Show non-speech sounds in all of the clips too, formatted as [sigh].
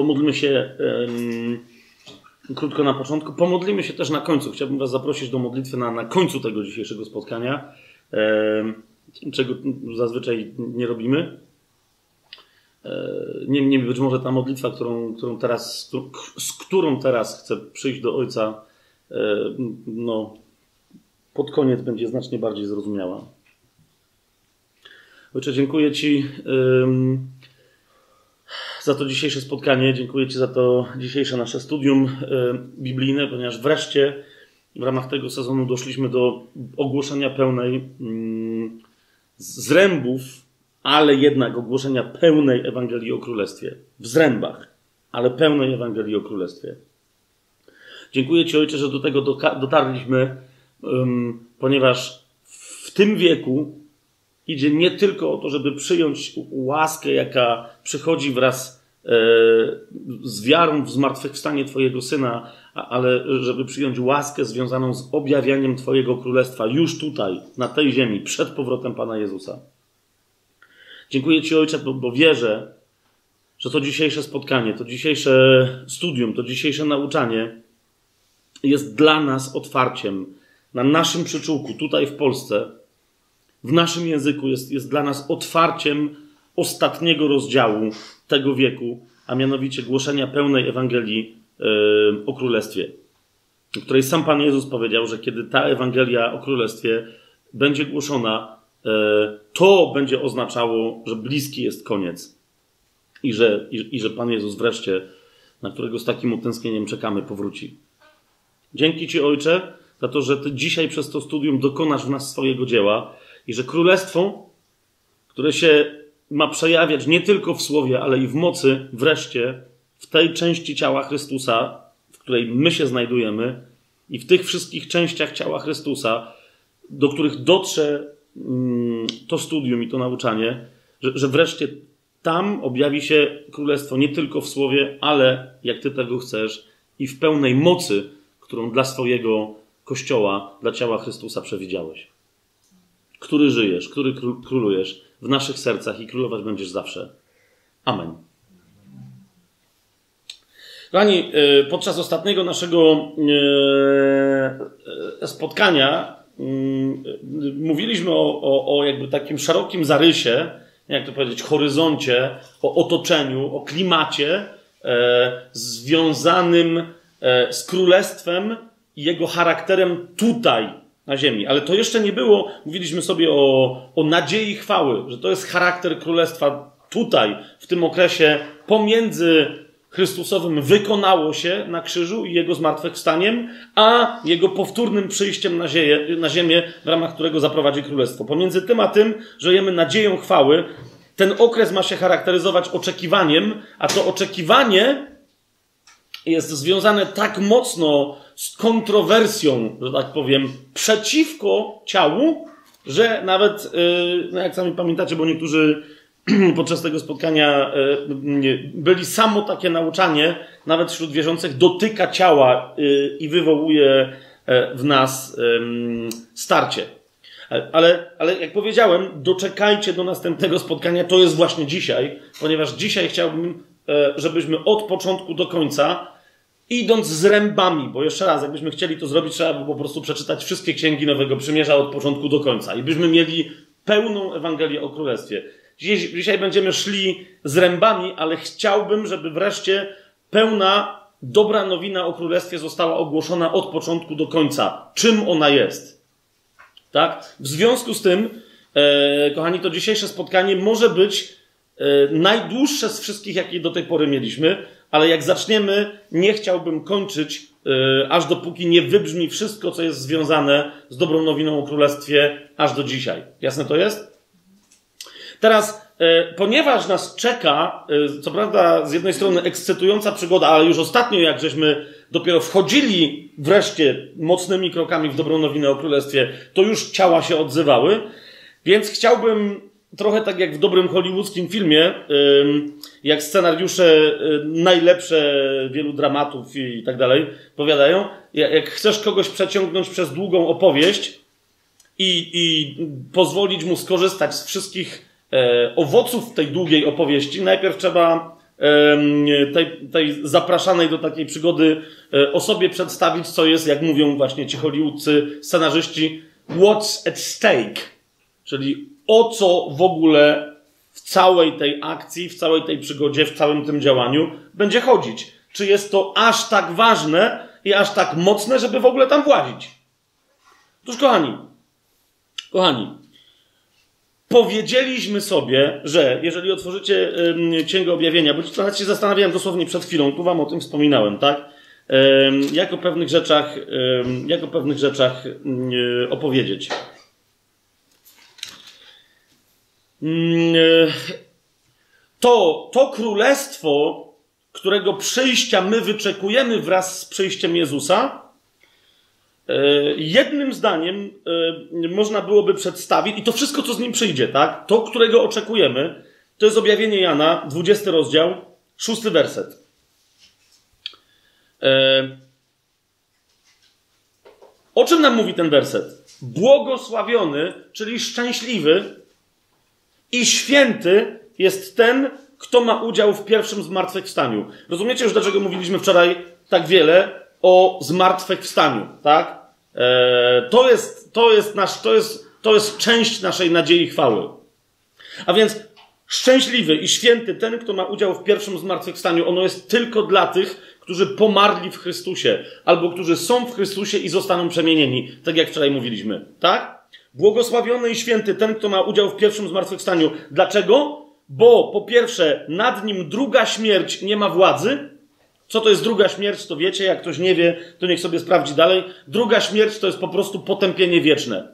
Pomódlmy się krótko na początku. Pomodlimy się też na końcu. Chciałbym Was zaprosić do modlitwy na, na końcu tego dzisiejszego spotkania, czego zazwyczaj nie robimy. Niemniej być może ta modlitwa, którą, którą teraz, z którą teraz chcę przyjść do Ojca, no, pod koniec będzie znacznie bardziej zrozumiała. Ojcze, dziękuję Ci za to dzisiejsze spotkanie. Dziękuję Ci za to dzisiejsze nasze studium biblijne, ponieważ wreszcie w ramach tego sezonu doszliśmy do ogłoszenia pełnej zrębów, ale jednak ogłoszenia pełnej Ewangelii o Królestwie. W zrębach, ale pełnej Ewangelii o Królestwie. Dziękuję Ci, Ojcze, że do tego dotarliśmy, ponieważ w tym wieku idzie nie tylko o to, żeby przyjąć łaskę, jaka przychodzi wraz e, z wiarą w zmartwychwstanie Twojego Syna, ale żeby przyjąć łaskę związaną z objawianiem Twojego Królestwa już tutaj, na tej ziemi, przed powrotem Pana Jezusa. Dziękuję Ci, Ojcze, bo, bo wierzę, że to dzisiejsze spotkanie, to dzisiejsze studium, to dzisiejsze nauczanie jest dla nas otwarciem na naszym przyczółku, tutaj w Polsce, w naszym języku jest, jest dla nas otwarciem ostatniego rozdziału tego wieku, a mianowicie głoszenia pełnej Ewangelii o Królestwie, w której sam Pan Jezus powiedział, że kiedy ta Ewangelia o Królestwie będzie głoszona, yy, to będzie oznaczało, że bliski jest koniec i że, i, i że Pan Jezus wreszcie, na którego z takim utęsknieniem czekamy, powróci. Dzięki Ci, Ojcze, za to, że Ty dzisiaj przez to studium dokonasz w nas swojego dzieła i że królestwo, które się ma przejawiać nie tylko w słowie, ale i w mocy, wreszcie w tej części ciała Chrystusa, w której my się znajdujemy, i w tych wszystkich częściach ciała Chrystusa, do których dotrze mm, to studium i to nauczanie, że, że wreszcie tam objawi się królestwo nie tylko w słowie, ale jak ty tego chcesz i w pełnej mocy, którą dla swojego kościoła, dla ciała Chrystusa przewidziałeś. Który żyjesz, który królujesz w naszych sercach i królować będziesz zawsze. Amen. Kochani, e, podczas ostatniego naszego e, e, spotkania mm, mówiliśmy o, o, o jakby takim szerokim zarysie, jak to powiedzieć, horyzoncie, o otoczeniu, o klimacie związanym z królestwem i jego charakterem tutaj, na ziemi. Ale to jeszcze nie było, mówiliśmy sobie o, o nadziei chwały, że to jest charakter królestwa tutaj, w tym okresie pomiędzy Chrystusowym wykonało się na krzyżu i jego zmartwychwstaniem, a jego powtórnym przyjściem na, zieje, na ziemię, w ramach którego zaprowadzi królestwo. Pomiędzy tym a tym żyjemy nadzieją chwały. Ten okres ma się charakteryzować oczekiwaniem, a to oczekiwanie jest związane tak mocno z kontrowersją, że tak powiem, przeciwko ciału, że nawet, y, no jak sami pamiętacie, bo niektórzy [clears throat] podczas tego spotkania y, byli samo takie nauczanie, nawet wśród wierzących, dotyka ciała y, i wywołuje e, w nas starcie. Ale, ale jak powiedziałem, doczekajcie do następnego spotkania. To jest właśnie dzisiaj, ponieważ dzisiaj chciałbym, e, żebyśmy od początku do końca idąc z rębami, bo jeszcze raz, jakbyśmy chcieli to zrobić, trzeba by po prostu przeczytać wszystkie księgi Nowego Przymierza od początku do końca i byśmy mieli pełną Ewangelię o Królestwie. Dziś, dzisiaj będziemy szli z rębami, ale chciałbym, żeby wreszcie pełna dobra nowina o Królestwie została ogłoszona od początku do końca. Czym ona jest? Tak? W związku z tym, e, kochani, to dzisiejsze spotkanie może być e, najdłuższe z wszystkich, jakie do tej pory mieliśmy, ale jak zaczniemy, nie chciałbym kończyć, yy, aż dopóki nie wybrzmi wszystko, co jest związane z dobrą nowiną o królestwie, aż do dzisiaj. Jasne to jest? Teraz, yy, ponieważ nas czeka, yy, co prawda z jednej strony ekscytująca przygoda, ale już ostatnio, jak żeśmy dopiero wchodzili wreszcie mocnymi krokami w dobrą nowinę o królestwie, to już ciała się odzywały, więc chciałbym trochę tak jak w dobrym hollywoodzkim filmie, jak scenariusze y, najlepsze wielu dramatów i tak dalej powiadają, jak chcesz kogoś przeciągnąć przez długą opowieść i, i pozwolić mu skorzystać z wszystkich e, owoców tej długiej opowieści, najpierw trzeba tej, tej zapraszanej do takiej przygody e, osobie przedstawić, co jest, jak mówią właśnie ci hollywoodcy scenarzyści, what's at stake. Czyli o co w ogóle w całej tej akcji, w całej tej przygodzie, w całym tym działaniu będzie chodzić. Czy jest to aż tak ważne i aż tak mocne, żeby w ogóle tam włazić? Otóż, kochani, kochani, powiedzieliśmy sobie, że jeżeli otworzycie Księgę Objawienia, bo nawet się zastanawiałem dosłownie przed chwilą, tu wam o tym wspominałem, tak? Jak o pewnych rzeczach, jak o pewnych rzeczach opowiedzieć. To, to królestwo, którego przyjścia my wyczekujemy wraz z przyjściem Jezusa, E, jednym zdaniem e, można byłoby przedstawić, i to wszystko, co z nim przyjdzie, tak? To, którego oczekujemy, to jest objawienie Jana, 20 rozdział, szósty werset. E, o czym nam mówi ten werset? Błogosławiony, czyli szczęśliwy i święty jest ten, kto ma udział w pierwszym zmartwychwstaniu. Rozumiecie już, dlaczego mówiliśmy wczoraj tak wiele o zmartwychwstaniu, tak? E, to jest, to jest nasz, to jest, to jest część naszej nadziei chwały. A więc szczęśliwy i święty ten, kto ma udział w pierwszym zmartwychwstaniu, ono jest tylko dla tych, którzy pomarli w Chrystusie, albo którzy są w Chrystusie i zostaną przemienieni, tak jak wczoraj mówiliśmy, tak? Błogosławiony i święty ten, kto ma udział w pierwszym zmartwychwstaniu. Dlaczego? Bo po pierwsze, nad nim druga śmierć nie ma władzy, co to jest druga śmierć, to wiecie. Jak ktoś nie wie, to niech sobie sprawdzi dalej. Druga śmierć to jest po prostu potępienie wieczne.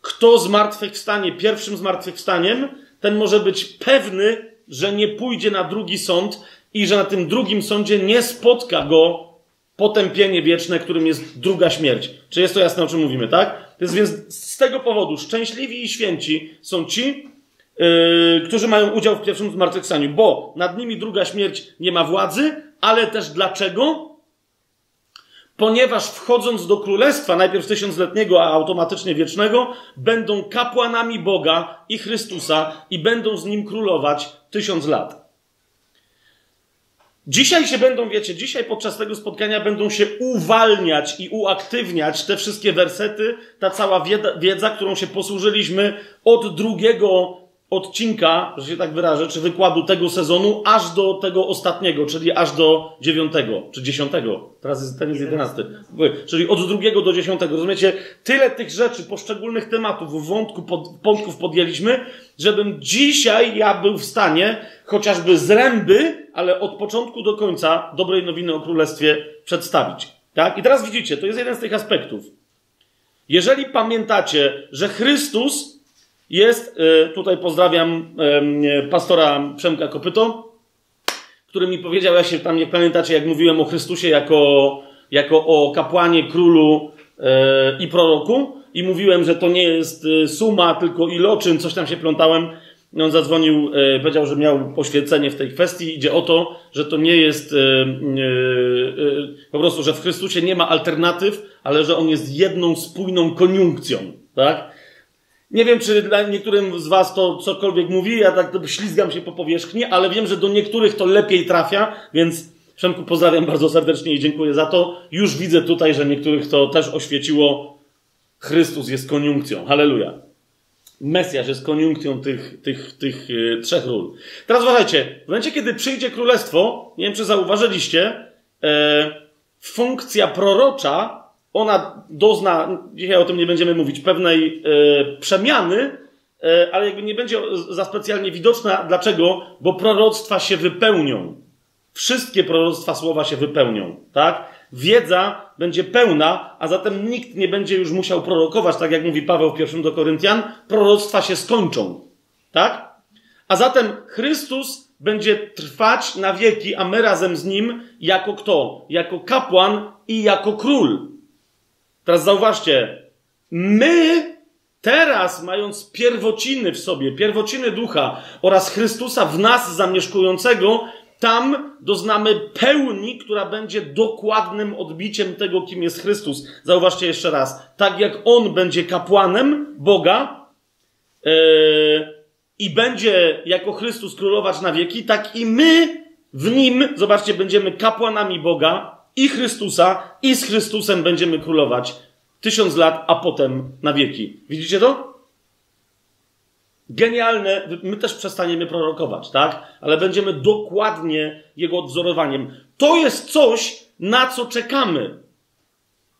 Kto zmartwychwstanie pierwszym zmartwychwstaniem, ten może być pewny, że nie pójdzie na drugi sąd i że na tym drugim sądzie nie spotka go potępienie wieczne, którym jest druga śmierć. Czy jest to jasne, o czym mówimy, tak? Więc z tego powodu szczęśliwi i święci są ci, yy, którzy mają udział w pierwszym zmartwychwstaniu, bo nad nimi druga śmierć nie ma władzy, ale też dlaczego? Ponieważ wchodząc do królestwa, najpierw tysiącletniego, a automatycznie wiecznego, będą kapłanami Boga i Chrystusa i będą z nim królować tysiąc lat. Dzisiaj się będą, wiecie, dzisiaj podczas tego spotkania będą się uwalniać i uaktywniać te wszystkie wersety, ta cała wiedza, wiedza którą się posłużyliśmy od drugiego odcinka, że się tak wyrażę, czy wykładu tego sezonu, aż do tego ostatniego, czyli aż do dziewiątego, czy dziesiątego. Teraz jest, ten jest jedenasty. Czyli od drugiego do dziesiątego. Rozumiecie? Tyle tych rzeczy, poszczególnych tematów, wątku, pod, wątków podjęliśmy, żebym dzisiaj ja był w stanie, chociażby z ręby, ale od początku do końca dobrej nowiny o Królestwie przedstawić. Tak? I teraz widzicie, to jest jeden z tych aspektów. Jeżeli pamiętacie, że Chrystus jest, y, tutaj pozdrawiam pastora Przemka Kopyto, który mi powiedział, ja się tam nie pamiętacie, jak mówiłem o Chrystusie jako, jako o kapłanie, królu e, i proroku i mówiłem, że to nie jest y, suma, tylko iloczyn, coś tam się plątałem. On zadzwonił, e, powiedział, że miał poświęcenie w tej kwestii. Idzie o to, że to nie jest e, po prostu, że w Chrystusie nie ma alternatyw, ale że on jest jedną spójną koniunkcją. Tak? Nie wiem, czy dla niektórym z Was to cokolwiek mówi, ja tak ślizgam się po powierzchni, ale wiem, że do niektórych to lepiej trafia, więc Przemku pozdrawiam bardzo serdecznie i dziękuję za to. Już widzę tutaj, że niektórych to też oświeciło. Chrystus jest koniunkcją. Halleluja. Mesjasz jest koniunkcją tych, tych, tych yy, trzech ról. Teraz uważajcie, w momencie, kiedy przyjdzie królestwo, nie wiem, czy zauważyliście, yy, funkcja prorocza ona dozna, dzisiaj o tym nie będziemy mówić, pewnej e, przemiany, e, ale jakby nie będzie za specjalnie widoczna. Dlaczego? Bo proroctwa się wypełnią. Wszystkie proroctwa słowa się wypełnią, tak? Wiedza będzie pełna, a zatem nikt nie będzie już musiał prorokować, tak jak mówi Paweł w pierwszym do Koryntian, proroctwa się skończą, tak? A zatem Chrystus będzie trwać na wieki, a my razem z nim jako kto? Jako kapłan i jako król. Teraz zauważcie, my teraz, mając pierwociny w sobie, pierwociny ducha oraz Chrystusa w nas zamieszkującego, tam doznamy pełni, która będzie dokładnym odbiciem tego, kim jest Chrystus. Zauważcie jeszcze raz. Tak jak On będzie kapłanem Boga yy, i będzie jako Chrystus królować na wieki, tak i my W nim, zobaczcie, będziemy kapłanami Boga i Chrystusa, i z Chrystusem będziemy królować tysiąc lat, a potem na wieki. Widzicie to? Genialne, my też przestaniemy prorokować, tak? Ale będziemy dokładnie jego odzorowaniem. To jest coś, na co czekamy.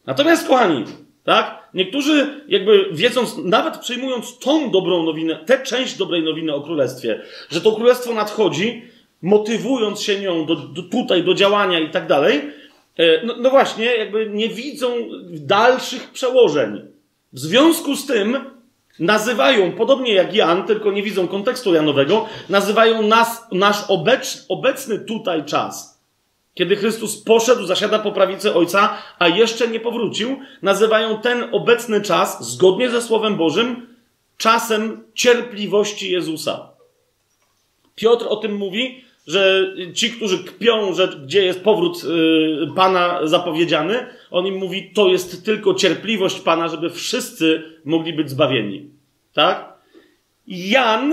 Natomiast, kochani, tak? Niektórzy, jakby wiedząc, nawet przyjmując tą dobrą nowinę, tę część dobrej nowiny o królestwie, że to królestwo nadchodzi, motywując się nią do, do tutaj, do działania i tak dalej, no, no właśnie, jakby nie widzą dalszych przełożeń. W związku z tym nazywają, podobnie jak Jan, tylko nie widzą kontekstu Janowego, nazywają nas, nasz obecz, obecny tutaj czas kiedy Chrystus poszedł, zasiada po prawicy Ojca, a jeszcze nie powrócił, nazywają ten obecny czas, zgodnie ze Słowem Bożym, czasem cierpliwości Jezusa. Piotr o tym mówi, że ci, którzy kpią, że gdzie jest powrót y, Pana zapowiedziany, on im mówi, to jest tylko cierpliwość Pana, żeby wszyscy mogli być zbawieni. Tak? Jan,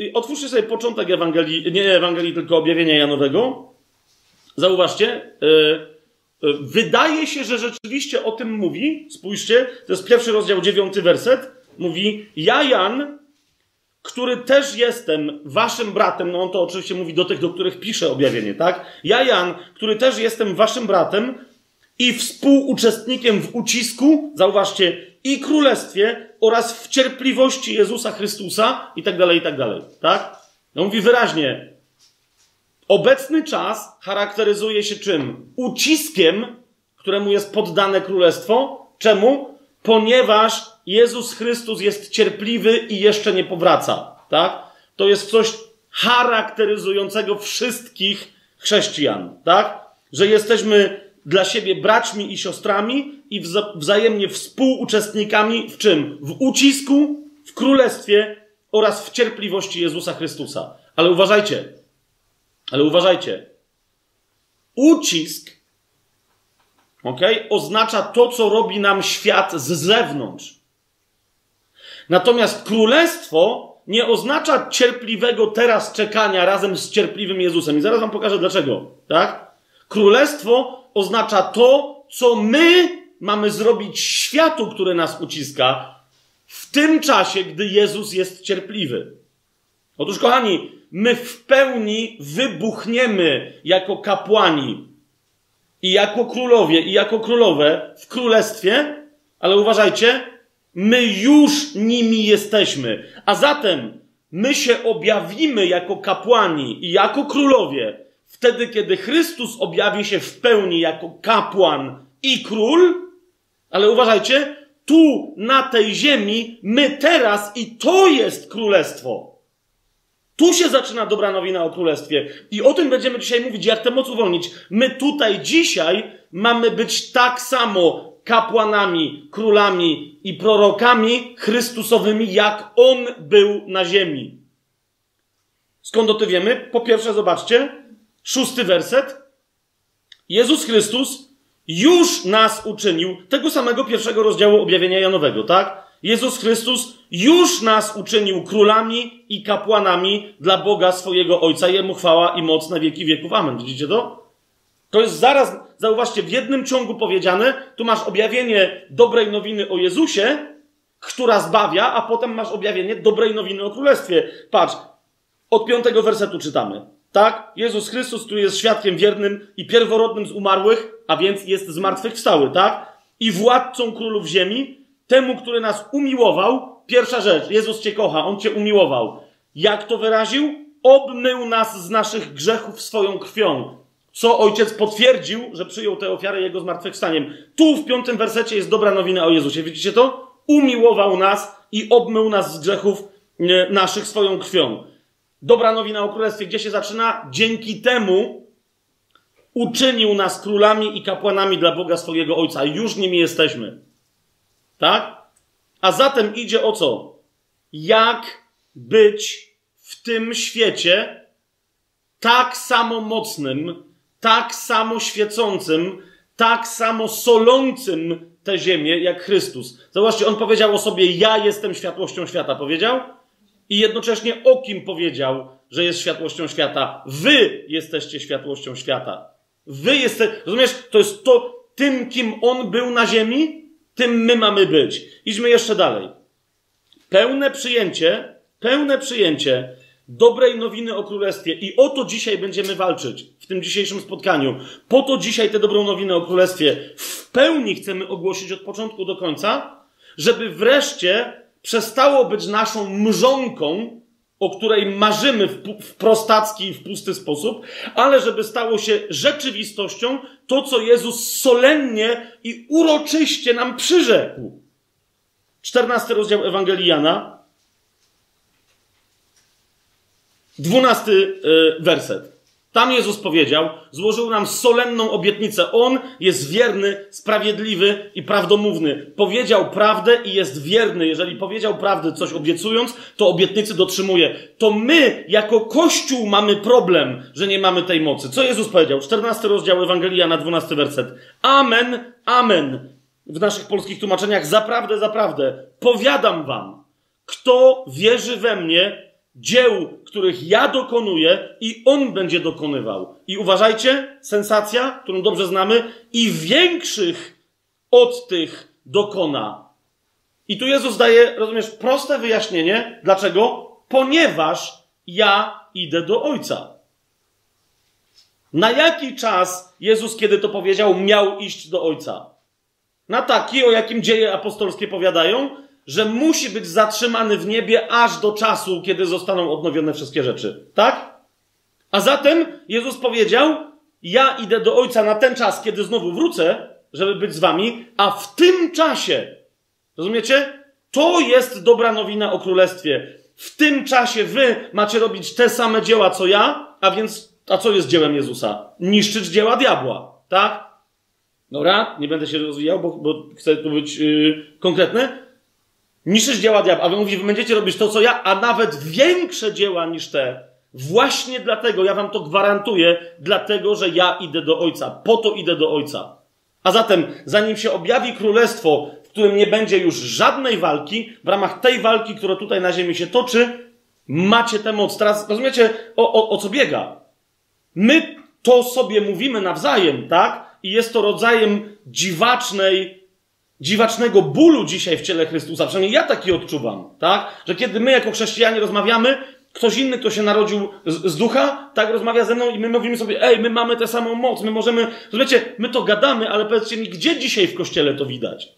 y, otwórzcie sobie początek Ewangelii, nie Ewangelii, tylko objawienia Janowego. Zauważcie, yy, wydaje się, że rzeczywiście o tym mówi. Spójrzcie, to jest pierwszy rozdział, dziewiąty werset. Mówi, ja Jan, który też jestem waszym bratem, no on to oczywiście mówi do tych, do których pisze objawienie, tak? Ja Jan, który też jestem waszym bratem i współuczestnikiem w ucisku, zauważcie, i królestwie oraz w cierpliwości Jezusa Chrystusa i tak dalej, i tak dalej, tak? No mówi wyraźnie, Obecny czas charakteryzuje się czym? Uciskiem, któremu jest poddane królestwo. Czemu? Ponieważ Jezus Chrystus jest cierpliwy i jeszcze nie powraca. Tak? To jest coś charakteryzującego wszystkich chrześcijan. Tak? Że jesteśmy dla siebie braćmi i siostrami i wzajemnie współuczestnikami w czym? W ucisku, w królestwie oraz w cierpliwości Jezusa Chrystusa. Ale uważajcie, ale uważajcie. Ucisk ok, oznacza to, co robi nam świat z zewnątrz. Natomiast królestwo nie oznacza cierpliwego teraz czekania razem z cierpliwym Jezusem. I zaraz wam pokażę dlaczego. Tak? Królestwo oznacza to, co my mamy zrobić światu, który nas uciska, w tym czasie, gdy Jezus jest cierpliwy. Otóż, kochani, my w pełni wybuchniemy jako kapłani i jako królowie i jako królowe w królestwie, ale uważajcie, my już nimi jesteśmy. A zatem my się objawimy jako kapłani i jako królowie wtedy, kiedy Chrystus objawi się w pełni jako kapłan i król, ale uważajcie, tu na tej ziemi my teraz i to jest królestwo. Tu się zaczyna dobra nowina o królestwie. I o tym będziemy dzisiaj mówić, jak tę moc uwolnić. My tutaj dzisiaj mamy być tak samo kapłanami, królami i prorokami chrystusowymi, jak On był na ziemi. Skąd o tym wiemy? Po pierwsze, zobaczcie, szósty werset. Jezus Chrystus już nas uczynił, tego samego pierwszego rozdziału objawienia Janowego, tak? Jezus Chrystus już nas uczynił królami i kapłanami dla Boga swojego Ojca. Jemu chwała i moc na wieki wieków. Amen. Widzicie to? To jest zaraz, zauważcie, w jednym ciągu powiedziane. Tu masz objawienie dobrej nowiny o Jezusie, która zbawia, a potem masz objawienie dobrej nowiny o Królestwie. Patrz, od piątego wersetu czytamy. Tak? Jezus Chrystus, który jest świadkiem wiernym i pierworodnym z umarłych, a więc jest zmartwychwstały, tak? I władcą królów ziemi, temu, który nas umiłował, pierwsza rzecz, Jezus Cię kocha, On Cię umiłował. Jak to wyraził? Obmył nas z naszych grzechów swoją krwią. Co ojciec potwierdził, że przyjął tę ofiarę jego zmartwychwstaniem. Tu w piątym wersecie jest dobra nowina o Jezusie. Widzicie to? Umiłował nas i obmył nas z grzechów naszych swoją krwią. Dobra nowina o królestwie, gdzie się zaczyna? Dzięki temu uczynił nas królami i kapłanami dla Boga swojego Ojca. Już nimi jesteśmy. Tak? A zatem idzie o co? Jak być w tym świecie tak samo mocnym, tak samo świecącym, tak samo solącym tę ziemię jak Chrystus. Zobaczcie, on powiedział o sobie: Ja jestem światłością świata. Powiedział? i jednocześnie o kim powiedział, że jest światłością świata. Wy jesteście światłością świata. Wy jesteście, rozumiesz, to jest to, tym kim on był na ziemi, tym my mamy być. Idźmy jeszcze dalej. Pełne przyjęcie, pełne przyjęcie dobrej nowiny o królestwie. I o to dzisiaj będziemy walczyć w tym dzisiejszym spotkaniu. Po to dzisiaj tę dobrą nowinę o królestwie w pełni chcemy ogłosić od początku do końca, żeby wreszcie przestało być naszą mrzonką, o której marzymy w, prostacki i w pusty sposób, ale żeby stało się rzeczywistością to, co Jezus solennie i uroczyście nam przyrzekł. 14 rozdział Ewangelii Jana, 12 y, werset. Tam Jezus powiedział, złożył nam solenną obietnicę. On jest wierny, sprawiedliwy i prawdomówny. Powiedział prawdę i jest wierny. Jeżeli powiedział prawdę, coś obiecując, to obietnicy dotrzymuje. To my, jako Kościół, mamy problem, że nie mamy tej mocy. Co Jezus powiedział? 14 rozdział Ewangelia na 12 werset. Amen, amen. W naszych polskich tłumaczeniach zaprawdę, zaprawdę. Powiadam wam, kto wierzy we mnie, dzieł, których ja dokonuję i on będzie dokonywał. I uważajcie, sensacja, którą dobrze znamy, i większych od tych dokona. I tu Jezus daje, rozumiesz, proste wyjaśnienie. Dlaczego? Ponieważ ja idę do Ojca. Na jaki czas Jezus, kiedy to powiedział, miał iść do Ojca? Na taki, o jakim dzieje apostolskie powiadają, że musi być zatrzymany w niebie aż do czasu, kiedy zostaną odnowione wszystkie rzeczy. Tak? A zatem Jezus powiedział: Ja idę do Ojca na ten czas, kiedy znowu wrócę, żeby być z wami, a w tym czasie, rozumiecie? To jest dobra nowina o królestwie. W tym czasie wy macie robić te same dzieła co ja, a więc, a co jest dziełem Jezusa? Niszczyć dzieła diabła, tak? Dobra, nie będę się rozwijał, bo, bo chcę tu być yy, konkretny. Niszczyć dzieła diabła. A wy mówi, wy będziecie robić to, co ja, a nawet większe dzieła niż te. Właśnie dlatego, ja wam to gwarantuję, dlatego, że ja idę do Ojca. Po to idę do Ojca. A zatem, zanim się objawi królestwo, w którym nie będzie już żadnej walki, w ramach tej walki, która tutaj na ziemi się toczy, macie tę moc. Teraz rozumiecie, o, o, o co biega? My to sobie mówimy nawzajem, tak? I jest to rodzajem dziwacznej dziwacznego bólu dzisiaj w ciele Chrystusa. Przynajmniej ja taki odczuwam, tak? Że kiedy my jako chrześcijanie rozmawiamy, ktoś inny, kto się narodził z, z, ducha, tak rozmawia ze mną i my mówimy sobie, ej, my mamy tę samą moc, my możemy, rozumiecie, my to gadamy, ale powiedzcie mi, gdzie dzisiaj w kościele to widać?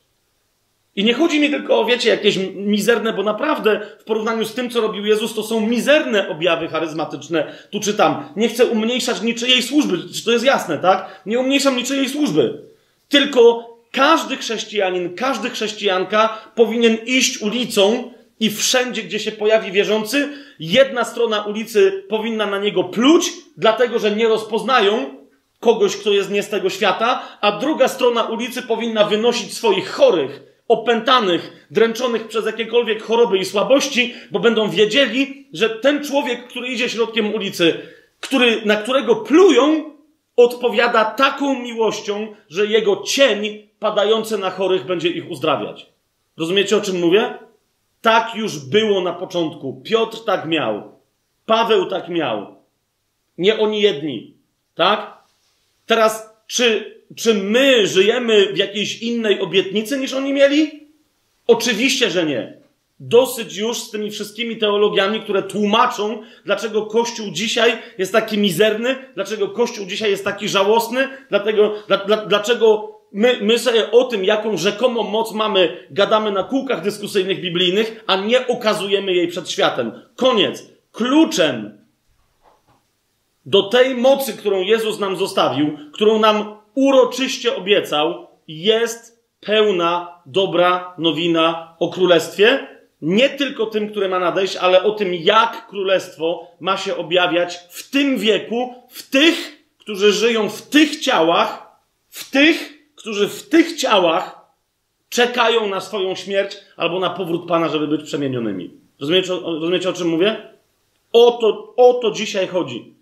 I nie chodzi mi tylko o, wiecie, jakieś mizerne, bo naprawdę w porównaniu z tym, co robił Jezus, to są mizerne objawy charyzmatyczne. Tu czytam. Nie chcę umniejszać niczyjej służby. Czy to jest jasne, tak? Nie umniejszam niczyjej służby. Tylko każdy chrześcijanin, każdy chrześcijanka powinien iść ulicą i wszędzie, gdzie się pojawi wierzący, jedna strona ulicy powinna na niego pluć, dlatego że nie rozpoznają kogoś, kto jest nie z tego świata, a druga strona ulicy powinna wynosić swoich chorych, opętanych, dręczonych przez jakiekolwiek choroby i słabości, bo będą wiedzieli, że ten człowiek, który idzie środkiem ulicy, który, na którego plują, odpowiada taką miłością, że jego cień padający na chorych będzie ich uzdrawiać. Rozumiecie, o czym mówię? Tak już było na początku. Piotr tak miał. Paweł tak miał. Nie oni jedni. Tak? Teraz, czy, czy my żyjemy w jakiejś innej obietnicy niż oni mieli? Oczywiście, że nie. Dosyć już z tymi wszystkimi teologiami, które tłumaczą, dlaczego Kościół dzisiaj jest taki mizerny, dlaczego Kościół dzisiaj jest taki żałosny, dlatego, dla, dla, dlaczego my, my sobie o tym, jaką rzekomą moc mamy, gadamy na kółkach dyskusyjnych biblijnych, a nie okazujemy jej przed światem. Koniec. Kluczem do tej mocy, którą Jezus nam zostawił, którą nam uroczyście obiecał, jest pełna, dobra nowina o królestwie, nie tylko tym, które ma nadejść, ale o tym, jak królestwo ma się objawiać w tym wieku, w tych, którzy żyją w tych ciałach, w tych, którzy w tych ciałach czekają na swoją śmierć albo na powrót Pana, żeby być przemienionymi. Rozumiecie, rozumiecie o czym mówię? O to, o to dzisiaj chodzi.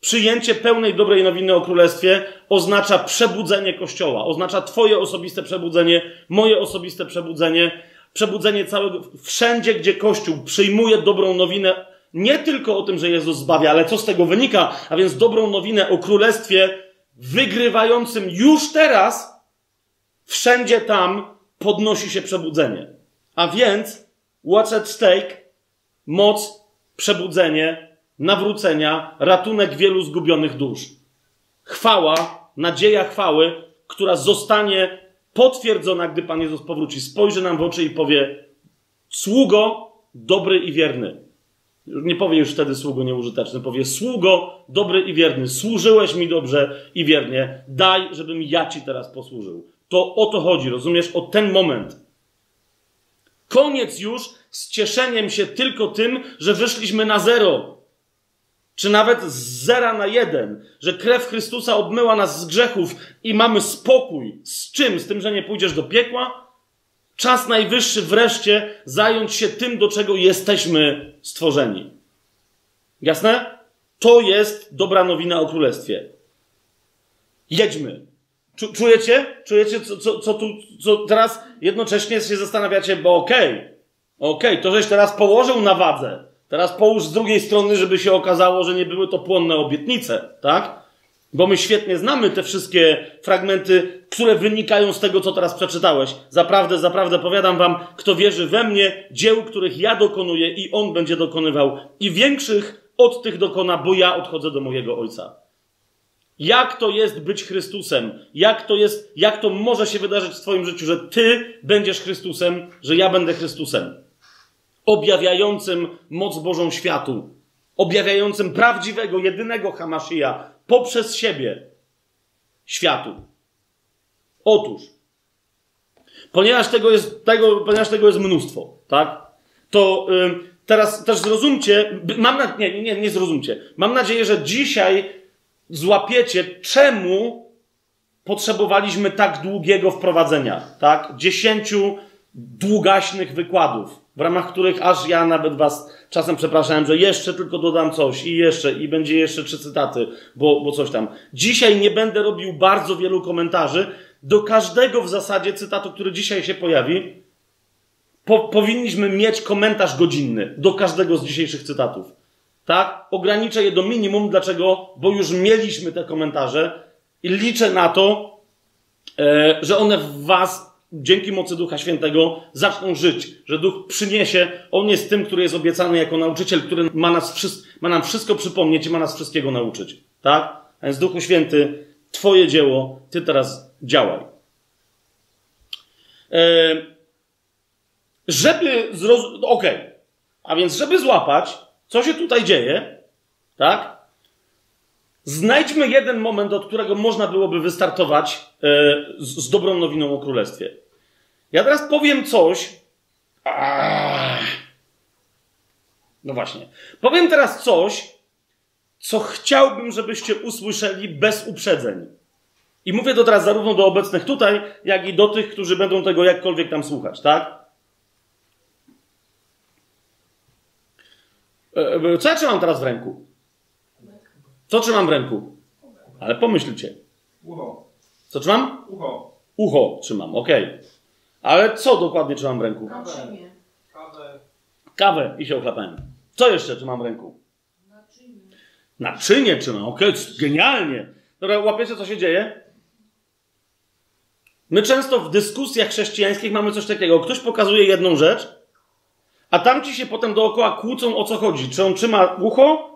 Przyjęcie pełnej dobrej nowiny o królestwie oznacza przebudzenie Kościoła, oznacza Twoje osobiste przebudzenie, moje osobiste przebudzenie, przebudzenie całego, wszędzie, gdzie Kościół przyjmuje dobrą nowinę, nie tylko o tym, że Jezus zbawia, ale co z tego wynika, a więc dobrą nowinę o królestwie wygrywającym już teraz, wszędzie tam podnosi się przebudzenie. A więc, what's at stake? Moc, przebudzenie, nawrócenia, ratunek wielu zgubionych dusz. Chwała, nadzieja chwały, która zostanie potwierdzona, gdy Pan Jezus powróci. Spojrzy nam w oczy i powie: Sługo, dobry i wierny. Nie powie już wtedy sługo nieużyteczny, powie: Sługo, dobry i wierny. Służyłeś mi dobrze i wiernie. Daj, żebym ja ci teraz posłużył. To o to chodzi, rozumiesz? O ten moment. Koniec już z cieszeniem się tylko tym, że wyszliśmy na zero. Czy nawet z zera na jeden, że krew Chrystusa obmyła nas z grzechów i mamy spokój. Z czym? Z tym, że nie pójdziesz do piekła? Czas najwyższy wreszcie zająć się tym, do czego jesteśmy stworzeni. Jasne? To jest dobra nowina o królestwie. Jedźmy. Czujecie? Czujecie, co, co, co tu, co teraz jednocześnie się zastanawiacie, bo okej, okay, okej, okay, to żeś teraz położył na wadze. Teraz połóż z drugiej strony, żeby się okazało, że nie były to płonne obietnice, tak? Bo my świetnie znamy te wszystkie fragmenty, które wynikają z tego, co teraz przeczytałeś. Zaprawdę, zaprawdę powiadam wam, kto wierzy we mnie, dzieł, których ja dokonuję i on będzie dokonywał. I większych od tych dokona, bo ja odchodzę do mojego Ojca. Jak to jest być Chrystusem? Jak to jest, jak to może się wydarzyć w Twoim życiu, że Ty będziesz Chrystusem, że ja będę Chrystusem? Objawiającym moc Bożą światu, objawiającym prawdziwego, jedynego Hamaszyja poprzez siebie światu. Otóż, ponieważ tego jest, tego, ponieważ tego jest mnóstwo, tak? To teraz też zrozumcie, mam na, nie, nie, nie zrozumcie. Mam nadzieję, że dzisiaj złapiecie, czemu potrzebowaliśmy tak długiego wprowadzenia, tak? Dziesięciu długaśnych wykładów, w ramach których aż ja nawet was czasem przepraszałem, że jeszcze tylko dodam coś i jeszcze, i będzie jeszcze trzy cytaty, bo, bo coś tam. Dzisiaj nie będę robił bardzo wielu komentarzy. Do każdego w zasadzie cytatu, który dzisiaj się pojawi, po, powinniśmy mieć komentarz godzinny do każdego z dzisiejszych cytatów. Tak? Ograniczę je do minimum. Dlaczego? Bo już mieliśmy te komentarze i liczę na to, e, że one w Was, dzięki mocy Ducha Świętego, zaczną żyć. Że Duch przyniesie, On jest tym, który jest obiecany jako nauczyciel, który ma, nas, ma nam wszystko przypomnieć i ma nas wszystkiego nauczyć. Tak? A więc Duchu Święty, Twoje dzieło, Ty teraz działaj. E, żeby zrozumieć, okej, okay. a więc żeby złapać, co się tutaj dzieje? Tak? Znajdźmy jeden moment, od którego można byłoby wystartować e, z, z, dobrą nowiną o królestwie. Ja teraz powiem coś. No właśnie. Powiem teraz coś, co chciałbym, żebyście usłyszeli bez uprzedzeń. I mówię to teraz zarówno do obecnych tutaj, jak i do tych, którzy będą tego jakkolwiek tam słuchać, tak? E, e, co ja trzymam teraz w ręku? Co trzymam w ręku? Ale pomyślcie. Ucho. Co trzymam? Ucho. Ucho trzymam, okej. Okay. Ale co dokładnie trzymam w ręku? Kawę. Kawę. Kawę i się ochlapałem. Co jeszcze trzymam w ręku? Naczynie. Naczynie trzymam, okej, okay. genialnie. Dobra, łapiecie, co się dzieje? My często w dyskusjach chrześcijańskich mamy coś takiego. Ktoś pokazuje jedną rzecz, a tamci się potem dookoła kłócą o co chodzi. Czy on trzyma ucho?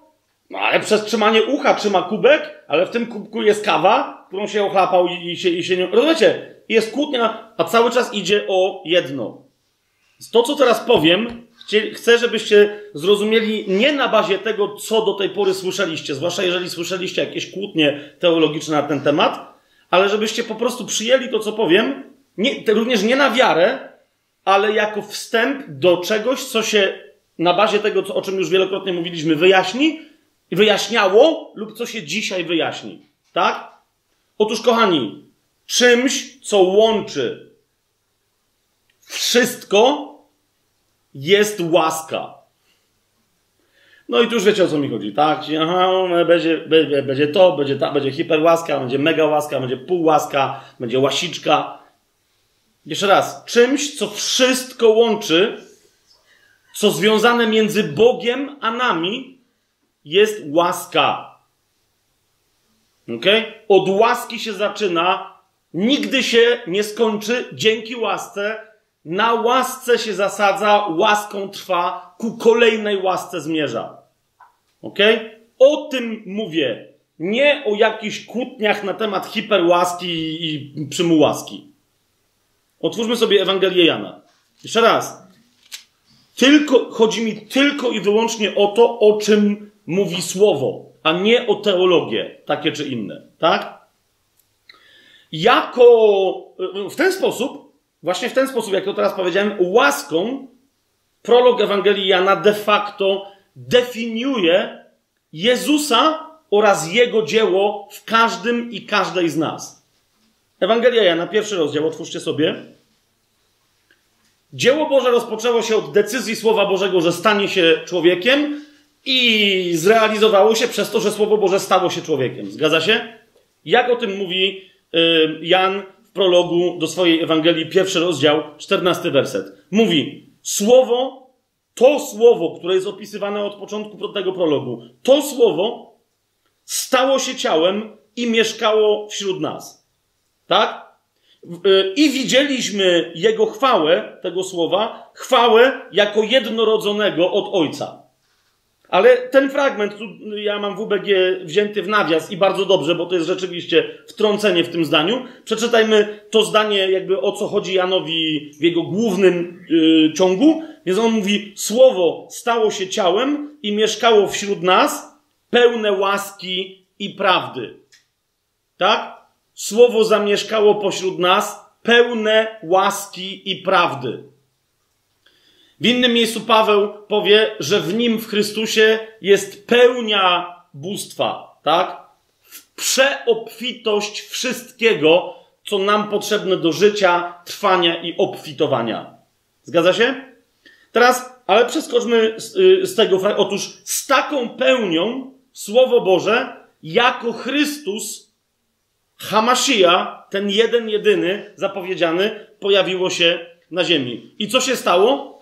No ale przez trzymanie ucha trzyma kubek, ale w tym kubku jest kawa, którą się ochlapał i, i, się, i się nie... Rozumiecie? Jest kłótnia, a cały czas idzie o jedno. To, co teraz powiem, chcę, żebyście zrozumieli nie na bazie tego, co do tej pory słyszeliście, zwłaszcza jeżeli słyszeliście jakieś kłótnie teologiczne na ten temat, ale żebyście po prostu przyjęli to, co powiem, nie, również nie na wiarę, ale jako wstęp do czegoś, co się na bazie tego, o czym już wielokrotnie mówiliśmy, wyjaśni, wyjaśniało lub co się dzisiaj wyjaśni. Tak? Otóż, kochani, czymś, co łączy wszystko, jest łaska. No i tu już wiecie o co mi chodzi, tak? Aha, będzie, będzie, będzie to, będzie ta, będzie hiperłaska, będzie mega łaska, będzie pół łaska, będzie łasiczka. Jeszcze raz, czymś, co wszystko łączy, co związane między Bogiem a nami, jest łaska. Ok? Od łaski się zaczyna, nigdy się nie skończy dzięki łasce. Na łasce się zasadza, łaską trwa, ku kolejnej łasce zmierza. Ok? O tym mówię. Nie o jakichś kłótniach na temat hiperłaski i przymułaski. Otwórzmy sobie Ewangelię Jana. Jeszcze raz. Tylko, chodzi mi tylko i wyłącznie o to, o czym mówi słowo, a nie o teologię, takie czy inne. Tak? Jako, w ten sposób, właśnie w ten sposób, jak to teraz powiedziałem, łaską prolog Ewangelii Jana de facto definiuje Jezusa oraz Jego dzieło w każdym i każdej z nas. Ewangelia Jana, pierwszy rozdział, otwórzcie sobie. Dzieło Boże rozpoczęło się od decyzji Słowa Bożego, że stanie się człowiekiem i zrealizowało się przez to, że Słowo Boże stało się człowiekiem. Zgadza się? Jak o tym mówi y, Jan w prologu do swojej Ewangelii, pierwszy rozdział, czternasty werset. Mówi, Słowo, to Słowo, które jest opisywane od początku tego prologu, to Słowo stało się ciałem i mieszkało wśród nas. Tak? I widzieliśmy Jego chwałę, tego słowa, chwałę jako jednorodzonego od Ojca. Ale ten fragment, tu ja mam WBG wzięty w nawias i bardzo dobrze, bo to jest rzeczywiście wtrącenie w tym zdaniu. Przeczytajmy to zdanie, jakby o co chodzi Janowi w jego głównym yy, ciągu. Więc on mówi: Słowo stało się ciałem i mieszkało wśród nas, pełne łaski i prawdy. Tak? Słowo zamieszkało pośród nas, pełne łaski i prawdy. W innym miejscu Paweł powie, że w nim, w Chrystusie, jest pełnia bóstwa, tak? Przeobfitość wszystkiego, co nam potrzebne do życia, trwania i obfitowania. Zgadza się? Teraz, ale przeskoczmy z, y, z tego. Otóż z taką pełnią Słowo Boże, jako Chrystus, Hamashia, ten jeden, jedyny, zapowiedziany, pojawiło się na ziemi. I co się stało?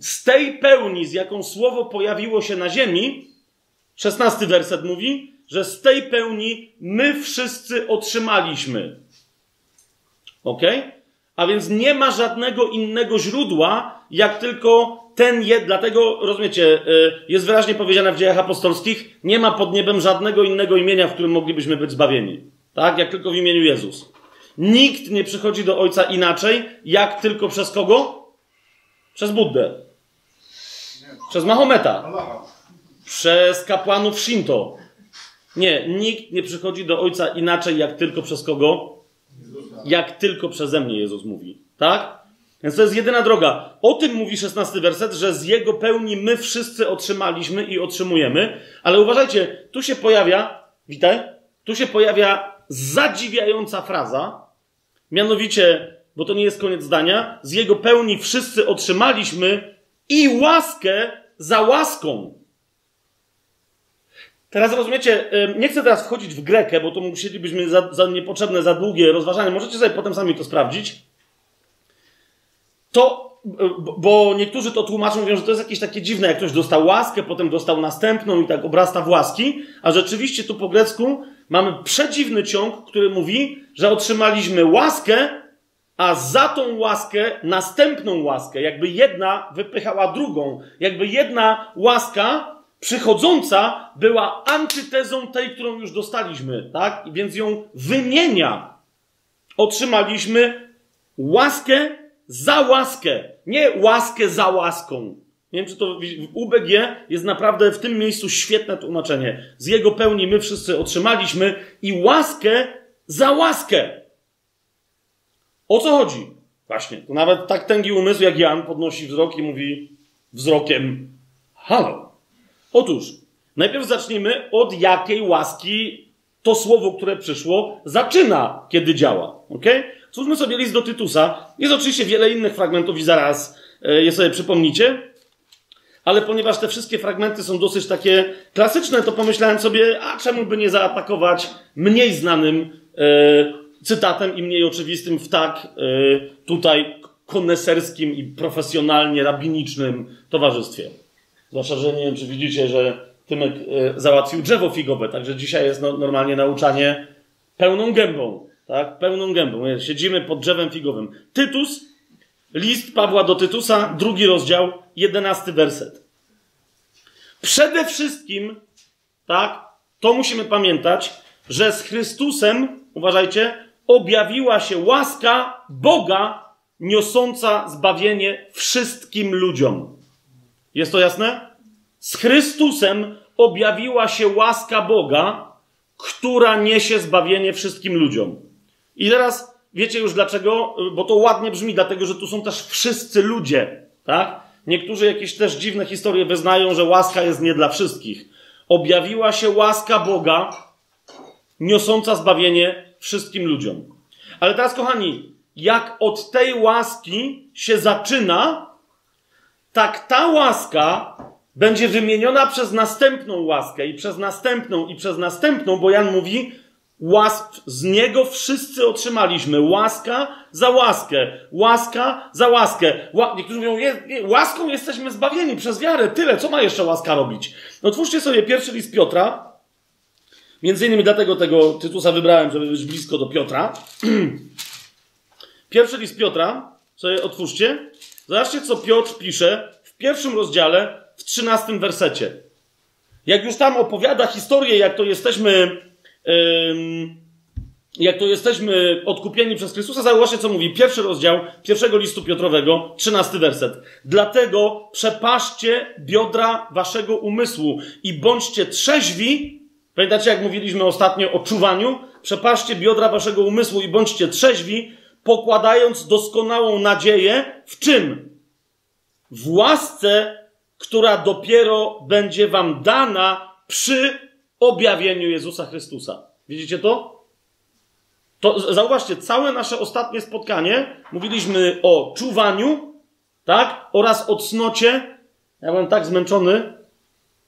Z tej pełni, z jaką słowo pojawiło się na ziemi, szesnasty werset mówi, że z tej pełni my wszyscy otrzymaliśmy. Ok? A więc nie ma żadnego innego źródła, jak tylko ten jed. Dlatego, rozumiecie, y, jest wyraźnie powiedziane w dziejach apostolskich, nie ma pod niebem żadnego innego imienia, w którym moglibyśmy być zbawieni. Tak? Jak tylko w imieniu Jezus. Nikt nie przychodzi do Ojca inaczej, jak tylko przez kogo? Przez Buddę. Przez Mahometa. Przez kapłanów Shinto. Nie, nikt nie przychodzi do Ojca inaczej, jak tylko przez kogo? Jak tylko przeze mnie, Jezus mówi. Tak? Więc to jest jedyna droga. O tym mówi szesnasty werset, że z Jego pełni my wszyscy otrzymaliśmy i otrzymujemy. Ale uważajcie, tu się pojawia, witaj, tu się pojawia zadziwiająca fraza, mianowicie, bo to nie jest koniec zdania, z Jego pełni wszyscy otrzymaliśmy i łaskę za łaską. Teraz rozumiecie, nie chcę teraz wchodzić w Grekę, bo to musielibyśmy za, za niepotrzebne, za długie rozważania. Możecie sobie potem sami to sprawdzić. To, bo niektórzy to tłumaczą, mówią, że to jest jakieś takie dziwne, jak ktoś dostał łaskę, potem dostał następną i tak obrasta w łaski, a rzeczywiście tu po grecku mamy przedziwny ciąg, który mówi, że otrzymaliśmy łaskę a za tą łaskę następną łaskę, jakby jedna wypychała drugą, jakby jedna łaska przychodząca była antytezą tej, którą już dostaliśmy, tak? Więc ją wymienia. Otrzymaliśmy łaskę za łaskę, nie łaskę za łaską. Nie wiem, czy to w UBG jest naprawdę w tym miejscu świetne tłumaczenie. Z jego pełni my wszyscy otrzymaliśmy i łaskę za łaskę. O co chodzi? Właśnie, to nawet tak tęgi umysł jak Jan podnosi wzrok i mówi wzrokiem halo. Otóż, najpierw zacznijmy od jakiej łaski to słowo, które przyszło, zaczyna, kiedy działa. Ok? Cóżmy sobie list do Tytusa. Jest oczywiście wiele innych fragmentów i zaraz e, je sobie przypomnicie. Ale ponieważ te wszystkie fragmenty są dosyć takie klasyczne, to pomyślałem sobie, a czemu by nie zaatakować mniej znanym e, cytatem i mniej oczywistym w tak y, tutaj koneserskim i profesjonalnie rabinicznym towarzystwie. Zwłaszcza, że nie wiem, czy widzicie, że Tymek y, załatwił drzewo figowe, także dzisiaj jest no, normalnie nauczanie pełną gębą, tak? Pełną gębą. Siedzimy pod drzewem figowym. Tytus, list Pawła do Tytusa, drugi rozdział, jedenasty werset. Przede wszystkim, tak, to musimy pamiętać, że z Chrystusem, uważajcie, objawiła się łaska Boga niosąca zbawienie wszystkim ludziom. Jest to jasne? Z Chrystusem objawiła się łaska Boga, która niesie zbawienie wszystkim ludziom. I teraz wiecie już dlaczego? Bo to ładnie brzmi, dlatego że tu są też wszyscy ludzie, tak? Niektórzy jakieś też dziwne historie wyznają, że łaska jest nie dla wszystkich. Objawiła się łaska Boga, niosąca zbawienie wszystkim ludziom. Ale teraz, kochani, jak od tej łaski się zaczyna, tak ta łaska będzie wymieniona przez następną łaskę i przez następną i przez następną, bo Jan mówi, łask, z niego wszyscy otrzymaliśmy. Łaska za łaskę. Łaska za łaskę. Ła, niektórzy mówią, je, łaską jesteśmy zbawieni przez wiarę. Tyle. Co ma jeszcze łaska robić? No otwórzcie sobie pierwszy list Piotra. Między innymi dlatego tego Tytusa wybrałem, żeby być blisko do Piotra. [clears throat] pierwszy list Piotra. Sobie otwórzcie. Zobaczcie, co Piotr pisze w pierwszym rozdziale, w trzynastym wersecie. Jak już tam opowiada historię, jak to jesteśmy jak to jesteśmy odkupieni przez Chrystusa, zauważcie, co mówi pierwszy rozdział pierwszego listu Piotrowego, trzynasty werset. Dlatego przepaszcie biodra waszego umysłu i bądźcie trzeźwi. Pamiętacie, jak mówiliśmy ostatnio o czuwaniu? Przepaszcie biodra waszego umysłu i bądźcie trzeźwi, pokładając doskonałą nadzieję w czym? W łasce, która dopiero będzie wam dana przy objawieniu Jezusa Chrystusa. Widzicie to? To zauważcie, całe nasze ostatnie spotkanie mówiliśmy o czuwaniu, tak? Oraz o cnocie. Ja byłem tak zmęczony,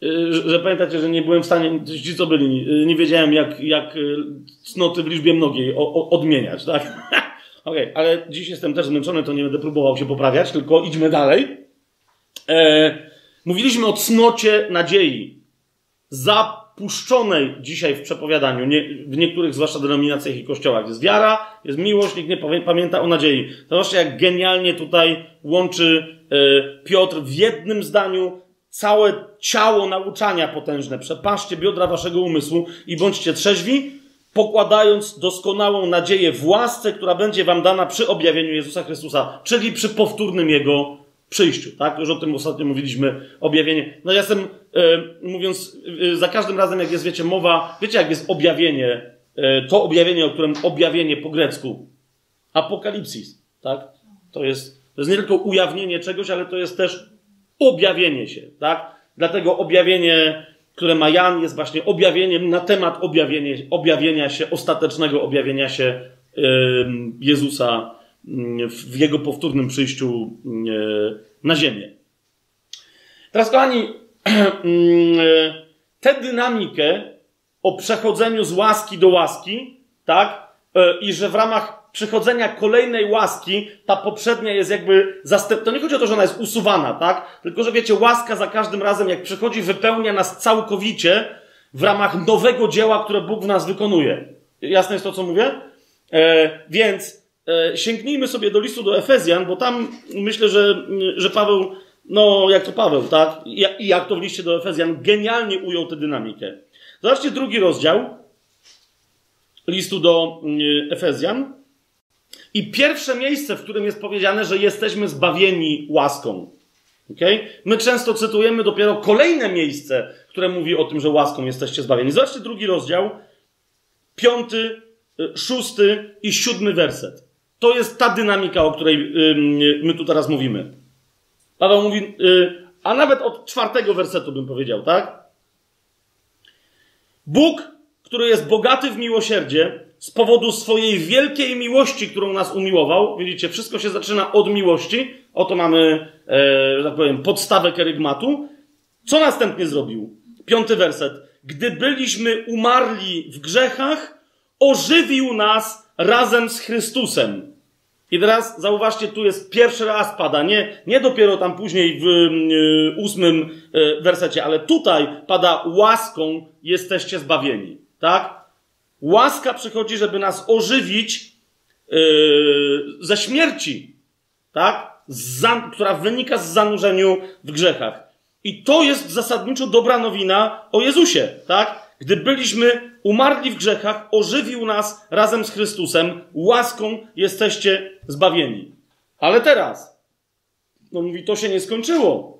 że, że pamiętacie, że nie byłem w stanie, ci co byli, y, nie wiedziałem jak, jak y, cnoty w liczbie mnogiej odmieniać, tak? [laughs] Okej, okay, ale dziś jestem też zmęczony, to nie będę próbował się poprawiać, tylko idźmy dalej. E, mówiliśmy o cnocie nadziei. Za puszczonej dzisiaj w przepowiadaniu, nie, w niektórych zwłaszcza denominacjach i kościołach. Jest wiara, jest miłość, nikt nie pamięta o nadziei. Zobaczcie, jak genialnie tutaj łączy y, Piotr w jednym zdaniu całe ciało nauczania potężne. Przepaszcie biodra waszego umysłu i bądźcie trzeźwi, pokładając doskonałą nadzieję w łasce, która będzie wam dana przy objawieniu Jezusa Chrystusa, czyli przy powtórnym Jego przyjściu, tak? Już o tym ostatnio mówiliśmy, objawienie. No ja jestem, e, mówiąc, e, za każdym razem, jak jest, wiecie, mowa, wiecie, jak jest objawienie, e, to objawienie, o którym objawienie po grecku, apokalipsis, tak? To jest, to jest nie tylko ujawnienie czegoś, ale to jest też objawienie się, tak? Dlatego objawienie, które ma Jan, jest właśnie objawieniem na temat objawienia, objawienia się, ostatecznego objawienia się Jezusa w jego powtórnym przyjściu e, na Ziemię. Teraz, kochani, [clears throat] tę dynamikę o przechodzeniu z łaski do łaski, tak, e, i że w ramach przychodzenia kolejnej łaski ta poprzednia jest jakby zastępna. To nie chodzi o to, że ona jest usuwana, tak? Tylko, że wiecie, łaska za każdym razem, jak przychodzi, wypełnia nas całkowicie w ramach nowego dzieła, które Bóg w nas wykonuje. Jasne jest to, co mówię? E, więc E, sięgnijmy sobie do listu do Efezjan, bo tam myślę, że, że Paweł, no jak to Paweł, tak? I jak to w liście do Efezjan, genialnie ujął tę dynamikę. Zobaczcie drugi rozdział listu do mm, Efezjan. I pierwsze miejsce, w którym jest powiedziane, że jesteśmy zbawieni łaską. Okay? My często cytujemy dopiero kolejne miejsce, które mówi o tym, że łaską jesteście zbawieni. Zobaczcie drugi rozdział, piąty, y, szósty i siódmy werset. To jest ta dynamika, o której my tu teraz mówimy. Paweł mówi, y, a nawet od czwartego wersetu bym powiedział, tak? Bóg, który jest bogaty w miłosierdzie, z powodu swojej wielkiej miłości, którą nas umiłował, widzicie, wszystko się zaczyna od miłości, oto mamy, e, że tak powiem, podstawę kerygmatu. Co następnie zrobił? Piąty werset. Gdy byliśmy umarli w grzechach, ożywił nas razem z Chrystusem. I teraz zauważcie, tu jest pierwszy raz pada, nie, nie dopiero tam później w y, ósmym y, wersecie, ale tutaj pada łaską jesteście zbawieni. Tak? Łaska przychodzi, żeby nas ożywić yy, ze śmierci, tak? Za, która wynika z zanurzeniu w grzechach. I to jest zasadniczo dobra nowina o Jezusie, tak? Gdy byliśmy umarli w grzechach, ożywił nas razem z Chrystusem, łaską jesteście zbawieni. Ale teraz, no mówi, to się nie skończyło.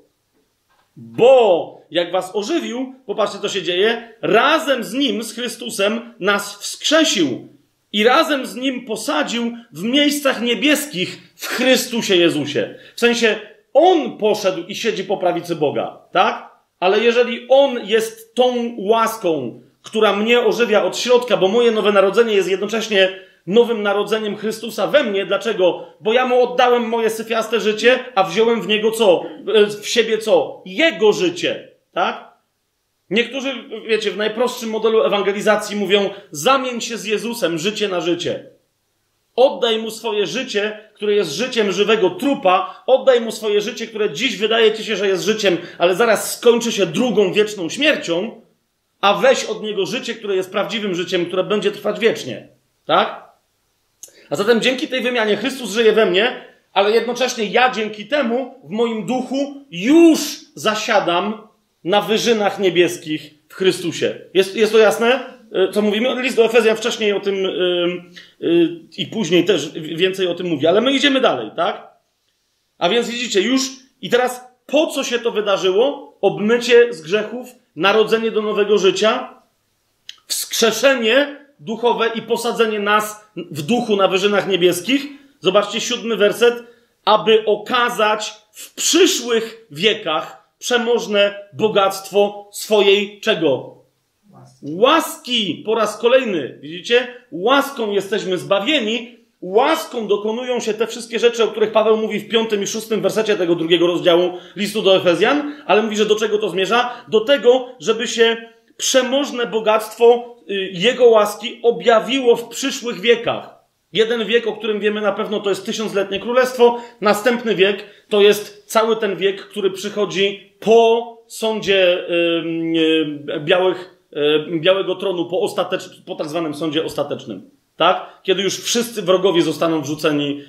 Bo jak was ożywił, popatrzcie, co się dzieje, razem z nim, z Chrystusem, nas wskrzesił i razem z nim posadził w miejscach niebieskich w Chrystusie Jezusie. W sensie, on poszedł i siedzi po prawicy Boga, tak? Ale jeżeli on jest tą łaską, która mnie ożywia od środka, bo moje nowe narodzenie jest jednocześnie nowym narodzeniem Chrystusa we mnie. Dlaczego? Bo ja mu oddałem moje syfiaste życie, a wziąłem w niego co? W siebie co? Jego życie. Tak? Niektórzy, wiecie, w najprostszym modelu ewangelizacji mówią: zamień się z Jezusem życie na życie. Oddaj mu swoje życie, które jest życiem żywego trupa, oddaj mu swoje życie, które dziś wydaje ci się, że jest życiem, ale zaraz skończy się drugą wieczną śmiercią, a weź od niego życie, które jest prawdziwym życiem, które będzie trwać wiecznie. Tak? A zatem dzięki tej wymianie Chrystus żyje we mnie, ale jednocześnie ja dzięki temu w moim duchu już zasiadam na wyżynach niebieskich w Chrystusie. Jest, jest to jasne? E, co mówimy? List do Efezjan wcześniej o tym yy, yy, i później też więcej o tym mówi, ale my idziemy dalej, tak? A więc widzicie, już i teraz po co się to wydarzyło? Obmycie z grzechów, narodzenie do nowego życia, wskrzeszenie duchowe i posadzenie nas w duchu na wyżynach niebieskich. Zobaczcie siódmy werset, aby okazać w przyszłych wiekach przemożne bogactwo swojej czego? Łaski. Po raz kolejny, widzicie? Łaską jesteśmy zbawieni, łaską dokonują się te wszystkie rzeczy, o których Paweł mówi w piątym i szóstym wersecie tego drugiego rozdziału listu do Efezjan, ale mówi, że do czego to zmierza? Do tego, żeby się przemożne bogactwo y, Jego łaski objawiło w przyszłych wiekach. Jeden wiek, o którym wiemy na pewno, to jest tysiącletnie królestwo. Następny wiek to jest cały ten wiek, który przychodzi po sądzie yy, białych, yy, białego tronu, po, ostatecz, po tak zwanym sądzie ostatecznym. Tak? Kiedy już wszyscy wrogowie zostaną wrzuceni,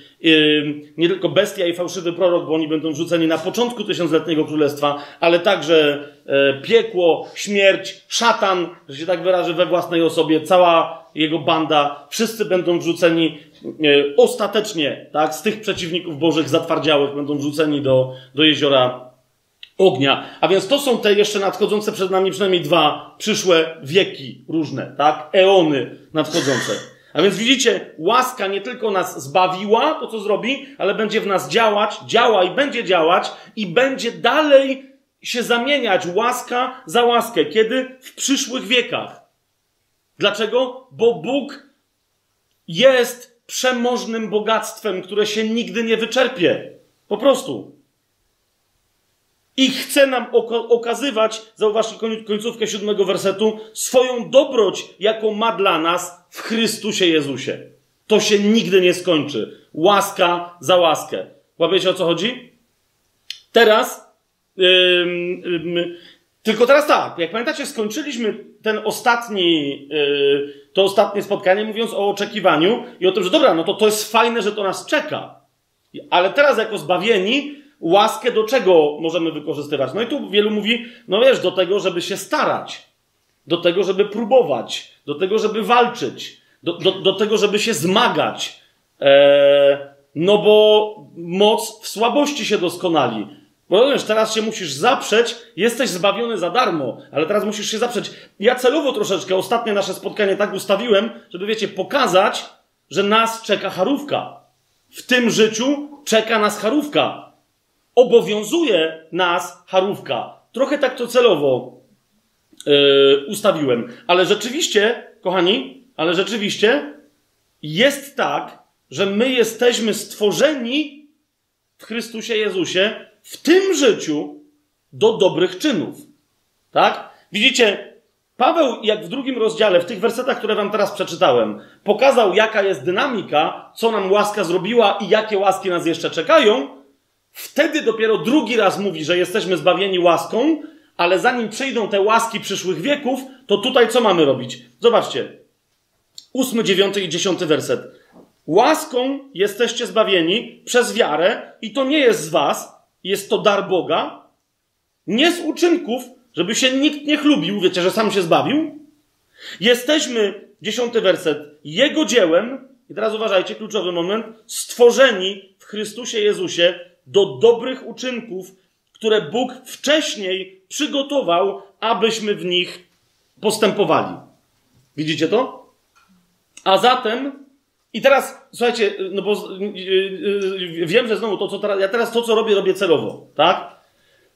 nie tylko bestia i fałszywy prorok, bo oni będą wrzuceni na początku tysiącletniego królestwa, ale także yy, piekło, śmierć, szatan, że się tak wyrażę, we własnej osobie, cała jego banda, wszyscy będą wrzuceni yy, ostatecznie, tak? Z tych przeciwników bożych zatwardziałych będą wrzuceni do, do jeziora ognia. A więc to są te jeszcze nadchodzące przed nami przynajmniej dwa przyszłe wieki różne, tak? Eony nadchodzące. A więc widzicie, łaska nie tylko nas zbawiła, to co zrobi, ale będzie w nas działać, działa i będzie działać i będzie dalej się zamieniać łaska za łaskę. Kiedy? W przyszłych wiekach. Dlaczego? Bo Bóg jest przemożnym bogactwem, które się nigdy nie wyczerpie. Po prostu. I chce nam okazywać, zauważcie końcówkę siódmego wersetu, swoją dobroć, jaką ma dla nas w Chrystusie Jezusie. To się nigdy nie skończy. Łaska za łaskę. Łapiecie o co chodzi? Teraz, yy, yy, tylko teraz tak, jak pamiętacie, skończyliśmy ten ostatni, yy, to ostatnie spotkanie mówiąc o oczekiwaniu i o tym, że dobra, no to to jest fajne, że to nas czeka. Ale teraz jako zbawieni łaskę do czego możemy wykorzystywać? No i tu wielu mówi, no wiesz, do tego, żeby się starać, do tego, żeby próbować, do tego, żeby walczyć, do, do, do tego, żeby się zmagać. Eee, no bo moc w słabości się doskonali. Bo wiesz, teraz się musisz zaprzeć, jesteś zbawiony za darmo, ale teraz musisz się zaprzeć. Ja celowo troszeczkę ostatnie nasze spotkanie tak ustawiłem, żeby wiecie, pokazać, że nas czeka charówka. W tym życiu czeka nas charówka obowiązuje nas charówka. Trochę tak to celowo yy, ustawiłem. Ale rzeczywiście, kochani, ale rzeczywiście jest tak, że my jesteśmy stworzeni w Chrystusie Jezusie w tym życiu do dobrych czynów. Tak? Widzicie, Paweł, jak w drugim rozdziale, w tych wersetach, które wam teraz przeczytałem, pokazał, jaka jest dynamika, co nam łaska zrobiła i jakie łaski nas jeszcze czekają, wtedy dopiero drugi raz mówi, że jesteśmy zbawieni łaską, ale zanim przyjdą te łaski przyszłych wieków, to tutaj co mamy robić? Zobaczcie. Ósmy, dziewiąty i dziesiąty werset. Łaską jesteście zbawieni przez wiarę i to nie jest z was, jest to dar Boga, nie z uczynków, żeby się nikt nie chlubił, wiecie, że sam się zbawił. Jesteśmy, dziesiąty werset, Jego dziełem, i teraz uważajcie, kluczowy moment, stworzeni w Chrystusie Jezusie do dobrych uczynków, które Bóg wcześniej przygotował, abyśmy w nich postępowali. Widzicie to? A zatem, i teraz, słuchajcie, no bo wiem, że znowu to, co teraz, ja teraz to, co robię, robię celowo, tak?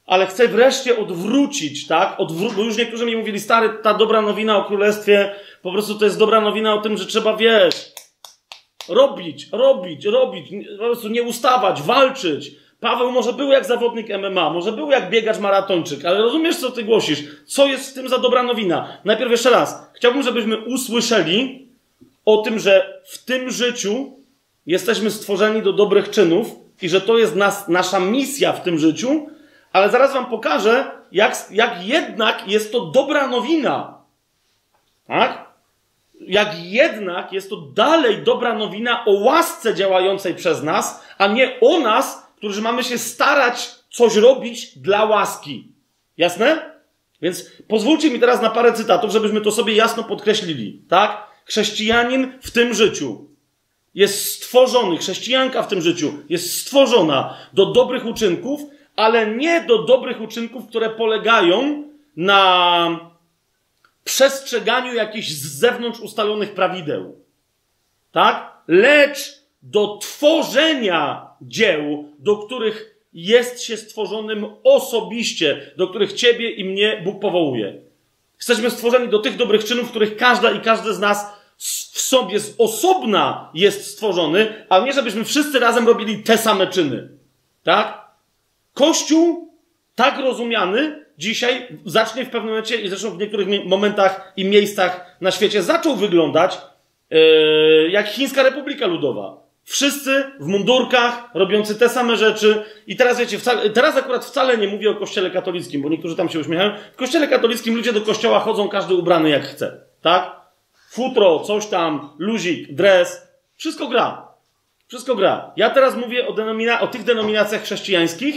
ale chcę wreszcie odwrócić, tak? Odwró- bo już niektórzy mi mówili, stary, ta dobra nowina o królestwie, po prostu to jest dobra nowina o tym, że trzeba, wiesz, robić, robić, robić, po prostu nie ustawać, walczyć. Paweł może był jak zawodnik MMA, może był jak biegacz maratończyk, ale rozumiesz, co ty głosisz? Co jest w tym za dobra nowina? Najpierw jeszcze raz. Chciałbym, żebyśmy usłyszeli o tym, że w tym życiu jesteśmy stworzeni do dobrych czynów i że to jest nas, nasza misja w tym życiu, ale zaraz wam pokażę, jak, jak jednak jest to dobra nowina. Tak? Jak jednak jest to dalej dobra nowina o łasce działającej przez nas, a nie o nas, którzy mamy się starać coś robić dla łaski. Jasne? Więc pozwólcie mi teraz na parę cytatów, żebyśmy to sobie jasno podkreślili. Tak? Chrześcijanin w tym życiu jest stworzony, chrześcijanka w tym życiu jest stworzona do dobrych uczynków, ale nie do dobrych uczynków, które polegają na przestrzeganiu jakichś z zewnątrz ustalonych prawideł. Tak? Lecz do tworzenia dzieł, do których jest się stworzonym osobiście, do których ciebie i mnie Bóg powołuje. Jesteśmy stworzeni do tych dobrych czynów, których każda i każdy z nas w sobie z osobna jest stworzony, a nie żebyśmy wszyscy razem robili te same czyny. Tak? Kościół, tak rozumiany, dzisiaj zacznie w pewnym momencie, i zresztą w niektórych momentach i miejscach na świecie, zaczął wyglądać yy, jak Chińska Republika Ludowa. Wszyscy w mundurkach, robiący te same rzeczy. I teraz wiecie, teraz akurat wcale nie mówię o kościele katolickim, bo niektórzy tam się uśmiechają. W kościele katolickim ludzie do kościoła chodzą każdy ubrany jak chce. Tak? Futro, coś tam, luzik, dres. Wszystko gra. Wszystko gra. Ja teraz mówię o, denomina- o tych denominacjach chrześcijańskich,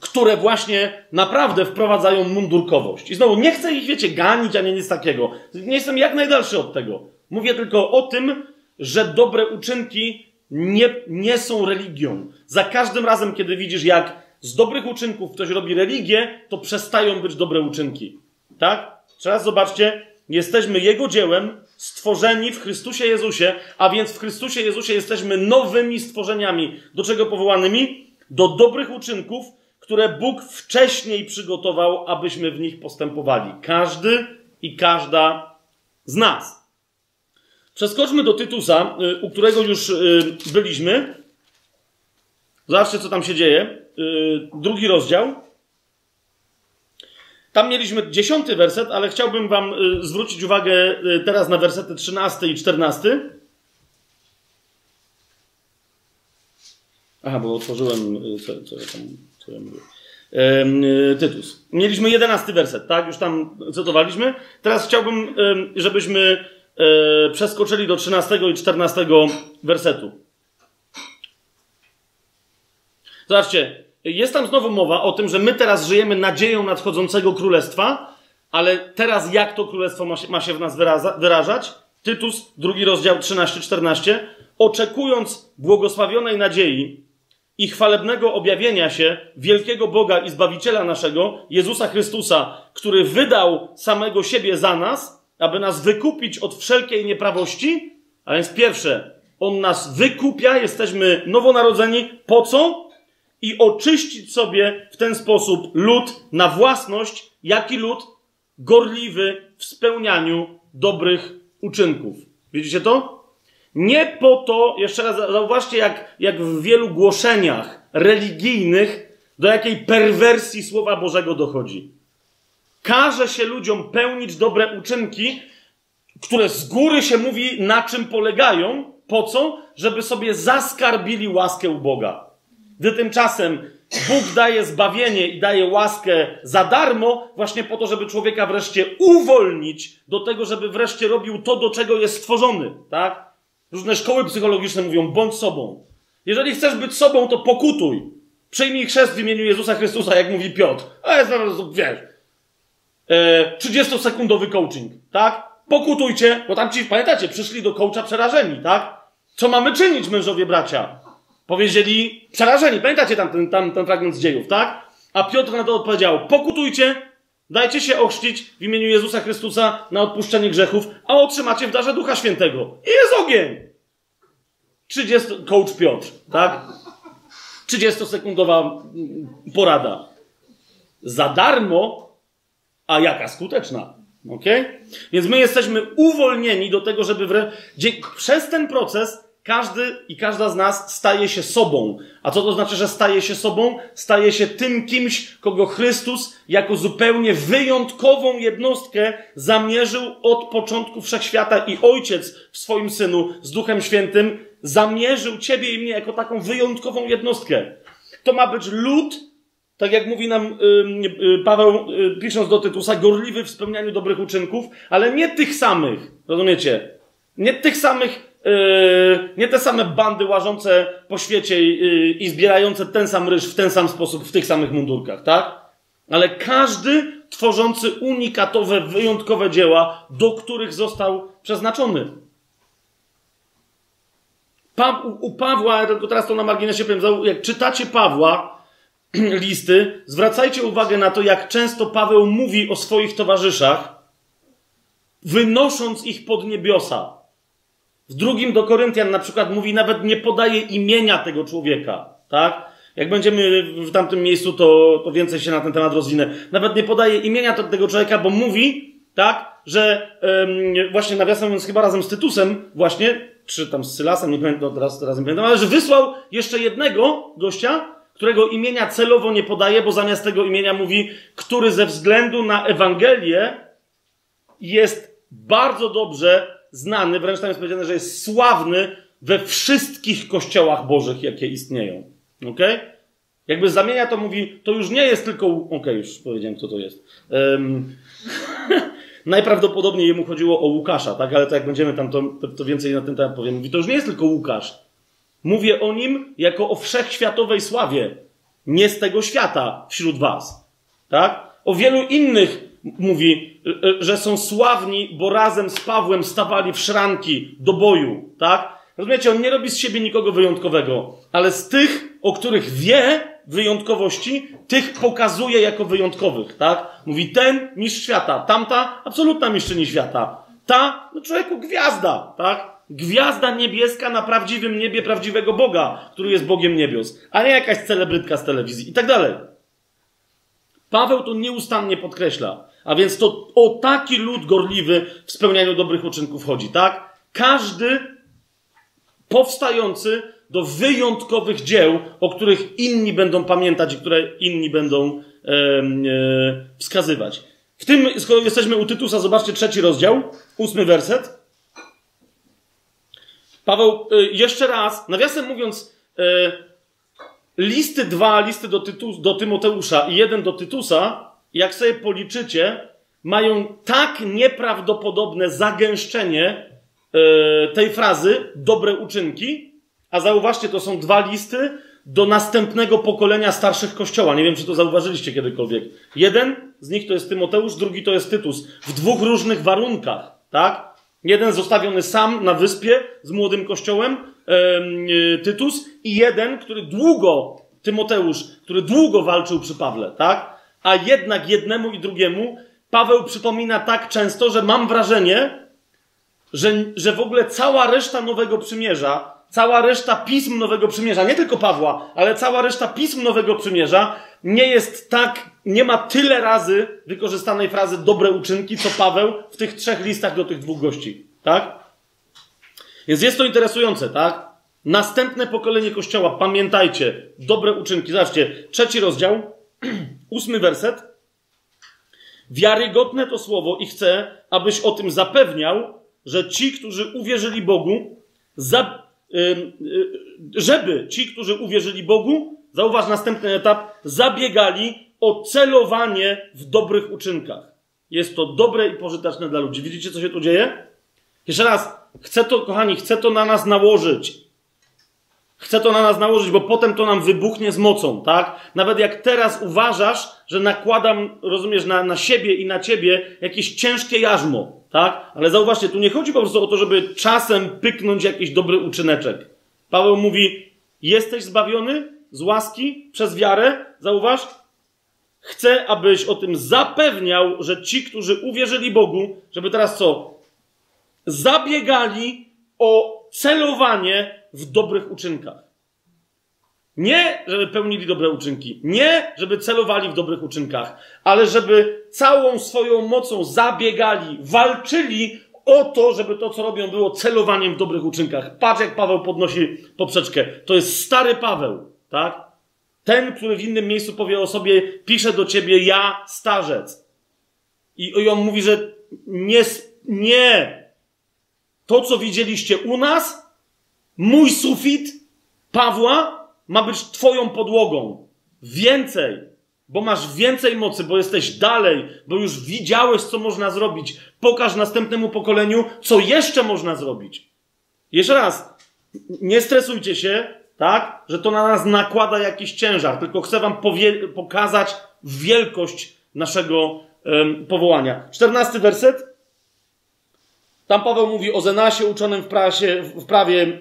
które właśnie naprawdę wprowadzają mundurkowość. I znowu, nie chcę ich, wiecie, ganić, ani nic takiego. Nie jestem jak najdalszy od tego. Mówię tylko o tym, że dobre uczynki nie, nie są religią. Za każdym razem, kiedy widzisz, jak z dobrych uczynków ktoś robi religię, to przestają być dobre uczynki. Tak? Teraz zobaczcie, jesteśmy Jego dziełem, stworzeni w Chrystusie Jezusie, a więc w Chrystusie Jezusie jesteśmy nowymi stworzeniami. Do czego powołanymi? Do dobrych uczynków, które Bóg wcześniej przygotował, abyśmy w nich postępowali. Każdy i każda z nas. Przeskoczmy do Tytusa, y, u którego już y, byliśmy. Zobaczcie, co tam się dzieje. Y, drugi rozdział. Tam mieliśmy dziesiąty werset, ale chciałbym Wam zwrócić uwagę teraz na wersety 13 i 14. Aha, bo otworzyłem. Co, co ja tam co ja mówię? Tytus. Mieliśmy jedenasty werset, tak? Już tam cytowaliśmy. Teraz chciałbym, żebyśmy e, przeskoczyli do 13 i 14 wersetu. Zobaczcie, jest tam znowu mowa o tym, że my teraz żyjemy nadzieją nadchodzącego królestwa, ale teraz jak to królestwo ma się, ma się w nas wyrażać? Tytus, drugi rozdział 13-14. Oczekując błogosławionej nadziei, i chwalebnego objawienia się wielkiego Boga i Zbawiciela naszego, Jezusa Chrystusa, który wydał samego siebie za nas, aby nas wykupić od wszelkiej nieprawości. A więc pierwsze, On nas wykupia, jesteśmy nowonarodzeni. Po co? I oczyścić sobie w ten sposób lud na własność, jaki lud? Gorliwy w spełnianiu dobrych uczynków. Widzicie to? Nie po to, jeszcze raz zauważcie, jak, jak w wielu głoszeniach religijnych do jakiej perwersji Słowa Bożego dochodzi. Każe się ludziom pełnić dobre uczynki, które z góry się mówi, na czym polegają. Po co? Żeby sobie zaskarbili łaskę u Boga. Gdy tymczasem Bóg daje zbawienie i daje łaskę za darmo, właśnie po to, żeby człowieka wreszcie uwolnić do tego, żeby wreszcie robił to, do czego jest stworzony, tak? Różne szkoły psychologiczne mówią, bądź sobą. Jeżeli chcesz być sobą, to pokutuj. Przyjmij chrzest w imieniu Jezusa Chrystusa, jak mówi Piotr. A jest wiesz, 30-sekundowy coaching, tak? Pokutujcie, bo tam ci, pamiętacie, przyszli do coacha przerażeni, tak? Co mamy czynić, mężowie bracia? Powiedzieli przerażeni. Pamiętacie tam ten, tam, ten fragment z dziejów, tak? A Piotr na to odpowiedział: Pokutujcie, dajcie się ochrzcić w imieniu Jezusa Chrystusa na odpuszczenie grzechów, a otrzymacie w darze Ducha Świętego. I jest ogień! 30, coach Piotr, tak? 30-sekundowa porada. Za darmo, a jaka skuteczna. Ok? Więc my jesteśmy uwolnieni do tego, żeby wre... przez ten proces każdy i każda z nas staje się sobą. A co to znaczy, że staje się sobą? Staje się tym kimś, kogo Chrystus jako zupełnie wyjątkową jednostkę zamierzył od początku wszechświata i Ojciec w swoim Synu z Duchem Świętym zamierzył Ciebie i mnie jako taką wyjątkową jednostkę. To ma być lud, tak jak mówi nam yy, Paweł, yy, pisząc do Tytusa, gorliwy w spełnianiu dobrych uczynków, ale nie tych samych, rozumiecie? Nie tych samych Yy, nie te same bandy łażące po świecie i zbierające ten sam ryż w ten sam sposób, w tych samych mundurkach, tak? Ale każdy tworzący unikatowe, wyjątkowe dzieła, do których został przeznaczony. Pa, u, u Pawła, tylko teraz to na marginesie powiem, jak czytacie Pawła, [clears throat] listy, zwracajcie uwagę na to, jak często Paweł mówi o swoich towarzyszach, wynosząc ich pod niebiosa. W drugim do Koryntian na przykład mówi, nawet nie podaje imienia tego człowieka, tak? Jak będziemy w tamtym miejscu, to, to więcej się na ten temat rozwinę. Nawet nie podaje imienia tego człowieka, bo mówi, tak, że ym, właśnie nawiasem mówiąc, chyba razem z Tytusem, właśnie, czy tam z Sylasem, nie pamiętam, teraz, teraz nie pamiętam, ale że wysłał jeszcze jednego gościa, którego imienia celowo nie podaje, bo zamiast tego imienia mówi, który ze względu na Ewangelię jest bardzo dobrze znany, wręcz tam jest powiedziane, że jest sławny we wszystkich kościołach bożych, jakie istnieją. Ok? Jakby zamienia to mówi, to już nie jest tylko. Ok, już powiedziałem, co to jest. Um, [laughs] najprawdopodobniej jemu chodziło o Łukasza, tak? Ale to jak będziemy tam, to, to więcej na ten temat powiem. Mówi, to już nie jest tylko Łukasz. Mówię o nim jako o wszechświatowej sławie. Nie z tego świata wśród was. Tak? O wielu innych mówi, e, że są sławni, bo razem z Pawłem stawali w szranki do boju, tak? Rozumiecie, on nie robi z siebie nikogo wyjątkowego, ale z tych, o których wie wyjątkowości, tych pokazuje jako wyjątkowych, tak? Mówi ten mistrz świata, tamta absolutna mistrzyni świata, ta, no człowieku, gwiazda, tak? Gwiazda niebieska na prawdziwym niebie prawdziwego Boga, który jest Bogiem niebios, a nie jakaś celebrytka z telewizji i tak dalej. Paweł to nieustannie podkreśla. A więc to o taki lud gorliwy w spełnianiu dobrych uczynków chodzi, tak? Każdy powstający do wyjątkowych dzieł, o których inni będą pamiętać i które inni będą e, e, wskazywać. W tym, skoro jesteśmy u Tytusa, zobaczcie trzeci rozdział, ósmy werset. Paweł, e, jeszcze raz, nawiasem mówiąc, e, listy dwa, listy do, Tytus, do Tymoteusza i jeden do Tytusa, jak sobie policzycie, mają tak nieprawdopodobne zagęszczenie yy, tej frazy dobre uczynki, a zauważcie, to są dwa listy do następnego pokolenia starszych kościoła. Nie wiem, czy to zauważyliście kiedykolwiek. Jeden z nich to jest Tymoteusz, drugi to jest Tytus. W dwóch różnych warunkach, tak? Jeden zostawiony sam na wyspie z młodym kościołem, yy, Tytus, i jeden, który długo, Tymoteusz, który długo walczył przy Pawle, tak? a jednak jednemu i drugiemu Paweł przypomina tak często, że mam wrażenie, że, że w ogóle cała reszta Nowego Przymierza, cała reszta pism Nowego Przymierza, nie tylko Pawła, ale cała reszta pism Nowego Przymierza nie jest tak, nie ma tyle razy wykorzystanej frazy dobre uczynki, co Paweł w tych trzech listach do tych dwóch gości. Tak? Więc jest to interesujące, tak? Następne pokolenie Kościoła, pamiętajcie, dobre uczynki. Zobaczcie, trzeci rozdział, [clears throat] Ósmy werset. Wiarygodne to słowo i chcę, abyś o tym zapewniał, że ci, którzy uwierzyli Bogu, za, y, y, żeby ci, którzy uwierzyli Bogu, zauważ następny etap, zabiegali o celowanie w dobrych uczynkach. Jest to dobre i pożyteczne dla ludzi. Widzicie, co się tu dzieje? Jeszcze raz, chcę to, kochani, chcę to na nas nałożyć. Chcę to na nas nałożyć, bo potem to nam wybuchnie z mocą, tak? Nawet jak teraz uważasz, że nakładam, rozumiesz, na, na siebie i na ciebie jakieś ciężkie jarzmo, tak? Ale zauważcie, tu nie chodzi po prostu o to, żeby czasem pyknąć jakiś dobry uczyneczek. Paweł mówi, jesteś zbawiony z łaski przez wiarę, zauważ? Chcę, abyś o tym zapewniał, że ci, którzy uwierzyli Bogu, żeby teraz co? Zabiegali o celowanie w dobrych uczynkach. Nie, żeby pełnili dobre uczynki, nie, żeby celowali w dobrych uczynkach, ale żeby całą swoją mocą zabiegali, walczyli o to, żeby to, co robią, było celowaniem w dobrych uczynkach. Patrz, jak Paweł podnosi poprzeczkę. To jest stary Paweł, tak? Ten, który w innym miejscu powie o sobie, pisze do ciebie ja, starzec. I, i on mówi, że nie, nie. To, co widzieliście u nas, mój sufit Pawła ma być twoją podłogą. Więcej, bo masz więcej mocy, bo jesteś dalej, bo już widziałeś, co można zrobić. Pokaż następnemu pokoleniu, co jeszcze można zrobić. Jeszcze raz, nie stresujcie się, tak, że to na nas nakłada jakiś ciężar, tylko chcę wam pokazać wielkość naszego um, powołania. Czternasty werset. Tam Paweł mówi o Zenasie uczonym w, prasie, w prawie,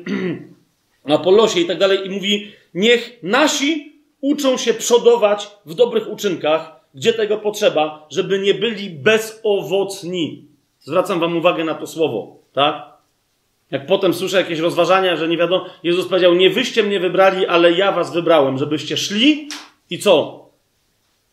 [clears throat] Apollosie i tak dalej i mówi, niech nasi uczą się przodować w dobrych uczynkach, gdzie tego potrzeba, żeby nie byli bezowocni. Zwracam wam uwagę na to słowo, tak? Jak potem słyszę jakieś rozważania, że nie wiadomo, Jezus powiedział, nie wyście mnie wybrali, ale ja was wybrałem, żebyście szli i co?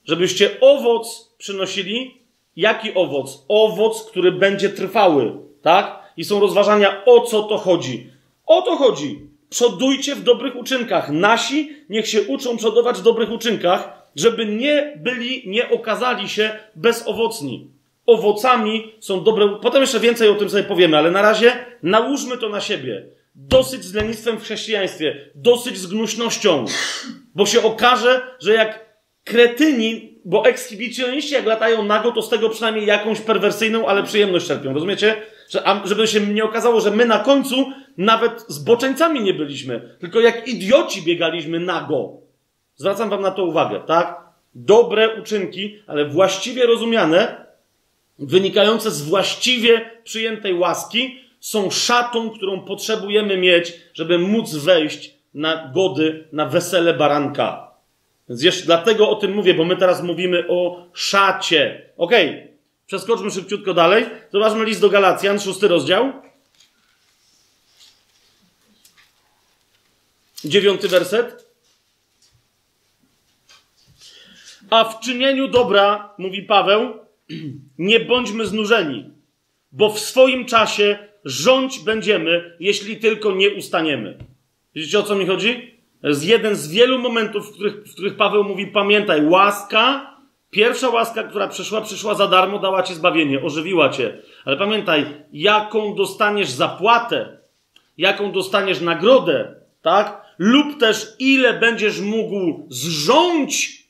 Żebyście owoc przynosili. Jaki owoc? Owoc, który będzie trwały, tak? I są rozważania, o co to chodzi. O to chodzi. Przodujcie w dobrych uczynkach. Nasi niech się uczą przodować w dobrych uczynkach, żeby nie byli, nie okazali się bezowocni. Owocami są dobre. Potem jeszcze więcej o tym sobie powiemy, ale na razie nałóżmy to na siebie. Dosyć z lenistwem w chrześcijaństwie, dosyć z gnuśnością, bo się okaże, że jak kretyni, bo ekshibicjoniści jak latają nago, to z tego przynajmniej jakąś perwersyjną, ale przyjemność czerpią. Rozumiecie? Że, żeby się nie okazało, że my na końcu nawet zboczeńcami nie byliśmy, tylko jak idioci biegaliśmy nago. Zwracam wam na to uwagę, tak? Dobre uczynki, ale właściwie rozumiane, wynikające z właściwie przyjętej łaski, są szatą, którą potrzebujemy mieć, żeby móc wejść na gody, na wesele baranka. Więc jeszcze dlatego o tym mówię, bo my teraz mówimy o szacie. Okej, okay. Przeskoczmy szybciutko dalej. Zobaczmy list do Galacjan, szósty rozdział. Dziewiąty werset. A w czynieniu dobra, mówi Paweł, [clears throat] nie bądźmy znużeni, bo w swoim czasie rządź będziemy, jeśli tylko nie ustaniemy. Widzicie o co mi chodzi? To jest jeden z wielu momentów, w których, w których Paweł mówi: pamiętaj, łaska Pierwsza łaska, która przyszła, przyszła za darmo, dała ci zbawienie, ożywiła cię. Ale pamiętaj, jaką dostaniesz zapłatę, jaką dostaniesz nagrodę, tak? Lub też ile będziesz mógł zrządzić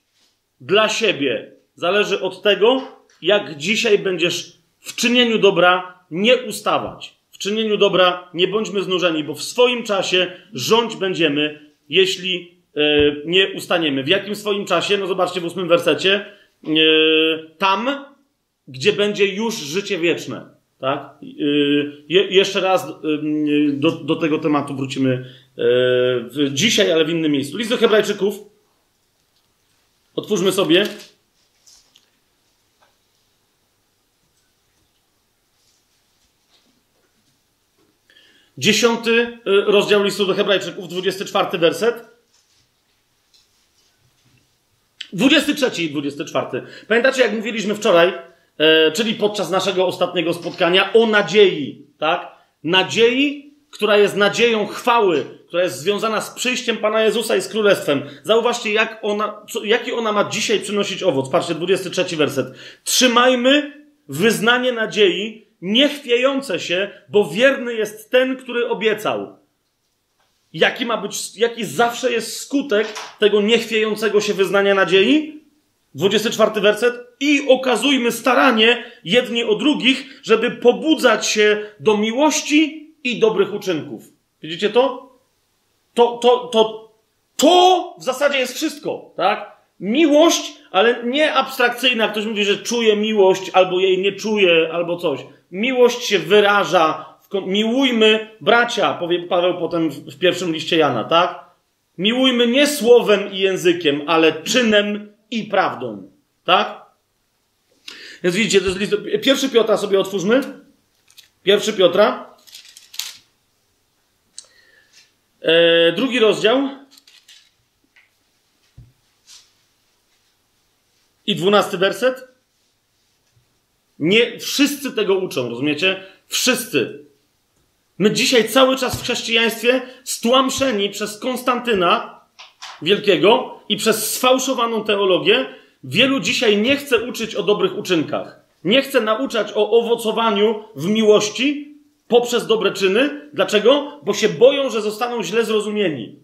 dla siebie, zależy od tego, jak dzisiaj będziesz w czynieniu dobra nie ustawać. W czynieniu dobra nie bądźmy znużeni, bo w swoim czasie rządź będziemy, jeśli yy, nie ustaniemy. W jakim swoim czasie? No zobaczcie w ósmym wersecie E, tam, gdzie będzie już życie wieczne. Tak? E, je, jeszcze raz e, do, do tego tematu wrócimy dzisiaj, ale w innym miejscu. List do Hebrajczyków. Otwórzmy sobie. Dziesiąty rozdział listu do Hebrajczyków, 24 werset. 23 i 24. Pamiętacie, jak mówiliśmy wczoraj, e, czyli podczas naszego ostatniego spotkania, o nadziei, tak? Nadziei, która jest nadzieją chwały, która jest związana z przyjściem Pana Jezusa i z Królestwem. Zauważcie, jak ona, co, jaki ona ma dzisiaj przynosić owoc. Patrzcie, 23 werset. Trzymajmy wyznanie nadziei, niechwiejące się, bo wierny jest ten, który obiecał. Jaki ma być, jaki zawsze jest skutek tego niechwiejącego się wyznania nadziei? 24 werset. I okazujmy staranie jedni o drugich, żeby pobudzać się do miłości i dobrych uczynków. Widzicie to? To, to, to, to w zasadzie jest wszystko, tak? Miłość, ale nie abstrakcyjna. Ktoś mówi, że czuje miłość, albo jej nie czuje, albo coś. Miłość się wyraża. W, miłujmy bracia, powie Paweł potem w, pierwszym liście Jana, tak? Miłujmy nie słowem i językiem, ale czynem i prawdą. Tak? Więc widzicie, to jest list. Pierwszy Piotra sobie otwórzmy. Pierwszy Piotra. E, drugi rozdział. I dwunasty werset. Nie wszyscy tego uczą, rozumiecie? Wszyscy. My dzisiaj cały czas w chrześcijaństwie stłamszeni przez Konstantyna Wielkiego i przez sfałszowaną teologię, wielu dzisiaj nie chce uczyć o dobrych uczynkach. Nie chce nauczać o owocowaniu w miłości poprzez dobre czyny. Dlaczego? Bo się boją, że zostaną źle zrozumieni.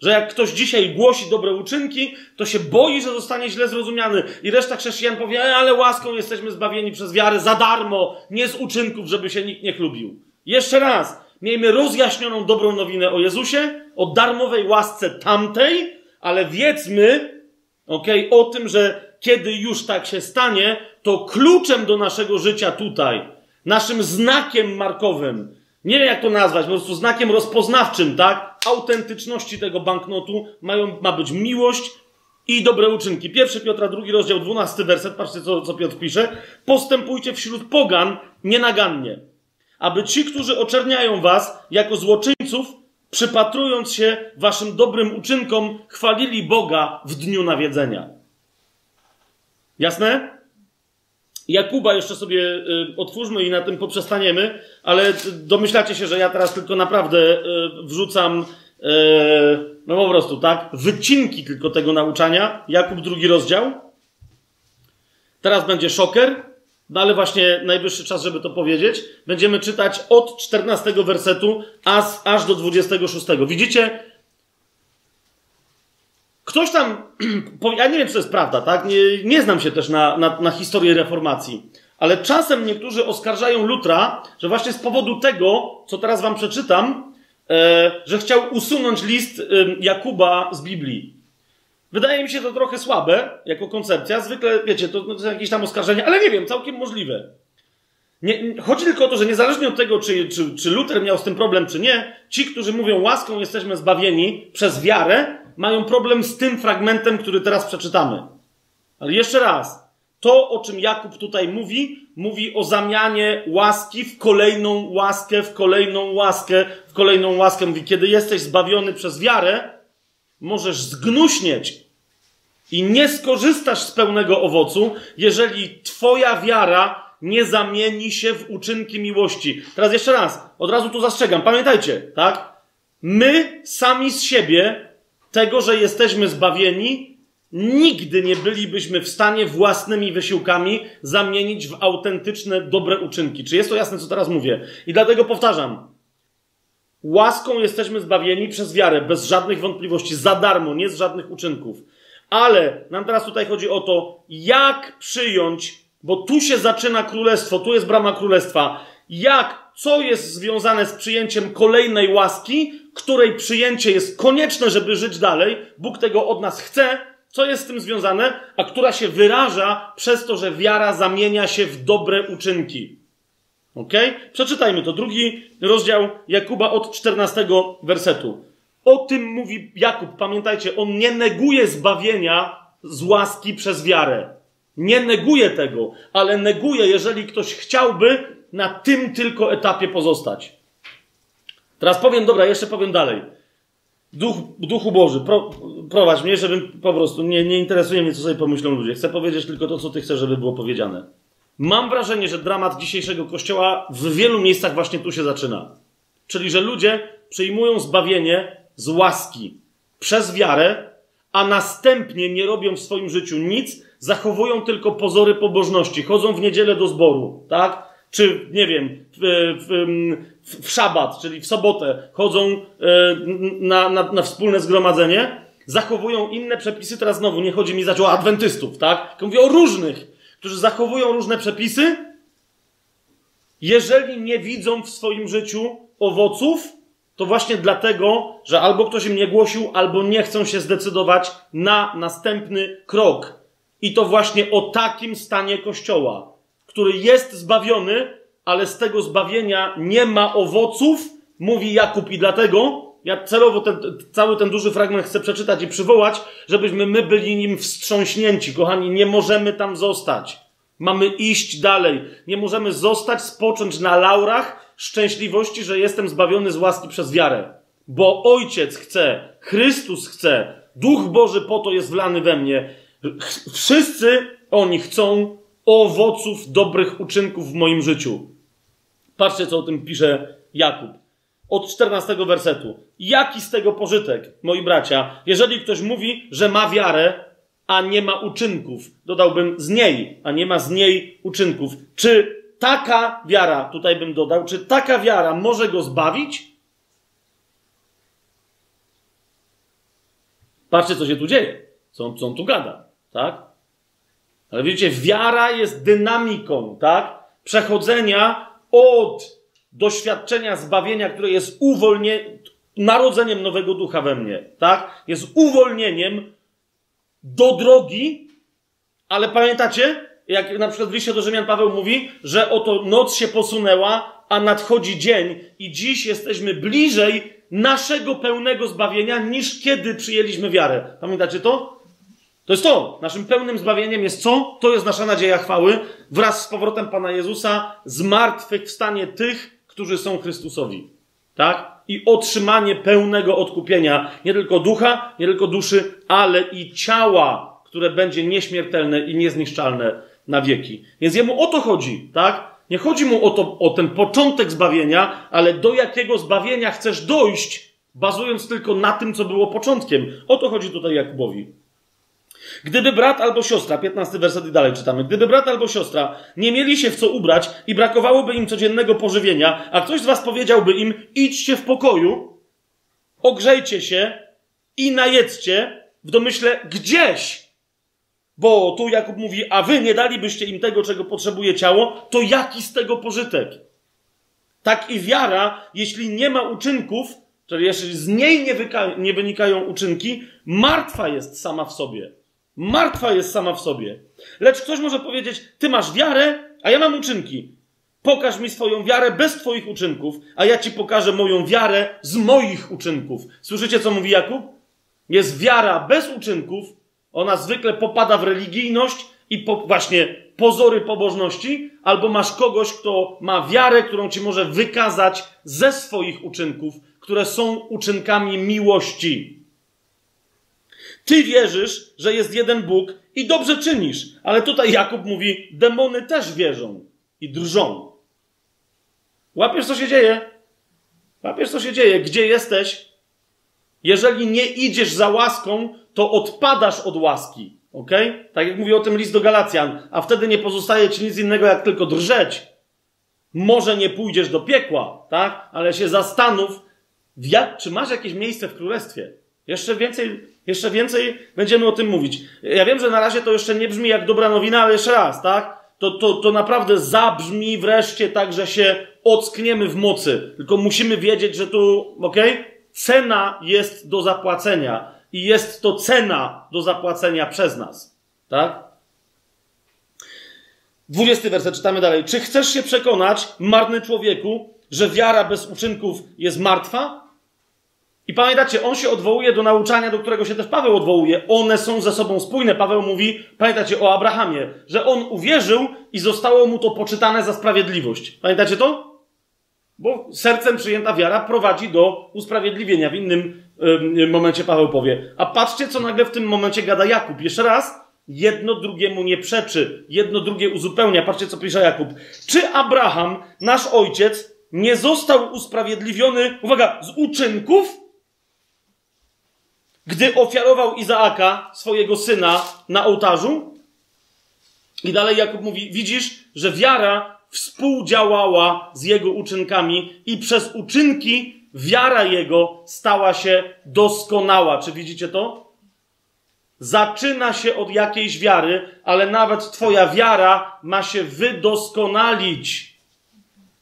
Że jak ktoś dzisiaj głosi dobre uczynki, to się boi, że zostanie źle zrozumiany. I reszta chrześcijan powie, e, ale łaską jesteśmy zbawieni przez wiarę za darmo, nie z uczynków, żeby się nikt nie chlubił. Jeszcze raz, miejmy rozjaśnioną dobrą nowinę o Jezusie, o darmowej łasce tamtej, ale wiedzmy, okay, o tym, że kiedy już tak się stanie, to kluczem do naszego życia tutaj, naszym znakiem markowym, nie wiem jak to nazwać, po prostu znakiem rozpoznawczym, tak? Autentyczności tego banknotu mają, ma być miłość i dobre uczynki. Pierwszy Piotra, drugi rozdział, dwunasty werset, patrzcie co, co Piotr pisze. Postępujcie wśród pogan nienagannie, aby ci, którzy oczerniają was jako złoczyńców, przypatrując się waszym dobrym uczynkom, chwalili Boga w dniu nawiedzenia. Jasne? Jakuba jeszcze sobie y, otwórzmy i na tym poprzestaniemy, ale domyślacie się, że ja teraz tylko naprawdę y, wrzucam, y, no po prostu, tak? Wycinki tylko tego nauczania. Jakub drugi rozdział. Teraz będzie szoker, no ale właśnie najwyższy czas, żeby to powiedzieć. Będziemy czytać od 14 wersetu aż, aż do 26. Widzicie? Ktoś tam, [clears throat] ja nie wiem, czy to jest prawda, tak? Nie, nie znam się też na, na, na historii reformacji, ale czasem niektórzy oskarżają Lutra, że właśnie z powodu tego, co teraz wam przeczytam, e, że chciał usunąć list e, Jakuba z Biblii. Wydaje mi się to trochę słabe jako koncepcja. Zwykle, wiecie, to, to są jakieś tam oskarżenia, ale nie wiem, całkiem możliwe. Nie, chodzi tylko o to, że niezależnie od tego, czy, czy, czy Luther miał z tym problem, czy nie, ci, którzy mówią łaską jesteśmy zbawieni przez wiarę, mają problem z tym fragmentem, który teraz przeczytamy. Ale jeszcze raz, to, o czym Jakub tutaj mówi, mówi o zamianie łaski w kolejną łaskę, w kolejną łaskę, w kolejną łaskę. Mówi, kiedy jesteś zbawiony przez wiarę, możesz zgnuśnieć i nie skorzystasz z pełnego owocu, jeżeli twoja wiara nie zamieni się w uczynki miłości. Teraz jeszcze raz, od razu tu zastrzegam, pamiętajcie, tak? My sami z siebie tego, że jesteśmy zbawieni, nigdy nie bylibyśmy w stanie własnymi wysiłkami zamienić w autentyczne, dobre uczynki. Czy jest to jasne, co teraz mówię? I dlatego powtarzam. Łaską jesteśmy zbawieni przez wiarę, bez żadnych wątpliwości, za darmo, nie z żadnych uczynków. Ale nam teraz tutaj chodzi o to, jak przyjąć, bo tu się zaczyna królestwo, tu jest brama królestwa. Jak, co jest związane z przyjęciem kolejnej łaski, której przyjęcie jest konieczne, żeby żyć dalej, Bóg tego od nas chce, co jest z tym związane, a która się wyraża przez to, że wiara zamienia się w dobre uczynki. Ok? Przeczytajmy to. Drugi rozdział Jakuba od 14 wersetu. O tym mówi Jakub. Pamiętajcie, on nie neguje zbawienia z łaski przez wiarę. Nie neguje tego, ale neguje, jeżeli ktoś chciałby na tym tylko etapie pozostać. Teraz powiem, dobra, jeszcze powiem dalej. Duch, Duchu Boży, pro, prowadź mnie, żebym po prostu, nie, nie interesuje mnie, co sobie pomyślą ludzie. Chcę powiedzieć tylko to, co ty chcesz, żeby było powiedziane. Mam wrażenie, że dramat dzisiejszego kościoła w wielu miejscach właśnie tu się zaczyna. Czyli, że ludzie przyjmują zbawienie z łaski przez wiarę, a następnie nie robią w swoim życiu nic, zachowują tylko pozory pobożności, chodzą w niedzielę do zboru, tak? Czy, nie wiem, w, w, w, szabat, czyli w sobotę, chodzą e, na, na, na wspólne zgromadzenie, zachowują inne przepisy. Teraz znowu nie chodzi mi zaś o adwentystów, tak? Tylko mówię o różnych, którzy zachowują różne przepisy, jeżeli nie widzą w swoim życiu owoców, to właśnie dlatego, że albo ktoś im nie głosił, albo nie chcą się zdecydować na następny krok. I to właśnie o takim stanie Kościoła, który jest zbawiony, ale z tego zbawienia nie ma owoców, mówi Jakub, i dlatego ja celowo ten, cały ten duży fragment chcę przeczytać i przywołać, żebyśmy my byli nim wstrząśnięci. Kochani, nie możemy tam zostać. Mamy iść dalej. Nie możemy zostać, spocząć na laurach szczęśliwości, że jestem zbawiony z łaski przez wiarę. Bo Ojciec chce, Chrystus chce, Duch Boży po to jest wlany we mnie. Wszyscy oni chcą owoców dobrych uczynków w moim życiu. Patrzcie, co o tym pisze Jakub. Od 14 wersetu. Jaki z tego pożytek, moi bracia, jeżeli ktoś mówi, że ma wiarę, a nie ma uczynków? Dodałbym z niej, a nie ma z niej uczynków. Czy taka wiara, tutaj bym dodał, czy taka wiara może go zbawić? Patrzcie, co się tu dzieje. Co on, co on tu gada, tak? Ale widzicie, wiara jest dynamiką, tak? Przechodzenia od doświadczenia zbawienia, które jest uwolnieniem, narodzeniem nowego ducha we mnie, tak? Jest uwolnieniem do drogi, ale pamiętacie, jak na przykład w liście do Rzymian Paweł mówi, że oto noc się posunęła, a nadchodzi dzień i dziś jesteśmy bliżej naszego pełnego zbawienia niż kiedy przyjęliśmy wiarę. Pamiętacie to? To jest to. Naszym pełnym zbawieniem jest co? To jest nasza nadzieja chwały wraz z powrotem Pana Jezusa, zmartwychwstanie tych, którzy są Chrystusowi. Tak? I otrzymanie pełnego odkupienia nie tylko ducha, nie tylko duszy, ale i ciała, które będzie nieśmiertelne i niezniszczalne na wieki. Więc jemu o to chodzi, tak? Nie chodzi mu o, to, o ten początek zbawienia, ale do jakiego zbawienia chcesz dojść, bazując tylko na tym, co było początkiem. O to chodzi tutaj Jakubowi. Gdyby brat albo siostra, 15 werset i dalej czytamy, gdyby brat albo siostra nie mieli się w co ubrać i brakowałoby im codziennego pożywienia, a ktoś z was powiedziałby im, idźcie w pokoju, ogrzejcie się i najedzcie, w domyśle gdzieś, bo tu Jakub mówi, a wy nie dalibyście im tego, czego potrzebuje ciało, to jaki z tego pożytek? Tak i wiara, jeśli nie ma uczynków, czyli jeśli z niej nie, nie wynikają uczynki, martwa jest sama w sobie. Martwa jest sama w sobie. Lecz ktoś może powiedzieć: Ty masz wiarę, a ja mam uczynki. Pokaż mi swoją wiarę bez Twoich uczynków, a ja Ci pokażę moją wiarę z moich uczynków. Słyszycie, co mówi Jakub? Jest wiara bez uczynków, ona zwykle popada w religijność i po, właśnie pozory pobożności, albo masz kogoś, kto ma wiarę, którą Ci może wykazać ze swoich uczynków, które są uczynkami miłości. Ty wierzysz, że jest jeden Bóg i dobrze czynisz. Ale tutaj Jakub mówi, demony też wierzą i drżą. Łapiesz, co się dzieje? Łapiesz, co się dzieje? Gdzie jesteś? Jeżeli nie idziesz za łaską, to odpadasz od łaski. Ok? Tak jak mówi o tym list do Galacjan. A wtedy nie pozostaje ci nic innego, jak tylko drżeć. Może nie pójdziesz do piekła, tak? Ale się zastanów, jak, czy masz jakieś miejsce w królestwie. Jeszcze więcej, jeszcze więcej będziemy o tym mówić. Ja wiem, że na razie to jeszcze nie brzmi jak dobra nowina, ale jeszcze raz, tak? To, to, to naprawdę zabrzmi wreszcie tak, że się ockniemy w mocy. Tylko musimy wiedzieć, że tu, ok? Cena jest do zapłacenia. I jest to cena do zapłacenia przez nas. Tak? Dwudziesty werset, czytamy dalej. Czy chcesz się przekonać, marny człowieku, że wiara bez uczynków jest martwa? I pamiętacie, on się odwołuje do nauczania, do którego się też Paweł odwołuje. One są ze sobą spójne. Paweł mówi, pamiętacie o Abrahamie, że on uwierzył i zostało mu to poczytane za sprawiedliwość. Pamiętacie to? Bo sercem przyjęta wiara prowadzi do usprawiedliwienia. W innym y, momencie Paweł powie. A patrzcie, co nagle w tym momencie gada Jakub. Jeszcze raz. Jedno drugiemu nie przeczy, jedno drugie uzupełnia. Patrzcie, co pisze Jakub. Czy Abraham, nasz ojciec, nie został usprawiedliwiony, uwaga, z uczynków, gdy ofiarował Izaaka, swojego syna, na ołtarzu. I dalej Jakub mówi: Widzisz, że wiara współdziałała z jego uczynkami, i przez uczynki wiara jego stała się doskonała. Czy widzicie to? Zaczyna się od jakiejś wiary, ale nawet Twoja wiara ma się wydoskonalić.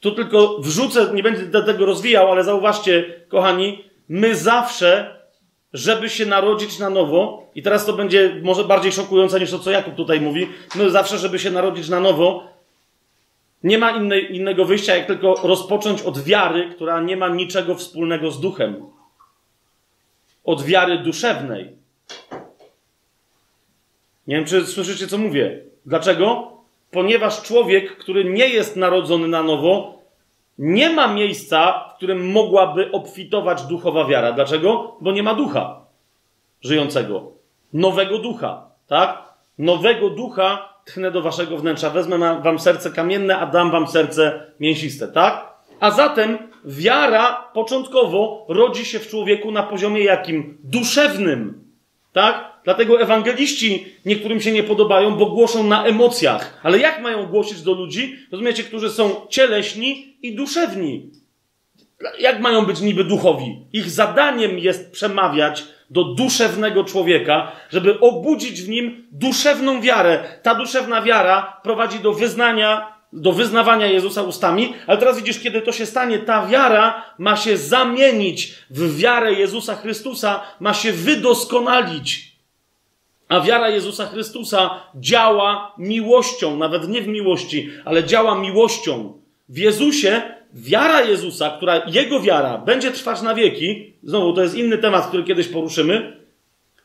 Tu tylko wrzucę, nie będę tego rozwijał, ale zauważcie, kochani, my zawsze, żeby się narodzić na nowo, i teraz to będzie może bardziej szokujące niż to, co Jakub tutaj mówi, my zawsze, żeby się narodzić na nowo, nie ma innej, innego wyjścia, jak tylko rozpocząć od wiary, która nie ma niczego wspólnego z duchem. Od wiary duszewnej. Nie wiem, czy słyszycie, co mówię. Dlaczego? Ponieważ człowiek, który nie jest narodzony na nowo, nie ma miejsca, w którym mogłaby obfitować duchowa wiara. Dlaczego? Bo nie ma ducha żyjącego. Nowego ducha, tak? Nowego ducha tchnę do waszego wnętrza. Wezmę wam serce kamienne, a dam wam serce mięsiste, tak? A zatem wiara początkowo rodzi się w człowieku na poziomie jakim? Duszewnym. Tak? Dlatego ewangeliści niektórym się nie podobają, bo głoszą na emocjach. Ale jak mają głosić do ludzi, rozumiecie, którzy są cieleśni i duszewni? Jak mają być niby duchowi? Ich zadaniem jest przemawiać do duszewnego człowieka, żeby obudzić w nim duszewną wiarę. Ta duszewna wiara prowadzi do wyznania, do wyznawania Jezusa ustami, ale teraz widzisz, kiedy to się stanie, ta wiara ma się zamienić w wiarę Jezusa Chrystusa, ma się wydoskonalić. A wiara Jezusa Chrystusa działa miłością, nawet nie w miłości, ale działa miłością. W Jezusie wiara Jezusa, która jego wiara będzie trwać na wieki, znowu to jest inny temat, który kiedyś poruszymy.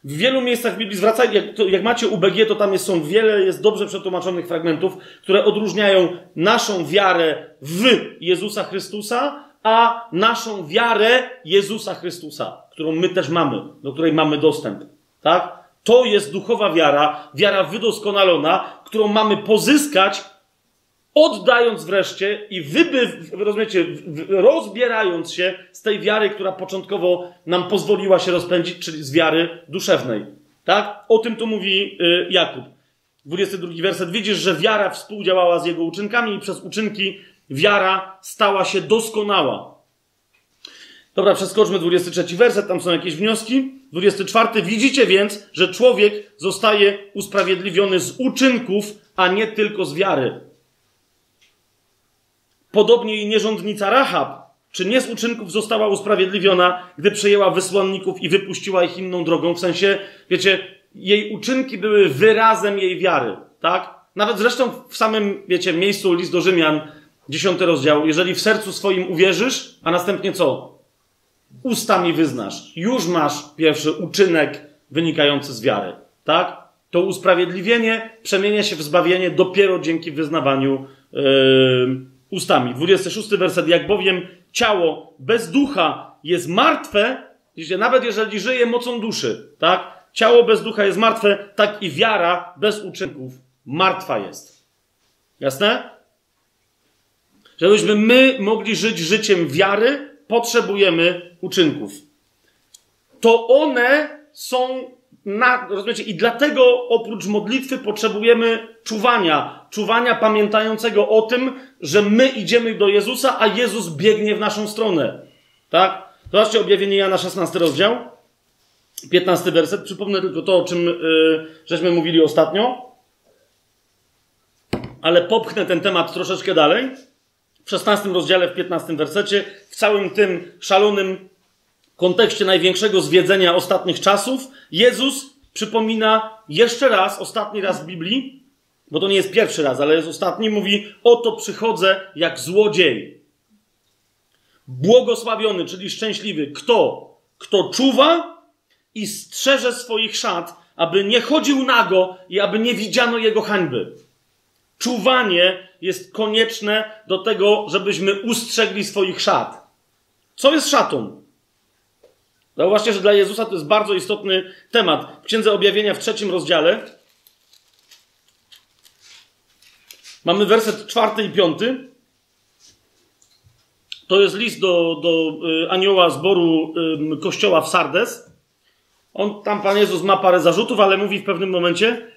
W wielu miejscach Biblii zwracaj, jak, to, jak macie UBG, to tam jest, są wiele, jest dobrze przetłumaczonych fragmentów, które odróżniają naszą wiarę w Jezusa Chrystusa, a naszą wiarę Jezusa Chrystusa, którą my też mamy, do której mamy dostęp. Tak? To jest duchowa wiara, wiara wydoskonalona, którą mamy pozyskać, oddając wreszcie i wyby, rozumiecie, rozbierając się z tej wiary, która początkowo nam pozwoliła się rozpędzić, czyli z wiary duszewnej. Tak? O tym tu mówi y, Jakub. 22 werset. Widzisz, że wiara współdziałała z jego uczynkami i przez uczynki wiara stała się doskonała. Dobra, przeskoczmy 23 werset, tam są jakieś wnioski. 24. Widzicie więc, że człowiek zostaje usprawiedliwiony z uczynków, a nie tylko z wiary. Podobnie i nierządnica Rahab, czy nie z uczynków została usprawiedliwiona, gdy przejęła wysłanników i wypuściła ich inną drogą? W sensie, wiecie, jej uczynki były wyrazem jej wiary, tak? Nawet zresztą w samym, wiecie, miejscu list do Rzymian, dziesiąty rozdział, jeżeli w sercu swoim uwierzysz, a następnie co? Ustami wyznasz. Już masz pierwszy uczynek wynikający z wiary, tak? To usprawiedliwienie przemienia się w zbawienie dopiero dzięki wyznawaniu yy, ustami. 26 werset. Jak bowiem ciało bez ducha jest martwe, nawet jeżeli żyje mocą duszy, tak? Ciało bez ducha jest martwe, tak i wiara bez uczynków martwa jest. Jasne? Żebyśmy my mogli żyć życiem wiary, potrzebujemy uczynków. To one są na, rozumiecie? I dlatego oprócz modlitwy potrzebujemy czuwania. Czuwania pamiętającego o tym, że my idziemy do Jezusa, a Jezus biegnie w naszą stronę. Tak? Zobaczcie objawienie Jana 16 rozdział, 15 werset. Przypomnę tylko to, o czym yy, żeśmy mówili ostatnio. Ale popchnę ten temat troszeczkę dalej. W 16 rozdziale, w 15 wersecie, w całym tym szalonym kontekście największego zwiedzenia ostatnich czasów, Jezus przypomina jeszcze raz, ostatni raz w Biblii, bo to nie jest pierwszy raz, ale jest ostatni, mówi: Oto przychodzę jak złodziej. Błogosławiony, czyli szczęśliwy. Kto? Kto czuwa i strzeże swoich szat, aby nie chodził nago i aby nie widziano jego hańby. Czuwanie jest konieczne do tego, żebyśmy ustrzegli swoich szat. Co jest szatą? Zauważcie, że dla Jezusa to jest bardzo istotny temat. W Księdze Objawienia w trzecim rozdziale mamy werset czwarty i piąty. To jest list do, do y, anioła zboru kościoła w Sardes. On, tam Pan Jezus ma parę zarzutów, ale mówi w pewnym momencie,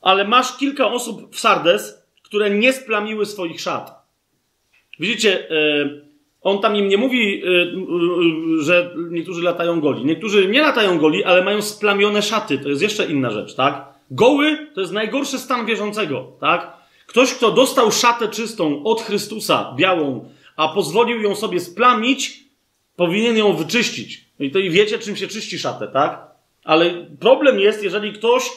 ale masz kilka osób w Sardes, które nie splamiły swoich szat. Widzicie, y, on tam im nie mówi, y, y, że niektórzy latają goli. Niektórzy nie latają goli, ale mają splamione szaty. To jest jeszcze inna rzecz, tak? Goły to jest najgorszy stan wierzącego, tak? Ktoś, kto dostał szatę czystą od Chrystusa, białą, a pozwolił ją sobie splamić, powinien ją wyczyścić. No I to i wiecie, czym się czyści szatę, tak? Ale problem jest, jeżeli ktoś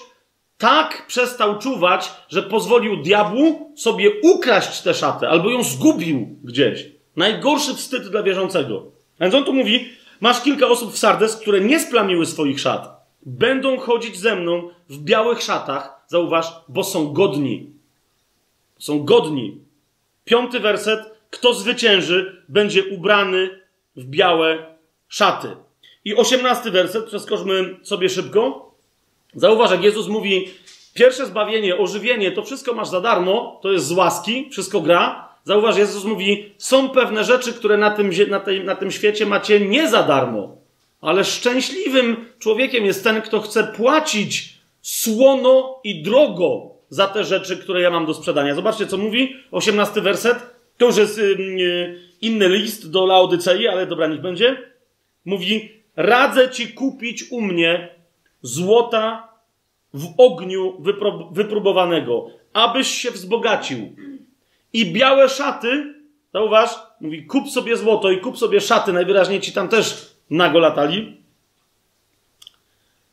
tak przestał czuwać, że pozwolił diabłu sobie ukraść tę szatę, albo ją zgubił gdzieś. Najgorszy wstyd dla wierzącego. Więc on tu mówi, masz kilka osób w Sardes, które nie splamiły swoich szat. Będą chodzić ze mną w białych szatach, zauważ, bo są godni. Są godni. Piąty werset. Kto zwycięży, będzie ubrany w białe szaty. I osiemnasty werset, przeskoczmy sobie szybko. Zauważ, jak Jezus mówi, pierwsze zbawienie, ożywienie, to wszystko masz za darmo, to jest z łaski, wszystko gra. Zauważ, Jezus mówi, są pewne rzeczy, które na tym, na, tej, na tym świecie macie nie za darmo. Ale szczęśliwym człowiekiem jest ten, kto chce płacić słono i drogo za te rzeczy, które ja mam do sprzedania. Zobaczcie, co mówi, osiemnasty werset. To już jest inny list do Laodycei, ale dobra, niech będzie. Mówi, radzę ci kupić u mnie złota w ogniu wypróbowanego, abyś się wzbogacił. I białe szaty, zauważ, mówi, kup sobie złoto i kup sobie szaty, najwyraźniej ci tam też nago latali.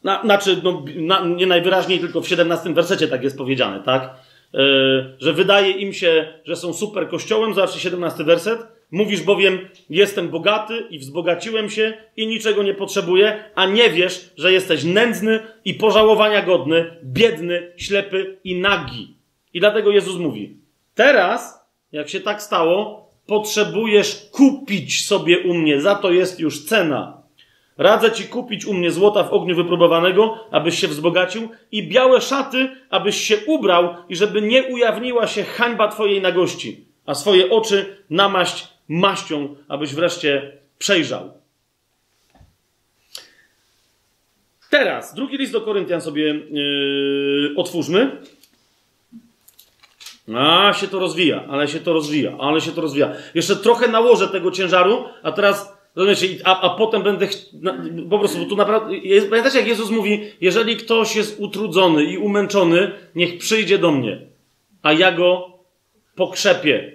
Na, znaczy, no, na, nie najwyraźniej, tylko w 17 wersecie tak jest powiedziane, tak? Yy, że wydaje im się, że są super kościołem, zobaczcie 17 werset. Mówisz bowiem, jestem bogaty i wzbogaciłem się i niczego nie potrzebuję, a nie wiesz, że jesteś nędzny i pożałowania godny, biedny, ślepy i nagi. I dlatego Jezus mówi, teraz, jak się tak stało, potrzebujesz kupić sobie u mnie, za to jest już cena. Radzę ci kupić u mnie złota w ogniu wypróbowanego, abyś się wzbogacił, i białe szaty, abyś się ubrał, i żeby nie ujawniła się hańba twojej nagości, a swoje oczy namaść maścią, abyś wreszcie przejrzał. Teraz, drugi list do Koryntian sobie yy, otwórzmy. A, się to rozwija, ale się to rozwija, ale się to rozwija. Jeszcze trochę nałożę tego ciężaru, a teraz, rozumiecie, a, a potem będę, po prostu, bo tu naprawdę, jest, pamiętacie jak Jezus mówi, jeżeli ktoś jest utrudzony i umęczony, niech przyjdzie do mnie, a ja go pokrzepię,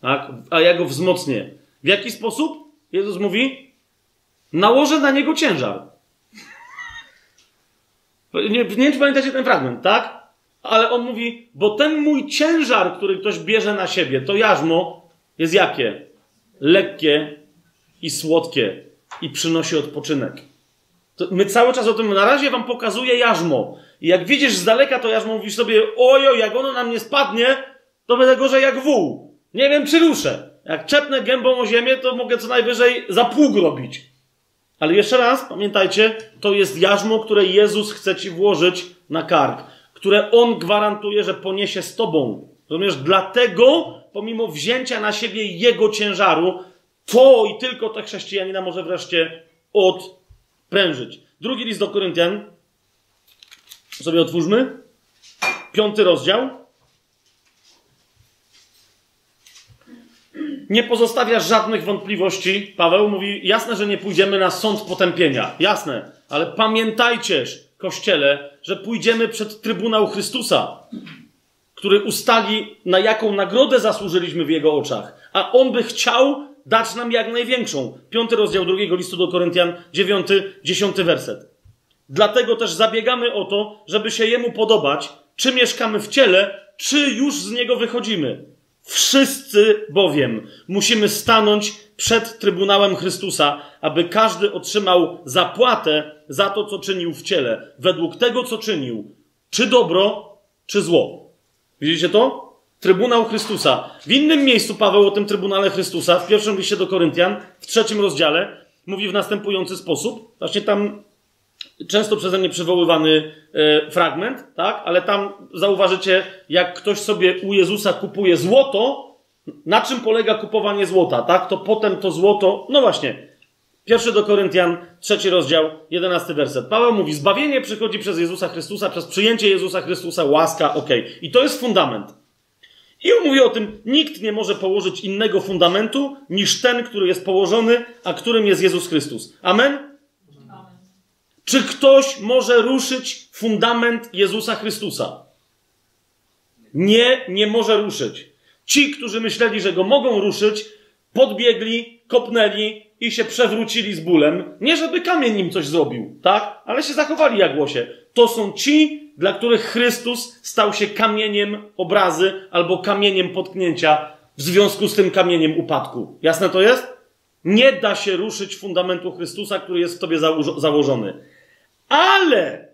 tak? a ja go wzmocnię. W jaki sposób? Jezus mówi, nałożę na niego ciężar. [laughs] Nie, nie wiem, czy pamiętacie ten fragment, tak? Ale on mówi, bo ten mój ciężar, który ktoś bierze na siebie, to jarzmo jest jakie? Lekkie i słodkie i przynosi odpoczynek. To my cały czas o tym, na razie wam pokazuję jarzmo. I jak widzisz z daleka to jarzmo, mówisz sobie, ojo, jak ono na mnie spadnie, to będę gorzej jak wół. Nie wiem, czy ruszę. Jak czepnę gębą o ziemię, to mogę co najwyżej za pług robić. Ale jeszcze raz, pamiętajcie, to jest jarzmo, które Jezus chce ci włożyć na kark które On gwarantuje, że poniesie z Tobą. Rozumiesz? Dlatego, pomimo wzięcia na siebie Jego ciężaru, to i tylko to chrześcijanina może wreszcie odprężyć. Drugi list do Koryntian. Sobie otwórzmy. Piąty rozdział. Nie pozostawia żadnych wątpliwości. Paweł mówi, jasne, że nie pójdziemy na sąd potępienia. Jasne, ale pamiętajcież, kościele, że pójdziemy przed Trybunał Chrystusa, który ustali, na jaką nagrodę zasłużyliśmy w Jego oczach. A On by chciał dać nam jak największą. Piąty rozdział drugiego listu do Koryntian, dziewiąty, dziesiąty werset. Dlatego też zabiegamy o to, żeby się Jemu podobać, czy mieszkamy w ciele, czy już z Niego wychodzimy. Wszyscy bowiem musimy stanąć przed Trybunałem Chrystusa, aby każdy otrzymał zapłatę za to, co czynił w ciele, według tego, co czynił, czy dobro, czy zło. Widzicie to? Trybunał Chrystusa. W innym miejscu Paweł o tym Trybunale Chrystusa, w pierwszym liście do Koryntian, w trzecim rozdziale, mówi w następujący sposób. Właśnie tam często przeze mnie przywoływany e, fragment, tak? Ale tam zauważycie, jak ktoś sobie u Jezusa kupuje złoto, Na czym polega kupowanie złota, tak? To potem to złoto, no właśnie, pierwszy do Koryntian, trzeci rozdział, jedenasty werset. Paweł mówi, zbawienie przychodzi przez Jezusa Chrystusa, przez przyjęcie Jezusa Chrystusa, łaska, okej. Okay. I to jest fundament. I on mówi o tym, nikt nie może położyć innego fundamentu niż ten, który jest położony, a którym jest Jezus Chrystus. Amen? Amen. Czy ktoś może ruszyć fundament Jezusa Chrystusa? Nie, nie może ruszyć. Ci, którzy myśleli, że go mogą ruszyć, podbiegli, kopnęli i się przewrócili z bólem. Nie, żeby kamień im coś zrobił, tak? Ale się zachowali jak głosie. To są ci, dla których Chrystus stał się kamieniem obrazy albo kamieniem potknięcia w związku z tym kamieniem upadku. Jasne to jest? Nie da się ruszyć fundamentu Chrystusa, który jest w tobie założony. Ale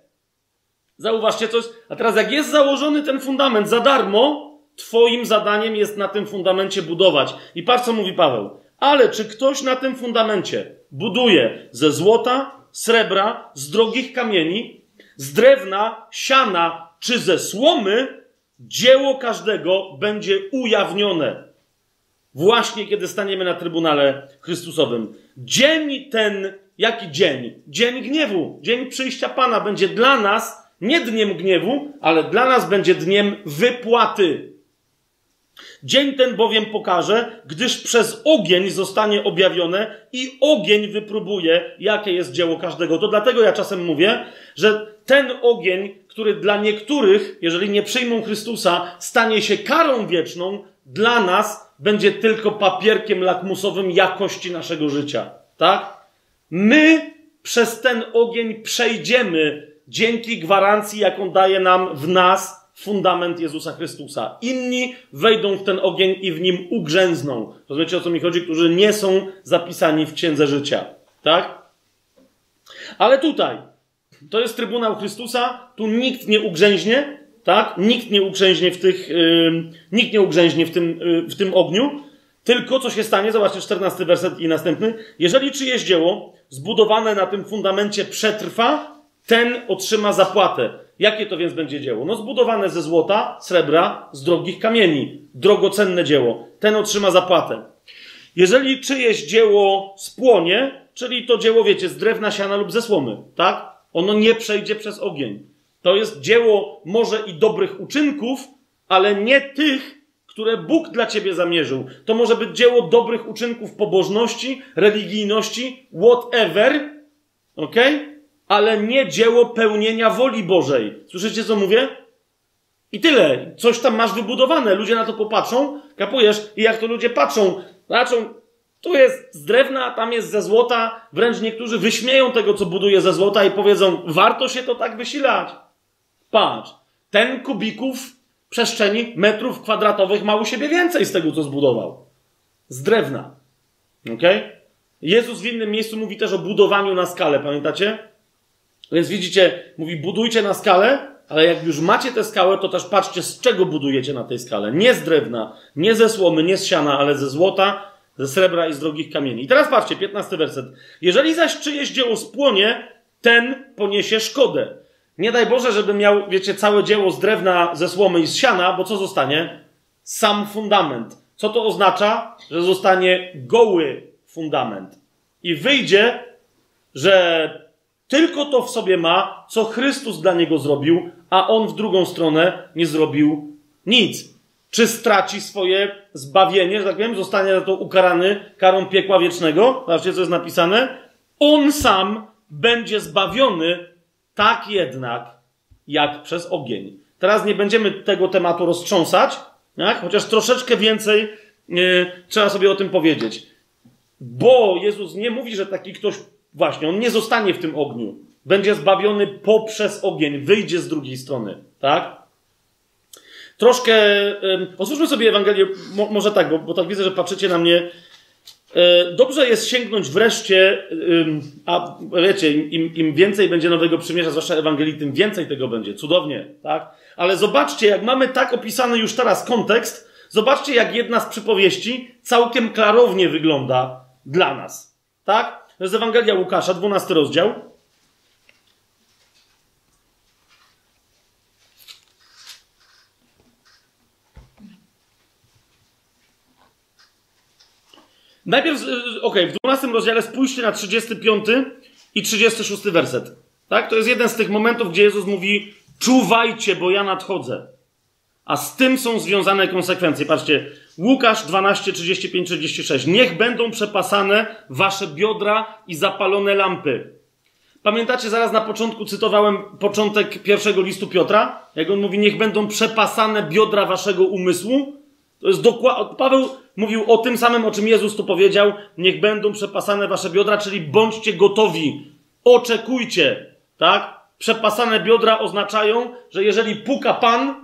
zauważcie coś. A teraz, jak jest założony ten fundament za darmo, Twoim zadaniem jest na tym fundamencie budować. I patrz, co mówi Paweł. Ale czy ktoś na tym fundamencie buduje ze złota, srebra, z drogich kamieni, z drewna, siana czy ze słomy, dzieło każdego będzie ujawnione. Właśnie kiedy staniemy na Trybunale Chrystusowym. Dzień ten, jaki dzień? Dzień gniewu, dzień przyjścia Pana będzie dla nas nie dniem gniewu, ale dla nas będzie dniem wypłaty. Dzień ten bowiem pokaże, gdyż przez ogień zostanie objawione i ogień wypróbuje, jakie jest dzieło każdego. To dlatego ja czasem mówię, że ten ogień, który dla niektórych, jeżeli nie przyjmą Chrystusa, stanie się karą wieczną, dla nas będzie tylko papierkiem lakmusowym jakości naszego życia. Tak? My przez ten ogień przejdziemy dzięki gwarancji, jaką daje nam w nas fundament Jezusa Chrystusa. Inni wejdą w ten ogień i w nim ugrzęzną. Rozumiecie o co mi chodzi? Którzy nie są zapisani w księdze życia. Tak? Ale tutaj, to jest Trybunał Chrystusa, tu nikt nie ugrzęźnie, tak? Nikt nie ugrzęźnie w tych, yy, nikt nie ugrzęźnie w tym, yy, w tym ogniu, tylko co się stanie, zobaczcie 14 werset i następny. Jeżeli czyjeś dzieło zbudowane na tym fundamencie przetrwa, ten otrzyma zapłatę. Jakie to więc będzie dzieło? No zbudowane ze złota, srebra, z drogich kamieni. Drogocenne dzieło. Ten otrzyma zapłatę. Jeżeli czyjeś dzieło spłonie, czyli to dzieło, wiecie, z drewna, siana lub ze słomy, tak? Ono nie przejdzie przez ogień. To jest dzieło może i dobrych uczynków, ale nie tych, które Bóg dla ciebie zamierzył. To może być dzieło dobrych uczynków pobożności, religijności, whatever, ok? Ale nie dzieło pełnienia woli Bożej. Słyszycie, co mówię? I tyle. Coś tam masz wybudowane. Ludzie na to popatrzą, kapujesz, i jak to ludzie patrzą, zobaczą, tu jest z drewna, tam jest ze złota. Wręcz niektórzy wyśmieją tego, co buduje ze złota i powiedzą, warto się to tak wysilać. Patrz, ten kubików przestrzeni metrów kwadratowych ma u siebie więcej z tego, co zbudował. Z drewna. Ok? Jezus w innym miejscu mówi też o budowaniu na skalę, pamiętacie? Więc widzicie, mówi, budujcie na skalę, ale jak już macie tę skałę, to też patrzcie, z czego budujecie na tej skale. Nie z drewna, nie ze słomy, nie z siana, ale ze złota, ze srebra i z drogich kamieni. I teraz patrzcie, 15 werset. Jeżeli zaś czyjeś dzieło spłonie, ten poniesie szkodę. Nie daj Boże, żeby miał, wiecie, całe dzieło z drewna, ze słomy i z siana, bo co zostanie? Sam fundament. Co to oznacza? Że zostanie goły fundament. I wyjdzie, że tylko to w sobie ma, co Chrystus dla niego zrobił, a on w drugą stronę nie zrobił nic. Czy straci swoje zbawienie, że tak powiem, zostanie za to ukarany karą piekła wiecznego? Zobaczcie, co jest napisane. On sam będzie zbawiony, tak jednak, jak przez ogień. Teraz nie będziemy tego tematu roztrząsać, tak? chociaż troszeczkę więcej yy, trzeba sobie o tym powiedzieć. Bo Jezus nie mówi, że taki ktoś Właśnie, on nie zostanie w tym ogniu. Będzie zbawiony poprzez ogień, wyjdzie z drugiej strony, tak? Troszkę. Posłuchajmy sobie Ewangelię, mo, może tak, bo, bo tak widzę, że patrzycie na mnie. E, dobrze jest sięgnąć wreszcie, a wiecie, im, im więcej będzie nowego przymierza, zwłaszcza Ewangelii, tym więcej tego będzie. Cudownie, tak? Ale zobaczcie, jak mamy tak opisany już teraz kontekst, zobaczcie, jak jedna z przypowieści całkiem klarownie wygląda dla nas, tak? To jest Ewangelia Łukasza, 12 rozdział. Najpierw, y, okej, w 12 rozdziale spójrzcie na 35 i 36 werset. Tak? To jest jeden z tych momentów, gdzie Jezus mówi: Czuwajcie, bo ja nadchodzę. A z tym są związane konsekwencje. Patrzcie, Łukasz 12, 35, 36. Niech będą przepasane wasze biodra i zapalone lampy. Pamiętacie, zaraz na początku cytowałem początek pierwszego listu Piotra? Jak on mówi, niech będą przepasane biodra waszego umysłu. To jest dokładnie. Paweł mówił o tym samym, o czym Jezus tu powiedział. Niech będą przepasane wasze biodra, czyli bądźcie gotowi. Oczekujcie. Tak? Przepasane biodra oznaczają, że jeżeli puka Pan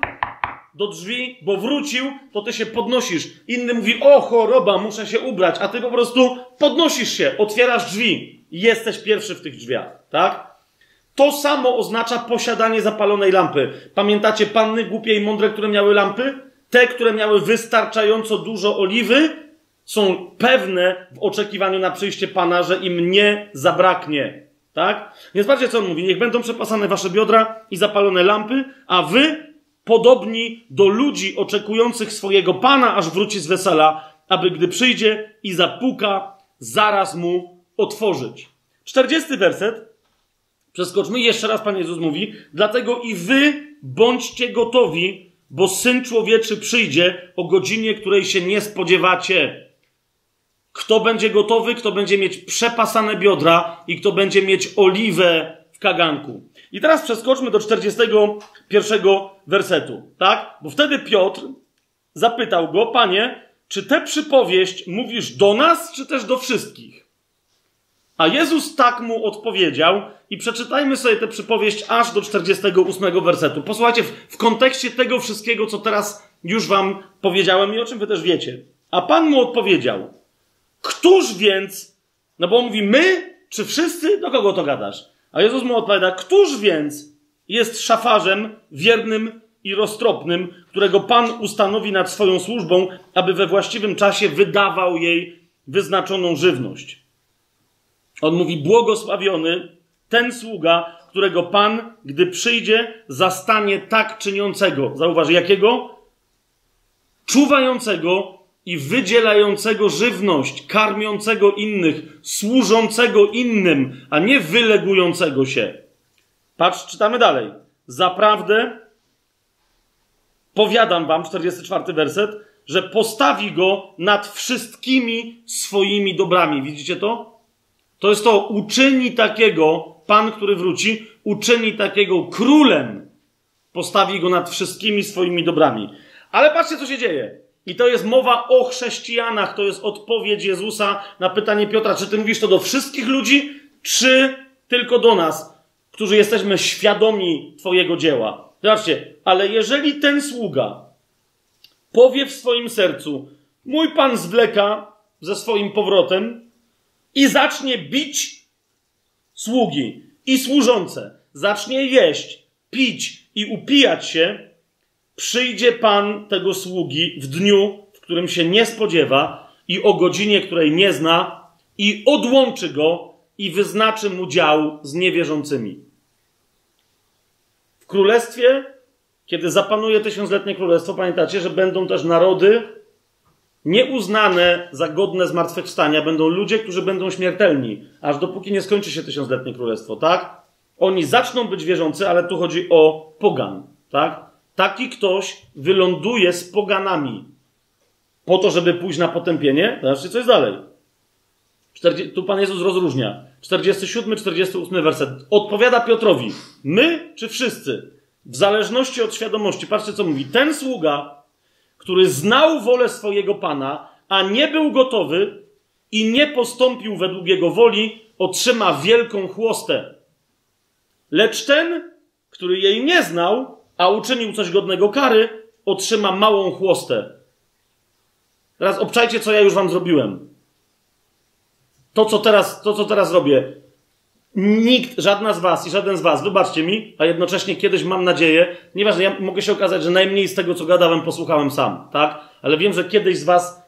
do drzwi, bo wrócił, to ty się podnosisz. Inny mówi, o choroba, muszę się ubrać, a ty po prostu podnosisz się, otwierasz drzwi i jesteś pierwszy w tych drzwiach. Tak? To samo oznacza posiadanie zapalonej lampy. Pamiętacie panny głupie i mądre, które miały lampy? Te, które miały wystarczająco dużo oliwy, są pewne w oczekiwaniu na przyjście Pana, że im nie zabraknie. Tak? Więc patrzcie, co on mówi. Niech będą przepasane wasze biodra i zapalone lampy, a wy podobni do ludzi oczekujących swojego Pana, aż wróci z wesela, aby gdy przyjdzie i zapuka, zaraz mu otworzyć. Czterdziesty werset. Przeskoczmy. Jeszcze raz Pan Jezus mówi. Dlatego i wy bądźcie gotowi, bo Syn Człowieczy przyjdzie o godzinie, której się nie spodziewacie. Kto będzie gotowy, kto będzie mieć przepasane biodra i kto będzie mieć oliwę w kaganku. I teraz przeskoczmy do 41 wersetu, tak? Bo wtedy Piotr zapytał go, panie, czy tę przypowieść mówisz do nas, czy też do wszystkich? A Jezus tak mu odpowiedział, i przeczytajmy sobie tę przypowieść aż do 48 wersetu. Posłuchajcie, w, w kontekście tego wszystkiego, co teraz już wam powiedziałem i o czym wy też wiecie. A Pan mu odpowiedział, któż więc, no bo on mówi my, czy wszyscy, do kogo to gadasz? A Jezus mu odpowiada, któż więc jest szafarzem wiernym i roztropnym, którego Pan ustanowi nad swoją służbą, aby we właściwym czasie wydawał jej wyznaczoną żywność. On mówi, błogosławiony ten sługa, którego Pan, gdy przyjdzie, zastanie tak czyniącego. Zauważ, jakiego? Czuwającego i wydzielającego żywność, karmiącego innych, służącego innym, a nie wylegującego się. Patrz, czytamy dalej. Zaprawdę, powiadam wam, 44 werset, że postawi go nad wszystkimi swoimi dobrami. Widzicie to? To jest to, uczyni takiego, Pan, który wróci, uczyni takiego królem, postawi go nad wszystkimi swoimi dobrami. Ale patrzcie, co się dzieje. I to jest mowa o chrześcijanach, to jest odpowiedź Jezusa na pytanie Piotra, czy ty mówisz to do wszystkich ludzi, czy tylko do nas, którzy jesteśmy świadomi Twojego dzieła. Zobaczcie, ale jeżeli ten sługa powie w swoim sercu, mój Pan zwleka ze swoim powrotem i zacznie bić sługi i służące, zacznie jeść, pić i upijać się, przyjdzie Pan tego sługi w dniu, w którym się nie spodziewa i o godzinie, której nie zna i odłączy go i wyznaczy mu dział z niewierzącymi. W królestwie, kiedy zapanuje tysiącletnie królestwo, pamiętacie, że będą też narody nieuznane za godne zmartwychwstania, będą ludzie, którzy będą śmiertelni, aż dopóki nie skończy się tysiącletnie królestwo, tak? Oni zaczną być wierzący, ale tu chodzi o pogan, tak? Taki ktoś wyląduje z poganami po to, żeby pójść na potępienie. Zobaczcie, co jest dalej. 40, tu Pan Jezus rozróżnia. 47, 48 werset. Odpowiada Piotrowi. My czy wszyscy? W zależności od świadomości. Patrzcie, co mówi. Ten sługa, który znał wolę swojego Pana, a nie był gotowy i nie postąpił według jego woli, otrzyma wielką chłostę. Lecz ten, który jej nie znał, a uczynił coś godnego kary, otrzyma małą chłostę. Teraz obczajcie, co ja już wam zrobiłem. To, co teraz, to, co teraz robię. Nikt, żadna z was i żaden z was, wybaczcie mi, a jednocześnie kiedyś mam nadzieję, nieważne, ja mogę się okazać, że najmniej z tego, co gadałem, posłuchałem sam, tak? Ale wiem, że kiedyś z was,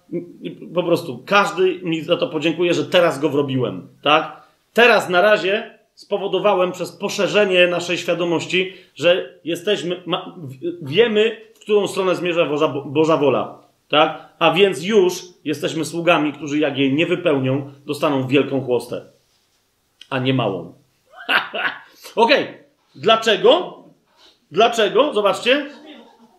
po prostu, każdy mi za to podziękuje, że teraz go wrobiłem, tak? Teraz na razie spowodowałem przez poszerzenie naszej świadomości, że jesteśmy, ma, wiemy, w którą stronę zmierza Boża, Boża wola. Tak? A więc już jesteśmy sługami, którzy jak jej nie wypełnią, dostaną wielką chłostę, a nie małą. [laughs] Okej. Okay. Dlaczego? Dlaczego? Zobaczcie.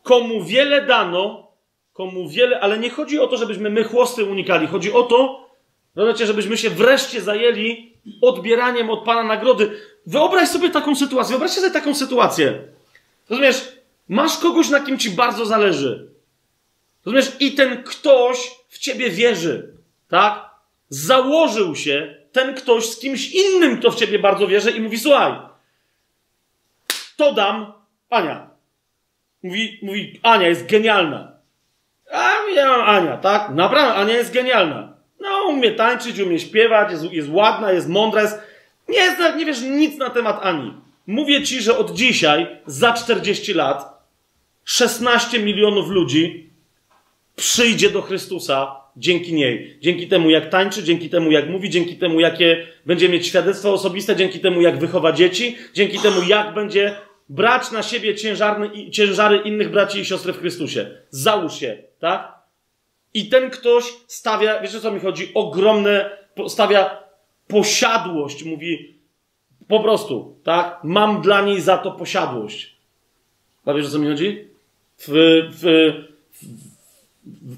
Komu wiele dano, komu wiele, ale nie chodzi o to, żebyśmy my chłosty unikali. Chodzi o to, żebyśmy się wreszcie zajęli odbieraniem od Pana nagrody. Wyobraź sobie taką sytuację, wyobraźcie sobie taką sytuację. Rozumiesz, masz kogoś, na kim ci bardzo zależy. Rozumiesz, i ten ktoś w ciebie wierzy, tak? Założył się ten ktoś z kimś innym, kto w ciebie bardzo wierzy i mówi, słuchaj, to dam Ania. Mówi, mówi Ania jest genialna. A ja Ania, tak? Naprawdę, Ania jest genialna. No, umie tańczyć, umie śpiewać, jest, jest ładna, jest mądra, jest... Nie, nie wiesz nic na temat Ani. Mówię ci, że od dzisiaj, za 40 lat, 16 milionów ludzi przyjdzie do Chrystusa dzięki niej. Dzięki temu, jak tańczy, dzięki temu, jak mówi, dzięki temu, jakie będzie mieć świadectwo osobiste, dzięki temu, jak wychowa dzieci, dzięki temu, jak będzie brać na siebie ciężary innych braci i siostry w Chrystusie. Załóż się, tak? I ten ktoś stawia, wiecie co mi chodzi? Ogromne, stawia posiadłość, mówi po prostu, tak? Mam dla niej za to posiadłość. A wiesz o co mi chodzi? W, w,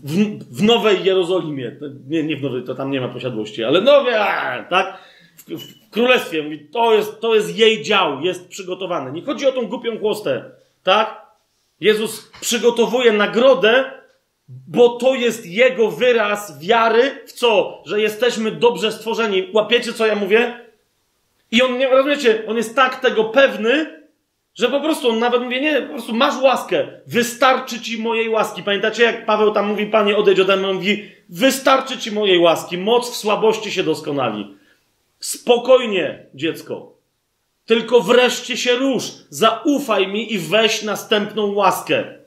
w, w Nowej Jerozolimie, nie, nie w Nowej, to tam nie ma posiadłości, ale nowe, tak? W, w Królestwie, mówi, to jest, to jest jej dział, jest przygotowany. Nie chodzi o tą głupią chłostę, tak? Jezus przygotowuje nagrodę, bo to jest jego wyraz wiary w co? Że jesteśmy dobrze stworzeni. Łapiecie, co ja mówię? I on, nie rozumiecie, on jest tak tego pewny, że po prostu on nawet mówi, nie, po prostu masz łaskę, wystarczy ci mojej łaski. Pamiętacie, jak Paweł tam mówi, panie, odejdź ode mnie, mówi, wystarczy ci mojej łaski, moc w słabości się doskonali. Spokojnie, dziecko. Tylko wreszcie się rusz, zaufaj mi i weź następną łaskę.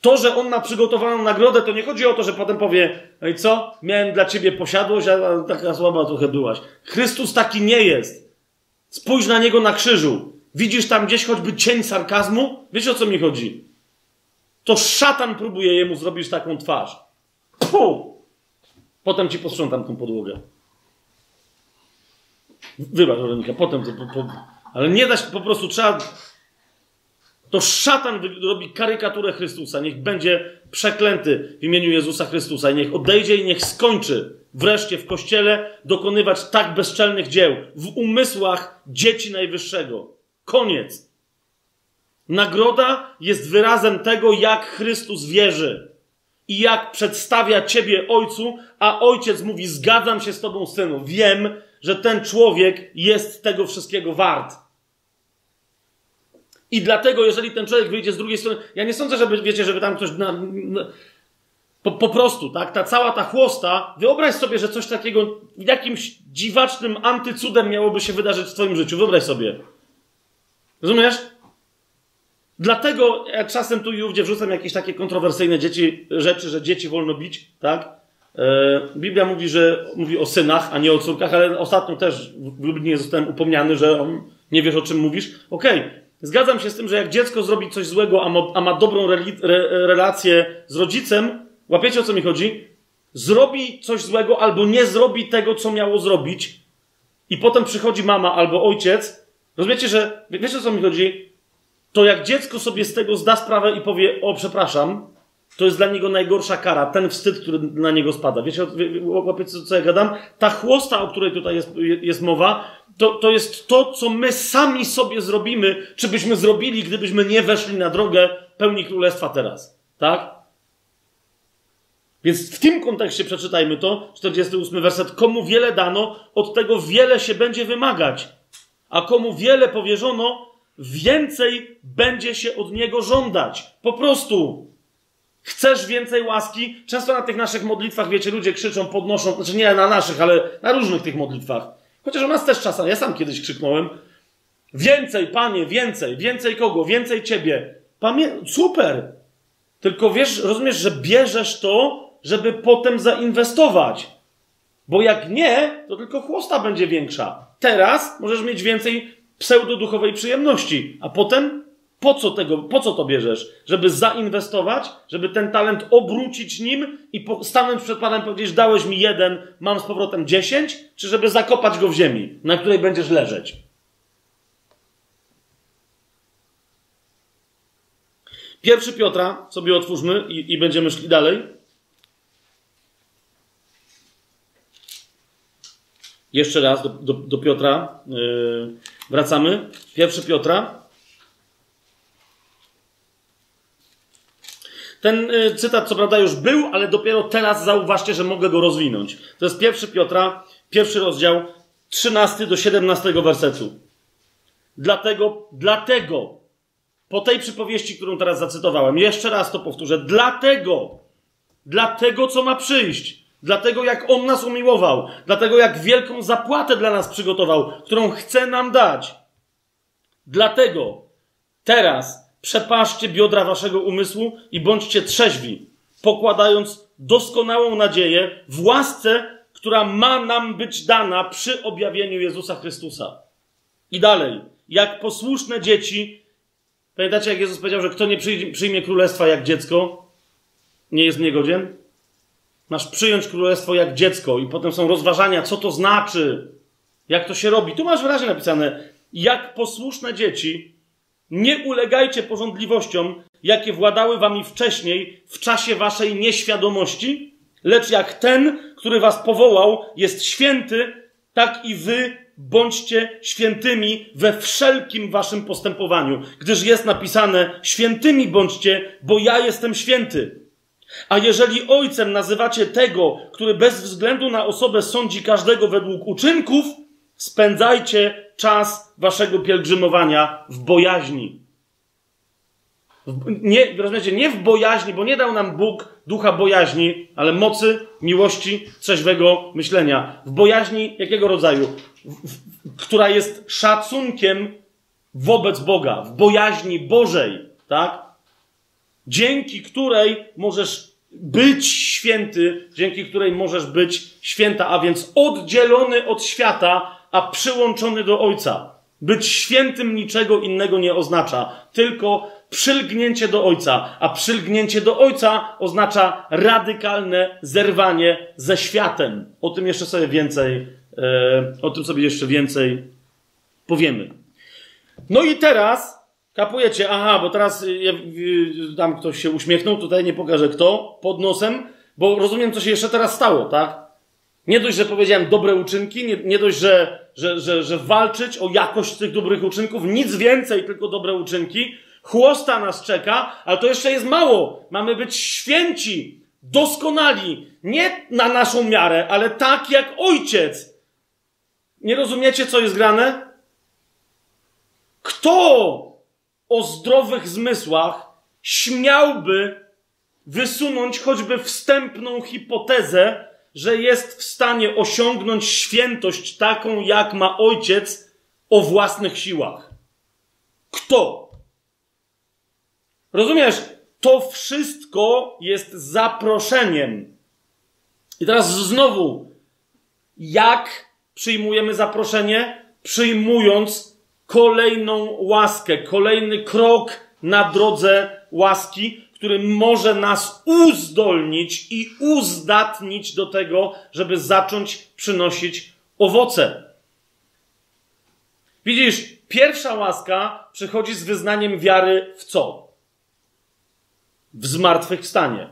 To, że on ma przygotowaną nagrodę, to nie chodzi o to, że potem powie, no i co? Miałem dla ciebie posiadłość, a taka słaba trochę byłaś. Chrystus taki nie jest. Spójrz na niego na krzyżu. Widzisz tam gdzieś choćby cień sarkazmu? Wiesz o co mi chodzi? To szatan próbuje jemu zrobić taką twarz. Puh! Potem ci posprzątam tą podłogę. Wybacz, Weronika, potem to... Po, po, ale nie da się, po prostu trzeba... To szatan robi karykaturę Chrystusa. Niech będzie przeklęty w imieniu Jezusa Chrystusa i niech odejdzie i niech skończy wreszcie w Kościele dokonywać tak bezczelnych dzieł w umysłach dzieci Najwyższego. Koniec. Nagroda jest wyrazem tego, jak Chrystus wierzy i jak przedstawia Ciebie Ojcu, a Ojciec mówi: Zgadzam się z Tobą, synu. Wiem, że ten człowiek jest tego wszystkiego wart. I dlatego, jeżeli ten człowiek wyjdzie z drugiej strony, ja nie sądzę, żeby, wiecie, żeby tam ktoś. Na, na, po, po, prostu, tak? Ta cała ta chłosta, wyobraź sobie, że coś takiego jakimś dziwacznym antycudem miałoby się wydarzyć w Twoim życiu. Wyobraź sobie. Rozumiesz? Dlatego ja czasem tu i ówdzie wrzucam jakieś takie kontrowersyjne dzieci, rzeczy, że dzieci wolno bić, tak? E, Biblia mówi, że mówi o synach, a nie o córkach, ale ostatnio też w Lublinie zostałem upomniany, że on, nie wiesz o czym mówisz. Okej, okay. Zgadzam się z tym, że jak dziecko zrobi coś złego, a ma, a ma dobrą re, re, relację z rodzicem, łapiecie o co mi chodzi? Zrobi coś złego albo nie zrobi tego, co miało zrobić, i potem przychodzi mama albo ojciec. Rozumiecie, że wiecie o co mi chodzi? To jak dziecko sobie z tego zda sprawę i powie: O, przepraszam, to jest dla niego najgorsza kara, ten wstyd, który na niego spada. Wiecie, łapiecie, co ja gadam? Ta chłosta, o której tutaj jest, jest mowa, to, to jest to, co my sami sobie zrobimy, czy byśmy zrobili, gdybyśmy nie weszli na drogę pełni królestwa teraz. Tak? Więc w tym kontekście przeczytajmy to, 48 werset. Komu wiele dano, od tego wiele się będzie wymagać. A komu wiele powierzono, więcej będzie się od niego żądać. Po prostu. Chcesz więcej łaski? Często na tych naszych modlitwach, wiecie, ludzie krzyczą, podnoszą, znaczy nie na naszych, ale na różnych tych modlitwach. Chociaż u nas też czasem, ja sam kiedyś krzyknąłem. Więcej, panie, więcej, więcej kogo, więcej ciebie. Pamię super. Tylko wiesz, rozumiesz, że bierzesz to, żeby potem zainwestować. Bo jak nie, to tylko chłosta będzie większa. Teraz możesz mieć więcej pseudoduchowej przyjemności, a potem Po co, tego, po co to bierzesz? Żeby zainwestować, żeby ten talent obrócić nim i po, stanąć przed Panem i powiedzieć, dałeś mi jeden, mam z powrotem dziesięć, czy żeby zakopać go w ziemi, na której będziesz leżeć? Pierwszy Piotra sobie otwórzmy i, i będziemy szli dalej. Jeszcze raz do, do, do Piotra yy, wracamy. Pierwszy Piotra. Ten y, cytat, co prawda, już był, ale dopiero teraz zauważcie, że mogę go rozwinąć. To jest pierwszy Piotra, pierwszy rozdział, 13 do 17 wersetu. Dlatego, dlatego, po tej przypowieści, którą teraz zacytowałem, jeszcze raz to powtórzę, dlatego, dlatego, co ma przyjść, dlatego, jak On nas umiłował, dlatego, jak wielką zapłatę dla nas przygotował, którą chce nam dać, dlatego, teraz, przepaszcie biodra waszego umysłu i bądźcie trzeźwi, pokładając doskonałą nadzieję w łasce, która ma nam być dana przy objawieniu Jezusa Chrystusa. I dalej, jak posłuszne dzieci, pamiętacie, jak Jezus powiedział, że kto nie przyjmie królestwa jak dziecko, nie jest niegodzien? Masz przyjąć królestwo jak dziecko, i potem są rozważania, co to znaczy, jak to się robi. Tu masz wyraźnie napisane, jak posłuszne dzieci, nie ulegajcie porządliwościom, jakie władały wami wcześniej w czasie waszej nieświadomości, lecz jak ten, który was powołał, jest święty, tak i wy bądźcie świętymi we wszelkim waszym postępowaniu, gdyż jest napisane: Świętymi bądźcie, bo ja jestem święty. A jeżeli ojcem nazywacie tego, który bez względu na osobę sądzi każdego według uczynków, spędzajcie czas waszego pielgrzymowania w bojaźni. Nie, rozumiecie, nie w bojaźni, bo nie dał nam Bóg ducha bojaźni, ale mocy, miłości, trzeźwego myślenia. W bojaźni jakiego rodzaju? W, w, która jest szacunkiem wobec Boga, w bojaźni Bożej, tak? Dzięki której możesz być święty, dzięki której możesz być święta, a więc oddzielony od świata, a przyłączony do Ojca. Być świętym niczego innego nie oznacza, tylko przylgnięcie do Ojca, a przylgnięcie do Ojca oznacza radykalne zerwanie ze światem. O tym jeszcze sobie więcej, e, o tym sobie jeszcze więcej powiemy. No i teraz kapujecie, aha, bo teraz tam ktoś się uśmiechnął, tutaj nie pokażę kto, pod nosem, bo rozumiem, co się jeszcze teraz stało, tak? Nie dość, że powiedziałem dobre uczynki, nie, nie dość, że, że, że, że walczyć o jakość tych dobrych uczynków, nic więcej, tylko dobre uczynki. Chłosta nas czeka, ale to jeszcze jest mało. Mamy być święci, doskonali, nie na naszą miarę, ale tak jak ojciec. Nie rozumiecie, co jest grane? Kto o zdrowych zmysłach śmiałby wysunąć choćby wstępną hipotezę, że jest w stanie osiągnąć świętość taką, jak ma ojciec o własnych siłach. Kto? Rozumiesz? To wszystko jest zaproszeniem. I teraz znowu, jak przyjmujemy zaproszenie? Przyjmując kolejną łaskę, kolejny krok na drodze łaski, który może nas uzdolnić i uzdatnić do tego, żeby zacząć przynosić owoce. Widzisz, pierwsza łaska przychodzi z wyznaniem wiary w co? W zmartwychwstanie.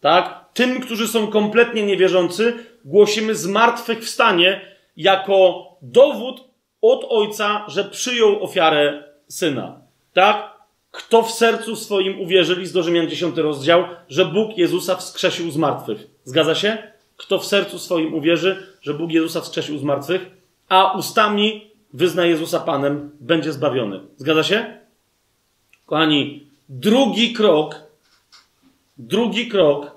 Tak? Tym, którzy są kompletnie niewierzący, głosimy zmartwychwstanie jako dowód od Ojca, że przyjął ofiarę Syna. Tak? Kto w sercu swoim uwierzy, list do Rzymian 10 rozdział, że Bóg Jezusa wskrzesił z martwych. Zgadza się? Kto w sercu swoim uwierzy, że Bóg Jezusa wskrzesił z martwych, a ustami wyzna Jezusa Panem, będzie zbawiony. Zgadza się? Kochani, drugi krok, drugi krok,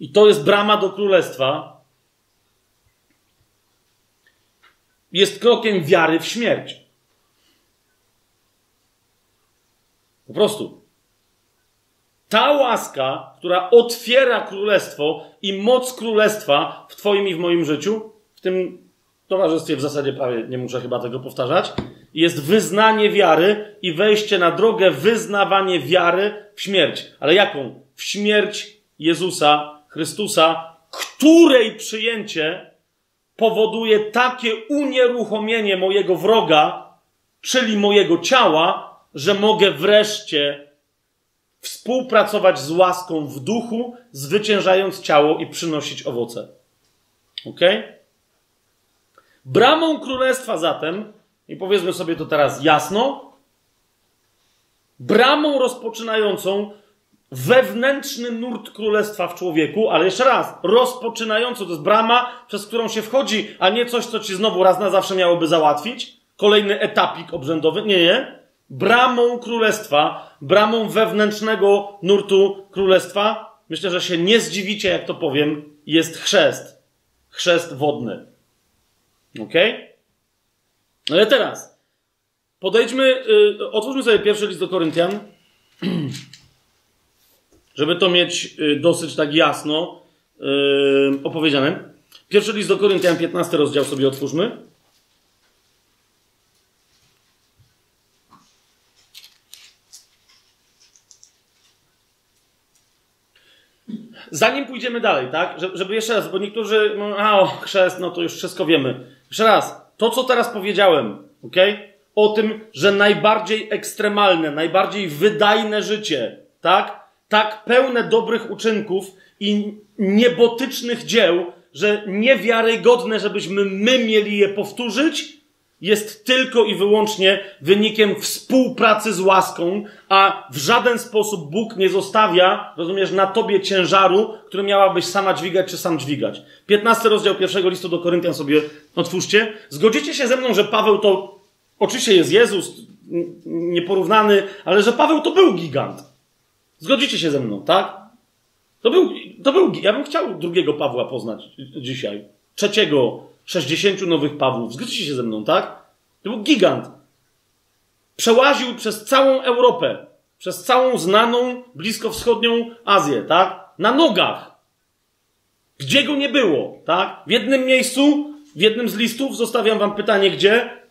i to jest brama do królestwa, jest krokiem wiary w śmierć. Po prostu. Ta łaska, która otwiera królestwo i moc królestwa w Twoim i w moim życiu, w tym towarzystwie w zasadzie prawie nie muszę chyba tego powtarzać, jest wyznanie wiary i wejście na drogę wyznawanie wiary w śmierć. Ale jaką? W śmierć Jezusa Chrystusa, której przyjęcie powoduje takie unieruchomienie mojego wroga, czyli mojego ciała, że mogę wreszcie współpracować z łaską w duchu, zwyciężając ciało i przynosić owoce. Ok? Bramą królestwa zatem, i powiedzmy sobie to teraz jasno, bramą rozpoczynającą wewnętrzny nurt królestwa w człowieku, ale jeszcze raz, rozpoczynającą, to jest brama, przez którą się wchodzi, a nie coś, co ci znowu raz na zawsze miałoby załatwić. Kolejny etapik obrzędowy. Nie, nie. Bramą królestwa, bramą wewnętrznego nurtu królestwa, myślę, że się nie zdziwicie, jak to powiem, jest chrzest. Chrzest wodny. Ok? Ale teraz podejdźmy, yy, otwórzmy sobie pierwszy list do Koryntian. [clears throat] żeby to mieć y, dosyć tak jasno yy, opowiedziane. Pierwszy list do Koryntian, 15 rozdział sobie otwórzmy. Zanim pójdziemy dalej, tak? Żeby jeszcze raz, bo niektórzy, a o, chrzest, no to już wszystko wiemy. Jeszcze raz, to co teraz powiedziałem, ok? O tym, że najbardziej ekstremalne, najbardziej wydajne życie, tak? tak pełne dobrych uczynków i niebotycznych dzieł, że niewiarygodne, żebyśmy my mieli je powtórzyć, jest tylko i wyłącznie wynikiem współpracy z łaską, a w żaden sposób Bóg nie zostawia, rozumiesz, na tobie ciężaru, który miałabyś sama dźwigać czy sam dźwigać. 15 rozdział pierwszego listu do Koryntian sobie otwórzcie. Zgodzicie się ze mną, że Paweł to oczywiście jest Jezus, nieporównany, ale że Paweł to był gigant. Zgodzicie się ze mną, tak? To był, to był, ja bym chciał drugiego Pawła poznać dzisiaj. Trzeciego, 60 nowych Pawłów. Zgodzicie się ze mną, tak? To był gigant. Przełaził przez całą Europę, przez całą znaną bliskowschodnią Azję, tak? Na nogach. Gdzie go nie było, tak? W jednym miejscu, w jednym z listów, zostawiam wam pytanie, gdzie?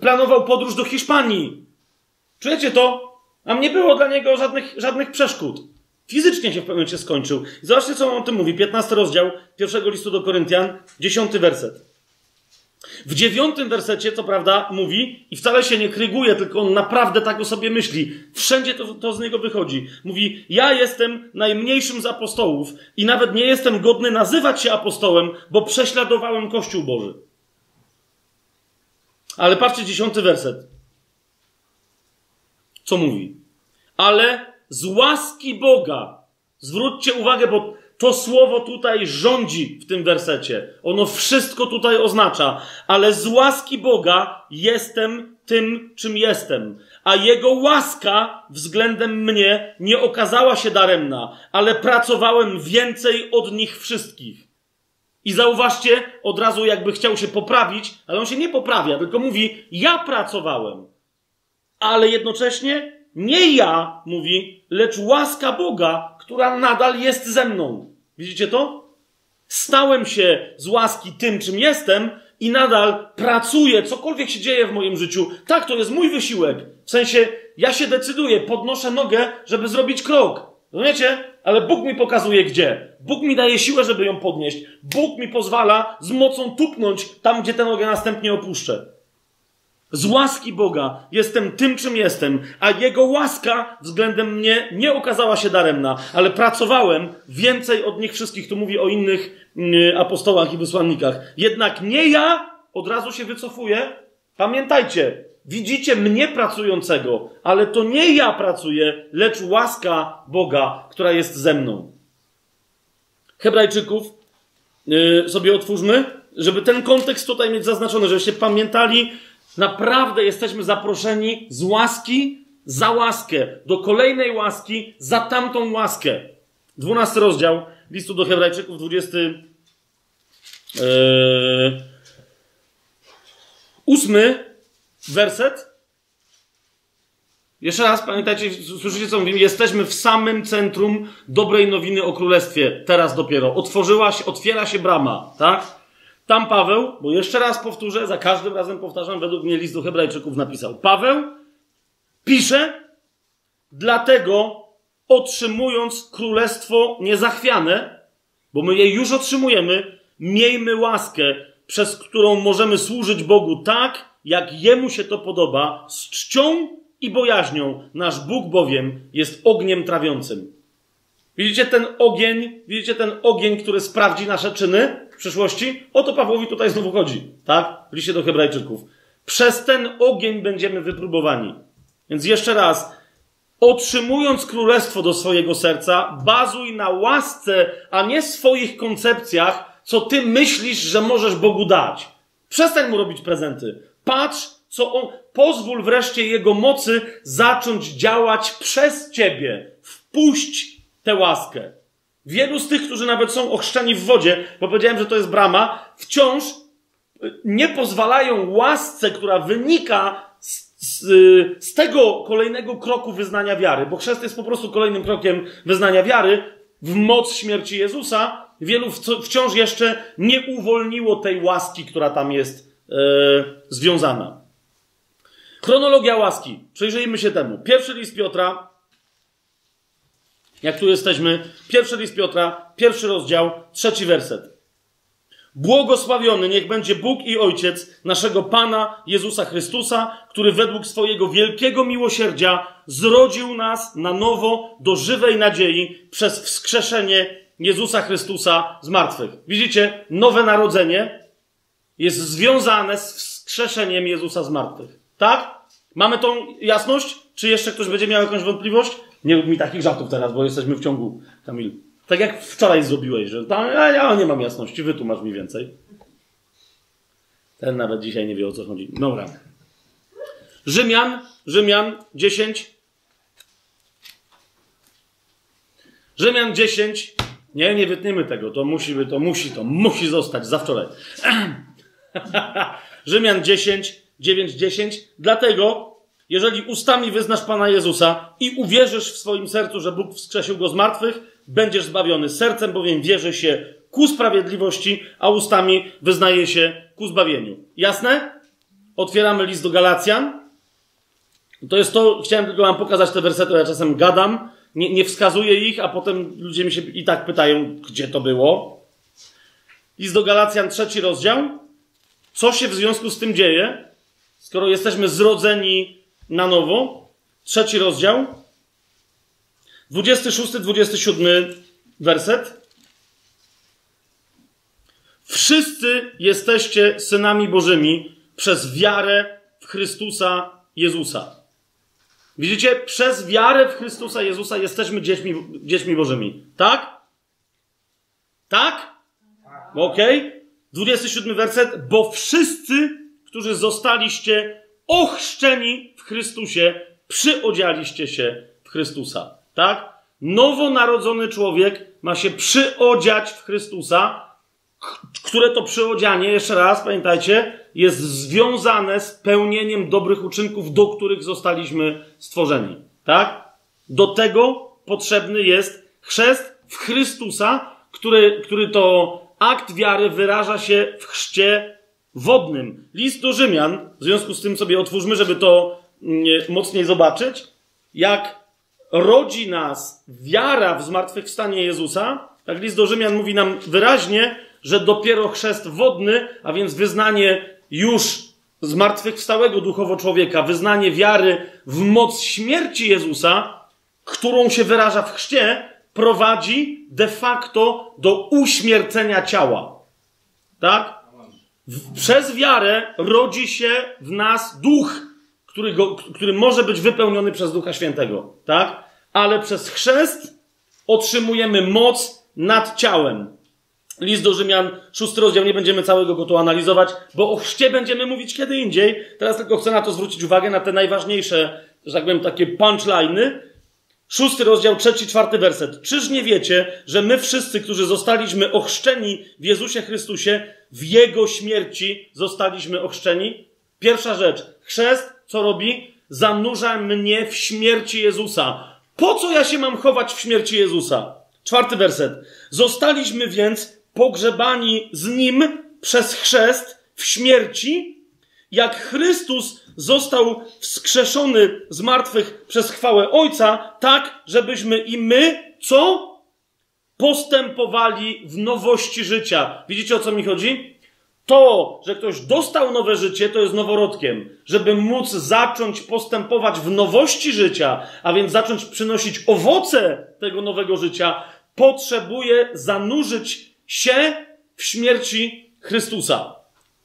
Planował podróż do Hiszpanii. Czujecie to? Tam nie było dla niego żadnych, żadnych przeszkód. Fizycznie się w pewnym momencie skończył. I zobaczcie, co on o tym mówi. 15 rozdział pierwszego listu do Koryntian, 10 werset. W dziewiątym wersecie, co prawda, mówi, i wcale się nie kryguje, tylko on naprawdę tak o sobie myśli. Wszędzie to, to z niego wychodzi. Mówi, ja jestem najmniejszym z apostołów i nawet nie jestem godny nazywać się apostołem, bo prześladowałem Kościół Boży. Ale patrzcie, dziesiąty werset. Co mówi? Ale z łaski Boga. Zwróćcie uwagę, bo to słowo tutaj rządzi w tym wersecie. Ono wszystko tutaj oznacza. Ale z łaski Boga jestem tym, czym jestem. A Jego łaska względem mnie nie okazała się daremna, ale pracowałem więcej od nich wszystkich. I zauważcie, od razu jakby chciał się poprawić, ale on się nie poprawia, tylko mówi: Ja pracowałem ale jednocześnie nie ja, mówi, lecz łaska Boga, która nadal jest ze mną. Widzicie to? Stałem się z łaski tym, czym jestem i nadal pracuję, cokolwiek się dzieje w moim życiu. Tak, to jest mój wysiłek. W sensie, ja się decyduję, podnoszę nogę, żeby zrobić krok. Rozumiecie? Ale Bóg mi pokazuje gdzie. Bóg mi daje siłę, żeby ją podnieść. Bóg mi pozwala z mocą tupnąć tam, gdzie tę nogę następnie opuszczę. Z łaski Boga jestem tym, czym jestem, a Jego łaska względem mnie nie okazała się daremna, ale pracowałem więcej od nich wszystkich. Tu mówi o innych mm, apostołach i wysłannikach. Jednak nie ja, od razu się wycofuję. Pamiętajcie, widzicie mnie pracującego, ale to nie ja pracuję, lecz łaska Boga, która jest ze mną. Hebrajczyków yy, sobie otwórzmy, żeby ten kontekst tutaj mieć zaznaczony, żebyście pamiętali, Naprawdę jesteśmy zaproszeni z łaski za łaskę, do kolejnej łaski za tamtą łaskę. Dwunasty rozdział listu do Hebrajczyków, dwudziesty yy, ósmy werset. Jeszcze raz, pamiętajcie, słyszycie co mówimy? Jesteśmy w samym centrum dobrej nowiny o królestwie. Teraz dopiero. Otworzyła się, otwiera się brama, tak? Tam Paweł, bo jeszcze raz powtórzę, za każdym razem powtarzam, według mnie list do Hebrajczyków napisał. Paweł pisze, dlatego otrzymując królestwo niezachwiane, bo my je już otrzymujemy, miejmy łaskę, przez którą możemy służyć Bogu tak, jak Jemu się to podoba, z czcią i bojaźnią. Nasz Bóg bowiem jest ogniem trawiącym. Widzicie ten ogień, widzicie ten ogień, który sprawdzi nasze czyny przyszłości? O to Pawłowi tutaj znowu chodzi, tak? W liście do Hebrajczyków. Przez ten ogień będziemy wypróbowani. Więc jeszcze raz, otrzymując królestwo do swojego serca, bazuj na łasce, a nie swoich koncepcjach, co ty myślisz, że możesz Bogu dać. Przestań mu robić prezenty. Patrz, co on, pozwól wreszcie jego mocy zacząć działać przez ciebie. Wpuść tę łaskę. Wielu z tych, którzy nawet są ochrzczeni w wodzie, bo powiedziałem, że to jest brama, wciąż nie pozwalają łasce, która wynika z, z, z, tego kolejnego kroku wyznania wiary, bo chrzest jest po prostu kolejnym krokiem wyznania wiary w moc śmierci Jezusa. Wielu wciąż jeszcze nie uwolniło tej łaski, która tam jest e, związana. Chronologia łaski. Przyjrzyjmy się temu. Pierwszy list Piotra, jak tu jesteśmy, pierwszy list Piotra, pierwszy rozdział, trzeci werset. Błogosławiony niech będzie Bóg i Ojciec naszego Pana Jezusa Chrystusa, który według swojego wielkiego miłosierdzia zrodził nas na nowo do żywej nadziei przez wskrzeszenie Jezusa Chrystusa z martwych. Widzicie, nowe narodzenie jest związane z wskrzeszeniem Jezusa z martwych. Tak? Mamy tą jasność? Czy jeszcze ktoś będzie miał jakąś wątpliwość? Nie rób mi takich żartów teraz, bo jesteśmy w ciągu, Kamil. Tak jak wczoraj zrobiłeś, że tam, ja, ja nie mam jasności, wytłumacz mi więcej. Ten nawet dzisiaj nie wie o co chodzi. Dobra. Rzymian, Rzymian 10. Rzymian 10. Nie, nie wytniemy tego. To musi, to musi, to musi zostać za wczoraj. [clears throat] Rzymian 10, 9, 10. Dlatego, jeżeli ustami wyznasz Pana Jezusa i uwierzysz w swoim sercu, że Bóg wskrzesił go z martwych, będziesz zbawiony. Sercem bowiem wierzy się ku sprawiedliwości, a ustami wyznaje się ku zbawieniu. Jasne? Otwieramy list do Galacjan. To jest to, chciałem tylko wam pokazać te wersety, ja czasem gadam, nie, nie wskazuję ich, a potem ludzie mi się i tak pytają, gdzie to było. List do Galacjan, trzeci rozdział. Co się w związku z tym dzieje, skoro jesteśmy zrodzeni na nowo? Trzeci rozdział. 26-27 werset. Wszyscy jesteście synami Bożymi przez wiarę w Chrystusa Jezusa. Widzicie? Przez wiarę w Chrystusa Jezusa jesteśmy dziećmi, dziećmi Bożymi. Tak? Tak? Okej. Okay. 27 werset. Bo wszyscy, którzy zostaliście ochrzczeni w Chrystusie, przyodzialiście się w Chrystusa. Tak? Nowonarodzony człowiek ma się przyodziać w Chrystusa, które to przyodzianie, jeszcze raz pamiętajcie, jest związane z pełnieniem dobrych uczynków, do których zostaliśmy stworzeni. Tak? Do tego potrzebny jest chrzest w Chrystusa, który, który to akt wiary wyraża się w chrzcie wodnym. List do Rzymian, w związku z tym sobie otwórzmy, żeby to mm, mocniej zobaczyć, jak rodzi nas wiara w zmartwychwstanie Jezusa, tak list do Rzymian mówi nam wyraźnie, że dopiero chrzest wodny, a więc wyznanie już zmartwychwstałego duchowo człowieka, wyznanie wiary w moc śmierci Jezusa, którą się wyraża w chrzcie, prowadzi de facto do uśmiercenia ciała. Tak? Przez wiarę rodzi się w nas duch, który, go, który może być wypełniony przez Ducha Świętego, tak? Ale przez chrzest otrzymujemy moc nad ciałem. List do Rzymian, szósty rozdział, nie będziemy całego go tu analizować, bo o chrzcie będziemy mówić kiedy indziej. Teraz tylko chcę na to zwrócić uwagę, na te najważniejsze, że tak powiem, takie punchliny. Szósty rozdział, trzeci, czwarty werset. Czyż nie wiecie, że my wszyscy, którzy zostaliśmy ochrzczeni w Jezusie Chrystusie, w Jego śmierci zostaliśmy ochrzczeni? Pierwsza rzecz. Chrzest co robi? Zanurza mnie w śmierci Jezusa. Po co ja się mam chować w śmierci Jezusa? Czwarty werset. Zostaliśmy więc pogrzebani z Nim przez chrzest w śmierci, jak Chrystus został wskrzeszony z martwych przez chwałę Ojca, tak, żebyśmy i my, co? Postępowali w nowości życia. Widzicie o co mi chodzi? To, że ktoś dostał nowe życie, to jest noworodkiem. Żeby móc zacząć postępować w nowości życia, a więc zacząć przynosić owoce tego nowego życia, potrzebuje zanurzyć się w śmierci Chrystusa.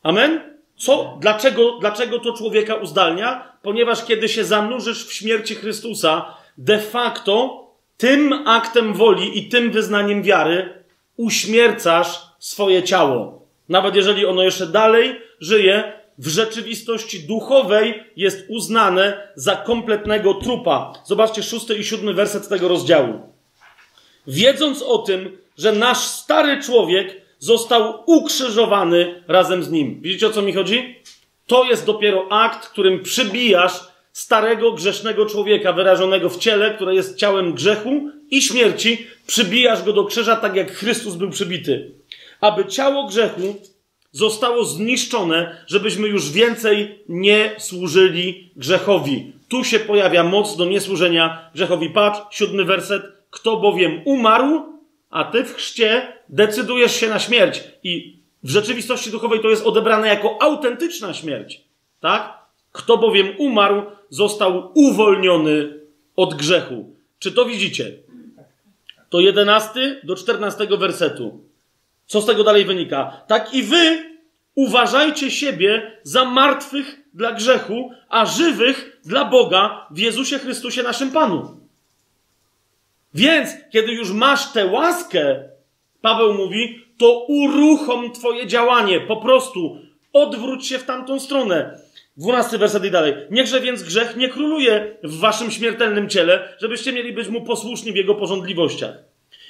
Amen? Co? Dlaczego, dlaczego to człowieka uzdalnia? Ponieważ kiedy się zanurzysz w śmierci Chrystusa, de facto tym aktem woli i tym wyznaniem wiary uśmiercasz swoje ciało. Nawet jeżeli ono jeszcze dalej żyje, w rzeczywistości duchowej jest uznane za kompletnego trupa. Zobaczcie szósty i siódmy werset tego rozdziału. Wiedząc o tym, że nasz stary człowiek został ukrzyżowany razem z nim. Widzicie o co mi chodzi? To jest dopiero akt, którym przybijasz starego grzesznego człowieka wyrażonego w ciele, które jest ciałem grzechu i śmierci, przybijasz go do krzyża tak jak Chrystus był przybity aby ciało grzechu zostało zniszczone, żebyśmy już więcej nie służyli grzechowi. Tu się pojawia moc do niesłużenia grzechowi. Patrz, siódmy werset. Kto bowiem umarł, a ty w chrzcie decydujesz się na śmierć. I w rzeczywistości duchowej to jest odebrane jako autentyczna śmierć. Tak? Kto bowiem umarł, został uwolniony od grzechu. Czy to widzicie? To jedenasty do czternastego wersetu. Co z tego dalej wynika? Tak i wy uważajcie siebie za martwych dla grzechu, a żywych dla Boga w Jezusie Chrystusie naszym Panu. Więc, kiedy już masz tę łaskę, Paweł mówi, to uruchom Twoje działanie. Po prostu odwróć się w tamtą stronę. Dwunasty werset i dalej. Niechże więc grzech nie króluje w waszym śmiertelnym ciele, żebyście mieli być mu posłuszni w jego porządliwościach.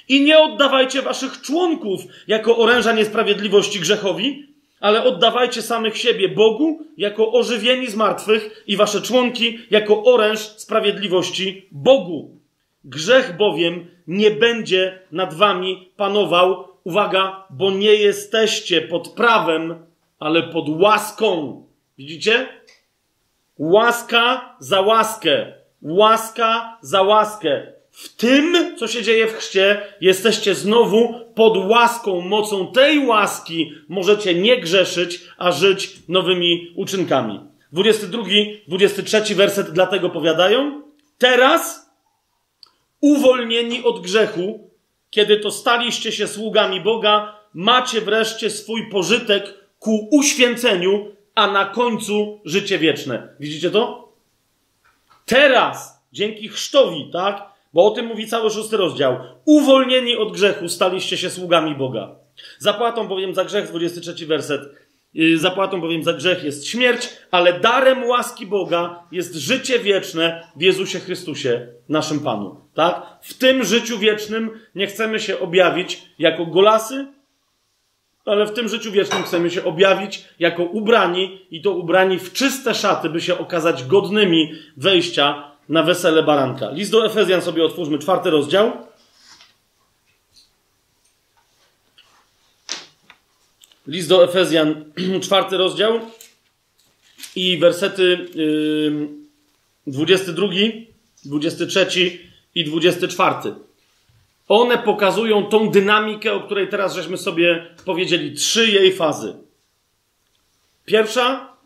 I nie oddawajcie waszych członków jako oręża niesprawiedliwości grzechowi, ale oddawajcie samych siebie Bogu jako ożywieni z martwych i wasze członki jako oręż sprawiedliwości Bogu. Grzech bowiem nie będzie nad wami panował, uwaga, bo nie jesteście pod prawem, ale pod łaską. Widzicie? Łaska za łaskę. Łaska za łaskę. W tym, co się dzieje w chrzcie, jesteście znowu pod łaską, mocą tej łaski możecie nie grzeszyć, a żyć nowymi uczynkami. 22, 23 werset dlatego powiadają. Teraz, uwolnieni od grzechu, kiedy to staliście się sługami Boga, macie wreszcie swój pożytek ku uświęceniu, a na końcu życie wieczne. Widzicie to? Teraz, dzięki chrztowi, tak? Bo o tym mówi cały szósty rozdział. Uwolnieni od grzechu staliście się sługami Boga. Zapłatą bowiem za grzech, 23 werset, y, zapłatą bowiem za grzech jest śmierć, ale darem łaski Boga jest życie wieczne w Jezusie Chrystusie, naszym Panu. Tak? W tym życiu wiecznym nie chcemy się objawić jako golasy, ale w tym życiu wiecznym chcemy się objawić jako ubrani i to ubrani w czyste szaty, by się okazać godnymi wejścia na wesele baranka. List do Efezjan sobie otwórzmy, czwarty rozdział. List do Efezjan, [clears throat] czwarty rozdział i wersety yy, 22, 23 i 24. One pokazują tą dynamikę, o której teraz żeśmy sobie powiedzieli. Trzy jej fazy. Pierwsza,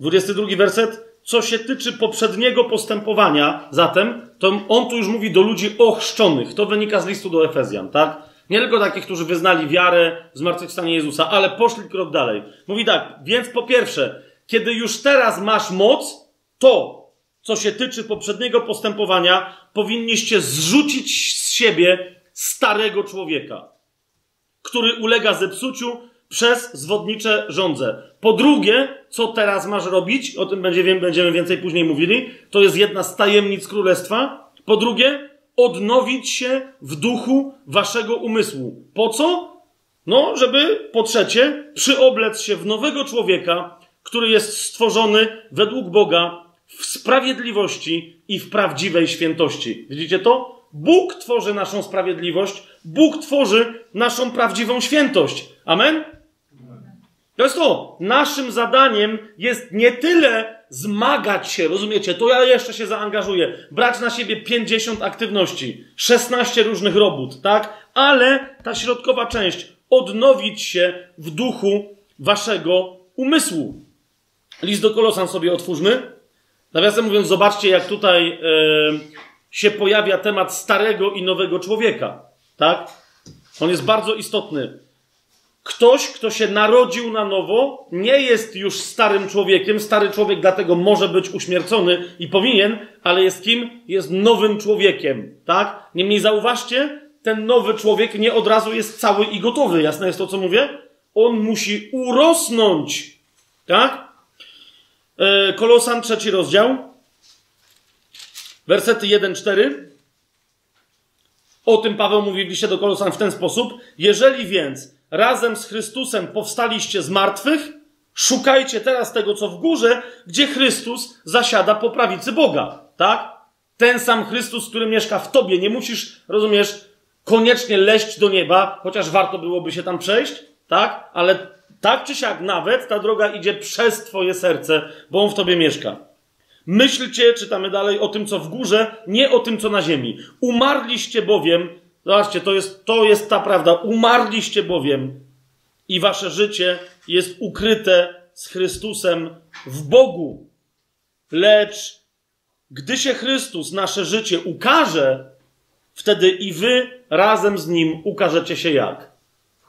22 werset co się tyczy poprzedniego postępowania, zatem, to on tu już mówi do ludzi ochrzczonych. To wynika z listu do Efezjan, tak? Nie tylko takich, którzy wyznali wiarę w zmartwychwstanie Jezusa, ale poszli krok dalej. Mówi tak, więc po pierwsze, kiedy już teraz masz moc, to, co się tyczy poprzedniego postępowania, powinniście zrzucić siebie starego człowieka, który ulega zepsuciu przez zwodnicze żądze. Po drugie, co teraz masz robić, o tym będziemy więcej później mówili, to jest jedna z tajemnic królestwa. Po drugie, odnowić się w duchu waszego umysłu. Po co? No, żeby po trzecie, przyoblec się w nowego człowieka, który jest stworzony według Boga w sprawiedliwości i w prawdziwej świętości. Widzicie to? Bóg tworzy naszą sprawiedliwość, Bóg tworzy naszą prawdziwą świętość. Amen? To jest to. Naszym zadaniem jest nie tyle zmagać się, rozumiecie? To ja jeszcze się zaangażuję. Brać na siebie 50 aktywności, 16 różnych robót, tak? Ale ta środkowa część, odnowić się w duchu waszego umysłu. List do Kolosan sobie otwórzmy. Nawiasem mówiąc, zobaczcie, jak tutaj e, się pojawia temat starego i nowego człowieka. Tak? On jest bardzo istotny. Ktoś, kto się narodził na nowo, nie jest już starym człowiekiem. Stary człowiek dlatego może być uśmiercony i powinien, ale jest kim? Jest nowym człowiekiem. Tak? Niemniej zauważcie, ten nowy człowiek nie od razu jest cały i gotowy. Jasne jest to, co mówię? On musi urosnąć. Tak? E, Kolosan, trzeci rozdział. Wersety 1-4. O tym Paweł mówi w liście do Kolosan w ten sposób. Jeżeli więc razem z Chrystusem powstaliście z martwych, szukajcie teraz tego, co w górze, gdzie Chrystus zasiada po prawicy Boga. Tak? Ten sam Chrystus, który mieszka w tobie. Nie musisz, rozumiesz, koniecznie leść do nieba, chociaż warto byłoby się tam przejść, tak? Ale tak czy siak nawet ta droga idzie przez twoje serce, bo on w tobie mieszka. Myślcie, czytamy dalej, o tym, co w górze, nie o tym, co na ziemi. Umarliście bowiem, zobaczcie, to jest, to jest ta prawda, umarliście bowiem i wasze życie jest ukryte z Chrystusem w Bogu. Lecz gdy się Chrystus, nasze życie, ukaże, wtedy i wy razem z Nim ukażecie się jak?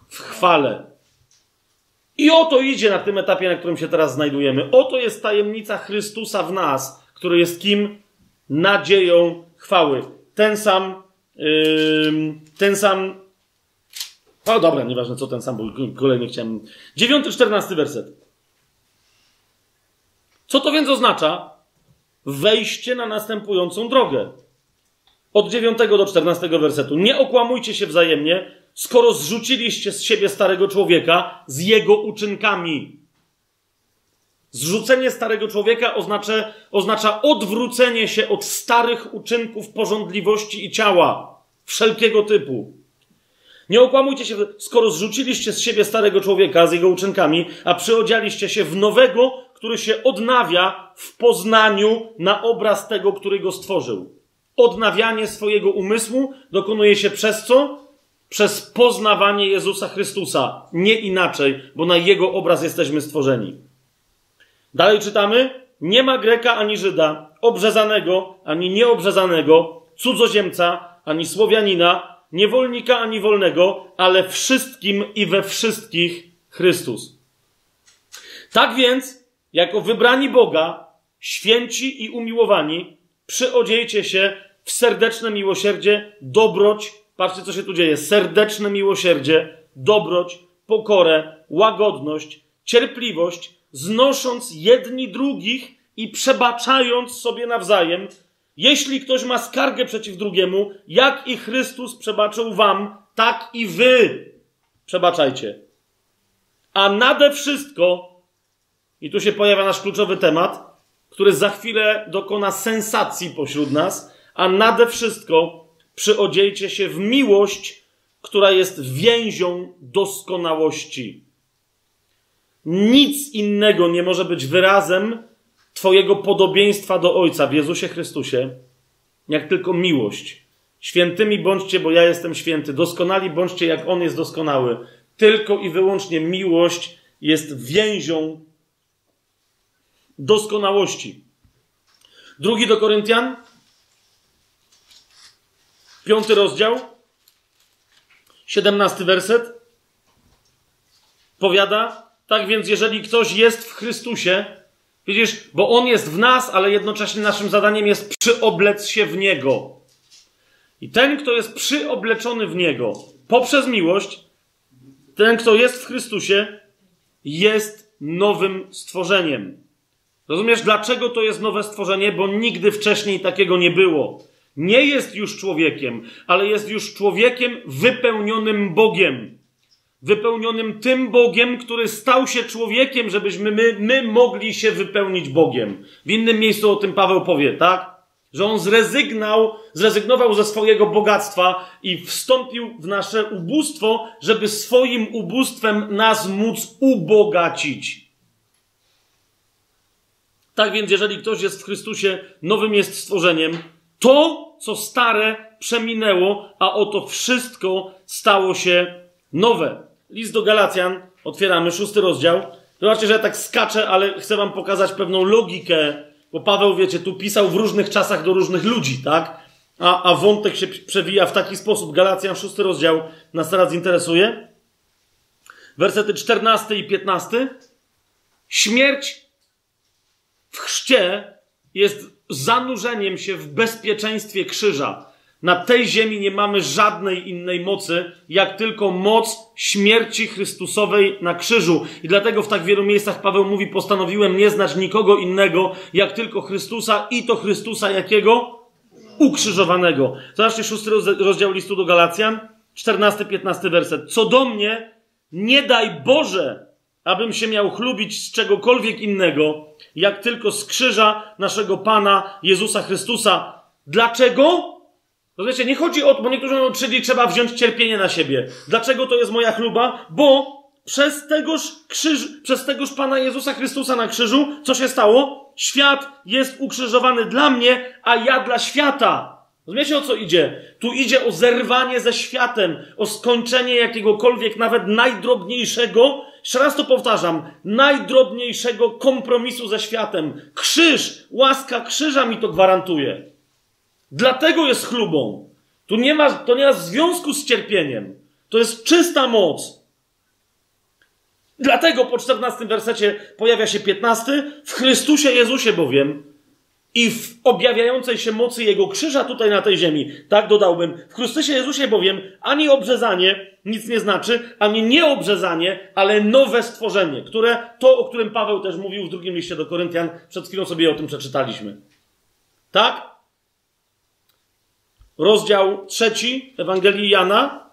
W chwale. I o to idzie na tym etapie, na którym się teraz znajdujemy. Oto jest tajemnica Chrystusa w nas, który jest kim? Nadzieją chwały. Ten sam, yy, ten sam. O dobra, nieważne co ten sam, bo kolejny chciałem. Dziewiąty, czternasty werset. Co to więc oznacza? Wejście na następującą drogę. Od 9 do 14 wersetu. Nie okłamujcie się wzajemnie, skoro zrzuciliście z siebie starego człowieka z jego uczynkami. Zrzucenie starego człowieka oznacza, oznacza odwrócenie się od starych uczynków porządliwości i ciała, wszelkiego typu. Nie okłamujcie się, skoro zrzuciliście z siebie starego człowieka z jego uczynkami, a przyodzialiście się w nowego, który się odnawia w poznaniu na obraz tego, który go stworzył. Odnawianie swojego umysłu dokonuje się przez co? Przez poznawanie Jezusa Chrystusa. Nie inaczej, bo na Jego obraz jesteśmy stworzeni. Dalej czytamy. Nie ma Greka ani Żyda, obrzezanego ani nieobrzezanego, cudzoziemca ani Słowianina, niewolnika ani wolnego, ale wszystkim i we wszystkich Chrystus. Tak więc, jako wybrani Boga, święci i umiłowani, przyodziejcie się w serdeczne miłosierdzie, dobroć, patrzcie co się tu dzieje, serdeczne miłosierdzie, dobroć, pokorę, łagodność, cierpliwość, znosząc jedni drugich i przebaczając sobie nawzajem, jeśli ktoś ma skargę przeciw drugiemu, jak i Chrystus przebaczył wam, tak i wy przebaczajcie. A nade wszystko, i tu się pojawia nasz kluczowy temat, który za chwilę dokona sensacji pośród nas, a nade wszystko przyodziejcie się w miłość, która jest więzią doskonałości. Nic innego nie może być wyrazem Twojego podobieństwa do Ojca w Jezusie Chrystusie, jak tylko miłość. Świętymi bądźcie, bo ja jestem święty. Doskonali bądźcie, jak On jest doskonały. Tylko i wyłącznie miłość jest więzią doskonałości. Drugi do Koryntian, piąty rozdział, siedemnasty werset. Powiada, tak więc jeżeli ktoś jest w Chrystusie, widzisz, bo On jest w nas, ale jednocześnie naszym zadaniem jest przyoblec się w Niego. I ten, kto jest przyobleczony w Niego poprzez miłość, ten, kto jest w Chrystusie, jest nowym stworzeniem. Rozumiesz, dlaczego to jest nowe stworzenie? Bo nigdy wcześniej takiego nie było. Nie jest już człowiekiem, ale jest już człowiekiem wypełnionym Bogiem. Wypełnionym tym Bogiem, który stał się człowiekiem, żebyśmy my, my mogli się wypełnić Bogiem. W innym miejscu o tym Paweł powie, tak? Że on zrezygnał, zrezygnował ze swojego bogactwa i wstąpił w nasze ubóstwo, żeby swoim ubóstwem nas móc ubogacić. Tak więc, jeżeli ktoś jest w Chrystusie, nowym jest stworzeniem, to, co stare, przeminęło, a oto wszystko stało się nowe. List do Galacjan, otwieramy szósty rozdział. Zobaczcie, że ja tak skaczę, ale chcę wam pokazać pewną logikę, bo Paweł, wiecie, tu pisał w różnych czasach do różnych ludzi, tak? A, a wątek się przewija w taki sposób. Galacjan, szósty rozdział, nas teraz interesuje. Wersety 14 i 15. Śmierć w chrzcie jest zanurzeniem się w bezpieczeństwie krzyża. Na tej ziemi nie mamy żadnej innej mocy, jak tylko moc śmierci Chrystusowej na krzyżu. I dlatego w tak wielu miejscach Paweł mówi: Postanowiłem nie znać nikogo innego, jak tylko Chrystusa i to Chrystusa jakiego? Ukrzyżowanego. Zobaczcie szósty rozdział listu do Galacjan, 14-15 werset. Co do mnie, nie daj Boże, abym się miał chlubić z czegokolwiek innego, jak tylko z krzyża naszego Pana Jezusa Chrystusa. Dlaczego? Rozumiecie, nie chodzi o to, bo niektórzy mówią, czyli trzeba wziąć cierpienie na siebie. Dlaczego to jest moja chluba? Bo przez tegoż krzyż, przez tegoż Pana Jezusa Chrystusa na krzyżu, co się stało? Świat jest ukrzyżowany dla mnie, a ja dla świata. Rozumiecie o co idzie? Tu idzie o zerwanie ze światem, o skończenie jakiegokolwiek, nawet najdrobniejszego, jeszcze raz to powtarzam, najdrobniejszego kompromisu ze światem. Krzyż, łaska krzyża mi to gwarantuje. Dlatego jest chlubą. Tu nie ma, to nie ma związku z cierpieniem. To jest czysta moc. Dlatego po 14 wersecie pojawia się 15. W Chrystusie Jezusie bowiem i w objawiającej się mocy Jego krzyża tutaj na tej ziemi, tak dodałbym, w Chrystusie Jezusie bowiem ani obrzezanie nic nie znaczy, ani nieobrzezanie, ale nowe stworzenie, które, to o którym Paweł też mówił w drugim liście do Koryntian, przed chwilą sobie o tym przeczytaliśmy. Tak? Rozdział trzeci Ewangelii Jana.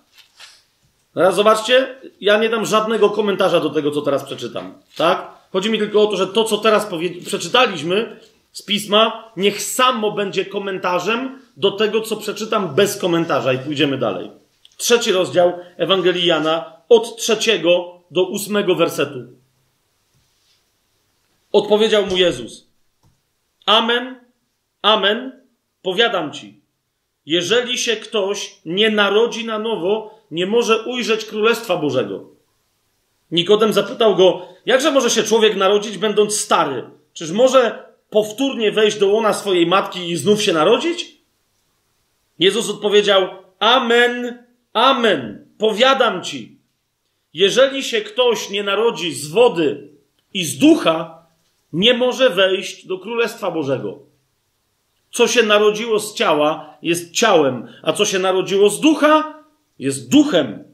Teraz zobaczcie, ja nie dam żadnego komentarza do tego, co teraz przeczytam. Tak? Chodzi mi tylko o to, że to, co teraz przeczytaliśmy, z pisma, niech samo będzie komentarzem do tego, co przeczytam bez komentarza i pójdziemy dalej. Trzeci rozdział Ewangelii Jana, od trzeciego do ósmego wersetu. Odpowiedział mu Jezus: Amen, amen, powiadam ci. Jeżeli się ktoś nie narodzi na nowo, nie może ujrzeć Królestwa Bożego. Nikodem zapytał go, jakże może się człowiek narodzić, będąc stary? Czyż może powtórnie wejść do łona swojej matki i znów się narodzić? Jezus odpowiedział: Amen, amen, powiadam ci. Jeżeli się ktoś nie narodzi z wody i z ducha, nie może wejść do Królestwa Bożego. Co się narodziło z ciała, jest ciałem, a co się narodziło z ducha, jest duchem.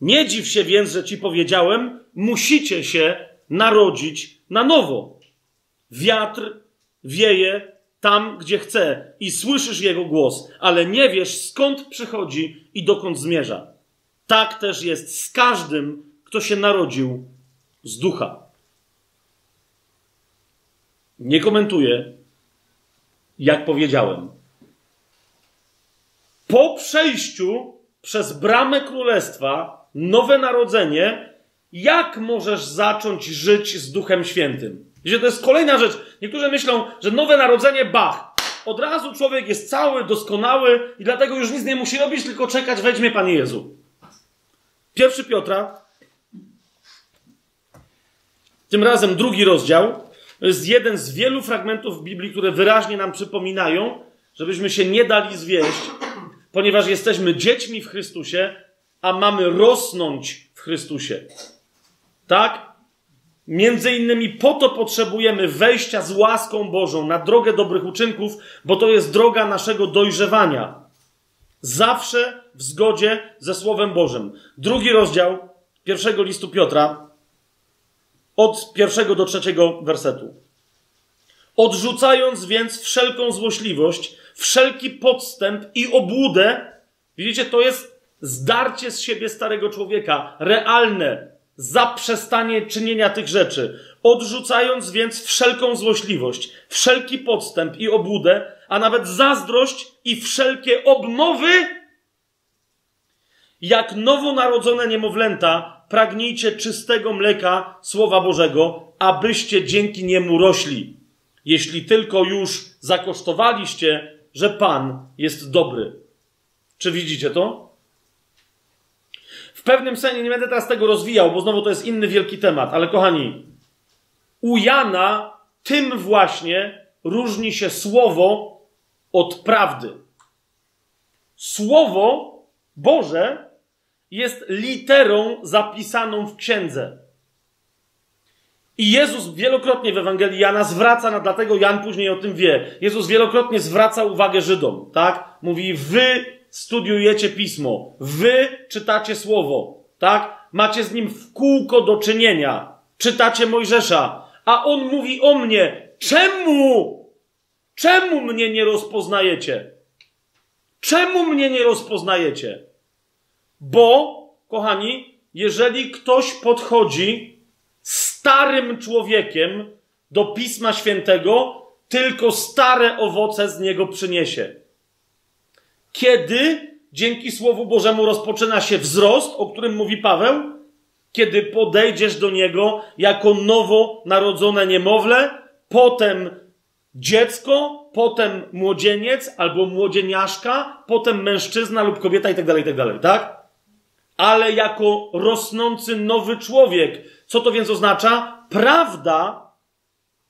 Nie dziw się więc, że ci powiedziałem, musicie się narodzić na nowo. Wiatr wieje tam, gdzie chce i słyszysz jego głos, ale nie wiesz skąd przychodzi i dokąd zmierza. Tak też jest z każdym, kto się narodził z ducha. Nie komentuję, jak powiedziałem. Po przejściu przez bramę królestwa, nowe narodzenie, jak możesz zacząć żyć z Duchem Świętym? Wiecie, to jest kolejna rzecz. Niektórzy myślą, że nowe narodzenie, bach. Od razu człowiek jest cały, doskonały i dlatego już nic nie musi robić, tylko czekać, weźmie Panie Jezu. Pierwszy Piotra, tym razem drugi rozdział, to jest jeden z wielu fragmentów Biblii, które wyraźnie nam przypominają, żebyśmy się nie dali zwieść, ponieważ jesteśmy dziećmi w Chrystusie, a mamy rosnąć w Chrystusie. Tak? Między innymi po to potrzebujemy wejścia z łaską Bożą na drogę dobrych uczynków, bo to jest droga naszego dojrzewania. Zawsze w zgodzie ze Słowem Bożym. Drugi rozdział pierwszego listu Piotra, od pierwszego do trzeciego wersetu. Odrzucając więc wszelką złośliwość, wszelki podstęp i obłudę, widzicie, to jest zdarcie z siebie starego człowieka, realne, zaprzestanie czynienia tych rzeczy, odrzucając więc wszelką złośliwość, wszelki podstęp i obłudę, a nawet zazdrość i wszelkie obmowy, jak nowonarodzone niemowlęta, pragnijcie czystego mleka Słowa Bożego, abyście dzięki niemu rośli. Jeśli tylko już zakosztowaliście, że Pan jest dobry. Czy widzicie to? Pewnym sensie nie będę teraz tego rozwijał, bo znowu to jest inny wielki temat, ale kochani, u Jana tym właśnie różni się słowo od prawdy. Słowo Boże jest literą zapisaną w księdze. I Jezus wielokrotnie w Ewangelii Jana zwraca, na, dlatego Jan później o tym wie. Jezus wielokrotnie zwraca uwagę Żydom, tak? Mówi, wy studiujecie pismo, wy czytacie słowo, tak? Macie z nim w kółko do czynienia, czytacie Mojżesza, a on mówi o mnie, czemu? Czemu mnie nie rozpoznajecie? Czemu mnie nie rozpoznajecie? Bo, kochani, jeżeli ktoś podchodzi starym człowiekiem do Pisma Świętego, tylko stare owoce z niego przyniesie. Kiedy dzięki Słowu Bożemu rozpoczyna się wzrost, o którym mówi Paweł, kiedy podejdziesz do niego jako nowo narodzone niemowlę, potem dziecko, potem młodzieniec albo młodzieniaszka, potem mężczyzna lub kobieta itd., tak itd., tak, tak? Ale jako rosnący nowy człowiek. Co to więc oznacza? Prawda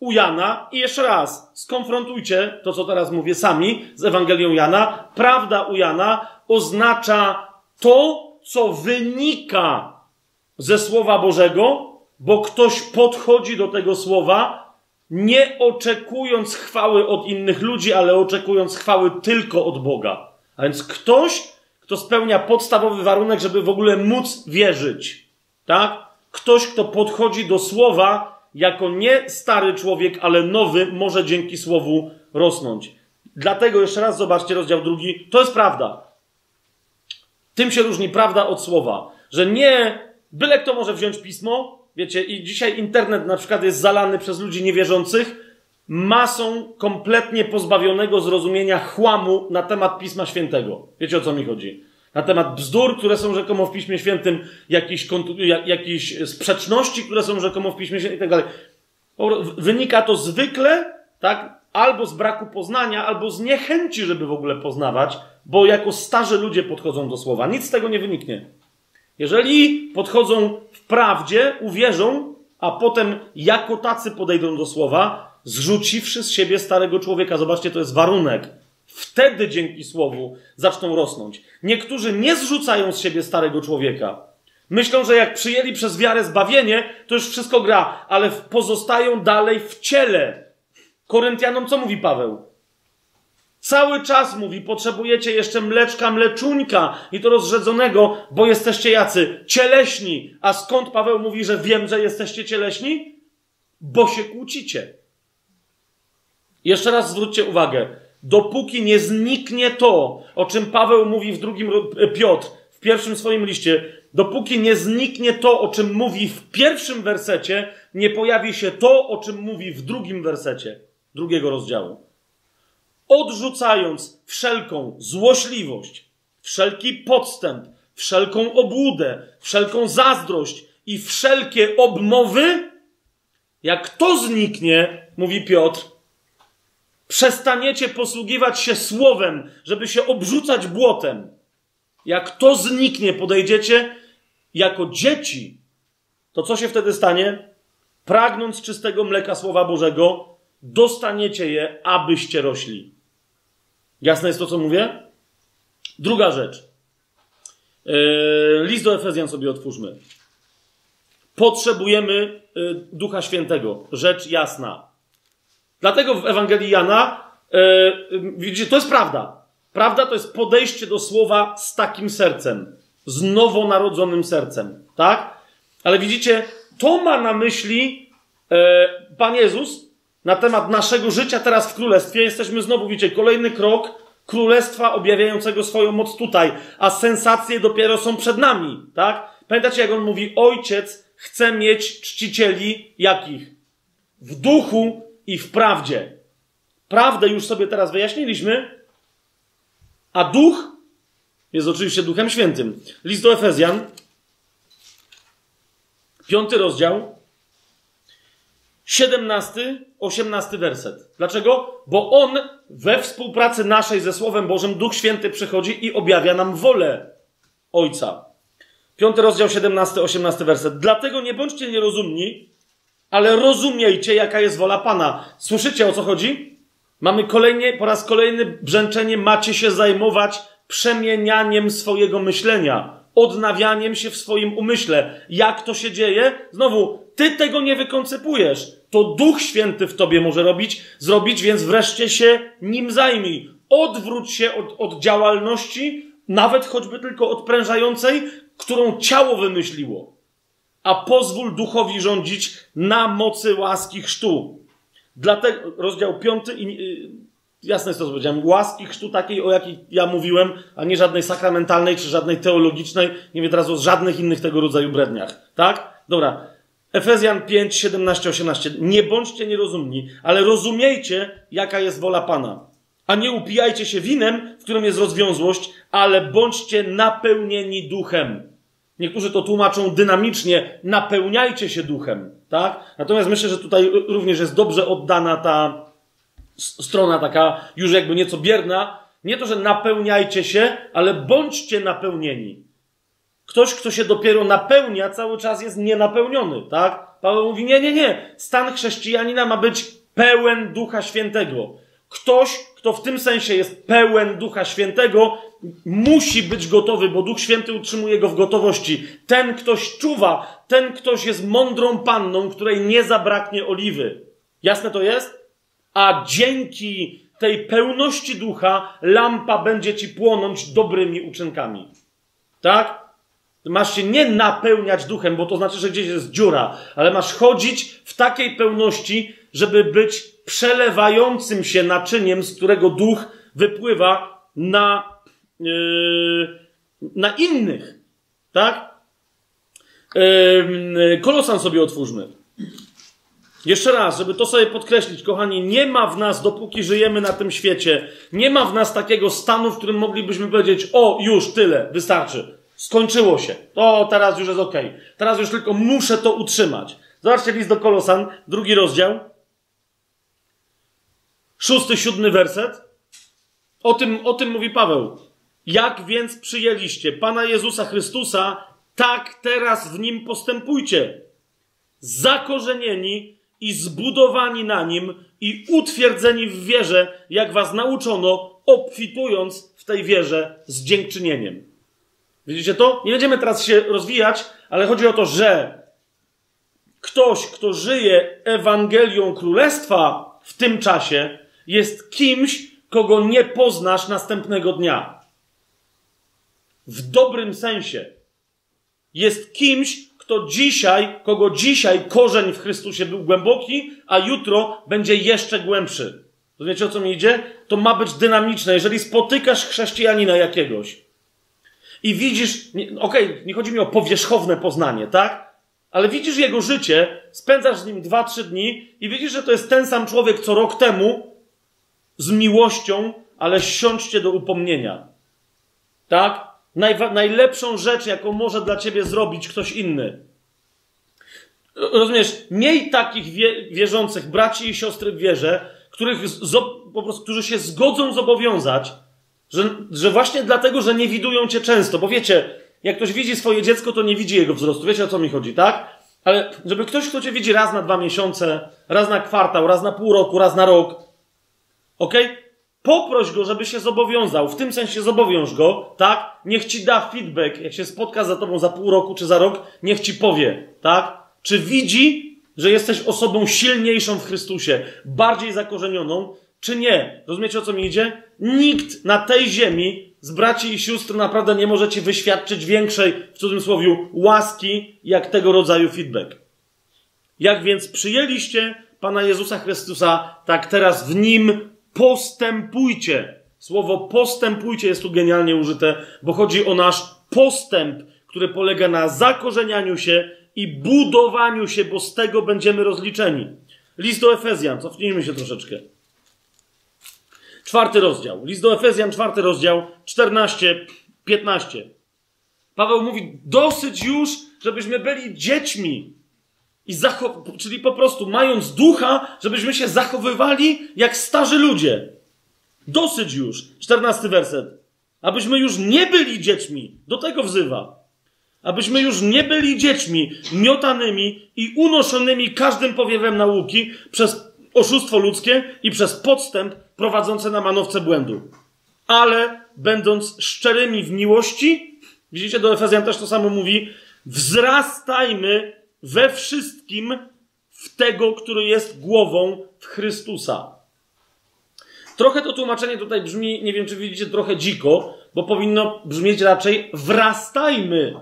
u Jana, i jeszcze raz, skonfrontujcie to, co teraz mówię sami z Ewangelią Jana. Prawda u Jana oznacza to, co wynika ze Słowa Bożego, bo ktoś podchodzi do tego Słowa, nie oczekując chwały od innych ludzi, ale oczekując chwały tylko od Boga. A więc ktoś, kto spełnia podstawowy warunek, żeby w ogóle móc wierzyć. Tak? Ktoś, kto podchodzi do Słowa jako nie stary człowiek, ale nowy, może dzięki Słowu rosnąć. Dlatego jeszcze raz zobaczcie rozdział drugi. To jest prawda. Tym się różni prawda od słowa. Że nie byle kto może wziąć pismo, wiecie, i dzisiaj internet na przykład jest zalany przez ludzi niewierzących masą kompletnie pozbawionego zrozumienia chłamu na temat Pisma Świętego. Wiecie o co mi chodzi? Na temat bzdur, które są rzekomo w Piśmie Świętym, jakichś, sprzeczności, które są rzekomo w Piśmie Świętym i tak dalej. Wynika to zwykle, tak, albo z braku poznania, albo z niechęci, żeby w ogóle poznawać, bo jako starzy ludzie podchodzą do słowa. Nic z tego nie wyniknie. Jeżeli podchodzą w prawdzie, uwierzą, a potem jako tacy podejdą do słowa, zrzuciwszy z siebie starego człowieka. Zobaczcie, to jest warunek. Wtedy dzięki słowu zaczną rosnąć. Niektórzy nie zrzucają z siebie starego człowieka. Myślą, że jak przyjęli przez wiarę zbawienie, to już wszystko gra, ale pozostają dalej w ciele. Koryntianom co mówi Paweł? Cały czas mówi, potrzebujecie jeszcze mleczka, mleczuńka i to rozrzedzonego, bo jesteście jacy cieleśni. A skąd Paweł mówi, że wiem, że jesteście cieleśni? Bo się kłócicie. Jeszcze raz zwróćcie uwagę. Dopóki nie zniknie to, o czym Paweł mówi w drugim Piotr, w pierwszym swoim liście, dopóki nie zniknie to, o czym mówi w pierwszym wersecie, nie pojawi się to, o czym mówi w drugim wersecie drugiego rozdziału. Odrzucając wszelką złośliwość, wszelki podstęp, wszelką obłudę, wszelką zazdrość i wszelkie obmowy, jak to zniknie, mówi Piotr, przestaniecie posługiwać się słowem, żeby się obrzucać błotem. Jak to zniknie, podejdziecie jako dzieci, to co się wtedy stanie? Pragnąc czystego mleka Słowa Bożego, dostaniecie je, abyście rośli. Jasne jest to, co mówię? Druga rzecz. Yy, list do Efezjan sobie otwórzmy. Potrzebujemy yy, Ducha Świętego. Rzecz jasna. Dlatego w Ewangelii Jana, yy, widzicie, to jest prawda. Prawda to jest podejście do słowa z takim sercem. Z nowonarodzonym sercem. Tak? Ale widzicie, to ma na myśli Pan Jezus, na temat naszego życia teraz w królestwie, jesteśmy znowu, widzicie, kolejny krok królestwa objawiającego swoją moc tutaj, a sensacje dopiero są przed nami, tak? Pamiętacie, jak on mówi, ojciec chce mieć czcicieli jakich? W duchu i w prawdzie. Prawdę już sobie teraz wyjaśniliśmy, a duch jest oczywiście Duchem Świętym. List do Efezjan, piąty rozdział, 17, 18 werset. Dlaczego? Bo on we współpracy naszej ze Słowem Bożym, Duch Święty przychodzi i objawia nam wolę Ojca. Piąty rozdział, 17, 18 werset. Dlatego nie bądźcie nierozumni, ale rozumiejcie, jaka jest wola Pana. Słyszycie o co chodzi? Mamy kolejnie, po raz kolejny brzęczenie, macie się zajmować przemienianiem swojego myślenia, odnawianiem się w swoim umyśle. Jak to się dzieje? Znowu, ty tego nie wykoncypujesz. To Duch Święty w tobie może robić, zrobić, więc wreszcie się nim zajmij. Odwróć się od, od działalności, nawet choćby tylko odprężającej, którą ciało wymyśliło. A pozwól duchowi rządzić na mocy łaski chrztu. Dlatego rozdział piąty i yy, jasne jest to, co powiedziałem. Łaski chrztu takiej, o jakiej ja mówiłem, a nie żadnej sakramentalnej czy żadnej teologicznej, nie wiem teraz o żadnych innych tego rodzaju bredniach. Tak? Dobra. Efezjan 5, 17, 18. Nie bądźcie nierozumni, ale rozumiejcie, jaka jest wola Pana. A nie upijajcie się winem, w którym jest rozwiązłość, ale bądźcie napełnieni duchem. Niektórzy to tłumaczą dynamicznie, napełniajcie się duchem, tak? Natomiast myślę, że tutaj również jest dobrze oddana ta strona taka już jakby nieco bierna. Nie to, że napełniajcie się, ale bądźcie napełnieni. Ktoś, kto się dopiero napełnia, cały czas jest nienapełniony, tak? Paweł mówi, nie, nie, nie. Stan chrześcijanina ma być pełen Ducha Świętego. Ktoś, kto w tym sensie jest pełen Ducha Świętego, musi być gotowy, bo Duch Święty utrzymuje go w gotowości. Ten ktoś czuwa, ten ktoś jest mądrą panną, której nie zabraknie oliwy. Jasne to jest? A dzięki tej pełności ducha lampa będzie ci płonąć dobrymi uczynkami. Tak? Masz się nie napełniać duchem, bo to znaczy, że gdzieś jest dziura, ale masz chodzić w takiej pełności, żeby być przelewającym się naczyniem, z którego duch wypływa na, yy, na innych. Tak? Yy, kolosan sobie otwórzmy. Jeszcze raz, żeby to sobie podkreślić, kochani, nie ma w nas, dopóki żyjemy na tym świecie, nie ma w nas takiego stanu, w którym moglibyśmy powiedzieć: O, już tyle, wystarczy. Skończyło się. O, teraz już jest ok. Teraz już tylko muszę to utrzymać. Zobaczcie list do Kolosan, drugi rozdział. Szósty, siódmy werset. O tym, o tym mówi Paweł. Jak więc przyjęliście Pana Jezusa Chrystusa, tak teraz w nim postępujcie. Zakorzenieni i zbudowani na nim i utwierdzeni w wierze, jak was nauczono, obfitując w tej wierze z dziękczynieniem. Widzicie to? Nie będziemy teraz się rozwijać, ale chodzi o to, że ktoś, kto żyje Ewangelią Królestwa w tym czasie, jest kimś, kogo nie poznasz następnego dnia. W dobrym sensie. Jest kimś, kto dzisiaj, kogo dzisiaj korzeń w Chrystusie był głęboki, a jutro będzie jeszcze głębszy. Wiecie o co mi idzie? To ma być dynamiczne. Jeżeli spotykasz chrześcijanina jakiegoś i widzisz, okej, okay, nie chodzi mi o powierzchowne poznanie, tak? Ale widzisz jego życie, spędzasz z nim dwa, trzy dni i widzisz, że to jest ten sam człowiek co rok temu z miłością, ale siądźcie do upomnienia. Tak? Najwa- najlepszą rzecz, jaką może dla ciebie zrobić ktoś inny. Rozumiesz, miej takich wie- wierzących braci i siostry w wierze, których zo- po prostu, którzy się zgodzą zobowiązać, że, że właśnie dlatego, że nie widują cię często, bo wiecie, jak ktoś widzi swoje dziecko, to nie widzi jego wzrostu. Wiecie o co mi chodzi, tak? Ale żeby ktoś, kto cię widzi raz na dwa miesiące, raz na kwartał, raz na pół roku, raz na rok, ok? Poproś go, żeby się zobowiązał. W tym sensie zobowiąż go, tak? Niech ci da feedback, jak się spotka za tobą za pół roku czy za rok, niech ci powie, tak? Czy widzi, że jesteś osobą silniejszą w Chrystusie, bardziej zakorzenioną, czy nie? Rozumiecie o co mi idzie? Nikt na tej ziemi z braci i sióstr naprawdę nie może ci wyświadczyć większej, w cudzysłowie, łaski, jak tego rodzaju feedback. Jak więc przyjęliście Pana Jezusa Chrystusa, tak teraz w Nim postępujcie. Słowo postępujcie jest tu genialnie użyte, bo chodzi o nasz postęp, który polega na zakorzenianiu się i budowaniu się, bo z tego będziemy rozliczeni. List do Efezjan, cofnijmy się troszeczkę. Czwarty rozdział. List do Efezjan, czwarty rozdział, 14, 15. Paweł mówi, dosyć już, żebyśmy byli dziećmi. I zacho- czyli po prostu mając ducha, żebyśmy się zachowywali jak starzy ludzie. Dosyć już. Czternasty werset. Abyśmy już nie byli dziećmi. Do tego wzywa. Abyśmy już nie byli dziećmi miotanymi i unoszonymi każdym powiewem nauki przez oszustwo ludzkie i przez podstęp prowadzące na manowce błędu. Ale będąc szczerymi w miłości, widzicie, do Efezjan też to samo mówi, wzrastajmy we wszystkim w tego, który jest głową w Chrystusa. Trochę to tłumaczenie tutaj brzmi, nie wiem czy widzicie, trochę dziko, bo powinno brzmieć raczej wrastajmy.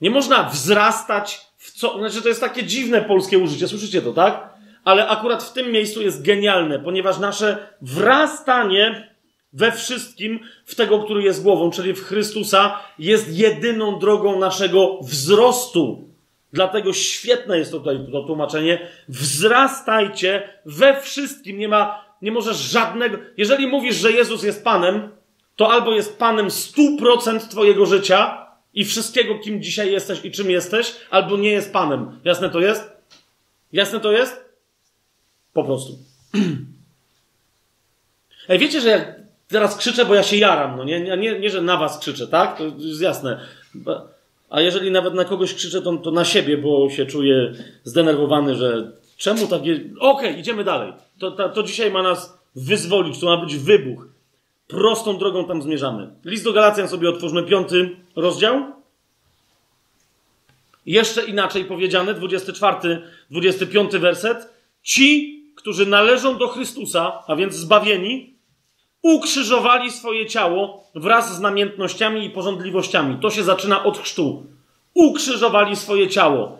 Nie można wzrastać w co. Znaczy, to jest takie dziwne polskie użycie, słyszycie to, tak? Ale akurat w tym miejscu jest genialne, ponieważ nasze wrastanie we wszystkim w tego, który jest głową, czyli w Chrystusa, jest jedyną drogą naszego wzrostu. Dlatego świetne jest tutaj to tłumaczenie. Wzrastajcie we wszystkim. Nie ma, nie możesz żadnego. Jeżeli mówisz, że Jezus jest Panem, to albo jest Panem 100% Twojego życia i wszystkiego, kim dzisiaj jesteś i czym jesteś, albo nie jest Panem. Jasne to jest? Jasne to jest? Po prostu. [clears throat] Ej, wiecie, że jak teraz krzyczę, bo ja się jaram, no nie, nie, nie że na was krzyczę, tak? To jest jasne. A jeżeli nawet na kogoś krzyczę, to, to na siebie, bo się czuję zdenerwowany, że czemu tak jest. Okej, okay, idziemy dalej. To, to, to dzisiaj ma nas wyzwolić, to ma być wybuch. Prostą drogą tam zmierzamy. List do Galacjan sobie otwórzmy, piąty rozdział. Jeszcze inaczej powiedziane, 24, 25 werset. Ci, którzy należą do Chrystusa, a więc zbawieni, ukrzyżowali swoje ciało wraz z namiętnościami i porządliwościami. To się zaczyna od chrztu. Ukrzyżowali swoje ciało.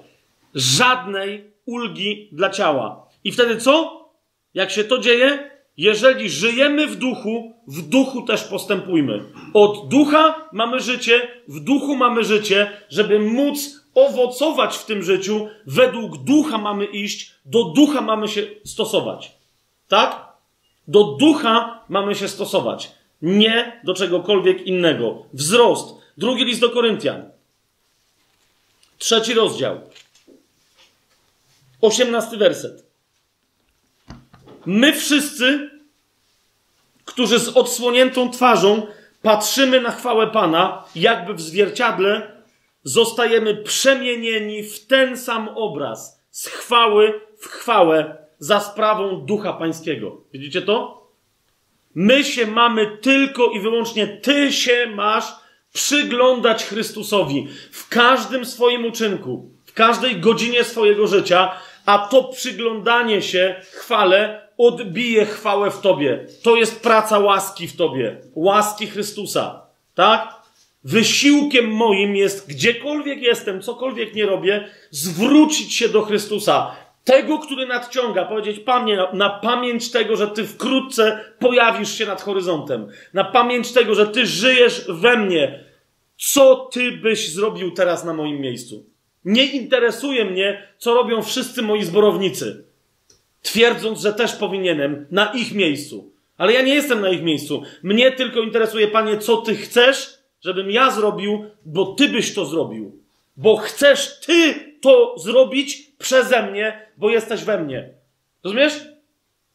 Żadnej ulgi dla ciała. I wtedy co? Jak się to dzieje? Jeżeli żyjemy w duchu, w duchu też postępujmy. Od ducha mamy życie, w duchu mamy życie, żeby móc owocować w tym życiu, według ducha mamy iść, do ducha mamy się stosować. Tak? Do ducha mamy się stosować, nie do czegokolwiek innego. Wzrost. Drugi list do Koryntian. Trzeci rozdział. Osiemnasty werset. My wszyscy, którzy z odsłoniętą twarzą patrzymy na chwałę Pana, jakby w zwierciadle, zostajemy przemienieni w ten sam obraz, z chwały w chwałę, za sprawą Ducha Pańskiego. Widzicie to? My się mamy tylko i wyłącznie, Ty się masz przyglądać Chrystusowi w każdym swoim uczynku, w każdej godzinie swojego życia, a to przyglądanie się chwale odbije chwałę w Tobie. To jest praca łaski w Tobie, łaski Chrystusa. Tak? Wysiłkiem moim jest, gdziekolwiek jestem, cokolwiek nie robię, zwrócić się do Chrystusa tego, który nadciąga, powiedzieć Panie, na, pamięć tego, że Ty wkrótce pojawisz się nad horyzontem, na pamięć tego, że Ty żyjesz we mnie. Co Ty byś zrobił teraz na moim miejscu? Nie interesuje mnie, co robią wszyscy moi zborownicy, twierdząc, że też powinienem na ich miejscu. Ale ja nie jestem na ich miejscu. Mnie tylko interesuje, Panie, co Ty chcesz, żebym ja zrobił, bo Ty byś to zrobił. Bo chcesz Ty to zrobić przeze mnie, bo jesteś we mnie. Rozumiesz?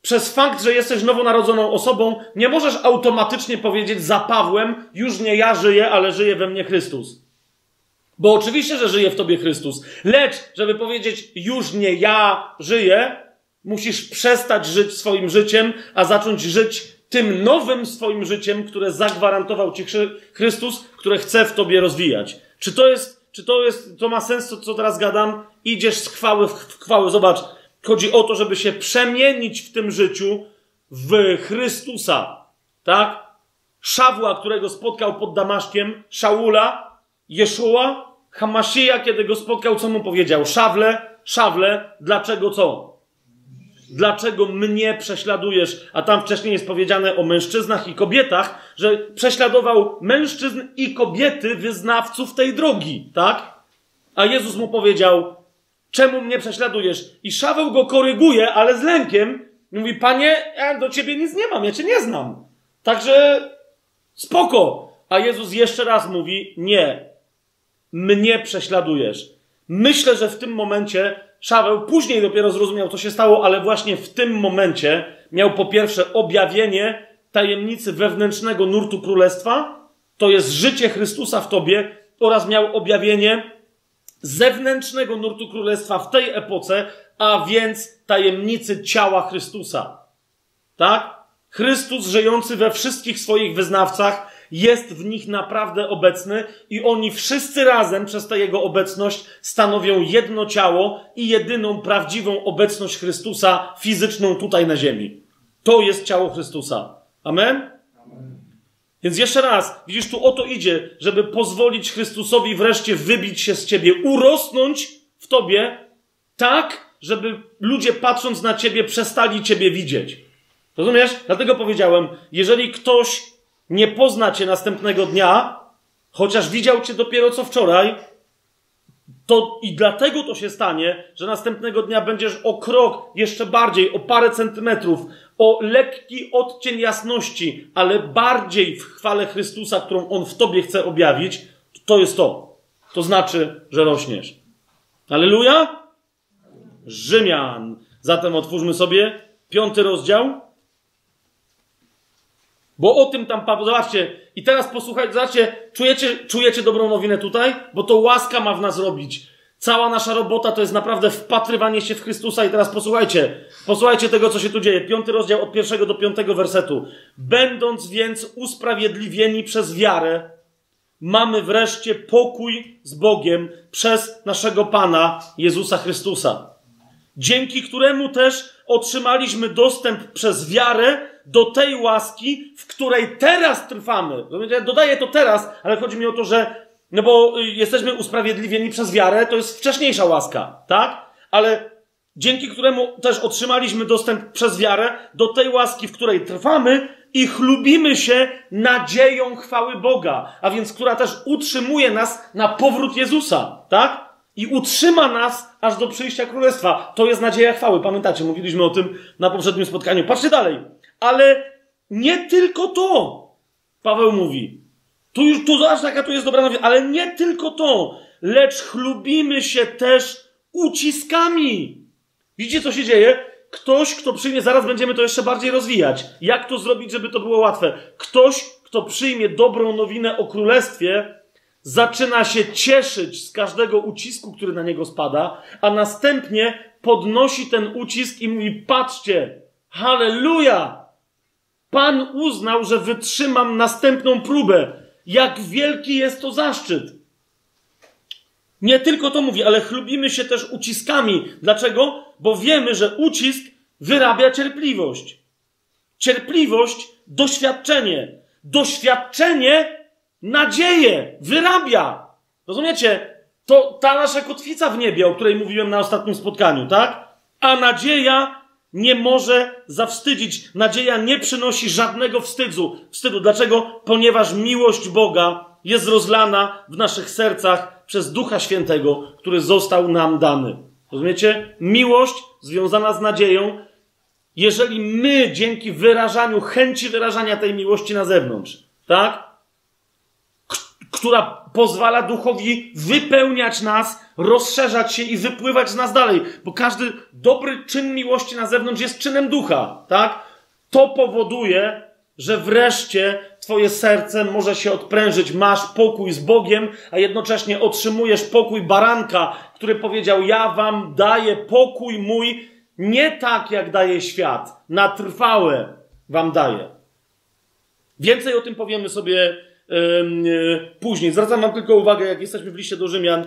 Przez fakt, że jesteś nowonarodzoną osobą, nie możesz automatycznie powiedzieć za Pawłem, już nie ja żyję, ale żyje we mnie Chrystus. Bo oczywiście, że żyje w tobie Chrystus. Lecz, żeby powiedzieć, już nie ja żyję, musisz przestać żyć swoim życiem, a zacząć żyć tym nowym swoim życiem, które zagwarantował ci Chrystus, które chce w tobie rozwijać. Czy to jest czy to jest, to ma sens, to, co teraz gadam? Idziesz z chwały w chwałę. Zobacz, chodzi o to, żeby się przemienić w tym życiu w Chrystusa. Tak? Szawła, którego spotkał pod Damaszkiem, Szaula, Jeszua, Hamashia, kiedy go spotkał, co mu powiedział? Szawle, szawle, dlaczego co? Dlaczego mnie prześladujesz? A tam wcześniej jest powiedziane o mężczyznach i kobietach, że prześladował mężczyzn i kobiety wyznawców tej drogi, tak? A Jezus mu powiedział, czemu mnie prześladujesz? I Szaweł go koryguje, ale z lękiem, I mówi, panie, ja do ciebie nic nie mam, ja cię nie znam. Także spoko. A Jezus jeszcze raz mówi, nie, mnie prześladujesz. Myślę, że w tym momencie Szaweł później dopiero zrozumiał, co się stało, ale właśnie w tym momencie miał po pierwsze objawienie tajemnicy wewnętrznego nurtu królestwa, to jest życie Chrystusa w tobie, oraz miał objawienie zewnętrznego nurtu królestwa w tej epoce, a więc tajemnicy ciała Chrystusa. Tak? Chrystus żyjący we wszystkich swoich wyznawcach jest w nich naprawdę obecny i oni wszyscy razem przez tę jego obecność stanowią jedno ciało i jedyną prawdziwą obecność Chrystusa fizyczną tutaj na ziemi. To jest ciało Chrystusa. Amen? Więc jeszcze raz, widzisz, tu o to idzie, żeby pozwolić Chrystusowi wreszcie wybić się z ciebie, urosnąć w tobie tak, żeby ludzie patrząc na ciebie przestali ciebie widzieć. Rozumiesz? Dlatego powiedziałem, jeżeli ktoś nie pozna cię następnego dnia, chociaż widział cię dopiero co wczoraj, to i dlatego to się stanie, że następnego dnia będziesz o krok jeszcze bardziej, o parę centymetrów, o lekki odcień jasności, ale bardziej w chwale Chrystusa, którą On w tobie chce objawić, to jest to. To znaczy, że rośniesz. Aleluja? Rzymian. Zatem otwórzmy sobie piąty rozdział. Bo o tym tam Paweł, zobaczcie, i teraz posłuchajcie, zobaczcie, czujecie, czujecie dobrą nowinę tutaj? Bo to łaska ma w nas robić. Cała nasza robota to jest naprawdę wpatrywanie się w Chrystusa. I teraz posłuchajcie, posłuchajcie tego, co się tu dzieje. Piąty rozdział od pierwszego do piątego wersetu. Będąc więc usprawiedliwieni przez wiarę, mamy wreszcie pokój z Bogiem przez naszego Pana Jezusa Chrystusa. Dzięki któremu też otrzymaliśmy dostęp przez wiarę do tej łaski, w której teraz trwamy. Ja dodaję to teraz, ale chodzi mi o to, że no bo y, jesteśmy usprawiedliwieni przez wiarę, to jest wcześniejsza łaska, tak? Ale dzięki któremu też otrzymaliśmy dostęp przez wiarę do tej łaski, w której trwamy i chlubimy się nadzieją chwały Boga, a więc która też utrzymuje nas na powrót Jezusa, tak? I utrzyma nas aż do przyjścia królestwa. To jest nadzieja chwały. Pamiętacie, mówiliśmy o tym na poprzednim spotkaniu. Patrzcie dalej. Ale nie tylko to. Paweł mówi. Tu już, tu zobacz, jaka tu jest dobra nowina. Ale nie tylko to. Lecz chlubimy się też uciskami. Widzicie, co się dzieje? Ktoś, kto przyjmie, zaraz będziemy to jeszcze bardziej rozwijać. Jak to zrobić, żeby to było łatwe? Ktoś, kto przyjmie dobrą nowinę o królestwie, zaczyna się cieszyć z każdego ucisku, który na niego spada, a następnie podnosi ten ucisk i mówi: Patrzcie, halleluja! Pan uznał, że wytrzymam następną próbę. Jak wielki jest to zaszczyt. Nie tylko to mówi, ale chlubimy się też uciskami. Dlaczego? Bo wiemy, że ucisk wyrabia cierpliwość. Cierpliwość, doświadczenie. Doświadczenie nadzieję wyrabia. Rozumiecie? To ta nasza kotwica w niebie, o której mówiłem na ostatnim spotkaniu, tak? A nadzieja nie może zawstydzić. Nadzieja nie przynosi żadnego wstydu. wstydu. Dlaczego? Ponieważ miłość Boga jest rozlana w naszych sercach przez Ducha Świętego, który został nam dany. Rozumiecie? Miłość związana z nadzieją, jeżeli my dzięki wyrażaniu, chęci wyrażania tej miłości na zewnątrz, tak? Która pozwala duchowi wypełniać nas, rozszerzać się i wypływać z nas dalej. Bo każdy dobry czyn miłości na zewnątrz jest czynem ducha, tak? To powoduje, że wreszcie Twoje serce może się odprężyć. Masz pokój z Bogiem, a jednocześnie otrzymujesz pokój baranka, który powiedział: Ja Wam daję pokój mój, nie tak jak daje świat, na trwałe Wam daję. Więcej o tym powiemy sobie później. Zwracam Wam tylko uwagę, jak jesteśmy w liście do Rzymian,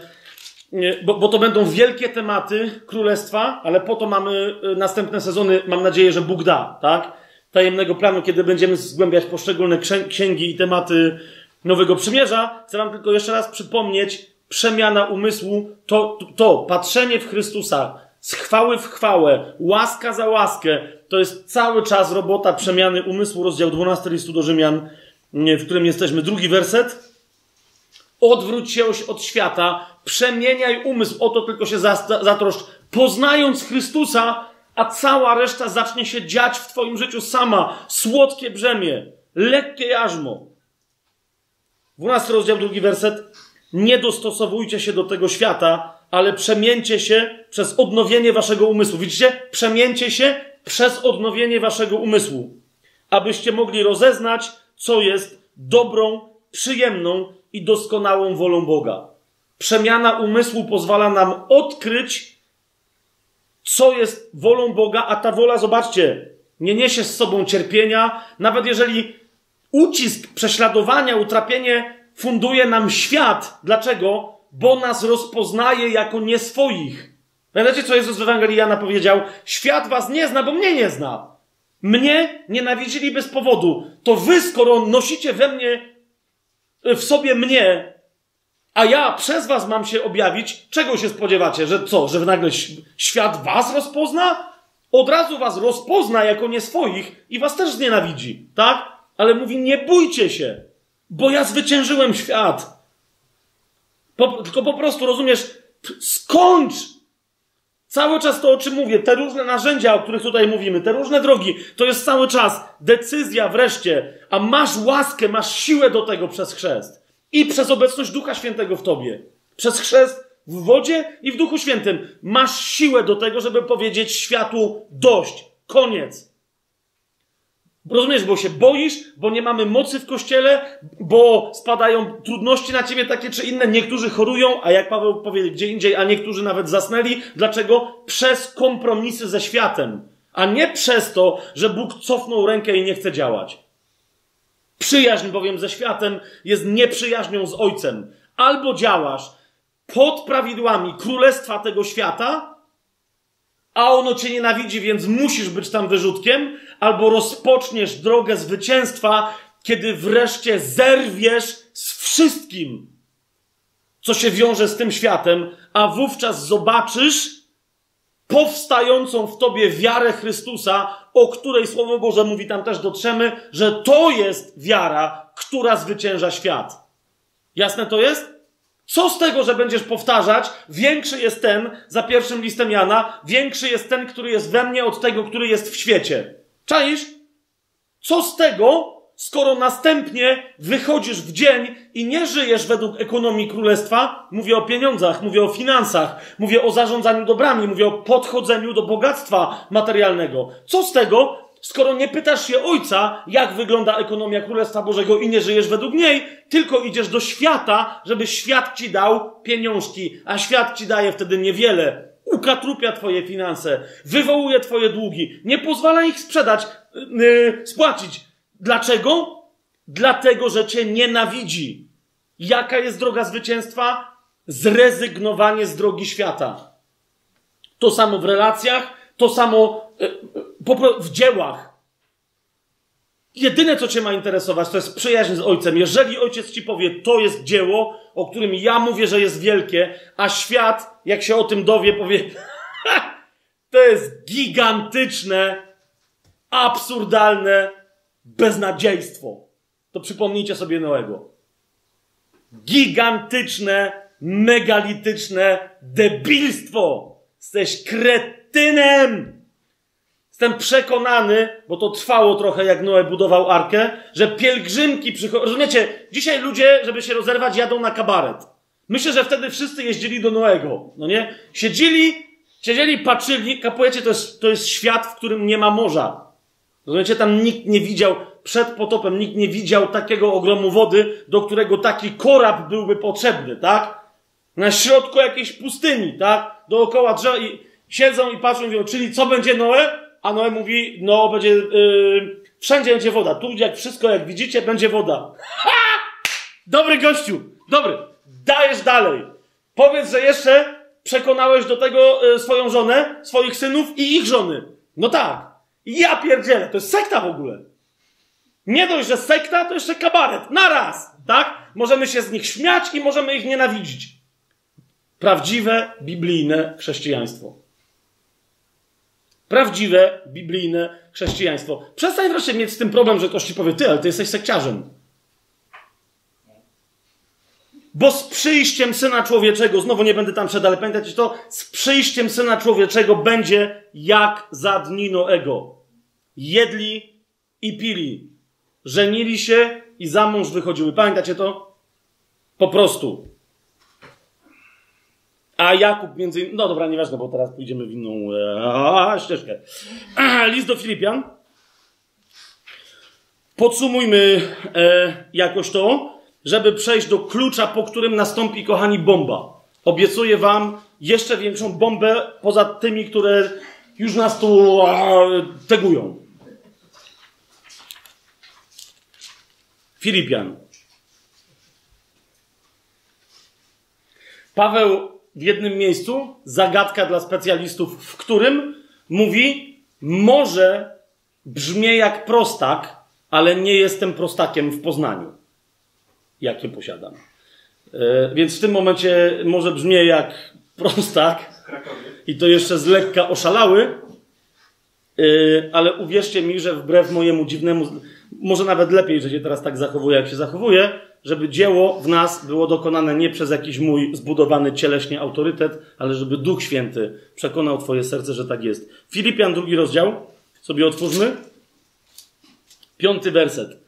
bo, bo to będą wielkie tematy królestwa, ale po to mamy e, następne sezony, mam nadzieję, że Bóg da, tak? Tajemnego planu, kiedy będziemy zgłębiać poszczególne księgi i tematy Nowego Przymierza. Chcę Wam tylko jeszcze raz przypomnieć, przemiana umysłu, to, to, patrzenie w Chrystusa, z chwały w chwałę, łaska za łaskę, to jest cały czas robota przemiany umysłu, rozdział 12 listu do Rzymian, w którym jesteśmy. Drugi werset. Odwróć się od świata, przemieniaj umysł, o to tylko się zatroszcz. Poznając Chrystusa, a cała reszta zacznie się dziać w Twoim życiu sama. Słodkie brzemię, lekkie jarzmo. 12 rozdział, drugi werset. Nie dostosowujcie się do tego świata, ale przemieńcie się przez odnowienie waszego umysłu. Widzicie? Przemieńcie się przez odnowienie waszego umysłu, abyście mogli rozeznać, co jest dobrą, przyjemną i doskonałą wolą Boga. Przemiana umysłu pozwala nam odkryć, co jest wolą Boga, a ta wola, zobaczcie, nie niesie z sobą cierpienia, nawet jeżeli ucisk, prześladowania, utrapienie funduje nam świat. Dlaczego? Bo nas rozpoznaje jako nieswoich. Pamiętacie, co Jezus w Ewangelii Jana powiedział? Świat was nie zna, bo mnie nie zna. Mnie nienawidzili bez powodu. To wy, skoro nosicie we mnie, w sobie mnie, a ja przez was mam się objawić, czego się spodziewacie? Że co? Że nagle świat was rozpozna? Od razu was rozpozna jako nieswoich i was też znienawidzi, tak? Ale mówi, nie bójcie się, bo ja zwyciężyłem świat. Po, tylko po prostu, rozumiesz, skończ Cały czas to, o czym mówię, te różne narzędzia, o których tutaj mówimy, te różne drogi, to jest cały czas decyzja wreszcie, a masz łaskę, masz siłę do tego przez chrzest i przez obecność Ducha Świętego w tobie. Przez chrzest w wodzie i w Duchu Świętym masz siłę do tego, żeby powiedzieć światu dość, koniec. Rozumiesz, bo się boisz, bo nie mamy mocy w kościele, bo spadają trudności na ciebie takie czy inne. Niektórzy chorują, a jak Paweł powie gdzie indziej, a niektórzy nawet zasnęli. Dlaczego? Przez kompromisy ze światem, a nie przez to, że Bóg cofnął rękę i nie chce działać. Przyjaźń bowiem ze światem jest nieprzyjaźnią z Ojcem. Albo działasz pod prawidłami królestwa tego świata, a ono cię nienawidzi, więc musisz być tam wyrzutkiem, albo rozpoczniesz drogę zwycięstwa, kiedy wreszcie zerwiesz z wszystkim, co się wiąże z tym światem, a wówczas zobaczysz powstającą w tobie wiarę Chrystusa, o której Słowo Boże mówi tam też dotrzemy, że to jest wiara, która zwycięża świat. Jasne to jest? Co z tego, że będziesz powtarzać? Większy jest ten, za pierwszym listem Jana, większy jest ten, który jest we mnie od tego, który jest w świecie. Czaisz? Co z tego, skoro następnie wychodzisz w dzień i nie żyjesz według ekonomii królestwa? Mówię o pieniądzach, mówię o finansach, mówię o zarządzaniu dobrami, mówię o podchodzeniu do bogactwa materialnego. Co z tego, skoro nie pytasz się ojca, jak wygląda ekonomia Królestwa Bożego i nie żyjesz według niej, tylko idziesz do świata, żeby świat ci dał pieniążki, a świat ci daje wtedy niewiele. Ukatrupia twoje finanse, wywołuje twoje długi, nie pozwala ich sprzedać, yy, spłacić. Dlaczego? Dlatego, że cię nienawidzi. Jaka jest droga zwycięstwa? Zrezygnowanie z drogi świata. To samo w relacjach, to samo yy, w dziełach. Jedyne, co cię ma interesować, to jest przyjaźń z ojcem. Jeżeli ojciec ci powie, to jest dzieło, o którym ja mówię, że jest wielkie, a świat, jak się o tym dowie, powie, [laughs] to jest gigantyczne, absurdalne beznadziejstwo. To przypomnijcie sobie Noego. Gigantyczne, megalityczne debilstwo. Jesteś kretynem. Jestem przekonany, bo to trwało trochę, jak Noe budował arkę, że pielgrzymki przychodzą. Rozumiecie, dzisiaj ludzie, żeby się rozerwać, jadą na kabaret. Myślę, że wtedy wszyscy jeździli do Noego, no nie? Siedzieli, siedzieli, patrzyli, kapujecie, to jest, to jest świat, w którym nie ma morza. Rozumiecie, tam nikt nie widział, przed potopem nikt nie widział takiego ogromu wody, do którego taki korab byłby potrzebny, tak? Na środku jakiejś pustyni, tak? Dookoła drzewa i siedzą i patrzą i mówią, czyli co będzie Noe? A Noe mówi, no będzie, yy, wszędzie będzie woda. Tu jak wszystko, jak widzicie, będzie woda. Ha! Dobry gościu, dobry. Dajesz dalej. Powiedz, że jeszcze przekonałeś do tego yy, swoją żonę, swoich synów i ich żony. No tak. Ja pierdzielę, to jest sekta w ogóle. Nie dość, że sekta, to jeszcze kabaret. Naraz, tak? Możemy się z nich śmiać i możemy ich nienawidzić. Prawdziwe, biblijne chrześcijaństwo. Prawdziwe, biblijne chrześcijaństwo. Przestań wreszcie mieć z tym problem, że ktoś ci powie, ty, ale ty jesteś sekciarzem. Bo z przyjściem Syna Człowieczego, znowu nie będę tam szedł, ale pamiętajcie to, z przyjściem Syna Człowieczego będzie jak za dni Noego. Jedli i pili, żenili się i za mąż wychodziły. Pamiętacie to? Po prostu. A Jakub między innymi, no dobra, nieważne, bo teraz pójdziemy w inną e, ścieżkę. [clears throat] List do Filipian. Podsumujmy e, jakoś to, żeby przejść do klucza, po którym nastąpi, kochani, bomba. Obiecuję wam jeszcze większą bombę poza tymi, które już nas tu a, tegują. Filipian. Paweł w jednym miejscu, zagadka dla specjalistów, w którym mówi, może brzmi jak prostak, ale nie jestem prostakiem w Poznaniu, jakie posiadam. E, więc w tym momencie może brzmi jak prostak i to jeszcze z lekka oszalały, e, ale uwierzcie mi, że wbrew mojemu dziwnemu, może nawet lepiej, że się teraz tak zachowuje, jak się zachowuje, żeby dzieło w nas było dokonane nie przez jakiś mój zbudowany cieleśnie autorytet, ale żeby Duch Święty przekonał Twoje serce, że tak jest. Filipian, drugi rozdział, sobie otwórzmy. Piąty werset.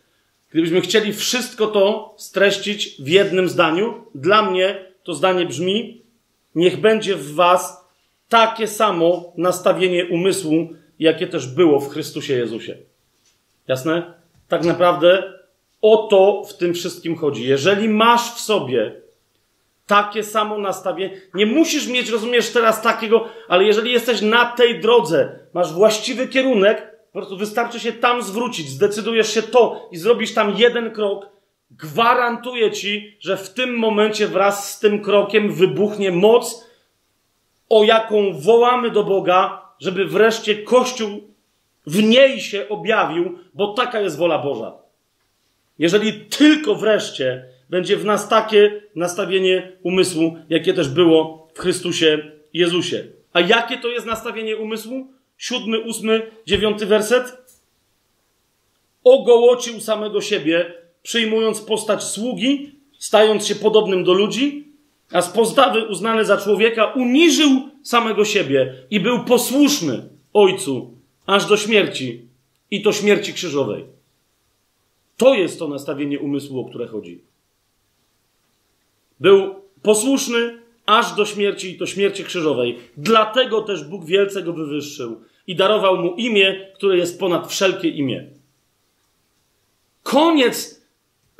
Gdybyśmy chcieli wszystko to streścić w jednym zdaniu, dla mnie to zdanie brzmi: Niech będzie w Was takie samo nastawienie umysłu, jakie też było w Chrystusie Jezusie. Jasne? Tak naprawdę o to w tym wszystkim chodzi. Jeżeli masz w sobie takie samo nastawienie, nie musisz mieć, rozumiesz, teraz takiego, ale jeżeli jesteś na tej drodze, masz właściwy kierunek, po prostu wystarczy się tam zwrócić, zdecydujesz się to i zrobisz tam jeden krok, gwarantuję ci, że w tym momencie wraz z tym krokiem wybuchnie moc, o jaką wołamy do Boga, żeby wreszcie Kościół w niej się objawił, bo taka jest wola Boża. Jeżeli tylko wreszcie będzie w nas takie nastawienie umysłu, jakie też było w Chrystusie Jezusie. A jakie to jest nastawienie umysłu? Siódmy, ósmy, dziewiąty werset. Ogołocił samego siebie, przyjmując postać sługi, stając się podobnym do ludzi, a z postawy uznany za człowieka uniżył samego siebie i był posłuszny Ojcu aż do śmierci i to śmierci krzyżowej. To jest to nastawienie umysłu, o które chodzi. Był posłuszny aż do śmierci i to śmierci krzyżowej. Dlatego też Bóg wielce go wywyższył i darował mu imię, które jest ponad wszelkie imię. Koniec.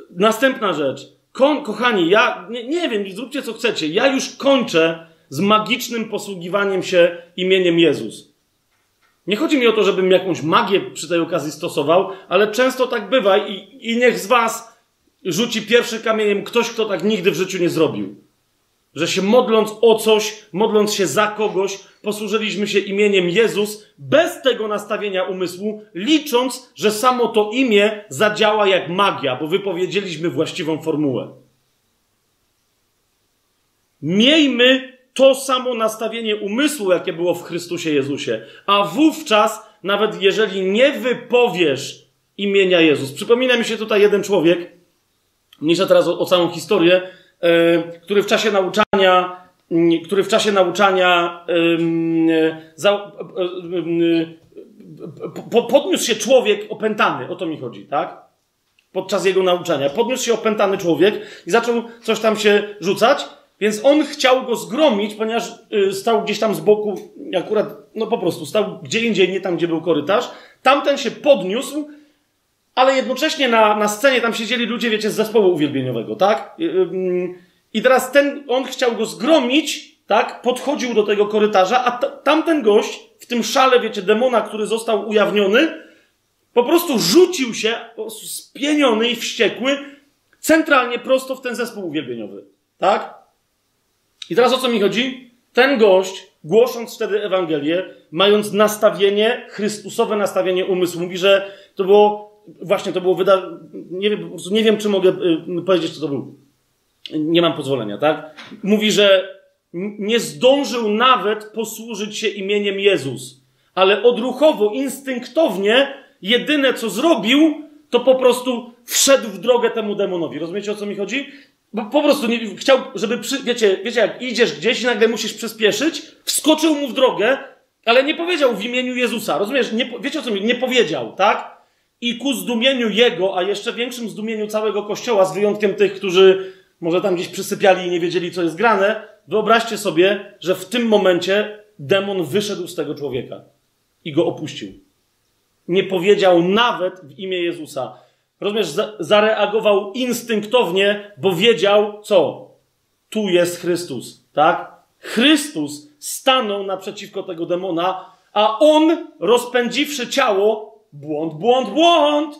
Następna rzecz. Kon, kochani, ja nie, nie wiem, zróbcie co chcecie. Ja już kończę z magicznym posługiwaniem się imieniem Jezus. Nie chodzi mi o to, żebym jakąś magię przy tej okazji stosował, ale często tak bywa i, i niech z Was rzuci pierwszy kamieniem ktoś, kto tak nigdy w życiu nie zrobił. Że się modląc o coś, modląc się za kogoś, posłużyliśmy się imieniem Jezus bez tego nastawienia umysłu, licząc, że samo to imię zadziała jak magia, bo wypowiedzieliśmy właściwą formułę. Miejmy to samo nastawienie umysłu, jakie było w Chrystusie Jezusie. A wówczas, nawet jeżeli nie wypowiesz imienia Jezus, przypomina mi się tutaj jeden człowiek, mniejsza teraz o, o całą historię, yy, który w czasie nauczania, który w czasie nauczania yy, za, po, podniósł się człowiek opętany, o to mi chodzi, tak? Podczas jego nauczania. Podniósł się opętany człowiek i zaczął coś tam się rzucać, więc on chciał go zgromić, ponieważ y, stał gdzieś tam z boku, akurat, no po prostu, stał gdzie indziej, nie tam, gdzie był korytarz. Tamten się podniósł, ale jednocześnie na, na scenie tam siedzieli ludzie, wiecie, z zespołu uwielbieniowego, tak? Y, y, I teraz ten, on chciał go zgromić, tak? Podchodził do tego korytarza, a tamten gość, w tym szale, wiecie, demona, który został ujawniony, po prostu rzucił się, po prostu spieniony i wściekły, centralnie prosto w ten zespół uwielbieniowy, tak? I teraz o co mi chodzi? Ten gość, głosząc wtedy Ewangelię, mając nastawienie, Chrystusowe nastawienie umysłu, mówi, że to było, właśnie to było wydarzenie, nie wiem, nie wiem, czy mogę y, powiedzieć, co to był. Nie mam pozwolenia, tak? Mówi, że nie zdążył nawet posłużyć się imieniem Jezus, ale odruchowo, instynktownie, jedyne co zrobił, to po prostu wszedł w drogę temu demonowi. Rozumiecie o co mi chodzi? Bo po prostu nie, chciał, żeby, przy, wiecie, wiecie, jak idziesz gdzieś i nagle musisz przyspieszyć, wskoczył mu w drogę, ale nie powiedział w imieniu Jezusa. Rozumiesz? Nie, wiecie o co mi? Nie powiedział, tak? I ku zdumieniu jego, a jeszcze większym zdumieniu całego kościoła, z wyjątkiem tych, którzy może tam gdzieś przysypiali i nie wiedzieli, co jest grane, wyobraźcie sobie, że w tym momencie demon wyszedł z tego człowieka i go opuścił. Nie powiedział nawet w imię Jezusa. Rozumiesz, zareagował instynktownie, bo wiedział, co? Tu jest Chrystus, tak? Chrystus stanął naprzeciwko tego demona, a on, rozpędziwszy ciało, błąd, błąd, błąd,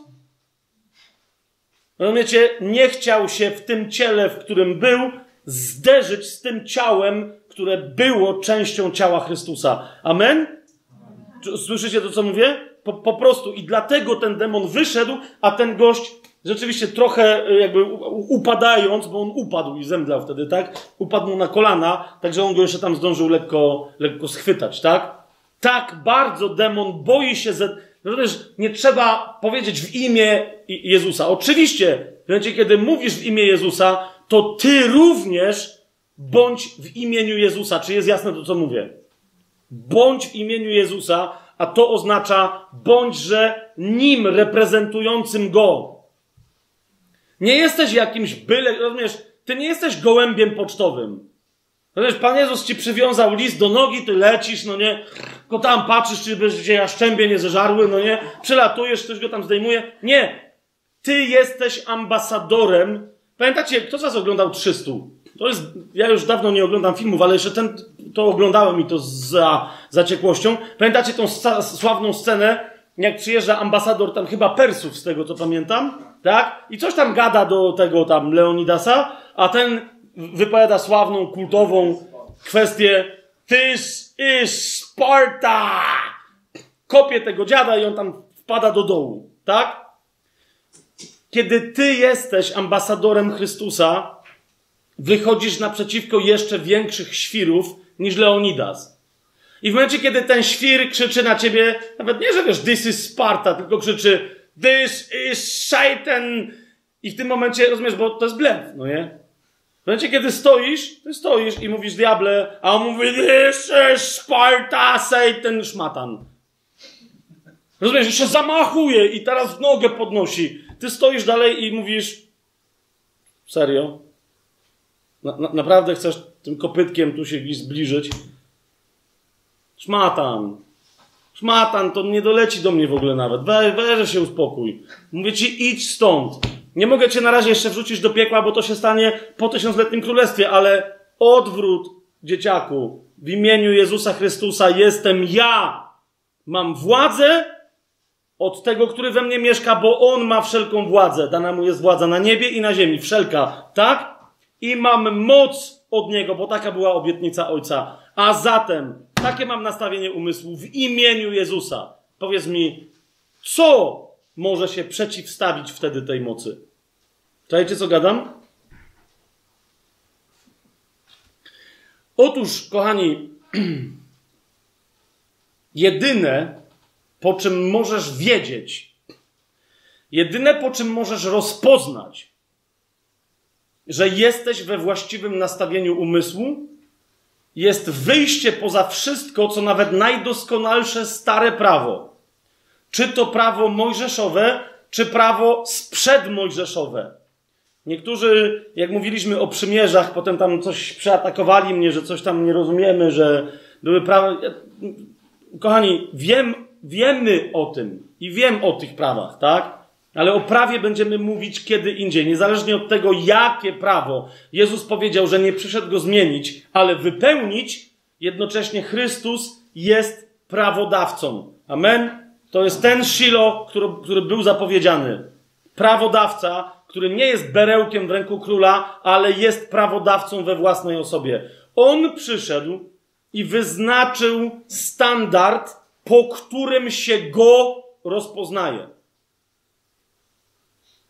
Rozumiecie? Nie chciał się w tym ciele, w którym był, zderzyć z tym ciałem, które było częścią ciała Chrystusa. Amen? Słyszycie to, co mówię? Po, po prostu. I dlatego ten demon wyszedł, a ten gość rzeczywiście trochę e, jakby upadając, bo on upadł i zemdlał wtedy, tak? Upadł na kolana, także on go jeszcze tam zdążył lekko, lekko schwytać, tak? Tak bardzo demon boi się, ze, no też nie trzeba powiedzieć w imię Jezusa. Oczywiście, w momencie, kiedy mówisz w imię Jezusa, to ty również bądź w imieniu Jezusa. Czy jest jasne to, co mówię? Bądź w imieniu Jezusa, a to oznacza bądźże nim reprezentującym Go. Nie jesteś jakimś byle, rozumiesz, ty nie jesteś gołębiem pocztowym. Wiesz, Pan Jezus ci przywiązał list do nogi, ty lecisz, no nie, go tam patrzysz, czy będzie cię jaszczębie nie zeżarły, no nie, przelatujesz, ktoś go tam zdejmuje. Nie! Ty jesteś ambasadorem. Pamiętacie, kto z was oglądał 300? To jest, ja już dawno nie oglądam filmów, ale jeszcze ten, to oglądałem i to za zaciekłością. Pamiętacie tą sławną scenę, jak przyjeżdża ambasador tam chyba Persów, z tego co pamiętam, tak? I coś tam gada do tego tam Leonidasa, a ten wypowiada sławną, kultową kwestię This is Sparta! Kopie tego dziada i on tam wpada do dołu, tak? Kiedy ty jesteś ambasadorem Chrystusa, wychodzisz naprzeciwko jeszcze większych świrów niż Leonidas. I w momencie, kiedy ten świr krzyczy na ciebie, nawet nie, że wiesz, this is Sparta, tylko krzyczy this is Satan. I w tym momencie, rozumiesz, bo to jest blef, no nie? W momencie, kiedy stoisz, ty stoisz i mówisz diable, a on mówi, this is Sparta, Satan, szmatan. Rozumiesz, się zamachuje i teraz w nogę podnosi. Ty stoisz dalej i mówisz, serio? Na, na, naprawdę chcesz tym kopytkiem tu się gdzieś zbliżyć? Szmatan. Szmatan, to nie doleci do mnie w ogóle nawet. We, weź się uspokój. Mówię ci, idź stąd. Nie mogę cię na razie jeszcze wrzucić do piekła, bo to się stanie po tysiącletnim królestwie, ale odwrót, dzieciaku. W imieniu Jezusa Chrystusa jestem ja. Mam władzę od tego, który we mnie mieszka, bo on ma wszelką władzę. Dana mu jest władza na niebie i na ziemi. Wszelka, tak? I mam moc od niego, bo taka była obietnica Ojca. A zatem, takie mam nastawienie umysłu w imieniu Jezusa. Powiedz mi, co może się przeciwstawić wtedy tej mocy? Czajcie, co gadam? Otóż, kochani, [clears throat] jedyne, po czym możesz wiedzieć, jedyne, po czym możesz rozpoznać, że jesteś we właściwym nastawieniu umysłu, jest wyjście poza wszystko, co nawet najdoskonalsze stare prawo. Czy to prawo mojżeszowe, czy prawo sprzedmojżeszowe. Niektórzy, jak mówiliśmy o przymierzach, potem tam coś przeatakowali mnie, że coś tam nie rozumiemy, że były prawa. Kochani, wiem, wiemy o tym i wiem o tych prawach, tak? Ale o prawie będziemy mówić kiedy indziej, niezależnie od tego, jakie prawo. Jezus powiedział, że nie przyszedł go zmienić, ale wypełnić. Jednocześnie Chrystus jest prawodawcą. Amen? To jest ten Shilo, który, który był zapowiedziany. Prawodawca, który nie jest berełkiem w ręku króla, ale jest prawodawcą we własnej osobie. On przyszedł i wyznaczył standard, po którym się go rozpoznaje.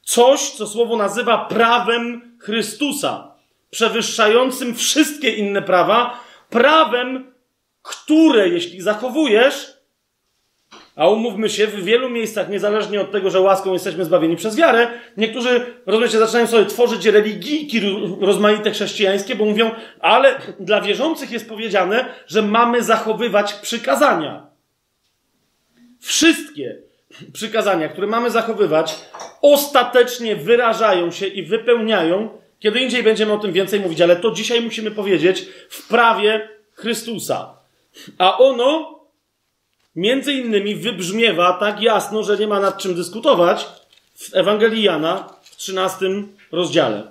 Coś, co słowo nazywa prawem Chrystusa, przewyższającym wszystkie inne prawa, prawem, które, jeśli zachowujesz, A umówmy się, w wielu miejscach, niezależnie od tego, że łaską jesteśmy zbawieni przez wiarę, niektórzy, rozumiecie, zaczynają sobie tworzyć religijki rozmaite chrześcijańskie, bo mówią, ale dla wierzących jest powiedziane, że mamy zachowywać przykazania. Wszystkie przykazania, które mamy zachowywać, ostatecznie wyrażają się i wypełniają. Kiedy indziej będziemy o tym więcej mówić, ale to dzisiaj musimy powiedzieć w prawie Chrystusa. A ono między innymi wybrzmiewa tak jasno, że nie ma nad czym dyskutować w Ewangelii Jana w 13 rozdziale.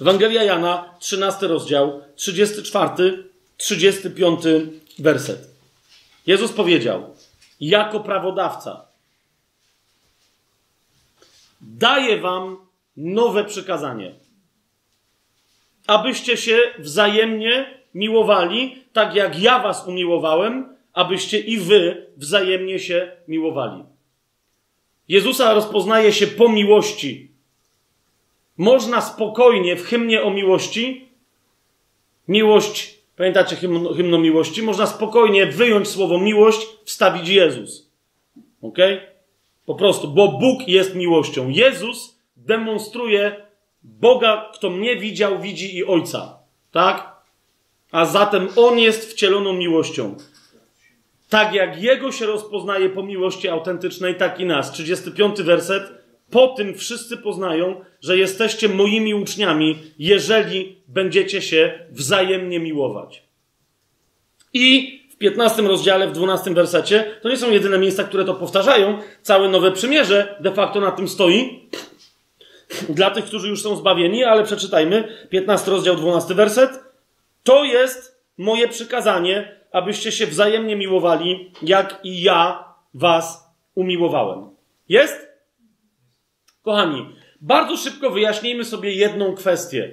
Ewangelia Jana, 13 rozdział, 34, 35 werset. Jezus powiedział: jako prawodawca. Daję wam nowe przykazanie. Abyście się wzajemnie miłowali, tak jak ja was umiłowałem, abyście i wy wzajemnie się miłowali. Jezusa rozpoznaje się po miłości. Można spokojnie w hymnie o miłości, miłość Pamiętacie hymno, hymno miłości? Można spokojnie wyjąć słowo miłość, wstawić Jezus. Ok? Po prostu, bo Bóg jest miłością. Jezus demonstruje Boga, kto mnie widział, widzi i Ojca. Tak? A zatem On jest wcieloną miłością. Tak jak Jego się rozpoznaje po miłości autentycznej, tak i nas. 35 werset. Po tym wszyscy poznają, że jesteście moimi uczniami, jeżeli będziecie się wzajemnie miłować. I w 15 rozdziale, w 12 wersecie, to nie są jedyne miejsca, które to powtarzają. Całe Nowe Przymierze de facto na tym stoi. Dla tych, którzy już są zbawieni, ale przeczytajmy. 15 rozdział, 12 werset. To jest moje przykazanie, abyście się wzajemnie miłowali, jak i ja was umiłowałem. Jest? Kochani, bardzo szybko wyjaśnijmy sobie jedną kwestię.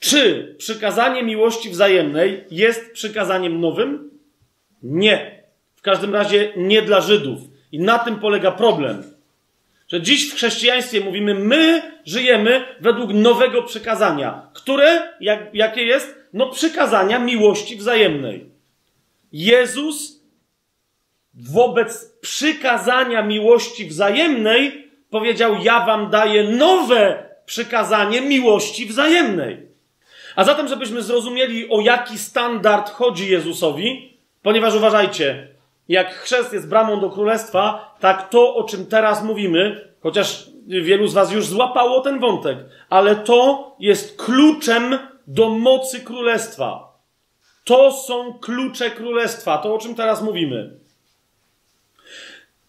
Czy przykazanie miłości wzajemnej jest przykazaniem nowym? Nie. W każdym razie nie dla Żydów. I na tym polega problem. Że dziś w chrześcijaństwie mówimy, my żyjemy według nowego przykazania. Które, jak, jakie jest? No przykazania miłości wzajemnej. Jezus wobec przykazania miłości wzajemnej powiedział: Ja wam daję nowe przykazanie miłości wzajemnej. A zatem, żebyśmy zrozumieli, o jaki standard chodzi Jezusowi, ponieważ uważajcie, jak chrzest jest bramą do królestwa, tak to, o czym teraz mówimy, chociaż wielu z Was już złapało ten wątek, ale to jest kluczem do mocy królestwa. To są klucze królestwa, to o czym teraz mówimy.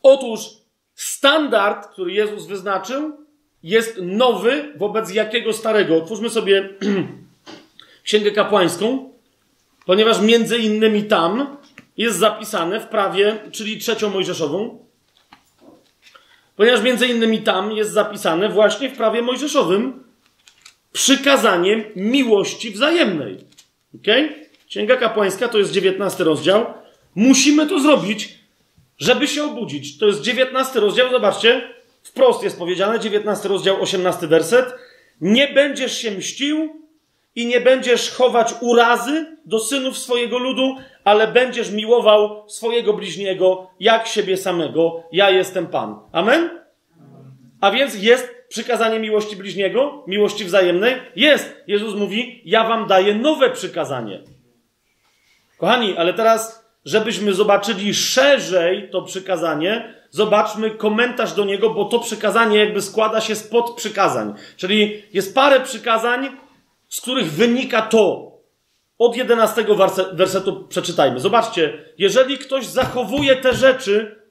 Otóż Standard, który Jezus wyznaczył, jest nowy wobec jakiego starego. Otwórzmy sobie [clears throat] Księgę Kapłańską, ponieważ między innymi tam jest zapisane w prawie, czyli trzecią Mojżeszową, ponieważ między innymi tam jest zapisane właśnie w prawie mojżeszowym przykazanie miłości wzajemnej. Ok? Księga Kapłańska to jest 19 rozdział. Musimy to zrobić, żeby się obudzić. To jest 19 rozdział, zobaczcie, wprost jest powiedziane, 19 rozdział, 18 werset. Nie będziesz się mścił i nie będziesz chować urazy do synów swojego ludu, ale będziesz miłował swojego bliźniego jak siebie samego. Ja jestem Pan. Amen? A więc jest przykazanie miłości bliźniego, miłości wzajemnej? Jest. Jezus mówi, ja wam daję nowe przykazanie. Kochani, ale teraz żebyśmy zobaczyli szerzej to przykazanie, zobaczmy komentarz do niego, bo to przykazanie jakby składa się z podprzykazań. Czyli jest parę przykazań, z których wynika to. Od 11 wersetu przeczytajmy. Zobaczcie, jeżeli ktoś zachowuje te rzeczy,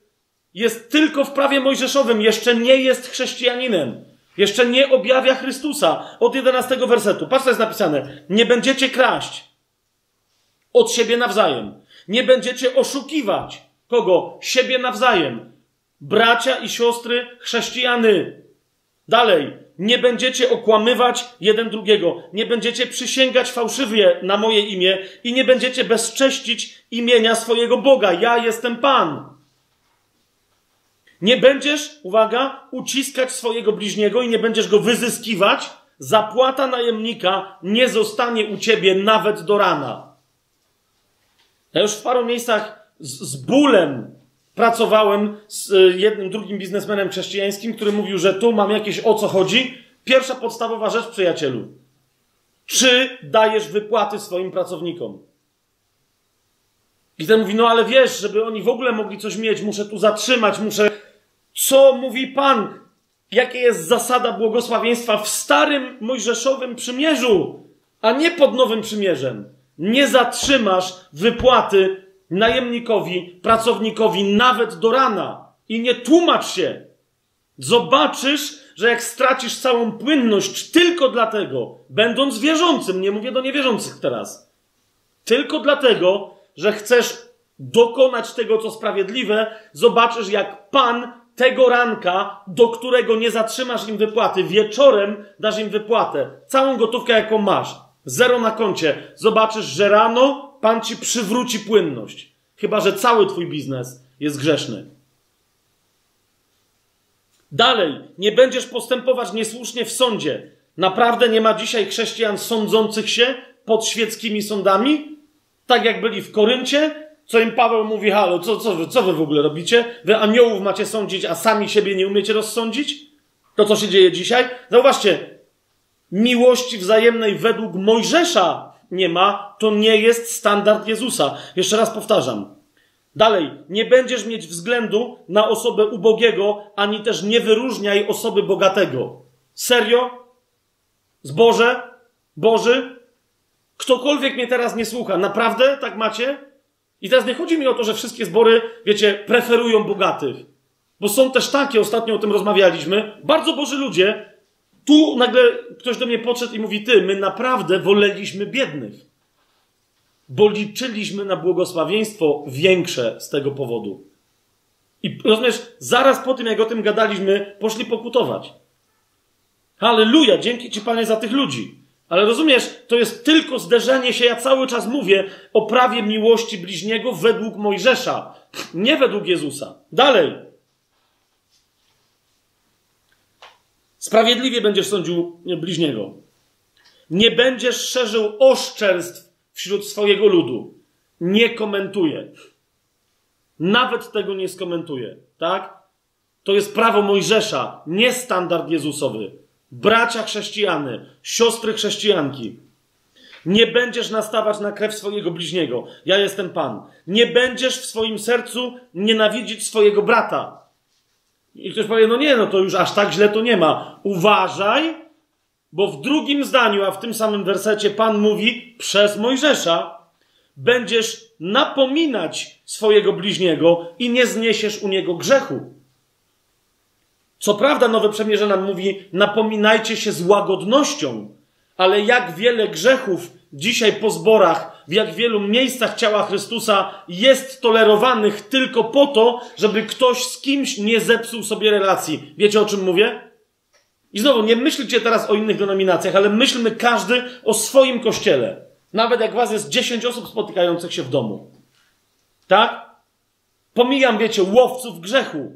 jest tylko w prawie mojżeszowym, jeszcze nie jest chrześcijaninem. Jeszcze nie objawia Chrystusa. Od 11 wersetu. Patrz, co jest napisane. Nie będziecie kraść od siebie nawzajem. Nie będziecie oszukiwać kogo? Siebie nawzajem. Bracia i siostry chrześcijany. Dalej. Nie będziecie okłamywać jeden drugiego. Nie będziecie przysięgać fałszywie na moje imię i nie będziecie bezcześcić imienia swojego Boga. Ja jestem Pan. Nie będziesz, uwaga, uciskać swojego bliźniego i nie będziesz go wyzyskiwać. Zapłata najemnika nie zostanie u ciebie nawet do rana. Ja już w paru miejscach z, z bólem pracowałem z y, jednym, drugim biznesmenem chrześcijańskim, który mówił, że tu mam jakieś o co chodzi. Pierwsza podstawowa rzecz, przyjacielu. Czy dajesz wypłaty swoim pracownikom? I ten mówi, no ale wiesz, żeby oni w ogóle mogli coś mieć, muszę tu zatrzymać, muszę. Co mówi Pan? Jakie jest zasada błogosławieństwa w starym Mojżeszowym przymierzu, a nie pod nowym przymierzem? Nie zatrzymasz wypłaty najemnikowi, pracownikowi nawet do rana. I nie tłumacz się. Zobaczysz, że jak stracisz całą płynność tylko dlatego, będąc wierzącym, nie mówię do niewierzących teraz, tylko dlatego, że chcesz dokonać tego, co sprawiedliwe, zobaczysz, jak Pan tego ranka, do którego nie zatrzymasz im wypłaty, wieczorem dasz im wypłatę, całą gotówkę, jaką masz, zero na koncie, zobaczysz, że rano Pan ci przywróci płynność. Chyba, że cały twój biznes jest grzeszny. Dalej, nie będziesz postępować niesłusznie w sądzie. Naprawdę nie ma dzisiaj chrześcijan sądzących się pod świeckimi sądami? Tak jak byli w Koryncie, co im Paweł mówi, halo, co, co, wy, co wy w ogóle robicie? Wy aniołów macie sądzić, a sami siebie nie umiecie rozsądzić? To, co się dzieje dzisiaj? Zauważcie, miłości wzajemnej według Mojżesza nie ma, to nie jest standard Jezusa. Jeszcze raz powtarzam. Dalej, nie będziesz mieć względu na osobę ubogiego, ani też nie wyróżniaj osoby bogatego. Serio? Zboże? Boży? Ktokolwiek mnie teraz nie słucha, naprawdę tak macie? I teraz nie chodzi mi o to, że wszystkie zbory, wiecie, preferują bogatych. Bo są też takie, ostatnio o tym rozmawialiśmy, bardzo boży ludzie. Tu nagle ktoś do mnie podszedł i mówi: Ty, my naprawdę woleliśmy biednych. Bo liczyliśmy na błogosławieństwo większe z tego powodu. I rozumiesz, zaraz po tym, jak o tym gadaliśmy, poszli pokutować. Halleluja, dzięki Ci, Panie, za tych ludzi. Ale rozumiesz, to jest tylko zderzenie się, ja cały czas mówię o prawie miłości bliźniego według Mojżesza, nie według Jezusa. Dalej. Sprawiedliwie będziesz sądził bliźniego. Nie będziesz szerzył oszczerstw wśród swojego ludu. Nie komentuje. Nawet tego nie skomentuje, tak? To jest prawo Mojżesza, nie standard Jezusowy bracia chrześcijany, siostry chrześcijanki. Nie będziesz nastawać na krew swojego bliźniego. Ja jestem Pan. Nie będziesz w swoim sercu nienawidzić swojego brata. I ktoś powie, no nie, no to już aż tak źle to nie ma. Uważaj, bo w drugim zdaniu, a w tym samym wersecie Pan mówi przez Mojżesza, będziesz napominać swojego bliźniego i nie zniesiesz u niego grzechu. Co prawda, Nowe Przemierze nam mówi, napominajcie się z łagodnością, ale jak wiele grzechów dzisiaj po zborach, w jak wielu miejscach ciała Chrystusa jest tolerowanych tylko po to, żeby ktoś z kimś nie zepsuł sobie relacji. Wiecie o czym mówię? I znowu, nie myślcie teraz o innych denominacjach, ale myślmy każdy o swoim kościele. Nawet jak was jest 10 osób spotykających się w domu. Tak? Pomijam, wiecie, łowców grzechu,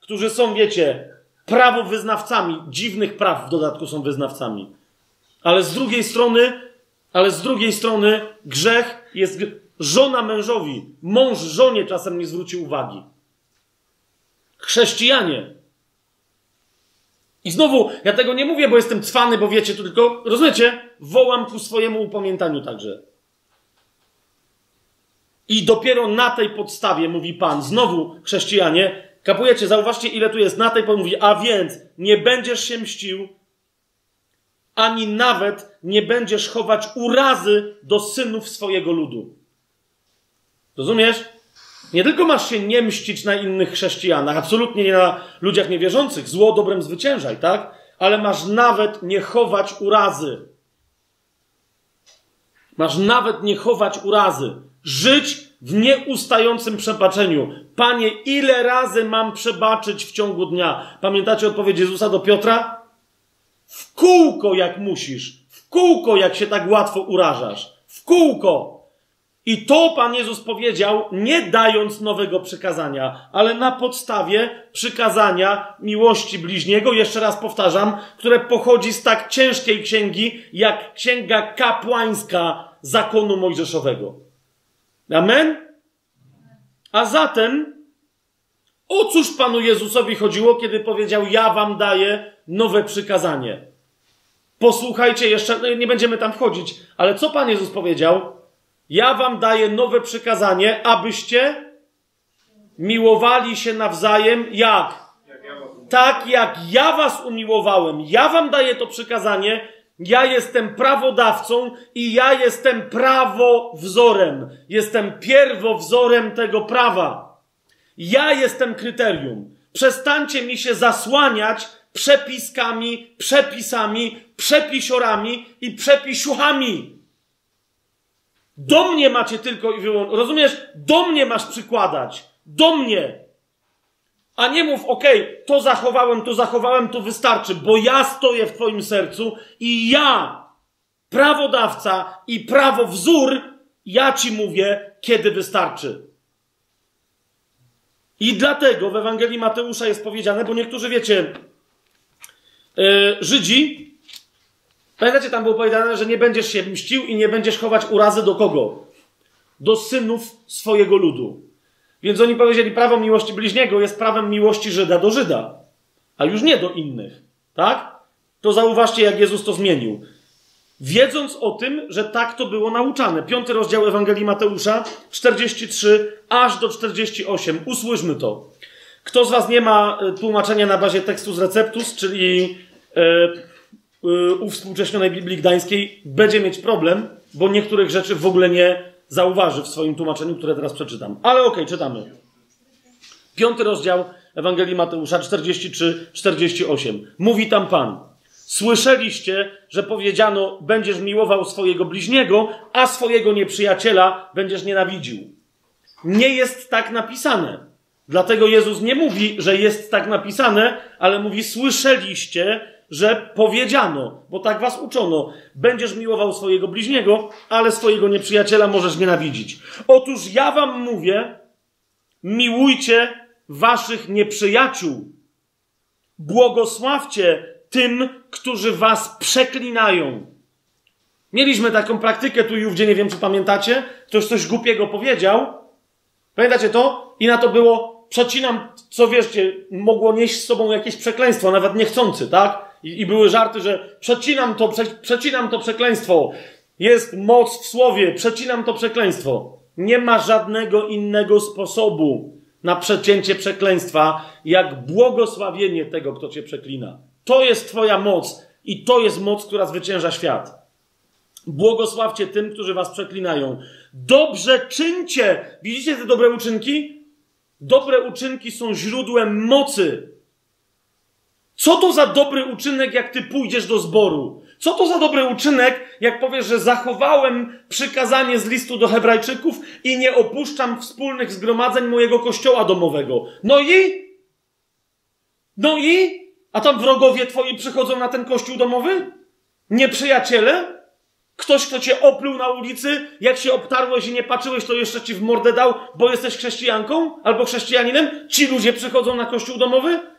którzy są, wiecie, prawowyznawcami, dziwnych praw w dodatku są wyznawcami. Ale z drugiej strony, ale z drugiej strony grzech jest żona mężowi, mąż żonie czasem nie zwróci uwagi. Chrześcijanie. I znowu, ja tego nie mówię, bo jestem cwany, bo wiecie, tu tylko, rozumiecie, wołam ku swojemu upamiętaniu także. I dopiero na tej podstawie, mówi Pan, znowu chrześcijanie, Kapujecie, zauważcie, ile tu jest na tej mówi, a więc nie będziesz się mścił, ani nawet nie będziesz chować urazy do synów swojego ludu. Rozumiesz? Nie tylko masz się nie mścić na innych chrześcijanach, absolutnie nie na ludziach niewierzących, zło dobrem zwyciężaj, tak? Ale masz nawet nie chować urazy. Masz nawet nie chować urazy. Żyć w nieustającym przebaczeniu. Panie, ile razy mam przebaczyć w ciągu dnia? Pamiętacie odpowiedź Jezusa do Piotra? W kółko jak musisz. Kółko jak się tak łatwo urażasz. W kółko. I to Pan Jezus powiedział, nie dając nowego przykazania, ale na podstawie przykazania miłości bliźniego, jeszcze raz powtarzam, które pochodzi z tak ciężkiej księgi, jak księga kapłańska zakonu mojżeszowego. Amen? A zatem O cóż Panu Jezusowi chodziło, kiedy powiedział: Ja wam daję nowe przykazanie? Posłuchajcie jeszcze, no nie będziemy tam wchodzić, ale co Pan Jezus powiedział? Ja wam daję nowe przykazanie, abyście miłowali się nawzajem jak? Tak jak ja was umiłowałem. Ja wam daję to przykazanie. Ja jestem prawodawcą i ja jestem prawowzorem. Jestem pierwowzorem tego prawa. Ja jestem kryterium. Przestańcie mi się zasłaniać przepiskami, przepisami, przepisiorami i przepisiuchami. Do mnie macie tylko i wyłącznie. Rozumiesz? Do mnie masz przykładać. Do mnie. A nie mów, okej, to zachowałem, to zachowałem, to wystarczy, bo ja stoję w Twoim sercu i ja, prawodawca i prawowzór, ja Ci mówię, kiedy wystarczy. I dlatego w Ewangelii Mateusza jest powiedziane, bo niektórzy wiecie, yy, Żydzi, pamiętacie, tam było powiedziane, że nie będziesz się mścił i nie będziesz chować urazy do kogo? Do synów swojego ludu. Więc oni powiedzieli, prawo miłości bliźniego jest prawem miłości Żyda do Żyda, a już nie do innych. Tak? To zauważcie, jak Jezus to zmienił. Wiedząc o tym, że tak to było nauczane. Piąty rozdział Ewangelii Mateusza, 43 aż do 48. Usłyszmy to. Kto z Was nie ma e, tłumaczenia na bazie tekstu z Receptus, czyli e, uwspółcześnionej Biblii Gdańskiej, będzie mieć problem, bo niektórych rzeczy w ogóle nie zauważy w swoim tłumaczeniu, które teraz przeczytam. Ale okej, czytamy. Piąty rozdział Ewangelii Mateusza 43-48. Mówi tam Pan. Słyszeliście, że powiedziano, będziesz miłował swojego bliźniego, a swojego nieprzyjaciela będziesz nienawidził. Nie jest tak napisane. Dlatego Jezus nie mówi, że jest tak napisane, ale mówi, słyszeliście, że powiedziano, bo tak was uczono, będziesz miłował swojego bliźniego, ale swojego nieprzyjaciela możesz nienawidzić. Otóż ja wam mówię, miłujcie waszych nieprzyjaciół. Błogosławcie tym, którzy was przeklinają. Mieliśmy taką praktykę tu i ówdzie, nie wiem czy pamiętacie. Ktoś coś głupiego powiedział. Pamiętacie to? I na to było, przecinam, co wieszcie, mogło nieść z sobą jakieś przekleństwo, nawet niechcący, tak? I, i były żarty, że przecinam to, prze, przecinam to przekleństwo. Jest moc w słowie, przecinam to przekleństwo. Nie ma żadnego innego sposobu na przecięcie przekleństwa, jak błogosławienie tego, kto cię przeklina. To jest Twoja moc i to jest moc, która zwycięża świat. Błogosławcie tym, którzy was przeklinają. Dobrze czyńcie. Widzicie te dobre uczynki? Dobre uczynki są źródłem mocy. Co to za dobry uczynek, jak ty pójdziesz do zboru? Co to za dobry uczynek, jak powiesz, że zachowałem przykazanie z listu do Hebrajczyków i nie opuszczam wspólnych zgromadzeń mojego kościoła domowego? No i? No i? A tam wrogowie twoi przychodzą na ten kościół domowy? Nieprzyjaciele? Ktoś, kto cię opluł na ulicy, jak się obtarłeś i nie patrzyłeś, to jeszcze ci w mordę dał, bo jesteś chrześcijanką albo chrześcijaninem? Ci ludzie przychodzą na kościół domowy?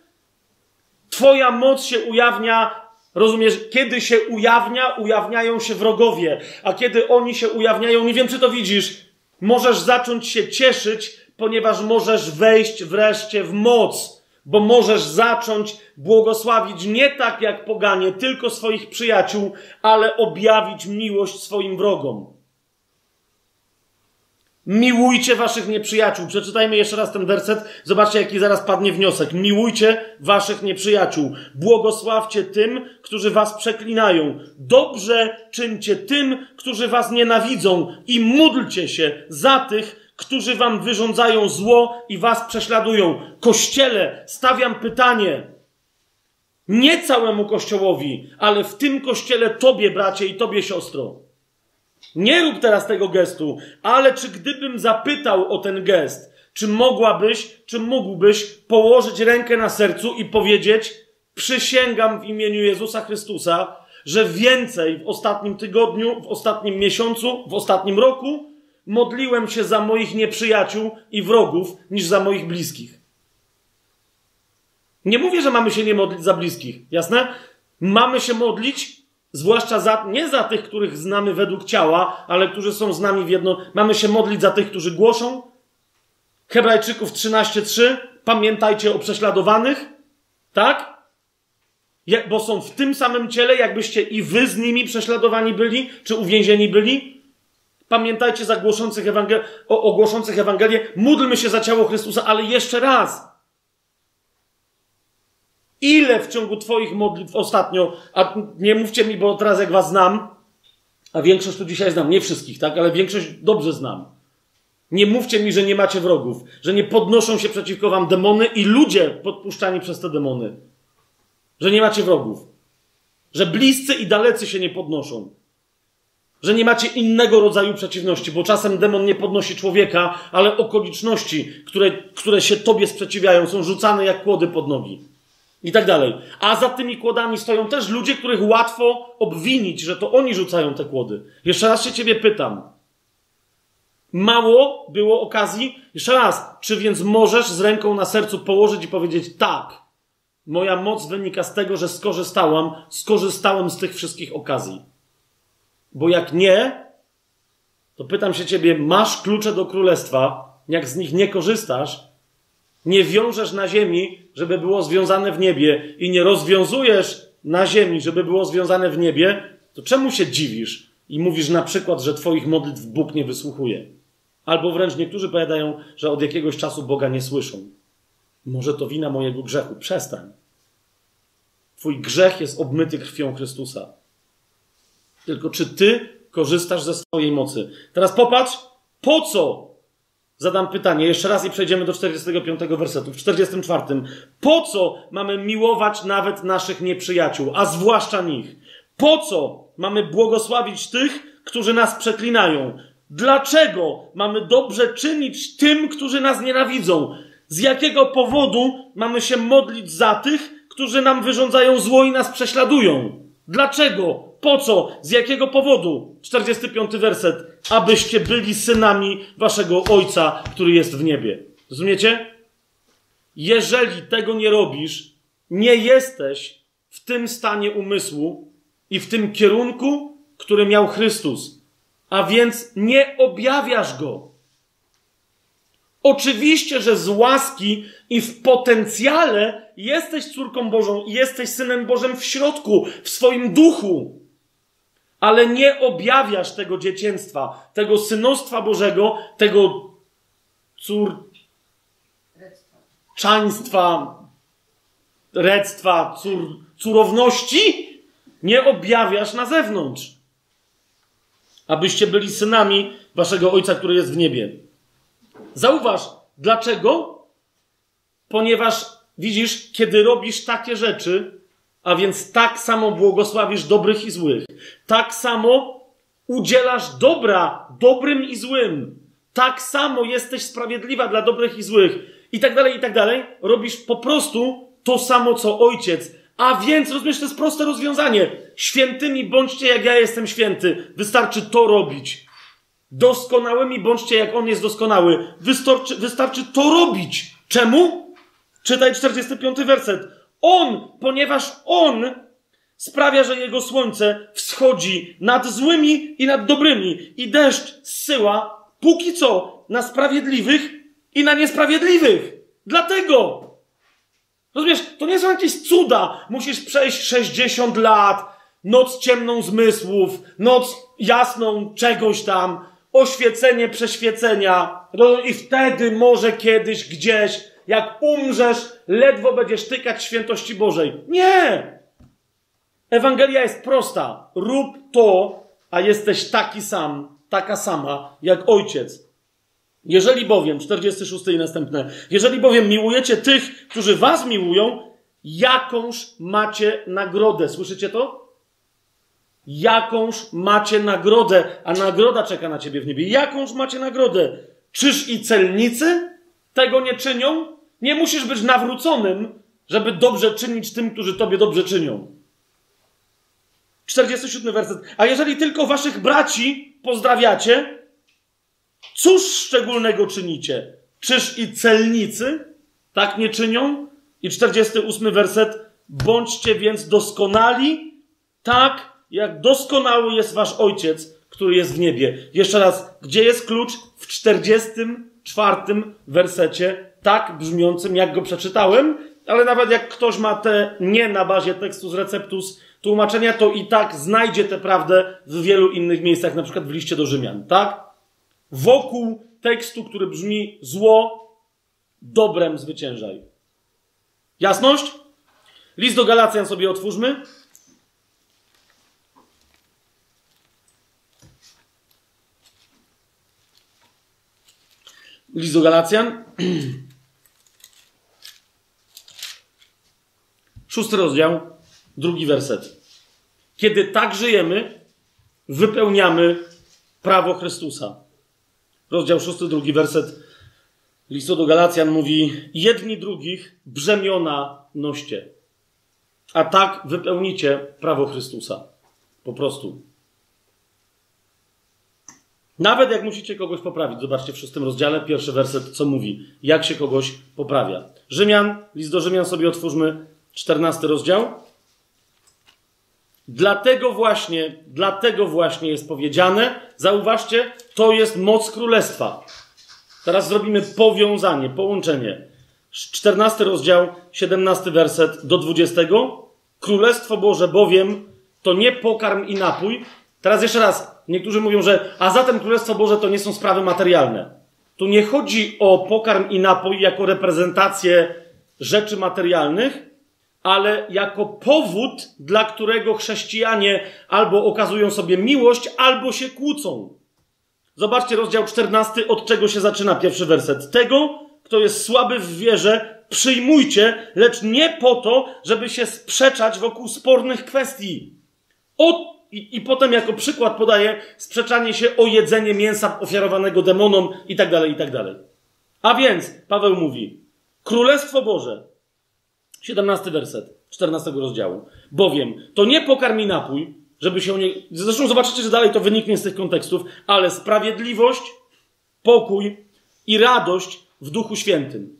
Twoja moc się ujawnia, rozumiesz, kiedy się ujawnia, ujawniają się wrogowie, a kiedy oni się ujawniają, nie wiem czy to widzisz, możesz zacząć się cieszyć, ponieważ możesz wejść wreszcie w moc, bo możesz zacząć błogosławić nie tak jak poganie, tylko swoich przyjaciół, ale objawić miłość swoim wrogom. Miłujcie waszych nieprzyjaciół. Przeczytajmy jeszcze raz ten werset. Zobaczcie, jaki zaraz padnie wniosek. Miłujcie waszych nieprzyjaciół. Błogosławcie tym, którzy was przeklinają. Dobrze czyńcie tym, którzy was nienawidzą. I módlcie się za tych, którzy wam wyrządzają zło i was prześladują. Kościele, stawiam pytanie. Nie całemu kościołowi, ale w tym kościele tobie, bracie, i tobie, siostro. Nie rób teraz tego gestu, ale czy gdybym zapytał o ten gest, czy mogłabyś, czy mógłbyś położyć rękę na sercu i powiedzieć: Przysięgam w imieniu Jezusa Chrystusa, że więcej w ostatnim tygodniu, w ostatnim miesiącu, w ostatnim roku modliłem się za moich nieprzyjaciół i wrogów niż za moich bliskich. Nie mówię, że mamy się nie modlić za bliskich, jasne? Mamy się modlić Zwłaszcza za, nie za tych, których znamy według ciała, ale którzy są z nami w jedno. Mamy się modlić za tych, którzy głoszą. Hebrajczyków 13:3 pamiętajcie o prześladowanych, tak? Bo są w tym samym ciele, jakbyście i wy z nimi prześladowani byli, czy uwięzieni byli. Pamiętajcie za głoszących Ewangel- o, o głoszących Ewangelię. Módlmy się za ciało Chrystusa, ale jeszcze raz. Ile w ciągu Twoich modlitw ostatnio, a nie mówcie mi, bo teraz jak Was znam, a większość tu dzisiaj znam, nie wszystkich, tak, ale większość dobrze znam. Nie mówcie mi, że nie macie wrogów, że nie podnoszą się przeciwko Wam demony i ludzie podpuszczani przez te demony. Że nie macie wrogów. Że bliscy i dalecy się nie podnoszą. Że nie macie innego rodzaju przeciwności, bo czasem demon nie podnosi człowieka, ale okoliczności, które, które się tobie sprzeciwiają, są rzucane jak kłody pod nogi. I tak dalej. A za tymi kłodami stoją też ludzie, których łatwo obwinić, że to oni rzucają te kłody. Jeszcze raz się ciebie pytam. Mało było okazji? Jeszcze raz. Czy więc możesz z ręką na sercu położyć i powiedzieć tak? Moja moc wynika z tego, że skorzystałam, skorzystałem z tych wszystkich okazji. Bo jak nie, to pytam się ciebie, masz klucze do królestwa, jak z nich nie korzystasz, nie wiążesz na ziemi, żeby było związane w niebie i nie rozwiązujesz na ziemi, żeby było związane w niebie, to czemu się dziwisz i mówisz na przykład, że twoich modlitw Bóg nie wysłuchuje? Albo wręcz niektórzy powiadają, że od jakiegoś czasu Boga nie słyszą. Może to wina mojego grzechu. Przestań. Twój grzech jest obmyty krwią Chrystusa. Tylko czy ty korzystasz ze swojej mocy? Teraz popatrz, po co? Zadam pytanie jeszcze raz i przejdziemy do 45 wersetu. W 44. Po co mamy miłować nawet naszych nieprzyjaciół, a zwłaszcza nich? Po co mamy błogosławić tych, którzy nas przeklinają? Dlaczego mamy dobrze czynić tym, którzy nas nienawidzą? Z jakiego powodu mamy się modlić za tych, którzy nam wyrządzają zło i nas prześladują? Dlaczego? Po co? Z jakiego powodu? 45 werset. Abyście byli synami waszego Ojca, który jest w niebie. Rozumiecie? Jeżeli tego nie robisz, nie jesteś w tym stanie umysłu i w tym kierunku, który miał Chrystus. A więc nie objawiasz go. Oczywiście, że z łaski i w potencjale jesteś córką Bożą i jesteś synem Bożym w środku, w swoim duchu. Ale nie objawiasz tego dzieciństwa, tego synostwa Bożego, tego córczaństwa, rectwa, cór. Nie objawiasz na zewnątrz. Abyście byli synami waszego Ojca, który jest w niebie. Zauważ, dlaczego? Ponieważ widzisz, kiedy robisz takie rzeczy, a więc tak samo błogosławisz dobrych i złych, tak samo udzielasz dobra dobrym i złym, tak samo jesteś sprawiedliwa dla dobrych i złych, i tak dalej, i tak dalej, robisz po prostu to samo, co ojciec. A więc, rozumiesz, to jest proste rozwiązanie. Świętymi bądźcie, jak ja jestem święty. Wystarczy to robić. Doskonałymi bądźcie, jak On jest doskonały. Wystarczy, wystarczy to robić. Czemu? Czytaj 45 werset. On, ponieważ On sprawia, że Jego słońce wschodzi nad złymi i nad dobrymi i deszcz zsyła póki co na sprawiedliwych i na niesprawiedliwych. Dlatego. Rozumiesz, to nie są jakieś cuda. Musisz przejść 60 lat, noc ciemną zmysłów, noc jasną czegoś tam, oświecenie przeświecenia. I wtedy może kiedyś gdzieś, jak umrzesz, ledwo będziesz tykać świętości Bożej. Nie! Ewangelia jest prosta. Rób to, a jesteś taki sam, taka sama, jak ojciec. Jeżeli bowiem, 46 i następne, jeżeli bowiem miłujecie tych, którzy was miłują, jakąż macie nagrodę. Słyszycie to? Jakąż macie nagrodę, a nagroda czeka na ciebie w niebie. Jakąż macie nagrodę? Czyż i celnicy tego nie czynią? Nie musisz być nawróconym, żeby dobrze czynić tym, którzy tobie dobrze czynią. 47 werset. A jeżeli tylko waszych braci pozdrawiacie, cóż szczególnego czynicie? Czyż i celnicy tak nie czynią? I 48 werset. Bądźcie więc doskonali, tak jak doskonały jest wasz ojciec, który jest w niebie. Jeszcze raz, gdzie jest klucz? W 44 wersecie tak brzmiącym, jak go przeczytałem, ale nawet jak ktoś ma te nie na bazie tekstu z receptus tłumaczenia, to i tak znajdzie tę prawdę w wielu innych miejscach, na przykład w liście do Rzymian, tak? Wokół tekstu, który brzmi zło, dobrem zwyciężaj. Jasność? List do Galacjan sobie otwórzmy. List do Galacjan. Szósty rozdział, drugi werset. Kiedy tak żyjemy, wypełniamy prawo Chrystusa. Rozdział szósty, drugi werset listu do Galacjan mówi: Jedni drugich brzemiona noście, a tak wypełnicie prawo Chrystusa. Po prostu. Nawet jak musicie kogoś poprawić, zobaczcie w szóstym rozdziale, pierwszy werset, co mówi, jak się kogoś poprawia. Rzymian, list do Rzymian sobie otwórzmy, czternasty rozdział. Dlatego właśnie, dlatego właśnie jest powiedziane, zauważcie, to jest moc królestwa. Teraz zrobimy powiązanie, połączenie. 14 rozdział, 17 werset do 20. Królestwo Boże bowiem to nie pokarm i napój. Teraz jeszcze raz, niektórzy mówią, że a zatem Królestwo Boże to nie są sprawy materialne. Tu nie chodzi o pokarm i napój jako reprezentację rzeczy materialnych, ale jako powód, dla którego chrześcijanie albo okazują sobie miłość, albo się kłócą. Zobaczcie rozdział 14, od czego się zaczyna pierwszy werset. Tego, kto jest słaby w wierze, przyjmujcie, lecz nie po to, żeby się sprzeczać wokół spornych kwestii. O, i, I potem jako przykład podaje sprzeczanie się o jedzenie mięsa ofiarowanego demonom i tak dalej, i tak dalej. A więc, Paweł mówi, Królestwo Boże, 17 werset 14 rozdziału. Bowiem to nie pokarm i napój, żeby się nie. Zresztą zobaczycie, że dalej to wyniknie z tych kontekstów, ale sprawiedliwość, pokój i radość w Duchu Świętym.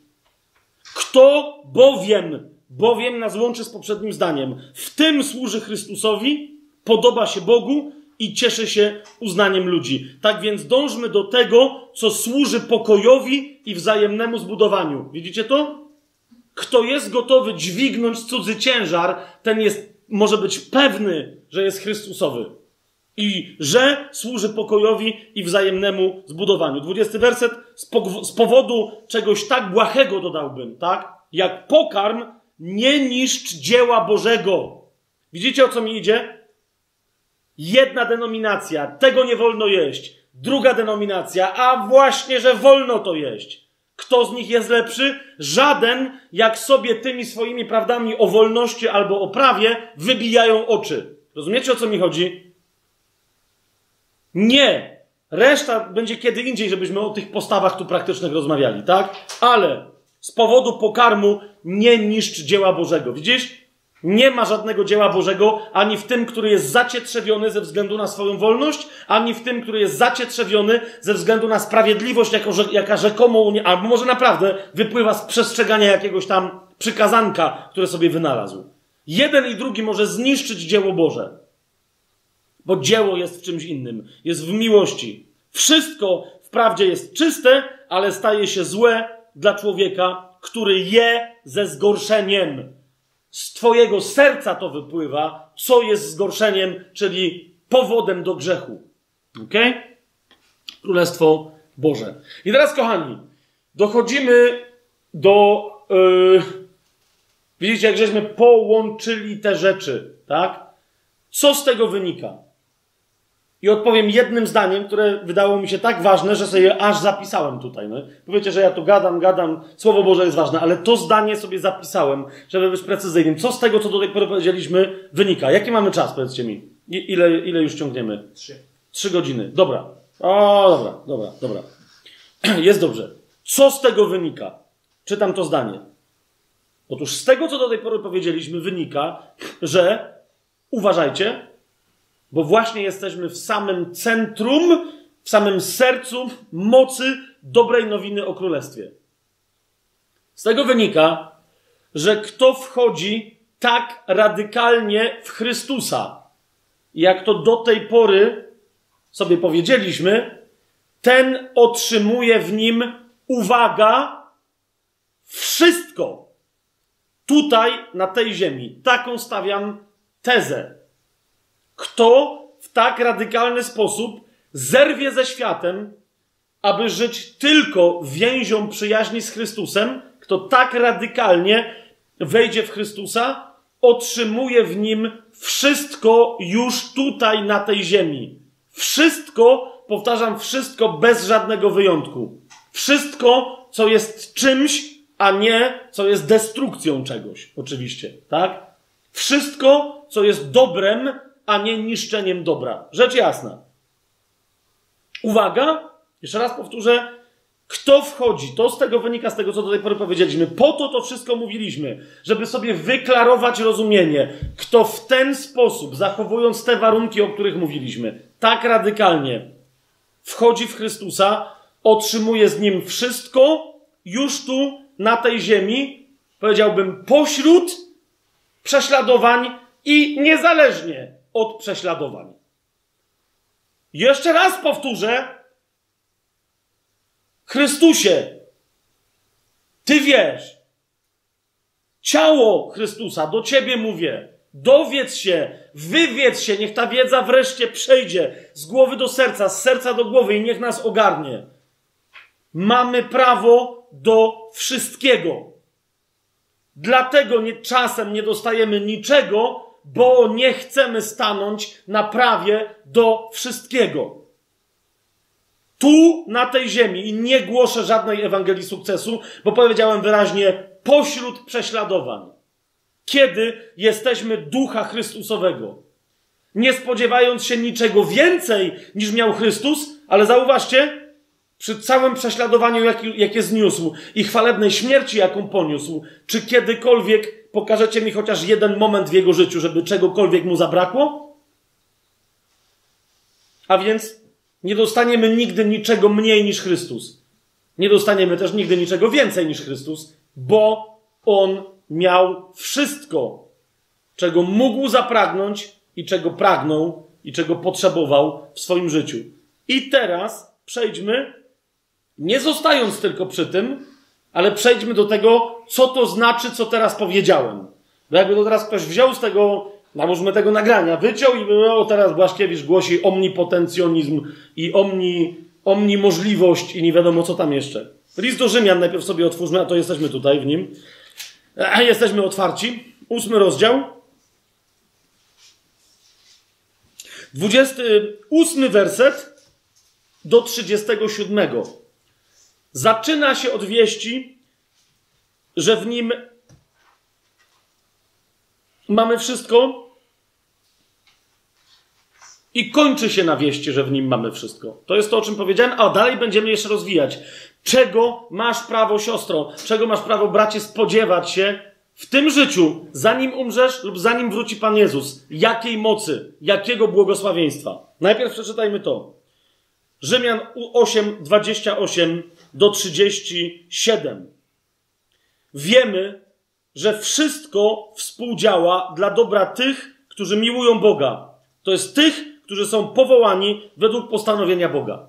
Kto bowiem, bowiem nas łączy z poprzednim zdaniem, w tym służy Chrystusowi, podoba się Bogu i cieszy się uznaniem ludzi. Tak więc dążmy do tego, co służy pokojowi i wzajemnemu zbudowaniu. Widzicie to? Kto jest gotowy dźwignąć cudzy ciężar, ten jest, może być pewny, że jest Chrystusowy. I że służy pokojowi i wzajemnemu zbudowaniu. Dwudziesty werset. Z, z powodu czegoś tak błahego dodałbym, tak? Jak pokarm, nie niszcz dzieła Bożego. Widzicie o co mi idzie? Jedna denominacja, tego nie wolno jeść. Druga denominacja, a właśnie, że wolno to jeść. Kto z nich jest lepszy? Żaden, jak sobie tymi swoimi prawdami o wolności albo o prawie wybijają oczy. Rozumiecie o co mi chodzi? Nie. Reszta będzie kiedy indziej, żebyśmy o tych postawach tu praktycznych rozmawiali, tak? Ale z powodu pokarmu nie niszcz dzieła Bożego. Widzisz? Nie ma żadnego dzieła Bożego ani w tym, który jest zacietrzewiony ze względu na swoją wolność, ani w tym, który jest zacietrzewiony ze względu na sprawiedliwość, jako, jaka rzekomo, albo może naprawdę wypływa z przestrzegania jakiegoś tam przykazanka, które sobie wynalazł. Jeden i drugi może zniszczyć dzieło Boże. Bo dzieło jest w czymś innym. Jest w miłości. Wszystko wprawdzie jest czyste, ale staje się złe dla człowieka, który je ze zgorszeniem z Twojego serca to wypływa, co jest zgorszeniem, czyli powodem do grzechu. Ok? Królestwo Boże. I teraz, kochani, dochodzimy do. Yy, widzicie, jak żeśmy połączyli te rzeczy, tak? Co z tego wynika? I odpowiem jednym zdaniem, które wydało mi się tak ważne, że sobie aż zapisałem tutaj. No. Powiecie, że ja tu gadam, gadam, Słowo Boże jest ważne, ale to zdanie sobie zapisałem, żeby być precyzyjnym. Co z tego, co do tej pory powiedzieliśmy, wynika? Jaki mamy czas, powiedzcie mi? I, ile, ile już ciągniemy? Trzy. Trzy godziny. Dobra. O, dobra, dobra, dobra. [clears throat] Jest dobrze. Co z tego wynika? Czytam to zdanie. Otóż z tego, co do tej pory powiedzieliśmy, wynika, że uważajcie, bo właśnie jesteśmy w samym centrum, w samym sercu mocy dobrej nowiny o królestwie. Z tego wynika, że kto wchodzi tak radykalnie w Chrystusa, jak to do tej pory sobie powiedzieliśmy, ten otrzymuje w nim uwaga, wszystko tutaj, na tej ziemi. Taką stawiam tezę. Kto w tak radykalny sposób zerwie ze światem, aby żyć tylko więzią przyjaźni z Chrystusem, kto tak radykalnie wejdzie w Chrystusa, otrzymuje w nim wszystko już tutaj na tej ziemi. Wszystko, powtarzam, wszystko bez żadnego wyjątku. Wszystko, co jest czymś, a nie co jest destrukcją czegoś, oczywiście, tak? Wszystko, co jest dobrem, a nie niszczeniem dobra. Rzecz jasna. Uwaga, jeszcze raz powtórzę, kto wchodzi? To z tego wynika, z tego, co do tej pory powiedzieliśmy. Po to to wszystko mówiliśmy, żeby sobie wyklarować rozumienie. Kto w ten sposób, zachowując te warunki, o których mówiliśmy, tak radykalnie wchodzi w Chrystusa, otrzymuje z nim wszystko już tu, na tej ziemi, powiedziałbym, pośród prześladowań i niezależnie od prześladowań. Jeszcze raz powtórzę, Chrystusie, Ty wiesz, ciało Chrystusa, do Ciebie mówię, dowiedz się, wywiedz się, niech ta wiedza wreszcie przejdzie z głowy do serca, z serca do głowy i niech nas ogarnie. Mamy prawo do wszystkiego. Dlatego nie, czasem nie dostajemy niczego, bo nie chcemy stanąć na prawie do wszystkiego tu na tej ziemi i nie głoszę żadnej Ewangelii sukcesu, bo powiedziałem wyraźnie pośród prześladowań. Kiedy jesteśmy ducha Chrystusowego, nie spodziewając się niczego więcej niż miał Chrystus, ale zauważcie, przy całym prześladowaniu, jakie zniósł i chwalebnej śmierci, jaką poniósł, czy kiedykolwiek pokażecie mi chociaż jeden moment w jego życiu, żeby czegokolwiek mu zabrakło? A więc nie dostaniemy nigdy niczego mniej niż Chrystus. Nie dostaniemy też nigdy niczego więcej niż Chrystus, bo On miał wszystko, czego mógł zapragnąć i czego pragnął i czego potrzebował w swoim życiu. I teraz przejdźmy, nie zostając tylko przy tym, ale przejdźmy do tego, co to znaczy, co teraz powiedziałem. Bo jakby to teraz ktoś wziął z tego Nałóżmy tego nagrania, wyciął i o, teraz Błaszkiewicz głosi omnipotencjonizm i omni, omnimożliwość i nie wiadomo co tam jeszcze. List do Rzymian najpierw sobie otwórzmy, a to jesteśmy tutaj w nim. A jesteśmy otwarci. Ósmy rozdział. Dwudziesty ósmy werset do trzydziestego siódmego. Zaczyna się od wieści, że w nim mamy wszystko, i kończy się na wieści, że w nim mamy wszystko. To jest to, o czym powiedziałem, a dalej będziemy jeszcze rozwijać. Czego masz prawo, siostro, czego masz prawo, bracie, spodziewać się w tym życiu, zanim umrzesz lub zanim wróci Pan Jezus? Jakiej mocy, jakiego błogosławieństwa? Najpierw przeczytajmy to. Rzymian 8, 28 do 37. Wiemy, że wszystko współdziała dla dobra tych, którzy miłują Boga. To jest tych, którzy są powołani według postanowienia Boga.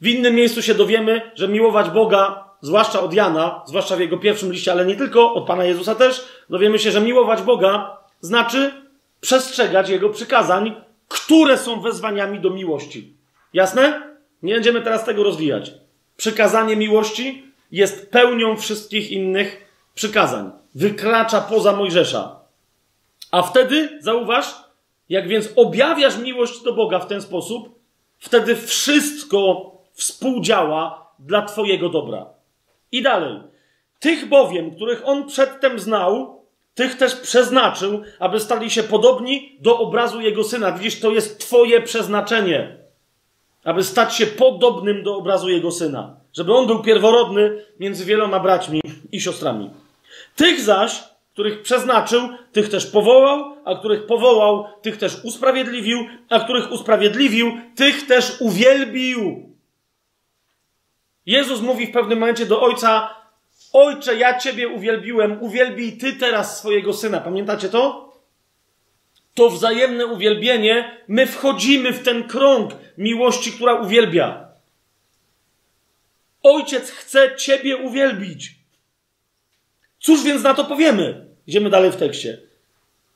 W innym miejscu się dowiemy, że miłować Boga, zwłaszcza od Jana, zwłaszcza w jego pierwszym liście, ale nie tylko, od Pana Jezusa też, dowiemy się, że miłować Boga znaczy przestrzegać Jego przykazań, które są wezwaniami do miłości. Jasne? Nie będziemy teraz tego rozwijać. Przykazanie miłości jest pełnią wszystkich innych przykazań. Wykracza poza Mojżesza. A wtedy, zauważ, jak więc objawiasz miłość do Boga w ten sposób, wtedy wszystko współdziała dla Twojego dobra. I dalej. Tych bowiem, których On przedtem znał, tych też przeznaczył, aby stali się podobni do obrazu Jego Syna. Widzisz, to jest Twoje przeznaczenie. Aby stać się podobnym do obrazu Jego Syna. Żeby On był pierworodny między wieloma braćmi i siostrami. Tych zaś, których przeznaczył, tych też powołał, a których powołał, tych też usprawiedliwił, a których usprawiedliwił, tych też uwielbił. Jezus mówi w pewnym momencie do Ojca: Ojcze, ja Ciebie uwielbiłem, uwielbij Ty teraz swojego syna. Pamiętacie to? To wzajemne uwielbienie, my wchodzimy w ten krąg miłości, która uwielbia. Ojciec chce Ciebie uwielbić. Cóż więc na to powiemy? Idziemy dalej w tekście.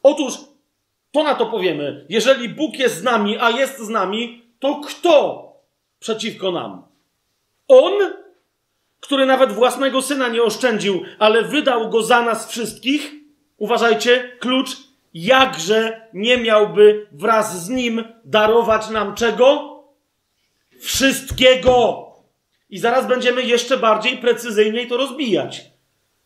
Otóż to na to powiemy. Jeżeli Bóg jest z nami, a jest z nami, to kto przeciwko nam? On, który nawet własnego syna nie oszczędził, ale wydał go za nas wszystkich. Uważajcie, klucz. Jakże nie miałby wraz z nim darować nam czego? Wszystkiego. I zaraz będziemy jeszcze bardziej precyzyjniej to rozbijać.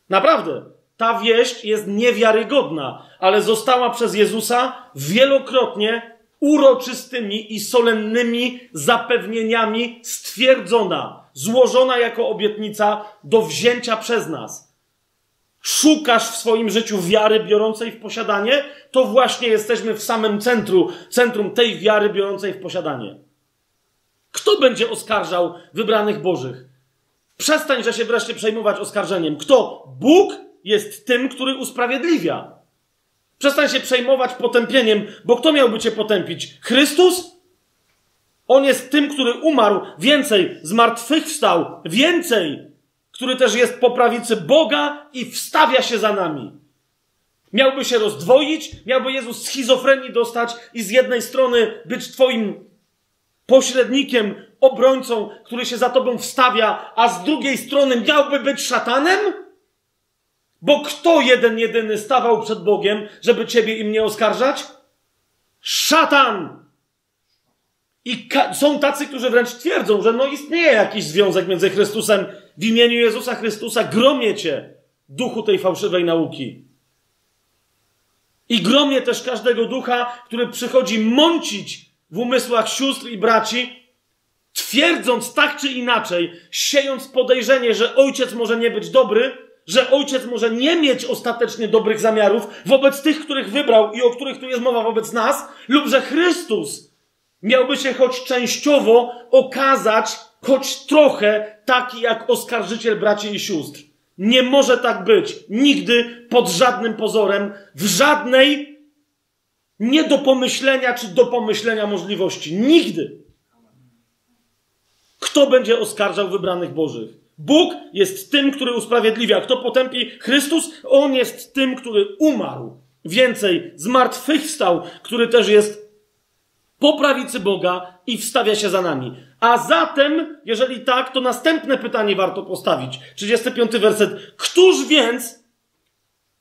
Naprawdę. Ta wieść jest niewiarygodna, ale została przez Jezusa wielokrotnie uroczystymi i solennymi zapewnieniami stwierdzona, złożona jako obietnica do wzięcia przez nas. Szukasz w swoim życiu wiary biorącej w posiadanie, to właśnie jesteśmy w samym centrum, centrum tej wiary biorącej w posiadanie. Kto będzie oskarżał wybranych Bożych? Przestań, że się wreszcie przejmować oskarżeniem. Kto? Bóg jest tym, który usprawiedliwia. Przestań się przejmować potępieniem, bo kto miałby cię potępić? Chrystus? On jest tym, który umarł, więcej, zmartwychwstał, więcej, który też jest po prawicy Boga i wstawia się za nami. Miałby się rozdwoić, miałby Jezus schizofrenii dostać i z jednej strony być Twoim pośrednikiem, obrońcą, który się za Tobą wstawia, a z drugiej strony miałby być szatanem? Bo kto jeden jedyny stawał przed Bogiem, żeby ciebie im nie oskarżać? Szatan! I są tacy, którzy wręcz twierdzą, że no istnieje jakiś związek między Chrystusem w imieniu Jezusa Chrystusa. Gromie cię, duchu tej fałszywej nauki. I gromie też każdego ducha, który przychodzi mącić w umysłach sióstr i braci, twierdząc tak czy inaczej, siejąc podejrzenie, że ojciec może nie być dobry, że ojciec może nie mieć ostatecznie dobrych zamiarów wobec tych, których wybrał i o których tu jest mowa wobec nas, lub że Chrystus miałby się choć częściowo okazać, choć trochę taki jak oskarżyciel braci i sióstr. Nie może tak być. Nigdy, pod żadnym pozorem, w żadnej nie do pomyślenia czy do pomyślenia możliwości. Nigdy. Kto będzie oskarżał wybranych Bożych? Bóg jest tym, który usprawiedliwia. Kto potępi Chrystus? On jest tym, który umarł. Więcej, zmartwychwstał, który też jest po prawicy Boga i wstawia się za nami. A zatem, jeżeli tak, to następne pytanie warto postawić. 35 werset. Któż więc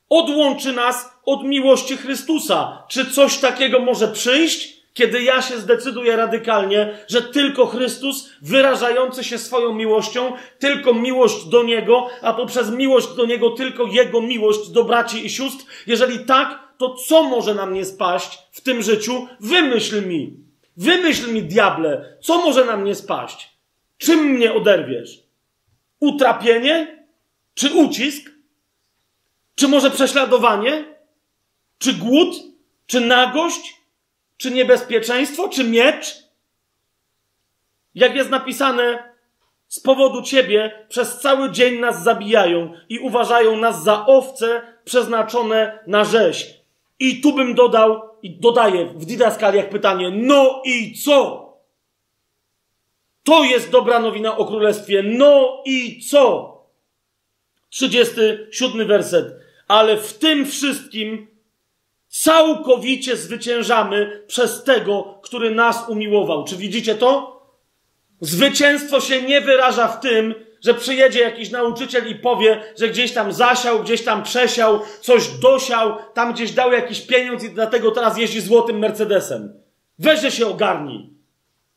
odłączy nas od miłości Chrystusa? Czy coś takiego może przyjść? Kiedy ja się zdecyduję radykalnie, że tylko Chrystus, wyrażający się swoją miłością, tylko miłość do Niego, a poprzez miłość do Niego tylko Jego miłość do braci i sióstr, jeżeli tak, to co może nam nie spaść w tym życiu? Wymyśl mi. Wymyśl mi, diable, co może nam nie spaść? Czym mnie oderwiesz? Utrapienie? Czy ucisk? Czy może prześladowanie? Czy głód? Czy nagość? Czy niebezpieczeństwo, czy miecz? Jak jest napisane, z powodu ciebie przez cały dzień nas zabijają i uważają nas za owce przeznaczone na rzeź. I tu bym dodał, i dodaję w didaskaliach pytanie, no i co? To jest dobra nowina o królestwie. No i co? 37 werset. Ale w tym wszystkim Całkowicie zwyciężamy przez tego, który nas umiłował. Czy widzicie to? Zwycięstwo się nie wyraża w tym, że przyjedzie jakiś nauczyciel i powie, że gdzieś tam zasiał, gdzieś tam przesiał, coś dosiał, tam gdzieś dał jakiś pieniądz i dlatego teraz jeździ złotym Mercedesem. Weźże się ogarnij.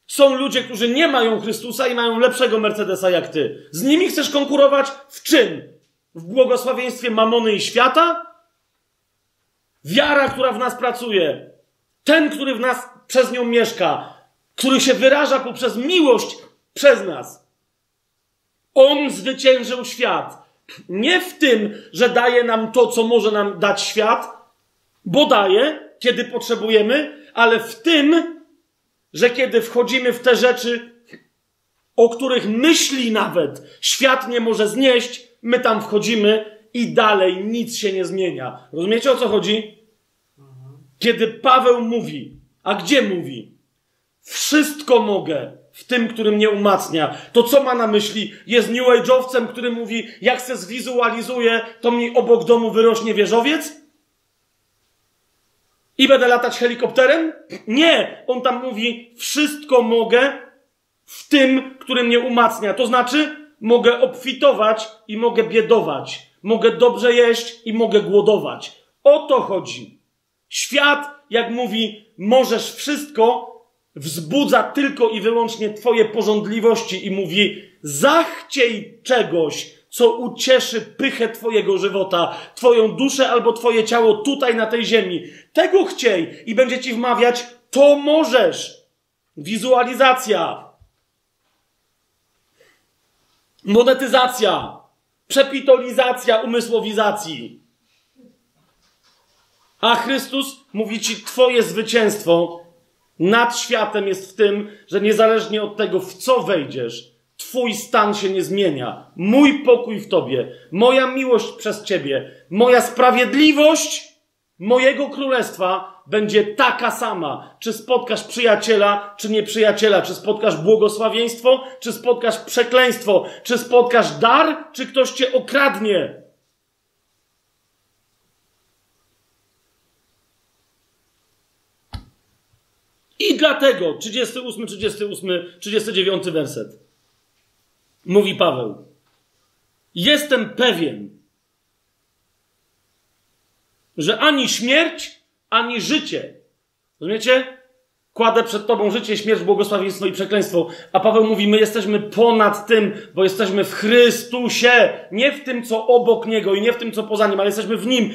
Są ludzie, którzy nie mają Chrystusa i mają lepszego Mercedesa jak ty. Z nimi chcesz konkurować w czym? W błogosławieństwie mamony i świata? Wiara, która w nas pracuje, ten, który w nas przez nią mieszka, który się wyraża poprzez miłość przez nas. On zwyciężył świat. Nie w tym, że daje nam to, co może nam dać świat, bo daje, kiedy potrzebujemy, ale w tym, że kiedy wchodzimy w te rzeczy, o których myśli nawet świat nie może znieść, my tam wchodzimy i dalej nic się nie zmienia. Rozumiecie o co chodzi? Kiedy Paweł mówi, a gdzie mówi? Wszystko mogę w tym, który mnie umacnia. To co ma na myśli? Jest New Age'owcem, który mówi, jak se zwizualizuję, to mi obok domu wyrośnie wieżowiec? I będę latać helikopterem? Nie! On tam mówi, wszystko mogę w tym, który mnie umacnia. To znaczy, mogę obfitować i mogę biedować. Mogę dobrze jeść i mogę głodować. O to chodzi. Świat, jak mówi, możesz wszystko, wzbudza tylko i wyłącznie Twoje porządliwości i mówi: zachciej czegoś, co ucieszy pychę Twojego żywota, Twoją duszę albo Twoje ciało tutaj na tej ziemi. Tego chciej i będzie Ci wmawiać: to możesz. Wizualizacja, monetyzacja, przepitolizacja umysłowizacji. A Chrystus mówi Ci: Twoje zwycięstwo nad światem jest w tym, że niezależnie od tego, w co wejdziesz, Twój stan się nie zmienia. Mój pokój w Tobie, moja miłość przez Ciebie, moja sprawiedliwość mojego królestwa będzie taka sama. Czy spotkasz przyjaciela, czy nieprzyjaciela, czy spotkasz błogosławieństwo, czy spotkasz przekleństwo, czy spotkasz dar, czy ktoś Cię okradnie. I dlatego 38, 38, 39 werset. Mówi Paweł. Jestem pewien, że ani śmierć, ani życie. Rozumiecie? Kładę przed Tobą życie, śmierć, błogosławieństwo i przekleństwo. A Paweł mówi, my jesteśmy ponad tym, bo jesteśmy w Chrystusie. Nie w tym, co obok Niego i nie w tym, co poza Nim, ale jesteśmy w Nim.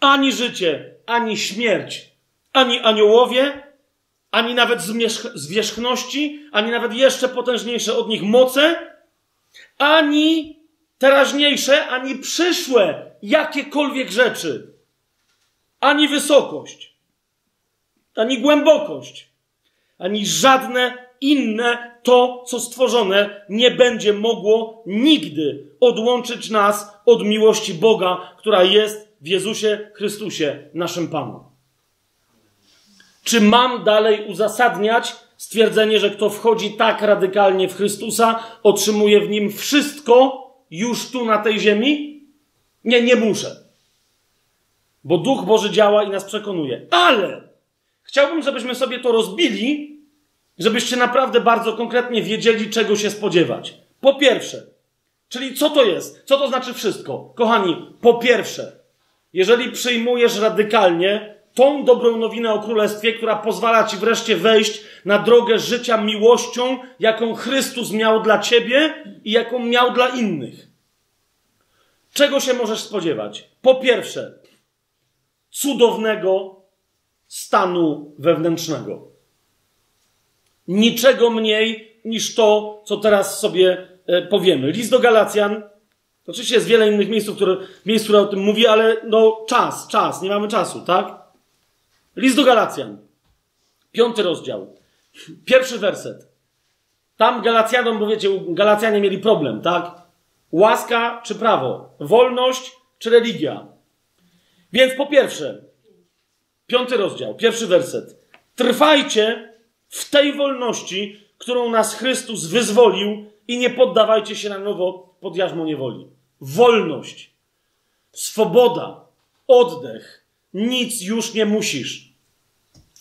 Ani życie, ani śmierć, ani aniołowie, ani nawet zwierzchności, ani nawet jeszcze potężniejsze od nich moce, ani teraźniejsze, ani przyszłe jakiekolwiek rzeczy, ani wysokość, ani głębokość, ani żadne inne to, co stworzone, nie będzie mogło nigdy odłączyć nas od miłości Boga, która jest w Jezusie Chrystusie, naszym Panu. Czy mam dalej uzasadniać stwierdzenie, że kto wchodzi tak radykalnie w Chrystusa, otrzymuje w nim wszystko już tu na tej ziemi? Nie, nie muszę. Bo Duch Boży działa i nas przekonuje. Ale chciałbym, żebyśmy sobie to rozbili, żebyście naprawdę bardzo konkretnie wiedzieli, czego się spodziewać. Po pierwsze, czyli co to jest? Co to znaczy wszystko? Kochani, po pierwsze, jeżeli przyjmujesz radykalnie tą dobrą nowinę o Królestwie, która pozwala ci wreszcie wejść na drogę życia miłością, jaką Chrystus miał dla ciebie i jaką miał dla innych. Czego się możesz spodziewać? Po pierwsze, cudownego stanu wewnętrznego. Niczego mniej niż to, co teraz sobie e, powiemy. List do Galacjan. Oczywiście jest wiele innych miejsc, które, miejsc, które o tym mówi, ale no czas, czas, nie mamy czasu, tak? List do Galacjan. Piąty rozdział. Pierwszy werset. Tam Galacjanom, bo wiecie, Galacjanie mieli problem, tak? Łaska czy prawo? Wolność czy religia? Więc po pierwsze, piąty rozdział, pierwszy werset. Trwajcie w tej wolności, którą nas Chrystus wyzwolił i nie poddawajcie się na nowo pod jarzmo niewoli. Wolność, swoboda, oddech, nic już nie musisz.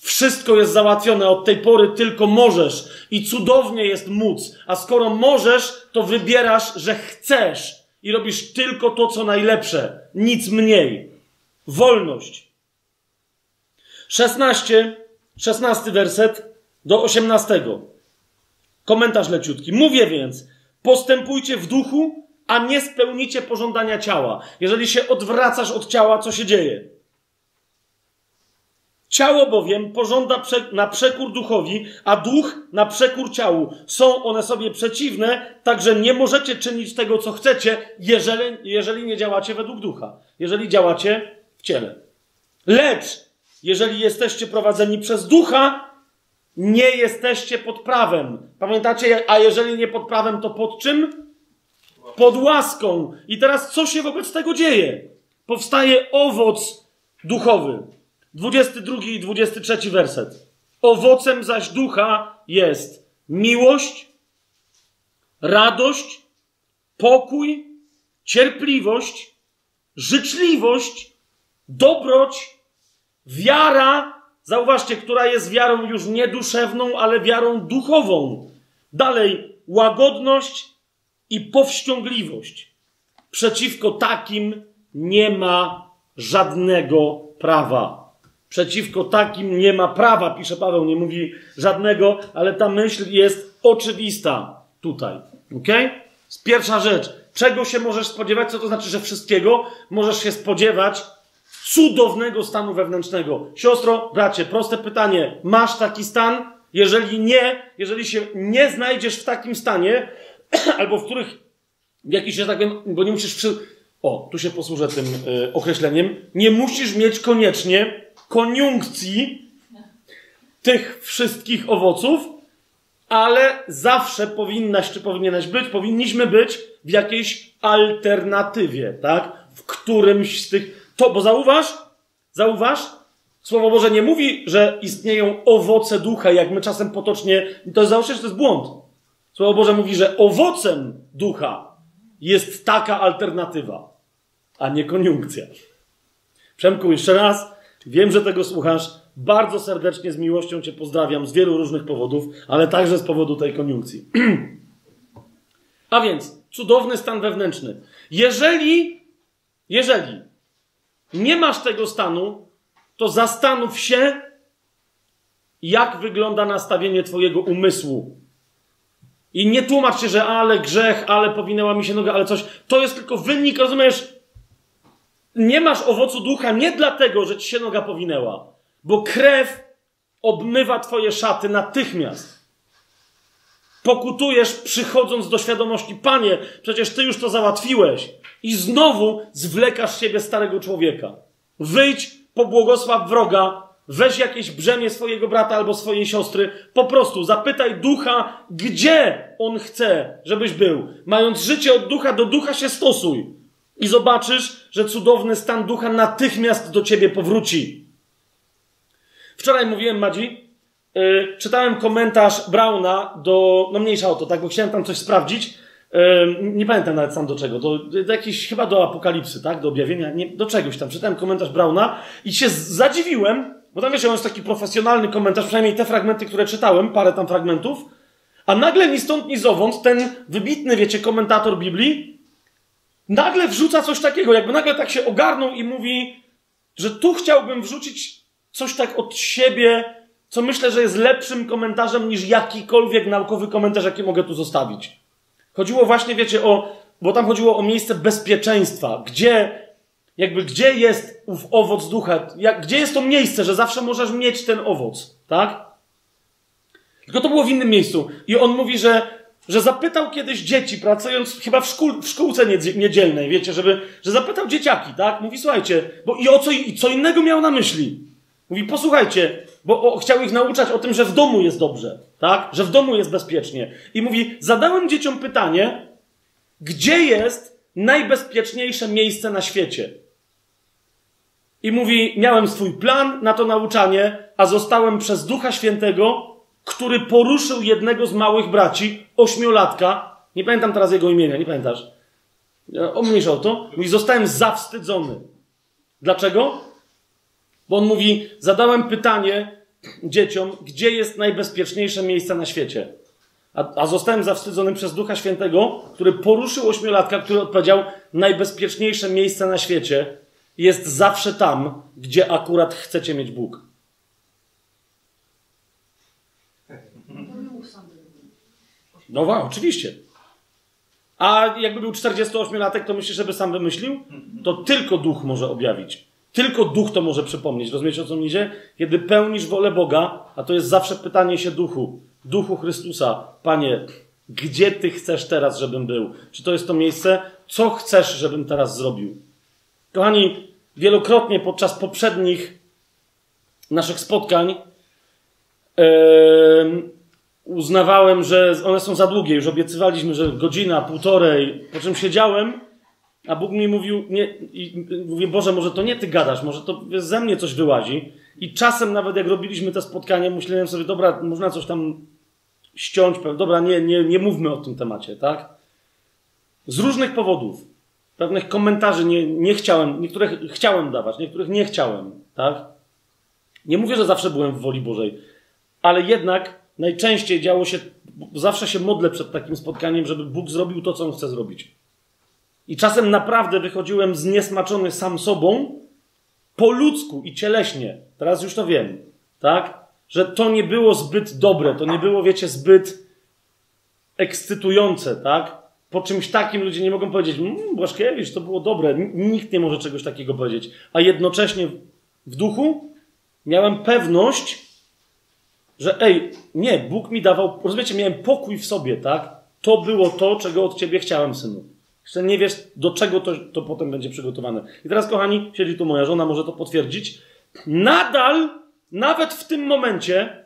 Wszystko jest załatwione od tej pory, tylko możesz. I cudownie jest móc. A skoro możesz, to wybierasz, że chcesz. I robisz tylko to, co najlepsze. Nic mniej. Wolność. 16, 16 werset do 18. Komentarz leciutki. Mówię więc, postępujcie w duchu, a nie spełnicie pożądania ciała. Jeżeli się odwracasz od ciała, co się dzieje? Ciało bowiem pożąda na przekór duchowi, a duch na przekór ciału. Są one sobie przeciwne, także nie możecie czynić tego, co chcecie, jeżeli, jeżeli nie działacie według ducha, jeżeli działacie w ciele. Lecz, jeżeli jesteście prowadzeni przez ducha, nie jesteście pod prawem. Pamiętacie, a jeżeli nie pod prawem, to pod czym? Pod łaską. I teraz co się wobec tego dzieje? Powstaje owoc duchowy. 22 i 23 werset. Owocem zaś ducha jest miłość, radość, pokój, cierpliwość, życzliwość, dobroć, wiara, zauważcie, która jest wiarą już nie duszewną, ale wiarą duchową. Dalej, łagodność i powściągliwość. Przeciwko takim nie ma żadnego prawa. Przeciwko takim nie ma prawa, pisze Paweł, nie mówi żadnego, ale ta myśl jest oczywista tutaj. Ok? Pierwsza rzecz. Czego się możesz spodziewać? Co to znaczy, że wszystkiego? Możesz się spodziewać cudownego stanu wewnętrznego. Siostro, bracie, proste pytanie. Masz taki stan? Jeżeli nie, jeżeli się nie znajdziesz w takim stanie, [clears throat] albo w których w jakiś, że tak wiem, bo nie musisz przy... O, tu się posłużę tym y, określeniem. Nie musisz mieć koniecznie koniunkcji tych wszystkich owoców, ale zawsze powinnaś, czy powinieneś być, powinniśmy być w jakiejś alternatywie, tak? W którymś z tych. To, bo zauważ, zauważ, Słowo Boże nie mówi, że istnieją owoce ducha, jak my czasem potocznie. To zauważcie, że to jest błąd. Słowo Boże mówi, że owocem ducha jest taka alternatywa, a nie koniunkcja. Przemku, jeszcze raz, wiem, że tego słuchasz. Bardzo serdecznie, z miłością Cię pozdrawiam z wielu różnych powodów, ale także z powodu tej koniunkcji. [clears throat] a więc, cudowny stan wewnętrzny. Jeżeli, jeżeli nie masz tego stanu, to zastanów się, jak wygląda nastawienie Twojego umysłu. I nie tłumacz się, że ale grzech, ale powinęła mi się noga, ale coś. To jest tylko wynik, rozumiesz? Nie masz owocu ducha nie dlatego, że ci się noga powinęła, bo krew obmywa Twoje szaty natychmiast. Pokutujesz, przychodząc do świadomości, panie, przecież Ty już to załatwiłeś. I znowu zwlekasz siebie starego człowieka. Wyjdź pobłogosław wroga, weź jakieś brzemię swojego brata albo swojej siostry, po prostu zapytaj ducha, gdzie on chce, żebyś był. Mając życie od ducha do ducha się stosuj. I zobaczysz, że cudowny stan ducha natychmiast do ciebie powróci. Wczoraj mówiłem, Madzi, yy, czytałem komentarz Brauna do, no mniejsza o to, tak, bo chciałem tam coś sprawdzić. Nie pamiętam nawet sam do czego. Do, do jakiejś, chyba do apokalipsy, tak? Do objawienia. Nie, do czegoś tam. Czytałem komentarz Brauna i się zadziwiłem, bo tam wiesz, on jest taki profesjonalny komentarz, przynajmniej te fragmenty, które czytałem, parę tam fragmentów. A nagle ni stąd, ni zowąd ten wybitny, wiecie, komentator Biblii nagle wrzuca coś takiego, jakby nagle tak się ogarnął i mówi, że tu chciałbym wrzucić coś tak od siebie, co myślę, że jest lepszym komentarzem niż jakikolwiek naukowy komentarz, jaki mogę tu zostawić. Chodziło właśnie, wiecie, o, bo tam chodziło o miejsce bezpieczeństwa, gdzie, jakby, gdzie jest ów owoc ducha, jak, gdzie jest to miejsce, że zawsze możesz mieć ten owoc, tak? Tylko to było w innym miejscu. I on mówi, że, że zapytał kiedyś dzieci, pracując chyba w, szkół, w szkółce niedzielnej, wiecie, żeby, że zapytał dzieciaki, tak? Mówi, słuchajcie, bo i o co, i co innego miał na myśli. Mówi, posłuchajcie, bo o, chciał ich nauczać o tym, że w domu jest dobrze, tak? Że w domu jest bezpiecznie. I mówi, zadałem dzieciom pytanie, gdzie jest najbezpieczniejsze miejsce na świecie? I mówi, miałem swój plan na to nauczanie, a zostałem przez Ducha Świętego, który poruszył jednego z małych braci, ośmiolatka, nie pamiętam teraz jego imienia, nie pamiętasz? Omniejsza o to. Mówi, zostałem zawstydzony. Dlaczego? Bo on mówi, zadałem pytanie dzieciom, gdzie jest najbezpieczniejsze miejsce na świecie. A, a zostałem zawstydzony przez Ducha Świętego, który poruszył ośmiolatka, który odpowiedział, najbezpieczniejsze miejsce na świecie jest zawsze tam, gdzie akurat chcecie mieć Bóg. No wow, oczywiście. A jakby był 48-latek, to myślisz, żeby sam wymyślił? To tylko duch może objawić. Tylko duch to może przypomnieć. Rozumiecie o co mi idzie? Kiedy pełnisz wolę Boga, a to jest zawsze pytanie się duchu, duchu Chrystusa, Panie, gdzie Ty chcesz teraz, żebym był? Czy to jest to miejsce? Co chcesz, żebym teraz zrobił? Kochani, wielokrotnie podczas poprzednich naszych spotkań yy, uznawałem, że one są za długie. Już obiecywaliśmy, że godzina, półtorej, po czym siedziałem a Bóg mi mówił, nie, mówię, Boże, może to nie ty gadasz, może to ze mnie coś wyłazi. I czasem nawet jak robiliśmy te spotkanie, myślałem sobie, dobra, można coś tam ściąć. Dobra, nie, nie, nie mówmy o tym temacie, tak? Z różnych powodów. Pewnych komentarzy nie, nie chciałem, niektórych chciałem dawać, niektórych nie chciałem, tak? Nie mówię, że zawsze byłem w woli Bożej, ale jednak najczęściej działo się, zawsze się modlę przed takim spotkaniem, żeby Bóg zrobił to, co On chce zrobić. I czasem naprawdę wychodziłem zniesmaczony sam sobą, po ludzku i cieleśnie. Teraz już to wiem, tak? Że to nie było zbyt dobre, to nie było, wiecie, zbyt ekscytujące, tak? Po czymś takim ludzie nie mogą powiedzieć, mmm, Błaszkiewicz, to było dobre. Nikt nie może czegoś takiego powiedzieć. A jednocześnie w duchu miałem pewność, że ej, nie, Bóg mi dawał, rozumiecie, miałem pokój w sobie, tak? To było to, czego od ciebie chciałem, synu. Jeszcze nie wiesz, do czego to, to potem będzie przygotowane. I teraz, kochani, siedzi tu moja żona, może to potwierdzić. Nadal, nawet w tym momencie,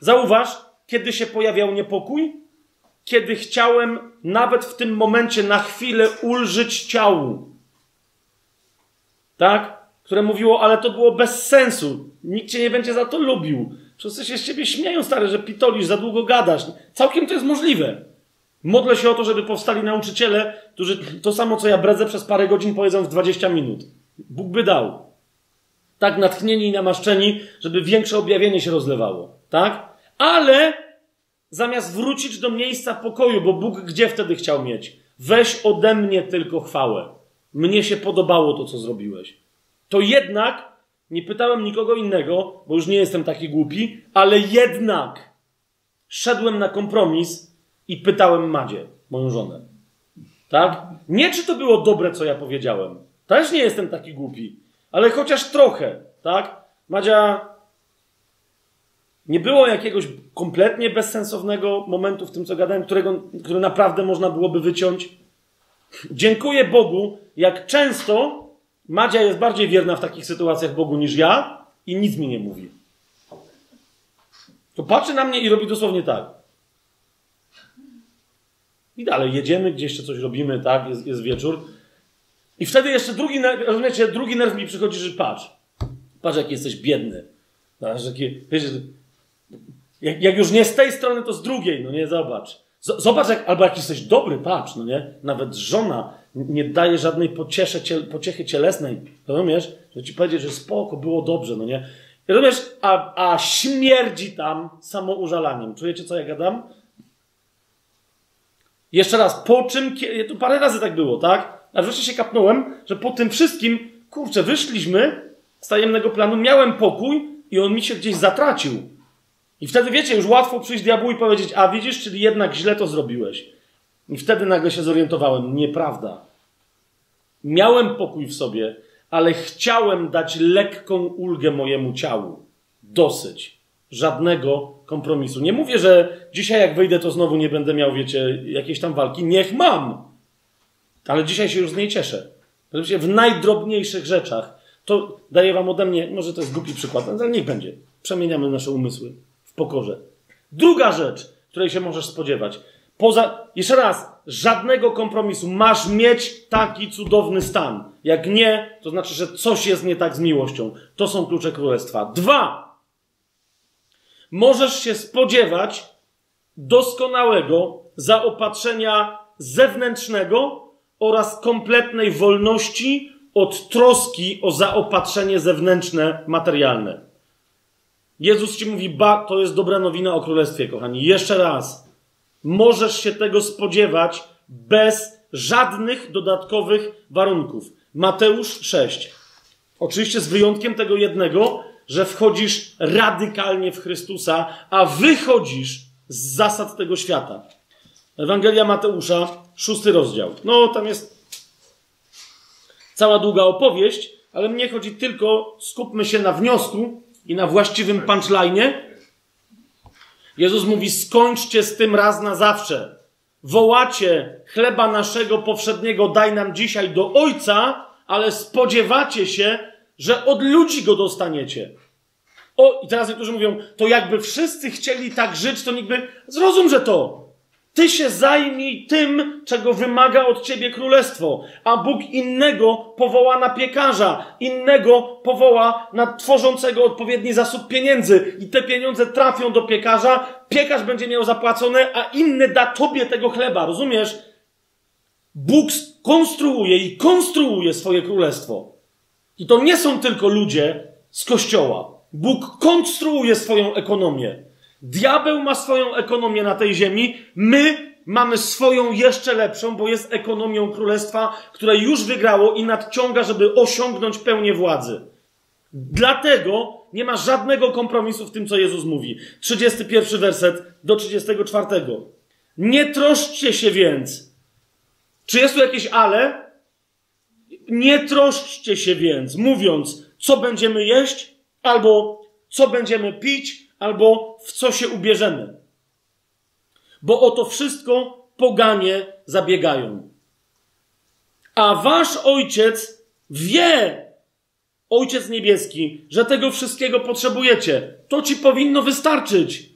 zauważ, kiedy się pojawiał niepokój, kiedy chciałem nawet w tym momencie na chwilę ulżyć ciału. Tak? Które mówiło, ale to było bez sensu. Nikt cię nie będzie za to lubił. Wszyscy się z ciebie śmieją, stary, że pitolisz, za długo gadasz. Całkiem to jest możliwe. Modlę się o to, żeby powstali nauczyciele, którzy to samo, co ja bredzę przez parę godzin, powiedzą w 20 minut. Bóg by dał. Tak natchnieni i namaszczeni, żeby większe objawienie się rozlewało. Tak? Ale zamiast wrócić do miejsca pokoju, bo Bóg gdzie wtedy chciał mieć? Weź ode mnie tylko chwałę. Mnie się podobało to, co zrobiłeś. To jednak nie pytałem nikogo innego, bo już nie jestem taki głupi, ale jednak szedłem na kompromis i pytałem Madzie, moją żonę. Tak? Nie, czy to było dobre, co ja powiedziałem. Też nie jestem taki głupi, ale chociaż trochę, tak? Madzia, nie było jakiegoś kompletnie bezsensownego momentu w tym, co gadałem, którego, który naprawdę można byłoby wyciąć. Dziękuję Bogu, jak często Madzia jest bardziej wierna w takich sytuacjach Bogu niż ja i nic mi nie mówi. To patrzy na mnie i robi dosłownie tak. I dalej jedziemy, gdzieś jeszcze coś robimy, tak, jest, jest wieczór. I wtedy jeszcze drugi, rozumiecie, drugi nerw mi przychodzi, że patrz, patrz jaki jesteś biedny. Patrz, jakie, wiecie, jak, jak, już nie z tej strony, to z drugiej, no nie, zobacz. Z, zobacz, jak, albo jak jesteś dobry, patrz, no nie, nawet żona nie daje żadnej pociesze, pociechy cielesnej, rozumiesz, że ci powiedzieć, że spoko, było dobrze, no nie. Rozumiesz, a, a śmierdzi tam samoużalaniem. Czujecie, co ja gadam? Jeszcze raz, po czym, to parę razy tak było, tak? A wreszcie się kapnąłem, że po tym wszystkim, kurczę, wyszliśmy z tajemnego planu, miałem pokój i on mi się gdzieś zatracił. I wtedy, wiecie, już łatwo przyjść diabłu i powiedzieć, a widzisz, czyli jednak źle to zrobiłeś. I wtedy nagle się zorientowałem, nieprawda. Miałem pokój w sobie, ale chciałem dać lekką ulgę mojemu ciału. Dosyć. Żadnego kompromisu. Nie mówię, że dzisiaj jak wyjdę, to znowu nie będę miał, wiecie, jakiejś tam walki. Niech mam. Ale dzisiaj się już z niej cieszę. W najdrobniejszych rzeczach. To daję wam ode mnie, może to jest głupi przykład, ale niech będzie. Przemieniamy nasze umysły w pokorze. Druga rzecz, której się możesz spodziewać. Poza, jeszcze raz, żadnego kompromisu. Masz mieć taki cudowny stan. Jak nie, to znaczy, że coś jest nie tak z miłością. To są klucze królestwa. Dwa. Możesz się spodziewać doskonałego zaopatrzenia zewnętrznego oraz kompletnej wolności od troski o zaopatrzenie zewnętrzne, materialne. Jezus ci mówi, ba, to jest dobra nowina o królestwie, kochani. Jeszcze raz. Możesz się tego spodziewać bez żadnych dodatkowych warunków. Mateusz 6. Oczywiście z wyjątkiem tego jednego, że wchodzisz radykalnie w Chrystusa, a wychodzisz z zasad tego świata. Ewangelia Mateusza, szósty rozdział. No, tam jest cała długa opowieść, ale mnie chodzi tylko, skupmy się na wniosku i na właściwym punchline. Jezus mówi: skończcie z tym raz na zawsze. Wołacie chleba naszego powszedniego, daj nam dzisiaj do Ojca, ale spodziewacie się, że od ludzi go dostaniecie. O, i teraz niektórzy mówią, to jakby wszyscy chcieli tak żyć, to nikt by. Zrozum, że to. Ty się zajmij tym, czego wymaga od ciebie królestwo, a Bóg innego powoła na piekarza, innego powoła na tworzącego odpowiedni zasób pieniędzy i te pieniądze trafią do piekarza, piekarz będzie miał zapłacone, a inny da tobie tego chleba, rozumiesz? Bóg konstruuje i konstruuje swoje królestwo. I to nie są tylko ludzie z kościoła. Bóg konstruuje swoją ekonomię. Diabeł ma swoją ekonomię na tej ziemi, my mamy swoją jeszcze lepszą, bo jest ekonomią królestwa, które już wygrało i nadciąga, żeby osiągnąć pełnię władzy. Dlatego nie ma żadnego kompromisu w tym, co Jezus mówi. 31 werset do 34. Nie troszczcie się więc. Czy jest tu jakieś ale? Nie troszczcie się więc, mówiąc, co będziemy jeść, albo co będziemy pić, albo w co się ubierzemy. Bo o to wszystko poganie zabiegają. A wasz ojciec wie, ojciec niebieski, że tego wszystkiego potrzebujecie. To ci powinno wystarczyć.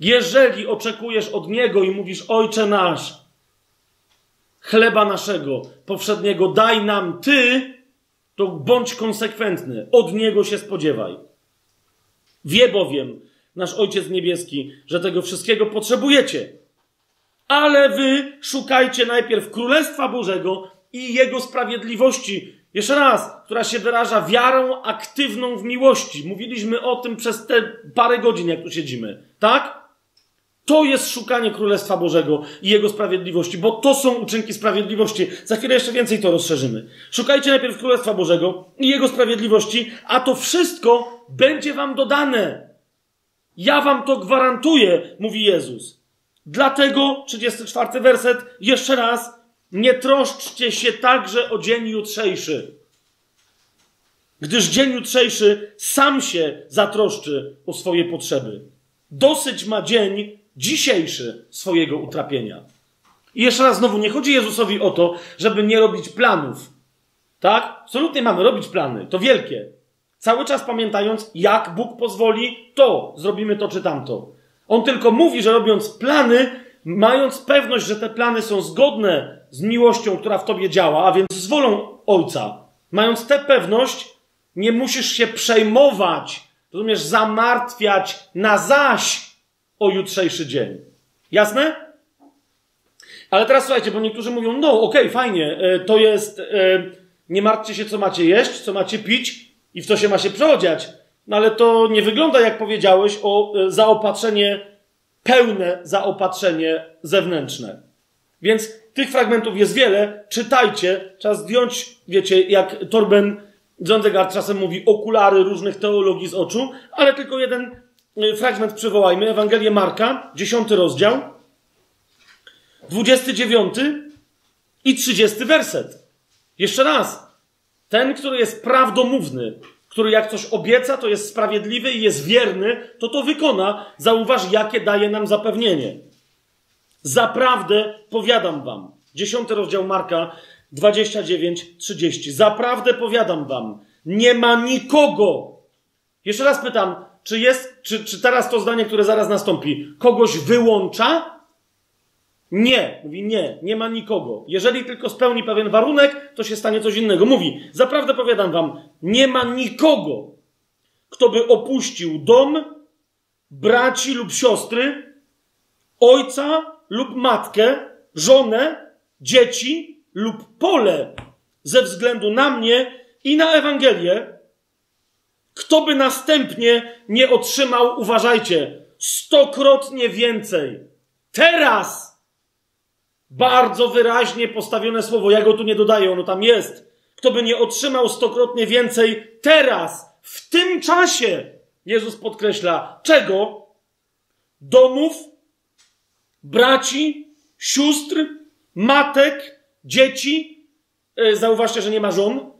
Jeżeli oczekujesz od niego i mówisz, ojcze nasz, chleba naszego powszedniego daj nam ty, to bądź konsekwentny. Od niego się spodziewaj. Wie bowiem nasz Ojciec Niebieski, że tego wszystkiego potrzebujecie. Ale wy szukajcie najpierw Królestwa Bożego i Jego sprawiedliwości. Jeszcze raz, która się wyraża wiarą aktywną w miłości. Mówiliśmy o tym przez te parę godzin, jak tu siedzimy. Tak? To jest szukanie Królestwa Bożego i Jego sprawiedliwości, bo to są uczynki sprawiedliwości. Za chwilę jeszcze więcej to rozszerzymy. Szukajcie najpierw Królestwa Bożego i Jego sprawiedliwości, a to wszystko będzie wam dodane. Ja wam to gwarantuję, mówi Jezus. Dlatego, 34 werset, jeszcze raz, nie troszczcie się także o dzień jutrzejszy. Gdyż dzień jutrzejszy sam się zatroszczy o swoje potrzeby. Dosyć ma dzień dzisiejszy swojego utrapienia. I jeszcze raz znowu, nie chodzi Jezusowi o to, żeby nie robić planów. Tak? Absolutnie mamy robić plany. To wielkie. Cały czas pamiętając, jak Bóg pozwoli, to zrobimy to czy tamto. On tylko mówi, że robiąc plany, mając pewność, że te plany są zgodne z miłością, która w tobie działa, a więc z wolą Ojca, mając tę pewność, nie musisz się przejmować, rozumiesz, zamartwiać na zaś o jutrzejszy dzień. Jasne? Ale teraz słuchajcie, bo niektórzy mówią, no okej, okay, fajnie, e, to jest, e, nie martwcie się, co macie jeść, co macie pić, i w co się ma się przeodziać. No ale to nie wygląda, jak powiedziałeś, o e, zaopatrzenie, pełne zaopatrzenie zewnętrzne. Więc tych fragmentów jest wiele. Czytajcie. Trzeba zdjąć, wiecie, jak Torben Zondegard czasem mówi, okulary różnych teologii z oczu, ale tylko jeden fragment przywołajmy. Ewangelię Marka, dziesiąty rozdział, dwudziesty dziewiąty i trzydziesty werset. Jeszcze raz. Ten, który jest prawdomówny, który jak coś obieca, to jest sprawiedliwy i jest wierny, to to wykona. Zauważ, jakie daje nam zapewnienie. Zaprawdę powiadam wam. Dziesiąty rozdział Marka 29-30. Zaprawdę powiadam wam, nie ma nikogo. Jeszcze raz pytam, czy jest, czy, czy teraz to zdanie, które zaraz nastąpi, kogoś wyłącza? Nie, mówi nie, nie ma nikogo. Jeżeli tylko spełni pewien warunek, to się stanie coś innego. Mówi, zaprawdę powiadam wam, nie ma nikogo, kto by opuścił dom, braci lub siostry, ojca lub matkę, żonę, dzieci lub pole ze względu na mnie i na Ewangelię, kto by następnie nie otrzymał, uważajcie, stokrotnie więcej. Teraz! Bardzo wyraźnie postawione słowo. Ja go tu nie dodaję, ono tam jest. Kto by nie otrzymał stokrotnie więcej teraz, w tym czasie, Jezus podkreśla, czego? Domów, braci, sióstr, matek, dzieci. E, zauważcie, że nie ma żon.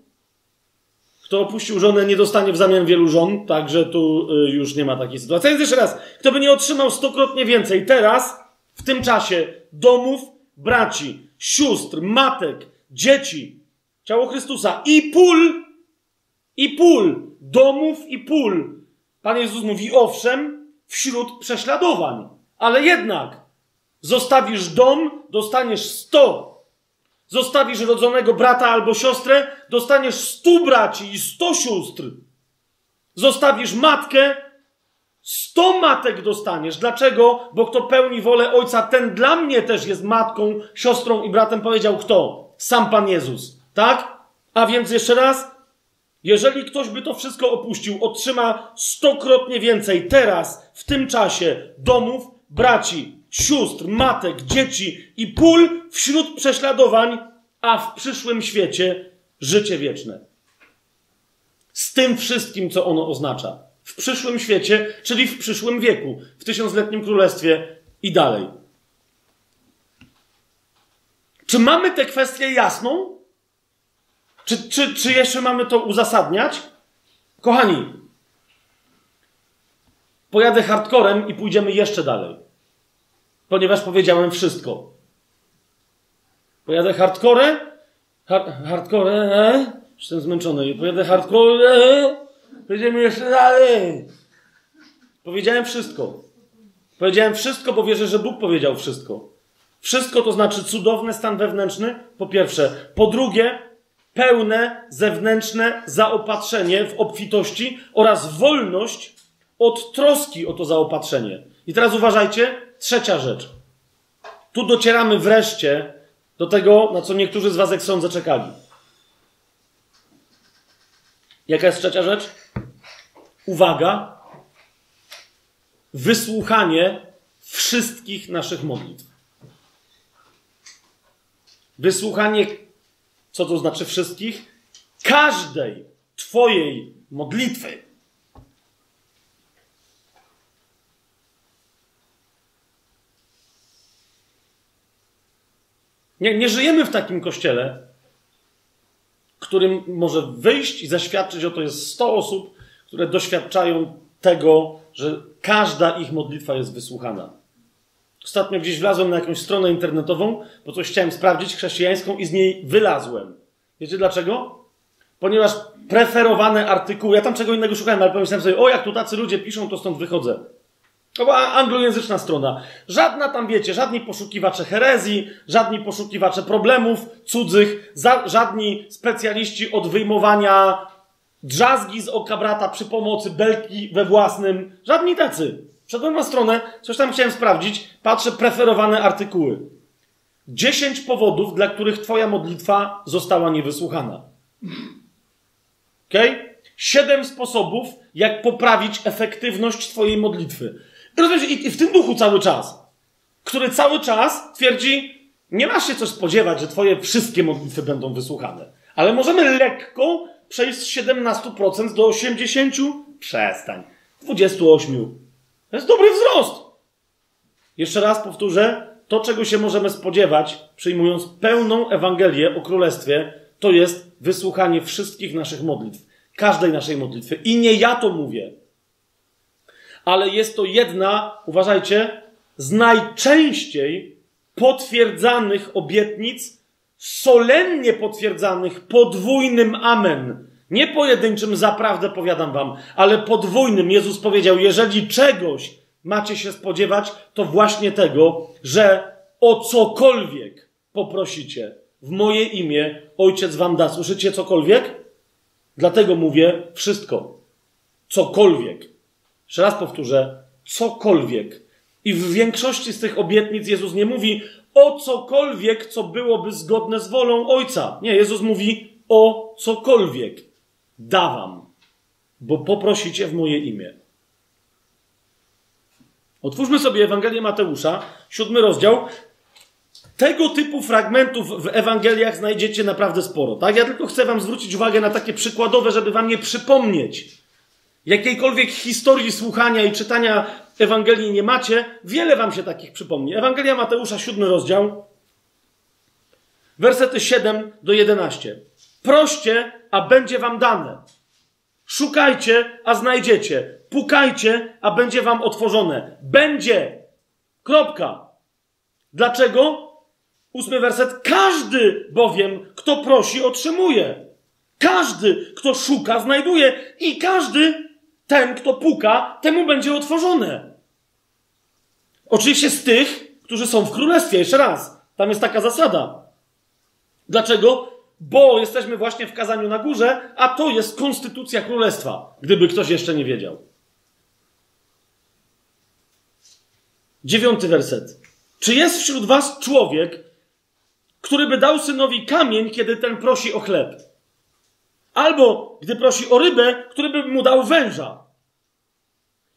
Kto opuścił żonę, nie dostanie w zamian wielu żon, także tu e, już nie ma takiej sytuacji. Więc jeszcze raz, kto by nie otrzymał stokrotnie więcej teraz, w tym czasie, domów, braci, sióstr, matek, dzieci, ciało Chrystusa i pól, i pól, domów i pól. Pan Jezus mówi, owszem, wśród prześladowań, ale jednak Zostawisz dom, dostaniesz sto. Zostawisz rodzonego brata albo siostrę, dostaniesz stu braci i sto sióstr. Zostawisz matkę, sto matek dostaniesz. Dlaczego? Bo kto pełni wolę ojca, ten dla mnie też jest matką, siostrą i bratem. Powiedział kto? Sam Pan Jezus. Tak? A więc jeszcze raz, jeżeli ktoś by to wszystko opuścił, otrzyma stokrotnie więcej teraz, w tym czasie, domów, braci, sióstr, matek, dzieci i pól wśród prześladowań, a w przyszłym świecie życie wieczne. Z tym wszystkim, co ono oznacza. W przyszłym świecie, czyli w przyszłym wieku, w tysiącletnim królestwie i dalej. Czy mamy tę kwestię jasną? Czy, czy, czy jeszcze mamy to uzasadniać? Kochani, pojadę hardcorem i pójdziemy jeszcze dalej. Ponieważ powiedziałem wszystko. Pojadę hardcore, hard, hardcore, e? jestem zmęczony. Pojadę hardcore, e? pójdziemy jeszcze dalej. Powiedziałem wszystko. Powiedziałem wszystko, bo wierzę, że Bóg powiedział wszystko. Wszystko to znaczy cudowny stan wewnętrzny, po pierwsze. Po drugie, pełne zewnętrzne zaopatrzenie w obfitości oraz wolność od troski o to zaopatrzenie. I teraz uważajcie, trzecia rzecz. Tu docieramy wreszcie do tego, na co niektórzy z Was, jak sądzę, czekali. Jaka jest trzecia rzecz? Uwaga. Wysłuchanie wszystkich naszych modlitw. Wysłuchanie co to znaczy wszystkich? Każdej Twojej modlitwy. Nie, nie żyjemy w takim kościele, którym może wyjść i zaświadczyć o to jest 100 osób, które doświadczają tego, że każda ich modlitwa jest wysłuchana. Ostatnio gdzieś wlazłem na jakąś stronę internetową, bo coś chciałem sprawdzić, chrześcijańską, i z niej wylazłem. Wiecie dlaczego? Ponieważ preferowane artykuły, ja tam czego innego szukałem, ale pomyślałem sobie, o jak tu tacy ludzie piszą, to stąd wychodzę. To była anglojęzyczna strona. Żadna tam, wiecie, żadni poszukiwacze herezji, żadni poszukiwacze problemów cudzych, za, żadni specjaliści od wyjmowania drzazgi z oka brata przy pomocy belki we własnym. Żadni tacy. Wszedłem na stronę, coś tam chciałem sprawdzić, patrzę preferowane artykuły. 10 powodów, dla których Twoja modlitwa została niewysłuchana. Ok? Siedem sposobów, jak poprawić efektywność Twojej modlitwy. Rozumiesz? I w tym duchu cały czas, który cały czas twierdzi, nie masz się coś spodziewać, że Twoje wszystkie modlitwy będą wysłuchane. Ale możemy lekko przejść z 17% do 80%. Przestań. 28%. To jest dobry wzrost. Jeszcze raz powtórzę, to czego się możemy spodziewać, przyjmując pełną Ewangelię o Królestwie, to jest wysłuchanie wszystkich naszych modlitw. Każdej naszej modlitwy. I nie ja to mówię. Ale jest to jedna, uważajcie, z najczęściej potwierdzanych obietnic, solennie potwierdzanych podwójnym amen nie pojedynczym, zaprawdę powiadam wam, ale podwójnym. Jezus powiedział, jeżeli czegoś macie się spodziewać, to właśnie tego, że o cokolwiek poprosicie w moje imię, Ojciec wam da. Słyszycie cokolwiek? Dlatego mówię wszystko. Cokolwiek. Jeszcze raz powtórzę, cokolwiek. I w większości z tych obietnic Jezus nie mówi o cokolwiek, co byłoby zgodne z wolą Ojca. Nie, Jezus mówi o cokolwiek dawam, bo poprosicie w moje imię. Otwórzmy sobie Ewangelię Mateusza, siódmy rozdział. Tego typu fragmentów w Ewangeliach znajdziecie naprawdę sporo. Tak? Ja tylko chcę Wam zwrócić uwagę na takie przykładowe, żeby Wam nie przypomnieć. Jakiejkolwiek historii słuchania i czytania Ewangelii nie macie, wiele Wam się takich przypomni. Ewangelia Mateusza, siódmy rozdział, wersety 7 do 11. Proście, a będzie wam dane. Szukajcie, a znajdziecie. Pukajcie, a będzie wam otworzone. Będzie. Kropka. Dlaczego? Ósmy werset. Każdy bowiem, kto prosi, otrzymuje. Każdy, kto szuka, znajduje. I każdy, ten, kto puka, temu będzie otworzone. Oczywiście z tych, którzy są w królestwie. Jeszcze raz, tam jest taka zasada. Dlaczego? Bo jesteśmy właśnie w kazaniu na górze, a to jest konstytucja królestwa, gdyby ktoś jeszcze nie wiedział. Dziewiąty werset. Czy jest wśród was człowiek, który by dał synowi kamień, kiedy ten prosi o chleb? Albo gdy prosi o rybę, który by mu dał węża?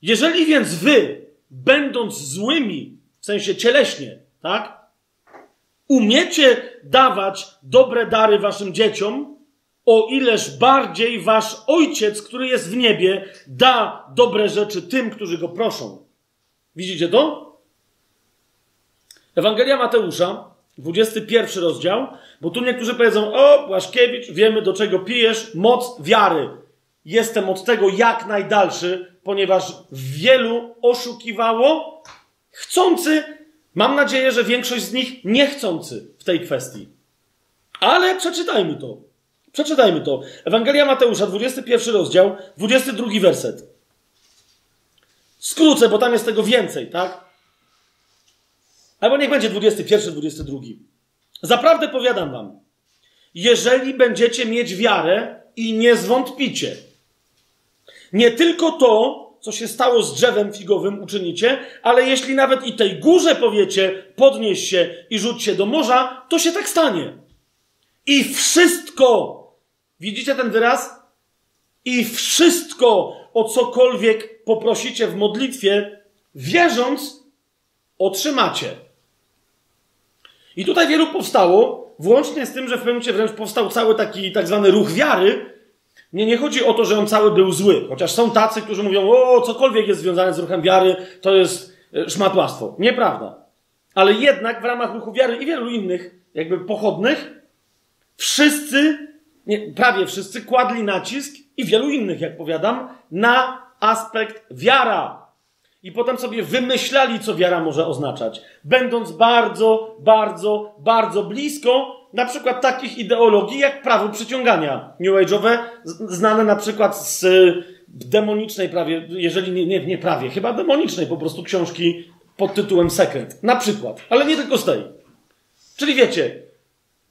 Jeżeli więc wy, będąc złymi, w sensie cieleśnie, tak? Umiecie dawać dobre dary waszym dzieciom, o ileż bardziej wasz ojciec, który jest w niebie, da dobre rzeczy tym, którzy go proszą. Widzicie to? Ewangelia Mateusza, 21 rozdział, bo tu niektórzy powiedzą: O, Błaszkiewicz, wiemy do czego pijesz, moc wiary. Jestem od tego jak najdalszy, ponieważ wielu oszukiwało, chcący, mam nadzieję, że większość z nich niechcący w tej kwestii. Ale przeczytajmy to. Przeczytajmy to. Ewangelia Mateusza, 21 rozdział, 22 werset. Skrócę, bo tam jest tego więcej, tak? Albo niech będzie 21, 22. Zaprawdę powiadam wam, jeżeli będziecie mieć wiarę i nie zwątpicie, nie tylko to, co się stało z drzewem figowym, uczynicie, ale jeśli nawet i tej górze powiecie, podnieś się i rzuć się do morza, to się tak stanie. I wszystko, widzicie ten wyraz? I wszystko, o cokolwiek poprosicie w modlitwie, wierząc, otrzymacie. I tutaj wielu powstało, włącznie z tym, że w pewnym momencie wręcz powstał cały taki tak zwany ruch wiary. Nie, chodzi o to, że on cały był zły, chociaż są tacy, którzy mówią, o, cokolwiek jest związane z ruchem wiary, to jest e, szmatłastwo. Nieprawda. Ale jednak w ramach ruchu wiary i wielu innych, jakby pochodnych, wszyscy, nie, prawie wszyscy kładli nacisk i wielu innych, jak powiadam, na aspekt wiara. I potem sobie wymyślali, co wiara może oznaczać. Będąc bardzo, bardzo, bardzo blisko na przykład takich ideologii jak prawo przyciągania New Age'owe, znane na przykład z demonicznej prawie, jeżeli nie, nie, nie prawie, chyba demonicznej po prostu książki pod tytułem Sekret. Na przykład. Ale nie tylko z tej. Czyli wiecie,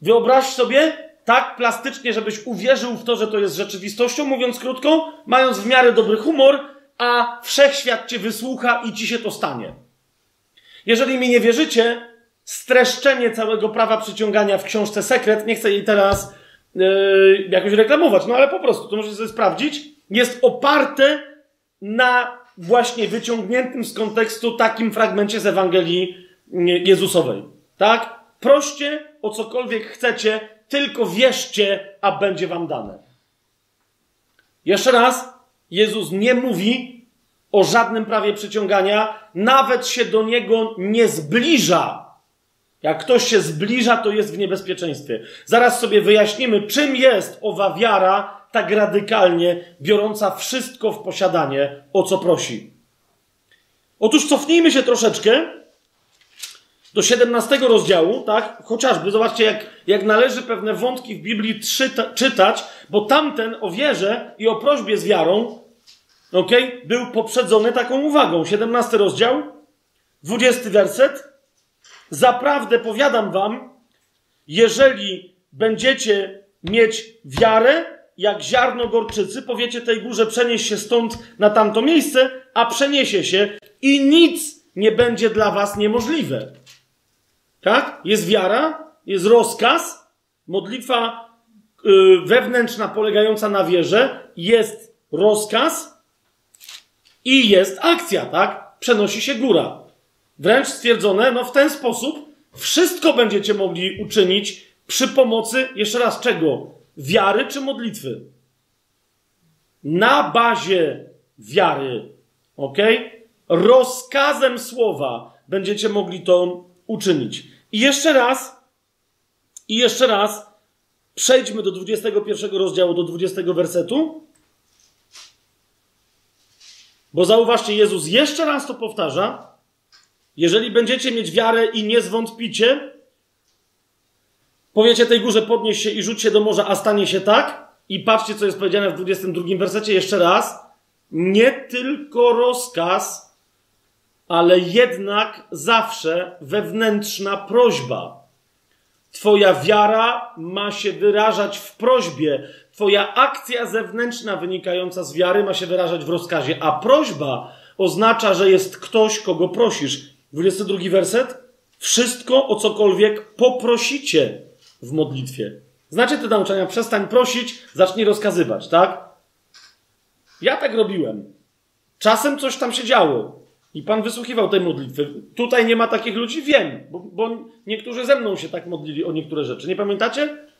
wyobraź sobie tak plastycznie, żebyś uwierzył w to, że to jest rzeczywistością, mówiąc krótko, mając w miarę dobry humor, a wszechświat cię wysłucha i ci się to stanie. Jeżeli mi nie wierzycie, streszczenie całego prawa przyciągania w książce Sekret, nie chcę jej teraz yy, jakoś reklamować, no ale po prostu, to możecie sobie sprawdzić, jest oparte na właśnie wyciągniętym z kontekstu takim fragmencie z Ewangelii Jezusowej. Tak? Proście o cokolwiek chcecie, tylko wierzcie, a będzie wam dane. Jeszcze raz, Jezus nie mówi o żadnym prawie przyciągania, nawet się do niego nie zbliża. Jak ktoś się zbliża, to jest w niebezpieczeństwie. Zaraz sobie wyjaśnimy, czym jest owa wiara tak radykalnie biorąca wszystko w posiadanie, o co prosi. Otóż cofnijmy się troszeczkę do 17 rozdziału, tak? Chociażby, zobaczcie, jak, jak należy pewne wątki w Biblii czyta, czytać, bo tamten o wierze i o prośbie z wiarą, ok, był poprzedzony taką uwagą. 17 rozdział, 20 werset. Zaprawdę powiadam wam, jeżeli będziecie mieć wiarę, jak ziarno gorczycy, powiecie tej górze, przenieś się stąd na tamto miejsce, a przeniesie się i nic nie będzie dla was niemożliwe. Tak? Jest wiara, jest rozkaz, modlitwa yy, wewnętrzna polegająca na wierze, jest rozkaz i jest akcja, tak? Przenosi się góra. Wręcz stwierdzone, no w ten sposób wszystko będziecie mogli uczynić przy pomocy, jeszcze raz, czego? Wiary czy modlitwy? Na bazie wiary, ok? Rozkazem słowa będziecie mogli to uczynić. I jeszcze raz, i jeszcze raz, przejdźmy do 21 rozdziału, do 20 wersetu. Bo zauważcie, Jezus jeszcze raz to powtarza. Jeżeli będziecie mieć wiarę i nie zwątpicie, powiecie tej górze podnieś się i rzuć się do morza, a stanie się tak. I patrzcie, co jest powiedziane w 22 wersecie jeszcze raz. Nie tylko rozkaz, ale jednak zawsze wewnętrzna prośba. Twoja wiara ma się wyrażać w prośbie. Twoja akcja zewnętrzna wynikająca z wiary ma się wyrażać w rozkazie, a prośba oznacza, że jest ktoś, kogo prosisz. 22 werset. Wszystko o cokolwiek poprosicie w modlitwie. Znacie te nauczania? Przestań prosić, zacznij rozkazywać, tak? Ja tak robiłem. Czasem coś tam się działo. I Pan wysłuchiwał tej modlitwy. Tutaj nie ma takich ludzi, wiem, bo, bo niektórzy ze mną się tak modlili o niektóre rzeczy. Nie pamiętacie?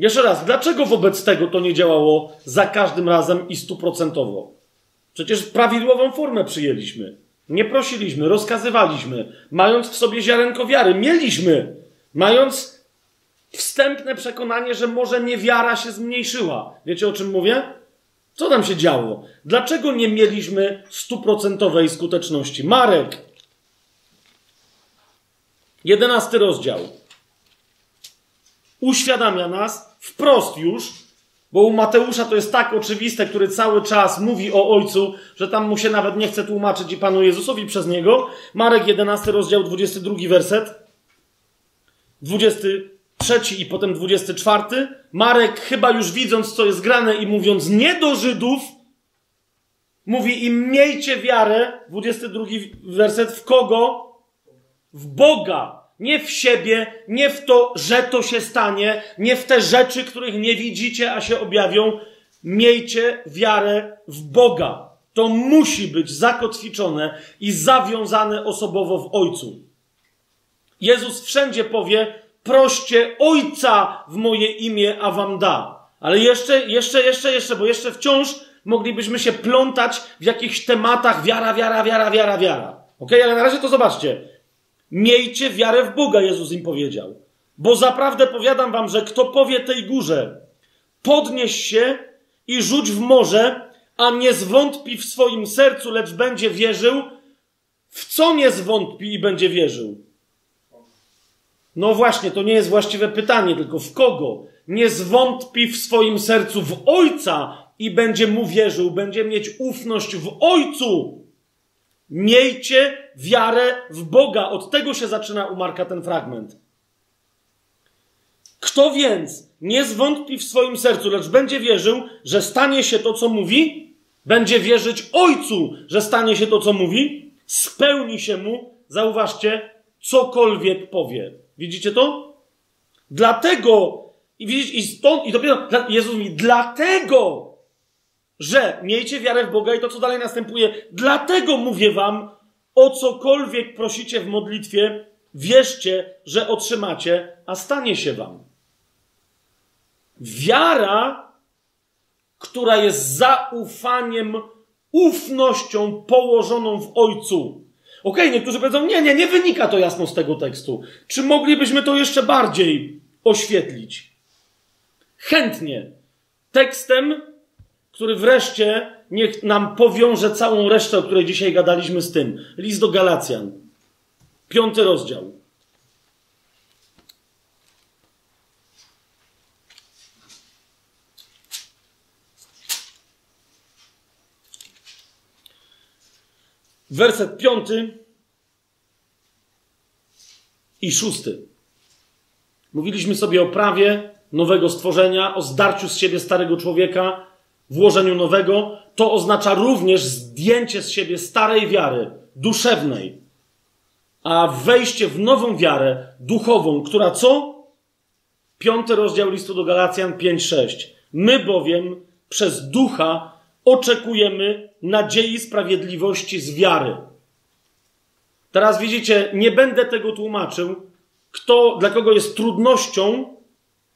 Jeszcze raz, dlaczego wobec tego to nie działało za każdym razem i stuprocentowo? Przecież prawidłową formę przyjęliśmy. Nie prosiliśmy, rozkazywaliśmy, mając w sobie ziarenko wiary. Mieliśmy, mając wstępne przekonanie, że może niewiara się zmniejszyła. Wiecie o czym mówię? Co tam się działo? Dlaczego nie mieliśmy stuprocentowej skuteczności? Marek, jedenasty rozdział, uświadamia nas wprost już, bo u Mateusza to jest tak oczywiste, który cały czas mówi o Ojcu, że tam mu się nawet nie chce tłumaczyć i Panu Jezusowi przez niego. Marek 11 rozdział 22 werset. 23 i potem 24. Marek chyba już widząc co jest grane i mówiąc nie do Żydów, mówi im miejcie wiarę, 22 werset, w kogo? W Boga. Nie w siebie, nie w to, że to się stanie, nie w te rzeczy, których nie widzicie, a się objawią. Miejcie wiarę w Boga. To musi być zakotwiczone i zawiązane osobowo w Ojcu. Jezus wszędzie powie: proście Ojca w moje imię, a wam da. Ale jeszcze, jeszcze, jeszcze, jeszcze, bo jeszcze wciąż moglibyśmy się plątać w jakichś tematach wiara, wiara, wiara, wiara, wiara. Ok, ale na razie to zobaczcie. Miejcie wiarę w Boga, Jezus im powiedział. Bo zaprawdę powiadam wam, że kto powie tej górze, podnieś się i rzuć w morze, a nie zwątpi w swoim sercu, lecz będzie wierzył, w co nie zwątpi i będzie wierzył? No właśnie, to nie jest właściwe pytanie, tylko w kogo? Nie zwątpi w swoim sercu w Ojca i będzie mu wierzył, będzie mieć ufność w Ojcu. Miejcie wiarę w Boga. Od tego się zaczyna u Marka ten fragment. Kto więc nie zwątpi w swoim sercu, lecz będzie wierzył, że stanie się to, co mówi, będzie wierzyć Ojcu, że stanie się to, co mówi, spełni się mu, zauważcie, cokolwiek powie. Widzicie to? Dlatego, i widzicie, i stąd, i dopiero Jezus mówi, dlatego, że miejcie wiarę w Boga i to, co dalej następuje, dlatego mówię wam, o cokolwiek prosicie w modlitwie, wierzcie, że otrzymacie, a stanie się wam. Wiara, która jest zaufaniem, ufnością położoną w Ojcu. Okej, okay, niektórzy powiedzą, nie, nie, nie wynika to jasno z tego tekstu. Czy moglibyśmy to jeszcze bardziej oświetlić? Chętnie. Tekstem, który wreszcie niech nam powiąże całą resztę, o której dzisiaj gadaliśmy z tym. List do Galacjan. Piąty rozdział. werset piąty i szósty. Mówiliśmy sobie o prawie nowego stworzenia, o zdarciu z siebie starego człowieka, włożeniu nowego. To oznacza również zdjęcie z siebie starej wiary, duszewnej, a wejście w nową wiarę duchową, która co? Piąty rozdział listu do Galacjan 5-6. My bowiem przez ducha oczekujemy nadziei sprawiedliwości z wiary. Teraz widzicie, nie będę tego tłumaczył, kto, dla kogo jest trudnością,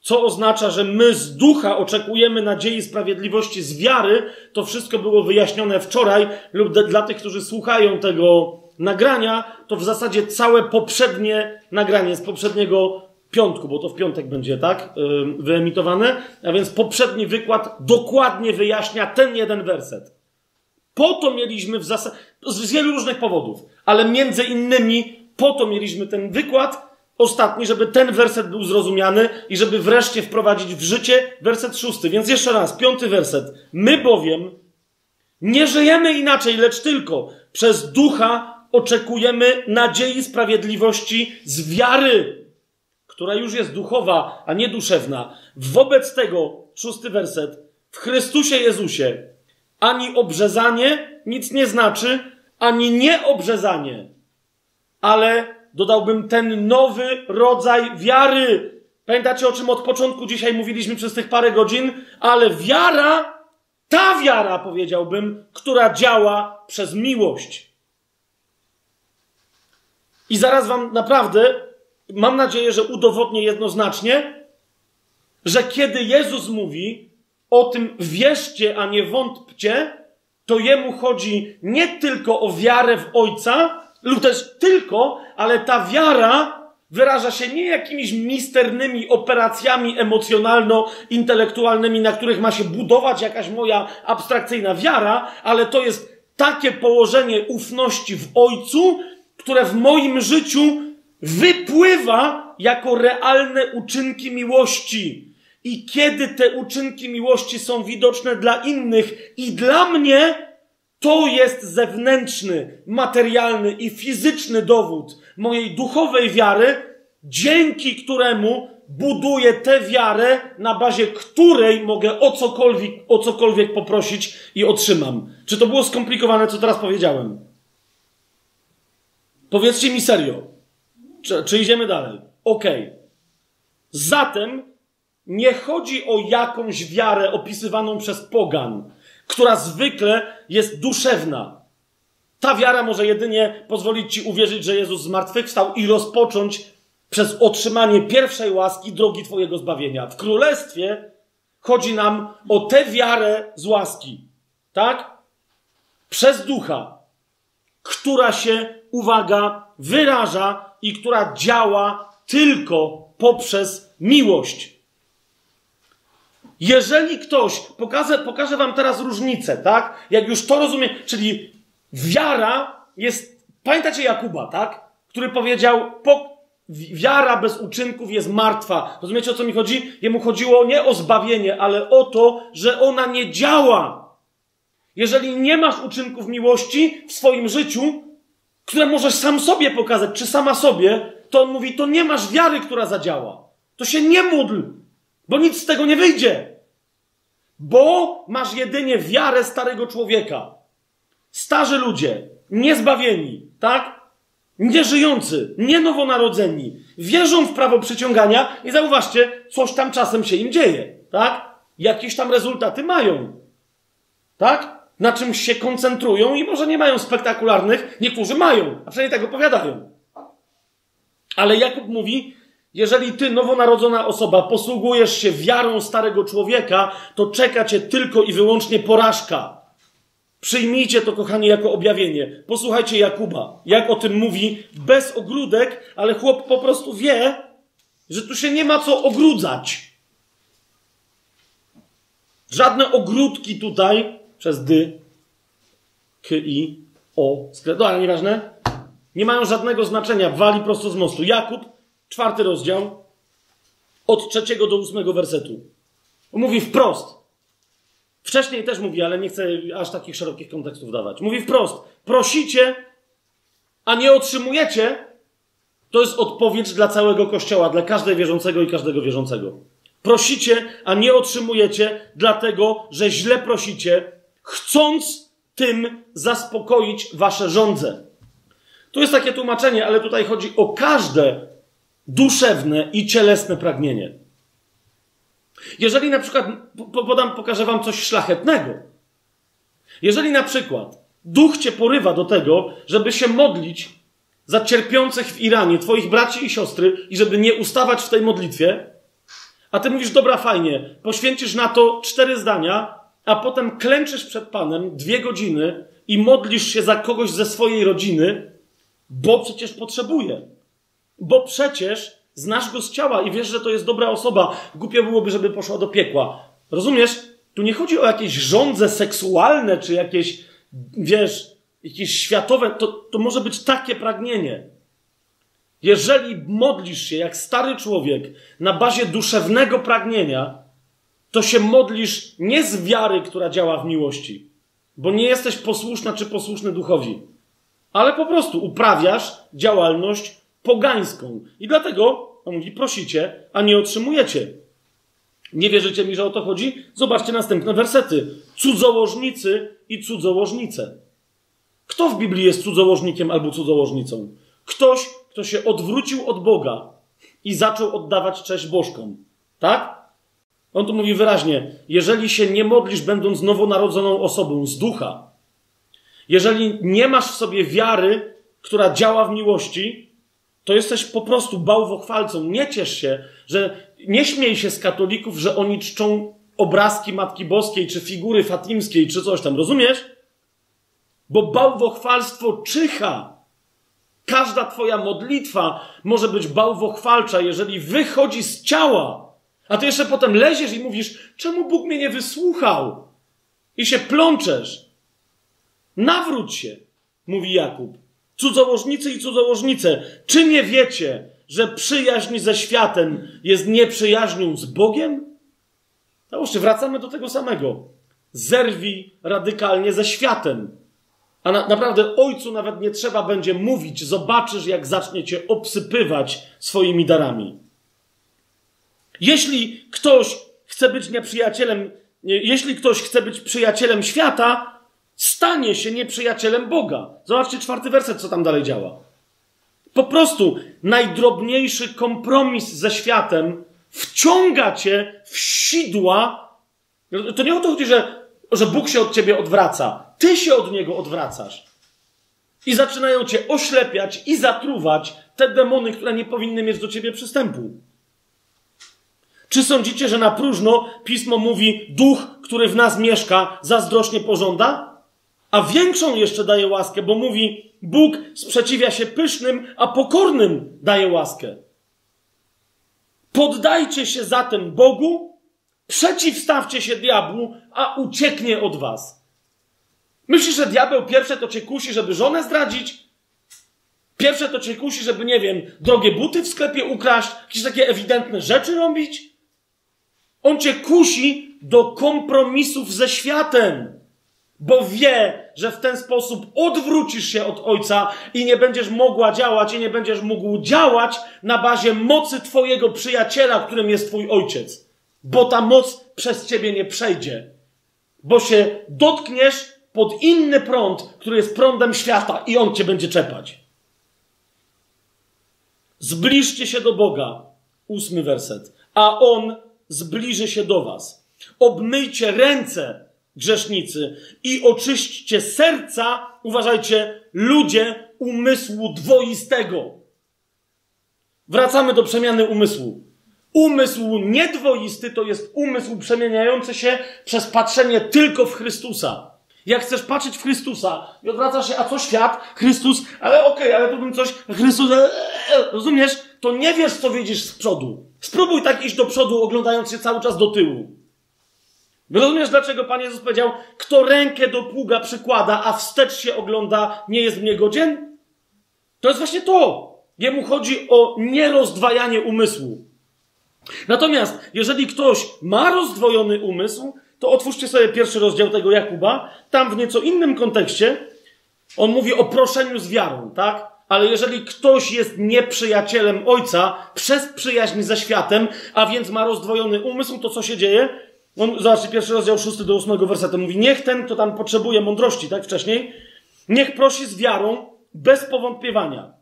co oznacza, że my z ducha oczekujemy nadziei sprawiedliwości z wiary. To wszystko było wyjaśnione wczoraj, lub dla tych, którzy słuchają tego nagrania, to w zasadzie całe poprzednie nagranie z poprzedniego piątku, bo to w piątek będzie, tak, wyemitowane. A więc poprzedni wykład dokładnie wyjaśnia ten jeden werset. Po to mieliśmy w zasadzie, z wielu różnych powodów, ale między innymi po to mieliśmy ten wykład ostatni, żeby ten werset był zrozumiany i żeby wreszcie wprowadzić w życie werset szósty. Więc jeszcze raz, piąty werset. My bowiem nie żyjemy inaczej, lecz tylko przez ducha oczekujemy nadziei sprawiedliwości z wiary, która już jest duchowa, a nie duszewna. Wobec tego, szósty werset, w Chrystusie Jezusie ani obrzezanie nic nie znaczy, ani nieobrzezanie, ale dodałbym ten nowy rodzaj wiary. Pamiętacie, o czym od początku dzisiaj mówiliśmy przez tych parę godzin? Ale wiara, ta wiara, powiedziałbym, która działa przez miłość. I zaraz wam naprawdę, mam nadzieję, że udowodnię jednoznacznie, że kiedy Jezus mówi o tym wierzcie, a nie wątpcie, to jemu chodzi nie tylko o wiarę w Ojca, lub też tylko, ale ta wiara wyraża się nie jakimiś misternymi operacjami emocjonalno-intelektualnymi, na których ma się budować jakaś moja abstrakcyjna wiara, ale to jest takie położenie ufności w Ojcu, które w moim życiu wypływa jako realne uczynki miłości. I kiedy te uczynki miłości są widoczne dla innych i dla mnie, to jest zewnętrzny, materialny i fizyczny dowód mojej duchowej wiary, dzięki któremu buduję tę wiarę, na bazie której mogę o cokolwiek, o cokolwiek poprosić i otrzymam. Czy to było skomplikowane, co teraz powiedziałem? Powiedzcie mi serio. Czy, czy idziemy dalej? Okej. Okay. Zatem nie chodzi o jakąś wiarę opisywaną przez pogan, która zwykle jest duszewna. Ta wiara może jedynie pozwolić ci uwierzyć, że Jezus zmartwychwstał i rozpocząć przez otrzymanie pierwszej łaski drogi Twojego zbawienia. W królestwie chodzi nam o tę wiarę z łaski, tak? Przez ducha, która się, uwaga, wyraża i która działa tylko poprzez miłość. Jeżeli ktoś, pokażę, pokażę wam teraz różnicę, tak? Jak już to rozumiem, czyli wiara jest, pamiętacie Jakuba, tak? Który powiedział, po, wiara bez uczynków jest martwa. Rozumiecie o co mi chodzi? Jemu chodziło nie o zbawienie, ale o to, że ona nie działa. Jeżeli nie masz uczynków miłości w swoim życiu, które możesz sam sobie pokazać, czy sama sobie, to on mówi, to nie masz wiary, która zadziała. To się nie módl, bo nic z tego nie wyjdzie. Bo masz jedynie wiarę starego człowieka. Starzy ludzie, niezbawieni, tak? Nieżyjący, nie nowonarodzeni, wierzą w prawo przyciągania i zauważcie, coś tam czasem się im dzieje, tak? Jakieś tam rezultaty mają, tak? Na czymś się koncentrują i może nie mają spektakularnych, niektórzy mają, a przynajmniej tak opowiadają. Ale Jakub mówi, jeżeli ty, nowonarodzona osoba, posługujesz się wiarą starego człowieka, to czeka cię tylko i wyłącznie porażka. Przyjmijcie to, kochani, jako objawienie. Posłuchajcie Jakuba, jak o tym mówi, bez ogródek, ale chłop po prostu wie, że tu się nie ma co ogrudzać. Żadne ogródki tutaj, przez dy, k, i, o, no ale nieważne, nie mają żadnego znaczenia. Wali prosto z mostu. Jakub czwarty rozdział, od trzeciego do ósmego wersetu. Mówi wprost. Wcześniej też mówi, ale nie chcę aż takich szerokich kontekstów dawać. Mówi wprost. Prosicie, a nie otrzymujecie. To jest odpowiedź dla całego Kościoła, dla każdego wierzącego i każdego wierzącego. Prosicie, a nie otrzymujecie, dlatego, że źle prosicie, chcąc tym zaspokoić wasze żądze. Tu jest takie tłumaczenie, ale tutaj chodzi o każde duszewne i cielesne pragnienie. Jeżeli na przykład, podam, pokażę wam coś szlachetnego. Jeżeli na przykład duch cię porywa do tego, żeby się modlić za cierpiących w Iranie twoich braci i siostry i żeby nie ustawać w tej modlitwie, a ty mówisz, dobra, fajnie, poświęcisz na to cztery zdania, a potem klęczysz przed Panem dwie godziny i modlisz się za kogoś ze swojej rodziny, bo przecież potrzebuje. Bo przecież znasz go z ciała i wiesz, że to jest dobra osoba. Głupio byłoby, żeby poszła do piekła. Rozumiesz? Tu nie chodzi o jakieś żądze seksualne, czy jakieś, wiesz, jakieś światowe. To, to może być takie pragnienie. Jeżeli modlisz się jak stary człowiek na bazie duszewnego pragnienia, to się modlisz nie z wiary, która działa w miłości, bo nie jesteś posłuszna czy posłuszny duchowi ale po prostu uprawiasz działalność pogańską. I dlatego, on mówi, prosicie, a nie otrzymujecie. Nie wierzycie mi, że o to chodzi? Zobaczcie następne wersety. Cudzołożnicy i cudzołożnice. Kto w Biblii jest cudzołożnikiem albo cudzołożnicą? Ktoś, kto się odwrócił od Boga i zaczął oddawać cześć bożkom. Tak? On tu mówi wyraźnie: jeżeli się nie modlisz, będąc nowonarodzoną osobą z ducha, jeżeli nie masz w sobie wiary, która działa w miłości, to jesteś po prostu bałwochwalcą. Nie ciesz się, że nie śmiej się z katolików, że oni czczą obrazki Matki Boskiej, czy figury fatimskiej, czy coś tam. Rozumiesz? Bo bałwochwalstwo czyha. Każda twoja modlitwa może być bałwochwalcza, jeżeli wychodzi z ciała. A ty jeszcze potem leziesz i mówisz, czemu Bóg mnie nie wysłuchał? I się plączesz. Nawróć się, mówi Jakub. Cudzołożnicy i cudzołożnice, czy nie wiecie, że przyjaźń ze światem jest nieprzyjaźnią z Bogiem? Załóżcie, wracamy do tego samego. Zerwij radykalnie ze światem. A na, naprawdę ojcu nawet nie trzeba będzie mówić, zobaczysz, jak zacznie cię obsypywać swoimi darami. Jeśli ktoś chce być nieprzyjacielem, jeśli ktoś chce być przyjacielem świata, stanie się nieprzyjacielem Boga. Zobaczcie czwarty werset, co tam dalej działa. Po prostu najdrobniejszy kompromis ze światem wciąga cię w sidła. To nie o to chodzi, że, że Bóg się od ciebie odwraca. Ty się od niego odwracasz. I zaczynają cię oślepiać i zatruwać te demony, które nie powinny mieć do ciebie przystępu. Czy sądzicie, że na próżno pismo mówi, duch, który w nas mieszka, zazdrośnie pożąda? A większą jeszcze daje łaskę, bo mówi, Bóg sprzeciwia się pysznym, a pokornym daje łaskę. Poddajcie się zatem Bogu, przeciwstawcie się diabłu, a ucieknie od was. Myślisz, że diabeł pierwsze to cię kusi, żeby żonę zdradzić? Pierwsze to cię kusi, żeby, nie wiem, drogie buty w sklepie ukraść, jakieś takie ewidentne rzeczy robić? On cię kusi do kompromisów ze światem bo wie, że w ten sposób odwrócisz się od Ojca i nie będziesz mogła działać i nie będziesz mógł działać na bazie mocy Twojego przyjaciela, którym jest Twój Ojciec. Bo ta moc przez Ciebie nie przejdzie. Bo się dotkniesz pod inny prąd, który jest prądem świata i on Cię będzie czepać. Zbliżcie się do Boga. Ósmy werset. A On zbliży się do Was. Obmyjcie ręce grzesznicy, i oczyśćcie serca, uważajcie, ludzie umysłu dwoistego. Wracamy do przemiany umysłu. Umysł niedwoisty to jest umysł przemieniający się przez patrzenie tylko w Chrystusa. Jak chcesz patrzeć w Chrystusa i odwracasz się, a co świat? Chrystus, ale okej, okay, ale tu bym coś, Chrystus, e, e, rozumiesz? To nie wiesz, co widzisz z przodu. Spróbuj tak iść do przodu, oglądając się cały czas do tyłu. Rozumiesz, dlaczego Pan Jezus powiedział, kto rękę do pługa przykłada, a wstecz się ogląda, nie jest mnie godzien? To jest właśnie to. Jemu chodzi o nierozdwajanie umysłu. Natomiast, jeżeli ktoś ma rozdwojony umysł, to otwórzcie sobie pierwszy rozdział tego Jakuba. Tam w nieco innym kontekście on mówi o proszeniu z wiarą, tak? Ale jeżeli ktoś jest nieprzyjacielem ojca przez przyjaźń ze światem, a więc ma rozdwojony umysł, to co się dzieje? On, zobaczcie, pierwszy rozdział, szósty do ósmego wersetu mówi, niech ten, kto tam potrzebuje mądrości, tak wcześniej, niech prosi z wiarą, bez powątpiewania.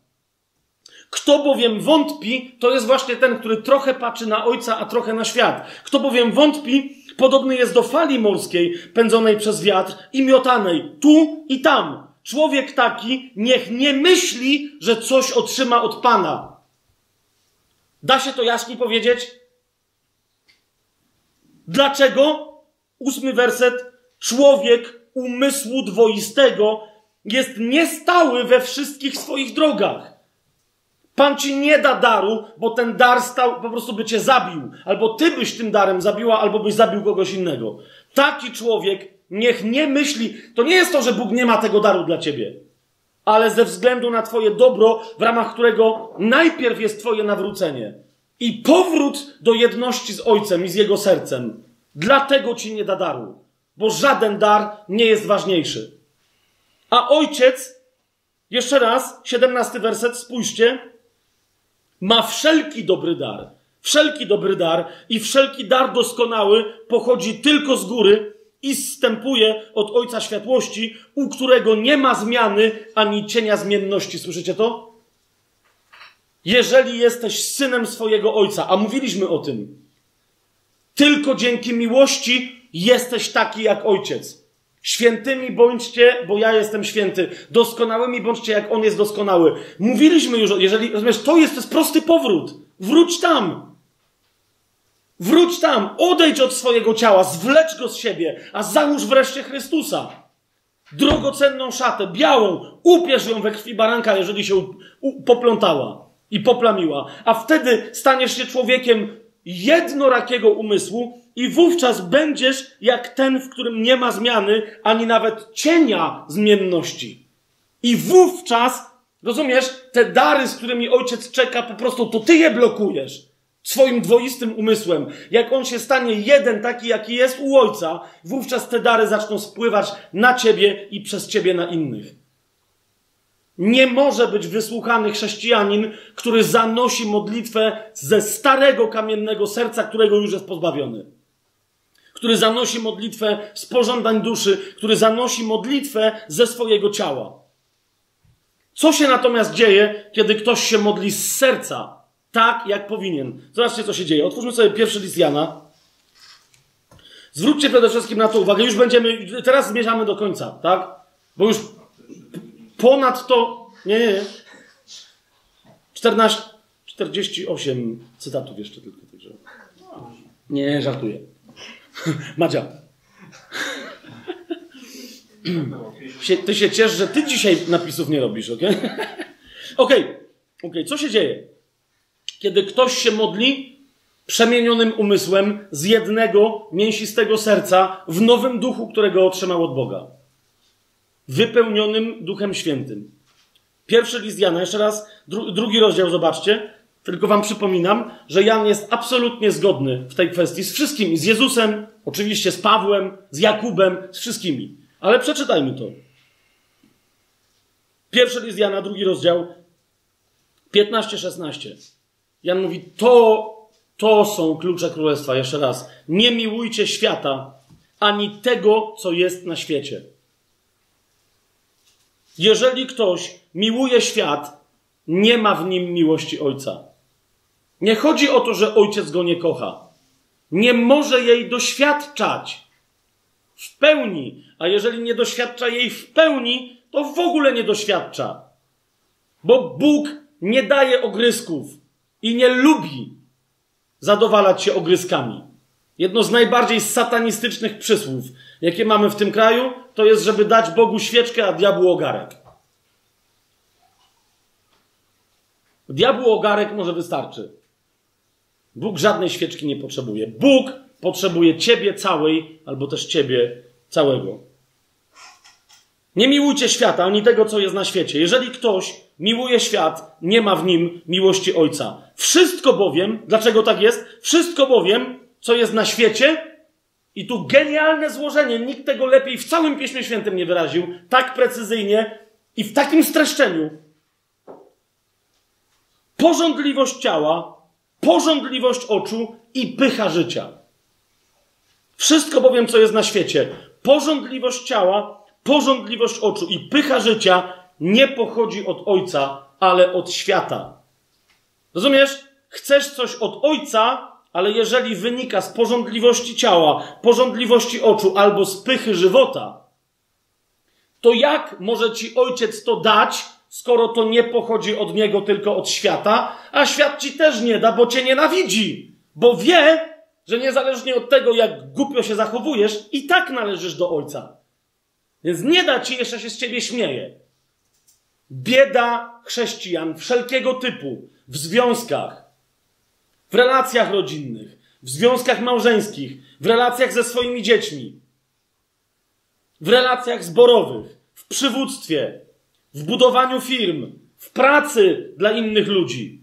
Kto bowiem wątpi, to jest właśnie ten, który trochę patrzy na ojca, a trochę na świat. Kto bowiem wątpi, podobny jest do fali morskiej, pędzonej przez wiatr i miotanej tu i tam. Człowiek taki niech nie myśli, że coś otrzyma od Pana. Da się to jaśniej powiedzieć? Dlaczego? Ósmy werset. Człowiek umysłu dwoistego jest niestały we wszystkich swoich drogach. Pan ci nie da daru, bo ten dar stał, po prostu by cię zabił. Albo ty byś tym darem zabiła, albo byś zabił kogoś innego. Taki człowiek niech nie myśli, to nie jest to, że Bóg nie ma tego daru dla ciebie, ale ze względu na twoje dobro, w ramach którego najpierw jest twoje nawrócenie i powrót do jedności z Ojcem i z Jego sercem. Dlatego ci nie da daru, bo żaden dar nie jest ważniejszy. A Ojciec Jeszcze raz, 17 werset, spójrzcie. Ma wszelki dobry dar. Wszelki dobry dar i wszelki dar doskonały pochodzi tylko z góry i zstępuje od Ojca Światłości, u którego nie ma zmiany ani cienia zmienności. Słyszycie to? Jeżeli jesteś synem swojego Ojca, a mówiliśmy o tym, tylko dzięki miłości jesteś taki jak Ojciec. Świętymi bądźcie, bo ja jestem święty. Doskonałymi bądźcie, jak On jest doskonały. Mówiliśmy już, jeżeli, rozumiesz, to jest, to jest prosty powrót. Wróć tam. Wróć tam, odejdź od swojego ciała, zwlecz go z siebie, a załóż wreszcie Chrystusa. Drogocenną szatę, białą, upierz ją we krwi baranka, jeżeli się poplątała i poplamiła. A wtedy staniesz się człowiekiem jednorakiego umysłu i wówczas będziesz jak ten, w którym nie ma zmiany, ani nawet cienia zmienności. I wówczas, rozumiesz, te dary, z którymi ojciec czeka, po prostu to ty je blokujesz swoim dwoistym umysłem. Jak on się stanie jeden taki, jaki jest u ojca, wówczas te dary zaczną spływać na ciebie i przez ciebie na innych. Nie może być wysłuchany chrześcijanin, który zanosi modlitwę ze starego kamiennego serca, którego już jest pozbawiony. Który zanosi modlitwę z pożądań duszy, który zanosi modlitwę ze swojego ciała. Co się natomiast dzieje, kiedy ktoś się modli z serca, tak jak powinien? Zobaczcie, co się dzieje. Otwórzmy sobie pierwszy list Jana. Zwróćcie przede wszystkim na to uwagę. Już będziemy, teraz zmierzamy do końca, tak? Bo już ponad to. Nie, nie, nie. 14, 48 cytatów jeszcze tylko. Także. Nie, żartuję. [laughs] Madzia. Ty się ciesz, że ty dzisiaj napisów nie robisz, ok? Okej, [laughs] okay. okay. co się dzieje? Kiedy ktoś się modli przemienionym umysłem z jednego mięsistego serca w nowym duchu, którego otrzymał od Boga wypełnionym Duchem Świętym. Pierwszy list Jana, jeszcze raz, dru drugi rozdział, zobaczcie. Tylko wam przypominam, że Jan jest absolutnie zgodny w tej kwestii z wszystkimi. Z Jezusem, oczywiście z Pawłem, z Jakubem, z wszystkimi. Ale przeczytajmy to. Pierwszy list Jana, drugi rozdział, 15-16. Jan mówi, to, to są klucze królestwa. Jeszcze raz. Nie miłujcie świata, ani tego, co jest na świecie. Jeżeli ktoś miłuje świat, nie ma w nim miłości Ojca. Nie chodzi o to, że Ojciec go nie kocha. Nie może jej doświadczać w pełni, a jeżeli nie doświadcza jej w pełni, to w ogóle nie doświadcza. Bo Bóg nie daje ogrysków i nie lubi zadowalać się ogryskami. Jedno z najbardziej satanistycznych przysłów, jakie mamy w tym kraju, to jest, żeby dać Bogu świeczkę, a diabłu ogarek. Diabłu ogarek może wystarczy. Bóg żadnej świeczki nie potrzebuje. Bóg potrzebuje ciebie całej, albo też ciebie całego. Nie miłujcie świata, ani tego, co jest na świecie. Jeżeli ktoś miłuje świat, nie ma w nim miłości Ojca. Wszystko bowiem, dlaczego tak jest? Wszystko bowiem, co jest na świecie, i tu genialne złożenie, nikt tego lepiej w całym Piśmie Świętym nie wyraził, tak precyzyjnie i w takim streszczeniu. Porządliwość ciała, porządliwość oczu i pycha życia. Wszystko bowiem, co jest na świecie, porządliwość ciała, porządliwość oczu i pycha życia nie pochodzi od Ojca, ale od świata. Rozumiesz? Chcesz coś od Ojca, ale jeżeli wynika z porządliwości ciała, porządliwości oczu albo z pychy żywota, to jak może ci ojciec to dać, skoro to nie pochodzi od niego, tylko od świata, a świat ci też nie da, bo cię nienawidzi, bo wie, że niezależnie od tego, jak głupio się zachowujesz, i tak należysz do ojca. Więc nie da ci, jeszcze się z ciebie śmieje. Bieda chrześcijan wszelkiego typu, w związkach, w relacjach rodzinnych, w związkach małżeńskich, w relacjach ze swoimi dziećmi, w relacjach zborowych, w przywództwie, w budowaniu firm, w pracy dla innych ludzi,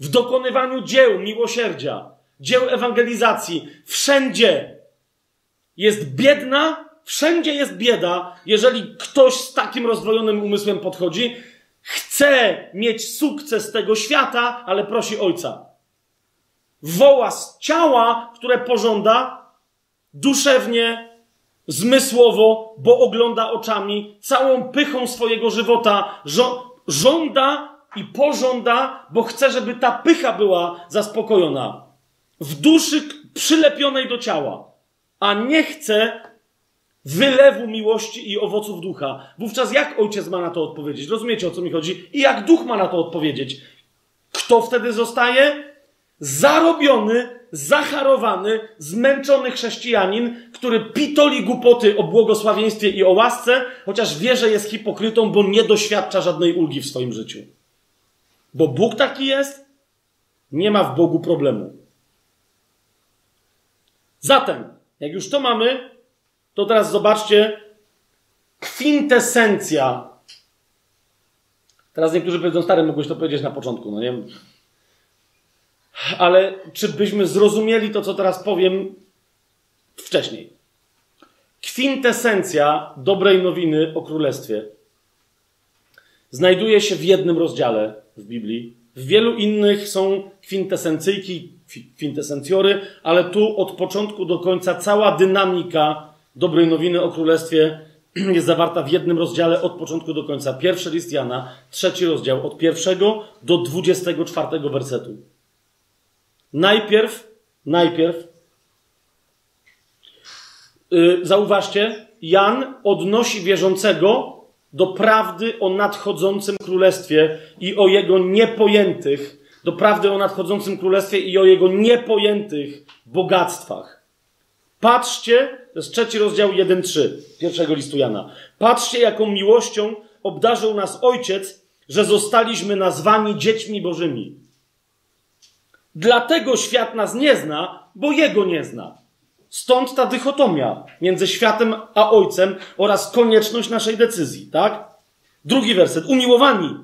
w dokonywaniu dzieł miłosierdzia, dzieł ewangelizacji, wszędzie jest biedna, wszędzie jest bieda, jeżeli ktoś z takim rozwojonym umysłem podchodzi, Chce mieć sukces tego świata, ale prosi ojca. Woła z ciała, które pożąda duszewnie, zmysłowo, bo ogląda oczami, całą pychą swojego żywota żąda i pożąda, bo chce, żeby ta pycha była zaspokojona. W duszy przylepionej do ciała, a nie chce wylewu miłości i owoców ducha. Wówczas jak ojciec ma na to odpowiedzieć? Rozumiecie o co mi chodzi? I jak duch ma na to odpowiedzieć? Kto wtedy zostaje? Zarobiony, zacharowany, zmęczony chrześcijanin, który pitoli głupoty o błogosławieństwie i o łasce, chociaż wie, że jest hipokrytą, bo nie doświadcza żadnej ulgi w swoim życiu. Bo Bóg taki jest, nie ma w Bogu problemu. Zatem, jak już to mamy, to teraz zobaczcie kwintesencja. Teraz niektórzy powiedzą, stary, mogłeś to powiedzieć na początku, no nie Ale czy byśmy zrozumieli to, co teraz powiem wcześniej? Kwintesencja dobrej nowiny o królestwie znajduje się w jednym rozdziale w Biblii. W wielu innych są kwintesencyjki, kwintesencjory, ale tu od początku do końca cała dynamika dobrej nowiny o królestwie [clears throat] jest zawarta w jednym rozdziale od początku do końca. Pierwszy list Jana, trzeci rozdział, od pierwszego do dwudziestego czwartego wersetu. Najpierw, najpierw, yy, zauważcie, Jan odnosi wierzącego do prawdy o nadchodzącym królestwie i o jego niepojętych, do prawdy o nadchodzącym królestwie i o jego niepojętych bogactwach. Patrzcie, to jest trzeci rozdział 1-3 pierwszego listu Jana. Patrzcie, jaką miłością obdarzył nas Ojciec, że zostaliśmy nazwani dziećmi Bożymi. Dlatego świat nas nie zna, bo Jego nie zna. Stąd ta dychotomia między światem a ojcem oraz konieczność naszej decyzji, tak? Drugi werset. Umiłowani.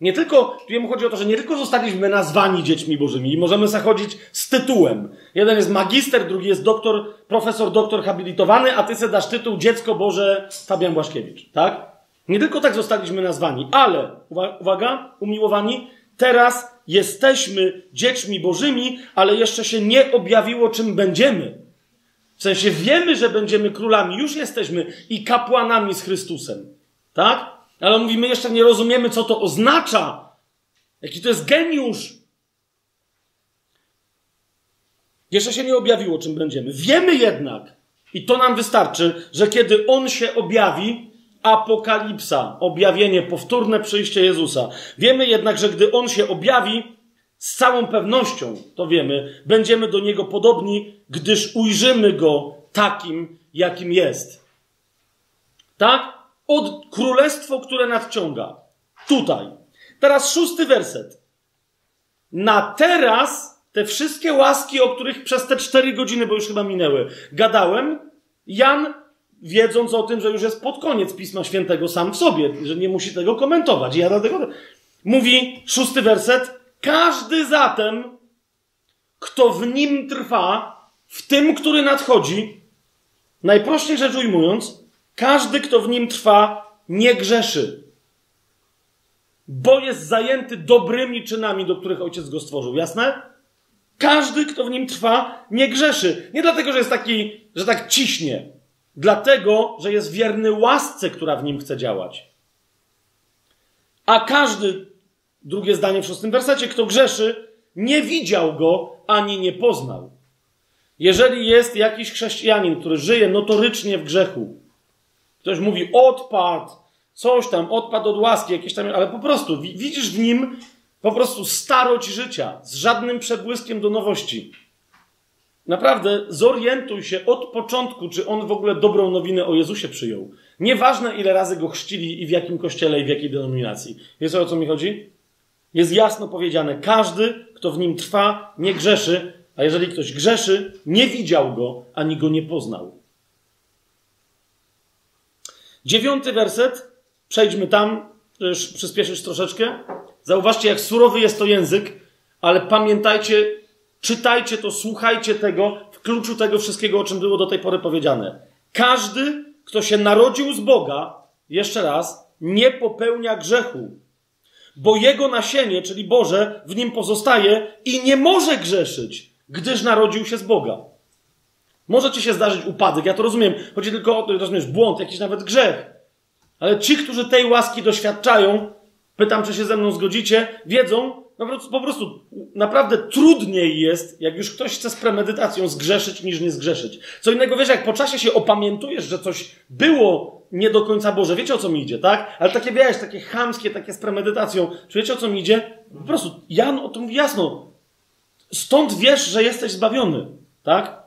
Nie tylko, tu chodzi o to, że nie tylko zostaliśmy nazwani dziećmi bożymi i możemy zachodzić z tytułem. Jeden jest magister, drugi jest doktor, profesor, doktor habilitowany, a ty se dasz tytuł Dziecko Boże Fabian Błaszkiewicz, tak? Nie tylko tak zostaliśmy nazwani, ale, uwaga, umiłowani, teraz jesteśmy dziećmi bożymi, ale jeszcze się nie objawiło, czym będziemy. W sensie wiemy, że będziemy królami, już jesteśmy i kapłanami z Chrystusem. Tak? Ale mówimy, jeszcze nie rozumiemy, co to oznacza. Jaki to jest geniusz. Jeszcze się nie objawiło, czym będziemy. Wiemy jednak, i to nam wystarczy, że kiedy On się objawi, apokalipsa, objawienie, powtórne przyjście Jezusa. Wiemy jednak, że gdy On się objawi, z całą pewnością, to wiemy, będziemy do Niego podobni, gdyż ujrzymy Go takim, jakim jest. Tak? Od królestwo, które nadciąga. Tutaj. Teraz szósty werset. Na teraz te wszystkie łaski, o których przez te cztery godziny, bo już chyba minęły, gadałem, Jan, wiedząc o tym, że już jest pod koniec Pisma Świętego sam w sobie, że nie musi tego komentować. I ja dlatego mówi szósty werset, każdy zatem, kto w nim trwa, w tym, który nadchodzi, najprościej rzecz ujmując, każdy, kto w nim trwa, nie grzeszy. Bo jest zajęty dobrymi czynami, do których ojciec go stworzył. Jasne? Każdy, kto w nim trwa, nie grzeszy. Nie dlatego, że jest taki, że tak ciśnie. Dlatego, że jest wierny łasce, która w nim chce działać. A każdy, Drugie zdanie w szóstym wersecie. Kto grzeszy, nie widział go ani nie poznał. Jeżeli jest jakiś chrześcijanin, który żyje notorycznie w grzechu, ktoś mówi odpadł, coś tam, odpadł od łaski, jakieś tam, ale po prostu widzisz w nim po prostu starość życia, z żadnym przebłyskiem do nowości. Naprawdę zorientuj się od początku, czy on w ogóle dobrą nowinę o Jezusie przyjął. Nieważne, ile razy go chrzcili i w jakim kościele i w jakiej denominacji. Wiesz o co mi chodzi? Jest jasno powiedziane: każdy, kto w nim trwa, nie grzeszy, a jeżeli ktoś grzeszy, nie widział go ani go nie poznał. Dziewiąty werset, przejdźmy tam, już przyspieszyć troszeczkę. Zauważcie, jak surowy jest to język, ale pamiętajcie, czytajcie to, słuchajcie tego, w kluczu tego wszystkiego, o czym było do tej pory powiedziane. Każdy, kto się narodził z Boga, jeszcze raz, nie popełnia grzechu bo jego nasienie, czyli Boże, w nim pozostaje i nie może grzeszyć, gdyż narodził się z Boga. Może ci się zdarzyć upadek, ja to rozumiem. Chodzi tylko o to, rozumiesz, błąd, jakiś nawet grzech. Ale ci, którzy tej łaski doświadczają, pytam, czy się ze mną zgodzicie, wiedzą, no po prostu naprawdę trudniej jest, jak już ktoś chce z premedytacją zgrzeszyć, niż nie zgrzeszyć. Co innego, wiesz, jak po czasie się opamiętujesz, że coś było nie do końca Boże, wiecie o co mi idzie, tak? Ale takie, wiesz, takie chamskie, takie z premedytacją, czy wiecie o co mi idzie? Po prostu, Jan o tym mówi jasno. Stąd wiesz, że jesteś zbawiony, tak?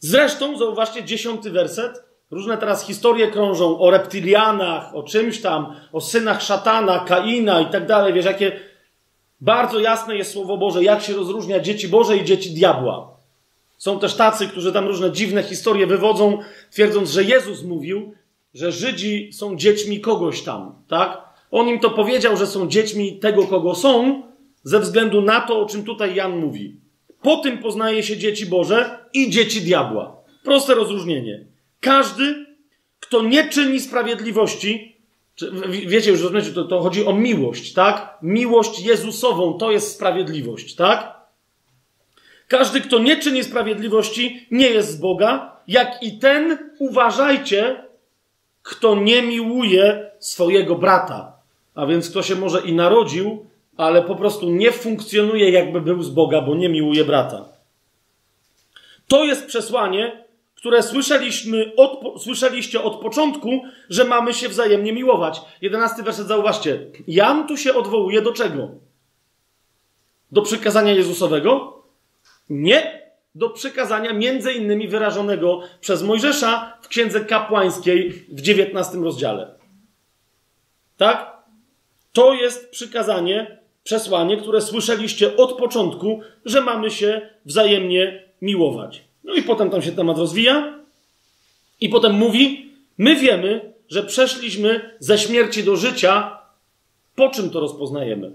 Zresztą, zauważcie, dziesiąty werset, Różne teraz historie krążą o reptilianach, o czymś tam, o synach szatana, Kaina i tak dalej. Wiesz, jakie bardzo jasne jest Słowo Boże, jak się rozróżnia dzieci Boże i dzieci diabła. Są też tacy, którzy tam różne dziwne historie wywodzą, twierdząc, że Jezus mówił, że Żydzi są dziećmi kogoś tam, tak? On im to powiedział, że są dziećmi tego, kogo są, ze względu na to, o czym tutaj Jan mówi. Po tym poznaje się dzieci Boże i dzieci diabła. Proste rozróżnienie. Każdy, kto nie czyni sprawiedliwości, wiecie już, rozumiecie, to, to chodzi o miłość, tak? Miłość Jezusową to jest sprawiedliwość, tak? Każdy, kto nie czyni sprawiedliwości, nie jest z Boga, jak i ten, uważajcie, kto nie miłuje swojego brata. A więc kto się może i narodził, ale po prostu nie funkcjonuje, jakby był z Boga, bo nie miłuje brata. To jest przesłanie, które słyszeliśmy od, słyszeliście od początku, że mamy się wzajemnie miłować. Jedenasty werset, zauważcie. Jan tu się odwołuje do czego? Do przykazania Jezusowego? Nie. Do przykazania między innymi wyrażonego przez Mojżesza w Księdze Kapłańskiej w dziewiętnastym rozdziale. Tak? To jest przykazanie, przesłanie, które słyszeliście od początku, że mamy się wzajemnie miłować. No i potem tam się temat rozwija. I potem mówi: My wiemy, że przeszliśmy ze śmierci do życia. Po czym to rozpoznajemy?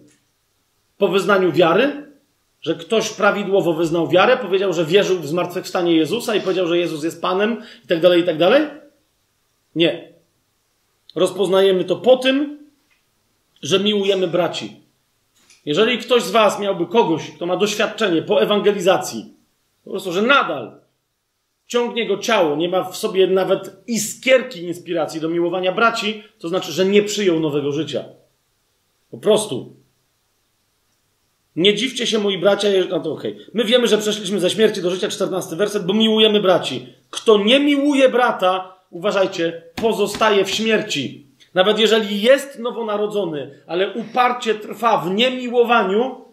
Po wyznaniu wiary? Że ktoś prawidłowo wyznał wiarę, powiedział, że wierzył w zmartwychwstanie Jezusa i powiedział, że Jezus jest Panem i tak dalej, i tak dalej? Nie. Rozpoznajemy to po tym, że miłujemy braci. Jeżeli ktoś z Was miałby kogoś, kto ma doświadczenie po ewangelizacji, po prostu, że nadal ciągnie go ciało, nie ma w sobie nawet iskierki inspiracji do miłowania braci, to znaczy, że nie przyjął nowego życia. Po prostu. Nie dziwcie się, moi bracia, no to okej. Okay. My wiemy, że przeszliśmy ze śmierci do życia, 14 werset, bo miłujemy braci. Kto nie miłuje brata, uważajcie, pozostaje w śmierci. Nawet jeżeli jest nowonarodzony, ale uparcie trwa w niemiłowaniu,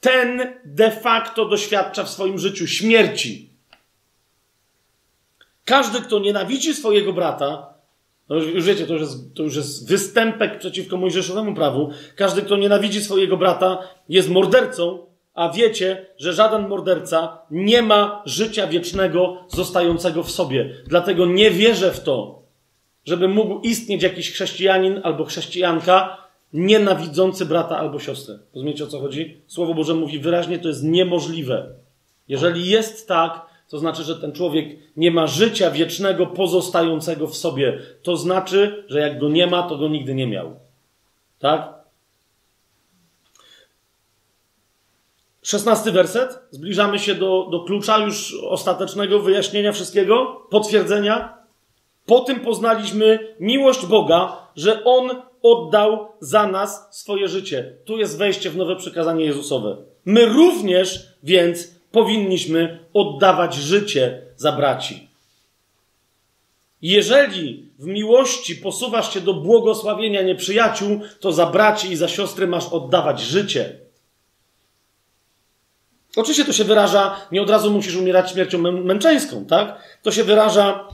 ten de facto doświadcza w swoim życiu śmierci. Każdy, kto nienawidzi swojego brata, no już, wiecie, to już, jest, to już jest występek przeciwko mojżeszowemu prawu. Każdy, kto nienawidzi swojego brata, jest mordercą, a wiecie, że żaden morderca nie ma życia wiecznego zostającego w sobie. Dlatego nie wierzę w to, żeby mógł istnieć jakiś chrześcijanin albo chrześcijanka nienawidzący brata albo siostrę. Rozumiecie o co chodzi? Słowo Boże mówi wyraźnie, to jest niemożliwe. Jeżeli jest tak, to znaczy, że ten człowiek nie ma życia wiecznego pozostającego w sobie. To znaczy, że jak go nie ma, to go nigdy nie miał. Tak? Szesnasty werset. Zbliżamy się do, do klucza już ostatecznego wyjaśnienia wszystkiego, potwierdzenia. Po tym poznaliśmy miłość Boga, że On oddał za nas swoje życie. Tu jest wejście w nowe przykazanie Jezusowe. My również więc powinniśmy oddawać życie za braci. Jeżeli w miłości posuwasz się do błogosławienia nieprzyjaciół, to za braci i za siostry masz oddawać życie. Oczywiście to się wyraża, nie od razu musisz umierać śmiercią mę męczeńską, tak? To się wyraża,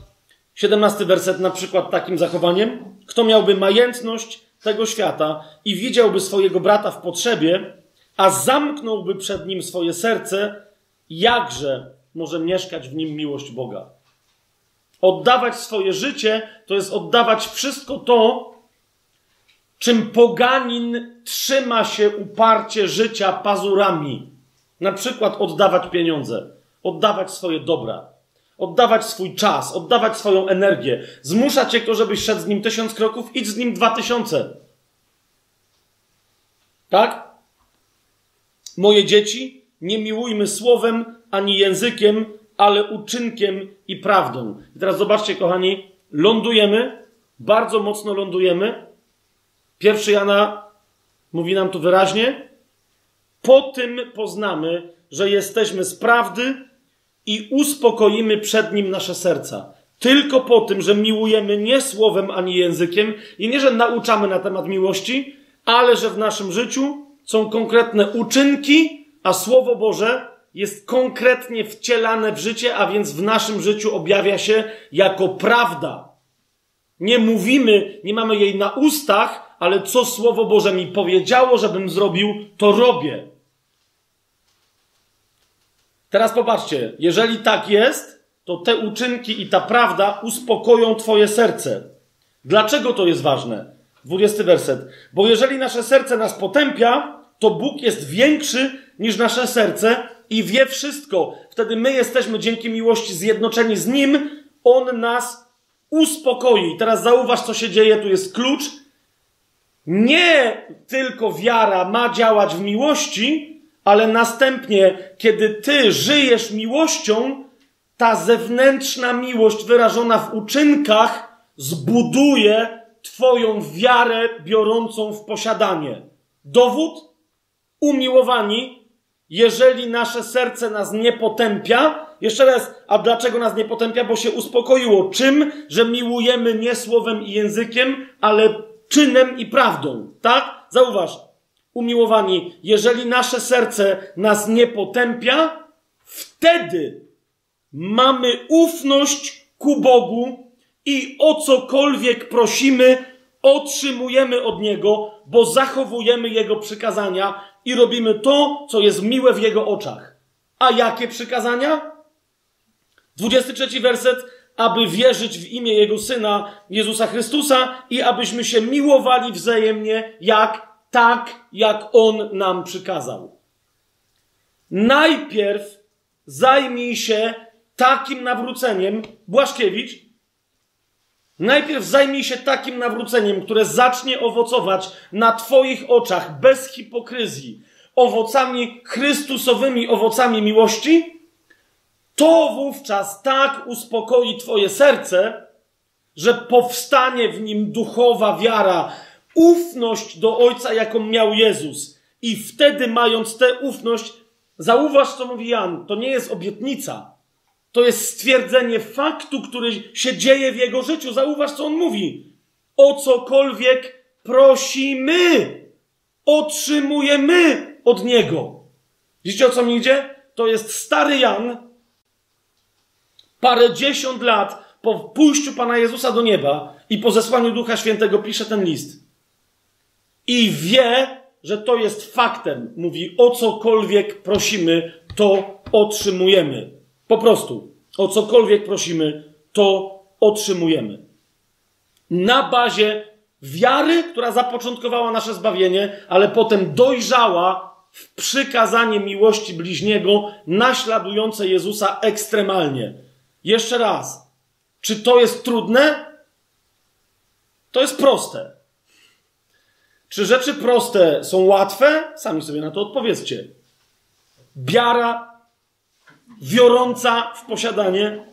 17 werset na przykład takim zachowaniem. Kto miałby majętność tego świata i widziałby swojego brata w potrzebie, a zamknąłby przed nim swoje serce, jakże może mieszkać w nim miłość Boga. Oddawać swoje życie to jest oddawać wszystko to, czym poganin trzyma się uparcie życia pazurami. Na przykład oddawać pieniądze, oddawać swoje dobra, oddawać swój czas, oddawać swoją energię. Zmusza cię kto, żebyś szedł z nim tysiąc kroków, idź z nim dwa tysiące. Tak? Moje dzieci, nie miłujmy słowem ani językiem, ale uczynkiem i prawdą. I teraz zobaczcie, kochani, lądujemy, bardzo mocno lądujemy. Pierwszy Jana mówi nam tu wyraźnie. Po tym poznamy, że jesteśmy z prawdy i uspokoimy przed nim nasze serca. Tylko po tym, że miłujemy nie słowem ani językiem i nie, że nauczamy na temat miłości, ale że w naszym życiu są konkretne uczynki, a Słowo Boże jest konkretnie wcielane w życie, a więc w naszym życiu objawia się jako prawda. Nie mówimy, nie mamy jej na ustach, ale co Słowo Boże mi powiedziało, żebym zrobił, to robię. Teraz popatrzcie, jeżeli tak jest, to te uczynki i ta prawda uspokoją Twoje serce. Dlaczego to jest ważne? 20 werset. Bo jeżeli nasze serce nas potępia, to Bóg jest większy niż nasze serce i wie wszystko. Wtedy my jesteśmy dzięki miłości zjednoczeni z Nim. On nas uspokoi. Teraz zauważ, co się dzieje. Tu jest klucz. Nie tylko wiara ma działać w miłości, ale następnie, kiedy ty żyjesz miłością, ta zewnętrzna miłość wyrażona w uczynkach zbuduje Twoją wiarę biorącą w posiadanie. Dowód? Umiłowani, jeżeli nasze serce nas nie potępia, jeszcze raz, a dlaczego nas nie potępia? Bo się uspokoiło. Czym? Że miłujemy nie słowem i językiem, ale czynem i prawdą. Tak? Zauważ. Umiłowani, jeżeli nasze serce nas nie potępia, wtedy mamy ufność ku Bogu i o cokolwiek prosimy, otrzymujemy od Niego, bo zachowujemy Jego przykazania i robimy to, co jest miłe w Jego oczach. A jakie przykazania? 23 werset. Aby wierzyć w imię Jego Syna, Jezusa Chrystusa i abyśmy się miłowali wzajemnie, jak tak, jak On nam przykazał. Najpierw zajmij się takim nawróceniem, Błaszkiewicz, najpierw zajmij się takim nawróceniem, które zacznie owocować na Twoich oczach bez hipokryzji, owocami Chrystusowymi, owocami miłości, to wówczas tak uspokoi Twoje serce, że powstanie w nim duchowa wiara, ufność do Ojca, jaką miał Jezus. I wtedy, mając tę ufność, zauważ, co mówi Jan, to nie jest obietnica. To jest stwierdzenie faktu, który się dzieje w jego życiu. Zauważ, co on mówi. O cokolwiek prosimy, otrzymujemy od niego. Widzicie, o co mi idzie? To jest stary Jan, parę dziesiąt lat po pójściu Pana Jezusa do nieba i po zesłaniu Ducha Świętego pisze ten list. I wie, że to jest faktem. Mówi, o cokolwiek prosimy, to otrzymujemy. Po prostu, o cokolwiek prosimy, to otrzymujemy. Na bazie wiary, która zapoczątkowała nasze zbawienie, ale potem dojrzała w przykazanie miłości bliźniego, naśladujące Jezusa ekstremalnie. Jeszcze raz. Czy to jest trudne? To jest proste. Czy rzeczy proste są łatwe? Sami sobie na to odpowiedzcie. Wiara biorąca w posiadanie,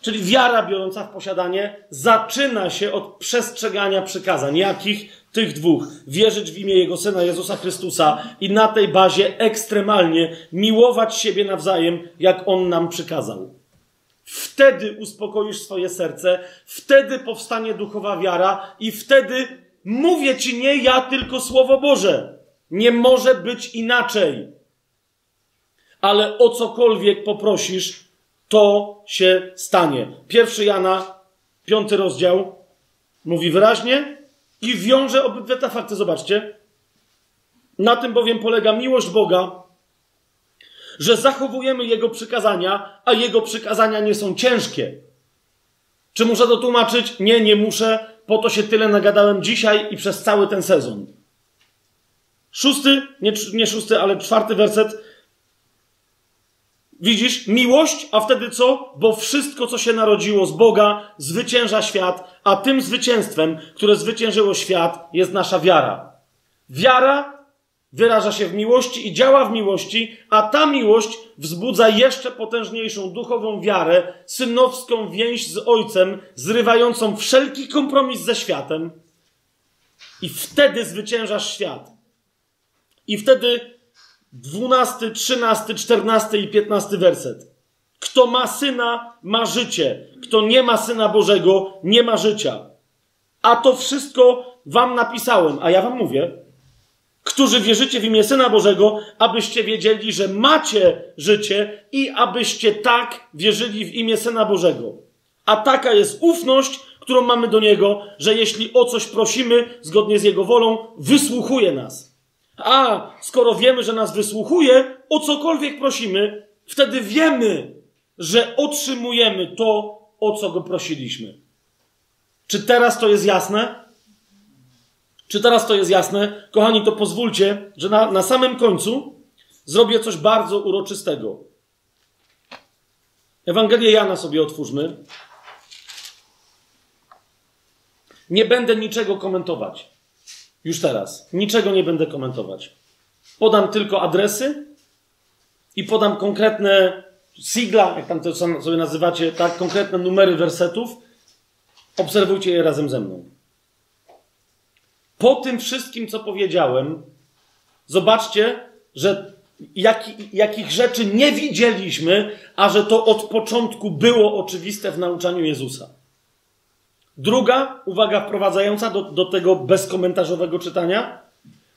czyli wiara biorąca w posiadanie, zaczyna się od przestrzegania przykazań. Jakich? Tych dwóch. Wierzyć w imię Jego Syna Jezusa Chrystusa i na tej bazie ekstremalnie miłować siebie nawzajem, jak On nam przykazał. Wtedy uspokoisz swoje serce, wtedy powstanie duchowa wiara i wtedy mówię ci nie ja, tylko Słowo Boże. Nie może być inaczej. Ale o cokolwiek poprosisz, to się stanie. Pierwszy Jana, piąty rozdział, mówi wyraźnie i wiąże obydwie te fakty. Zobaczcie. Na tym bowiem polega miłość Boga, że zachowujemy Jego przykazania, a Jego przykazania nie są ciężkie. Czy muszę to tłumaczyć? Nie, nie muszę. Po to się tyle nagadałem dzisiaj i przez cały ten sezon. Szósty, nie, nie szósty, ale czwarty werset. Widzisz, miłość, a wtedy co? Bo wszystko, co się narodziło z Boga, zwycięża świat, a tym zwycięstwem, które zwyciężyło świat, jest nasza wiara. Wiara wyraża się w miłości i działa w miłości, a ta miłość wzbudza jeszcze potężniejszą duchową wiarę, synowską więź z Ojcem, zrywającą wszelki kompromis ze światem. I wtedy zwyciężasz świat. I wtedy dwunasty, trzynasty, czternasty i piętnasty werset. Kto ma syna, ma życie. Kto nie ma syna Bożego, nie ma życia. A to wszystko wam napisałem, a ja wam mówię, którzy wierzycie w imię Syna Bożego, abyście wiedzieli, że macie życie i abyście tak wierzyli w imię Syna Bożego. A taka jest ufność, którą mamy do Niego, że jeśli o coś prosimy zgodnie z Jego wolą, wysłuchuje nas. A skoro wiemy, że nas wysłuchuje, o cokolwiek prosimy, wtedy wiemy, że otrzymujemy to, o co Go prosiliśmy. Czy teraz to jest jasne? Czy teraz to jest jasne? Kochani, to pozwólcie, że na, na samym końcu zrobię coś bardzo uroczystego. Ewangelię Jana sobie otwórzmy. Nie będę niczego komentować. Już teraz. Niczego nie będę komentować. Podam tylko adresy i podam konkretne sigla, jak tam to sobie nazywacie, tak, konkretne numery wersetów. Obserwujcie je razem ze mną. Po tym wszystkim, co powiedziałem, zobaczcie, że jak, jakich rzeczy nie widzieliśmy, a że to od początku było oczywiste w nauczaniu Jezusa. Druga uwaga wprowadzająca do, do tego bezkomentarzowego czytania.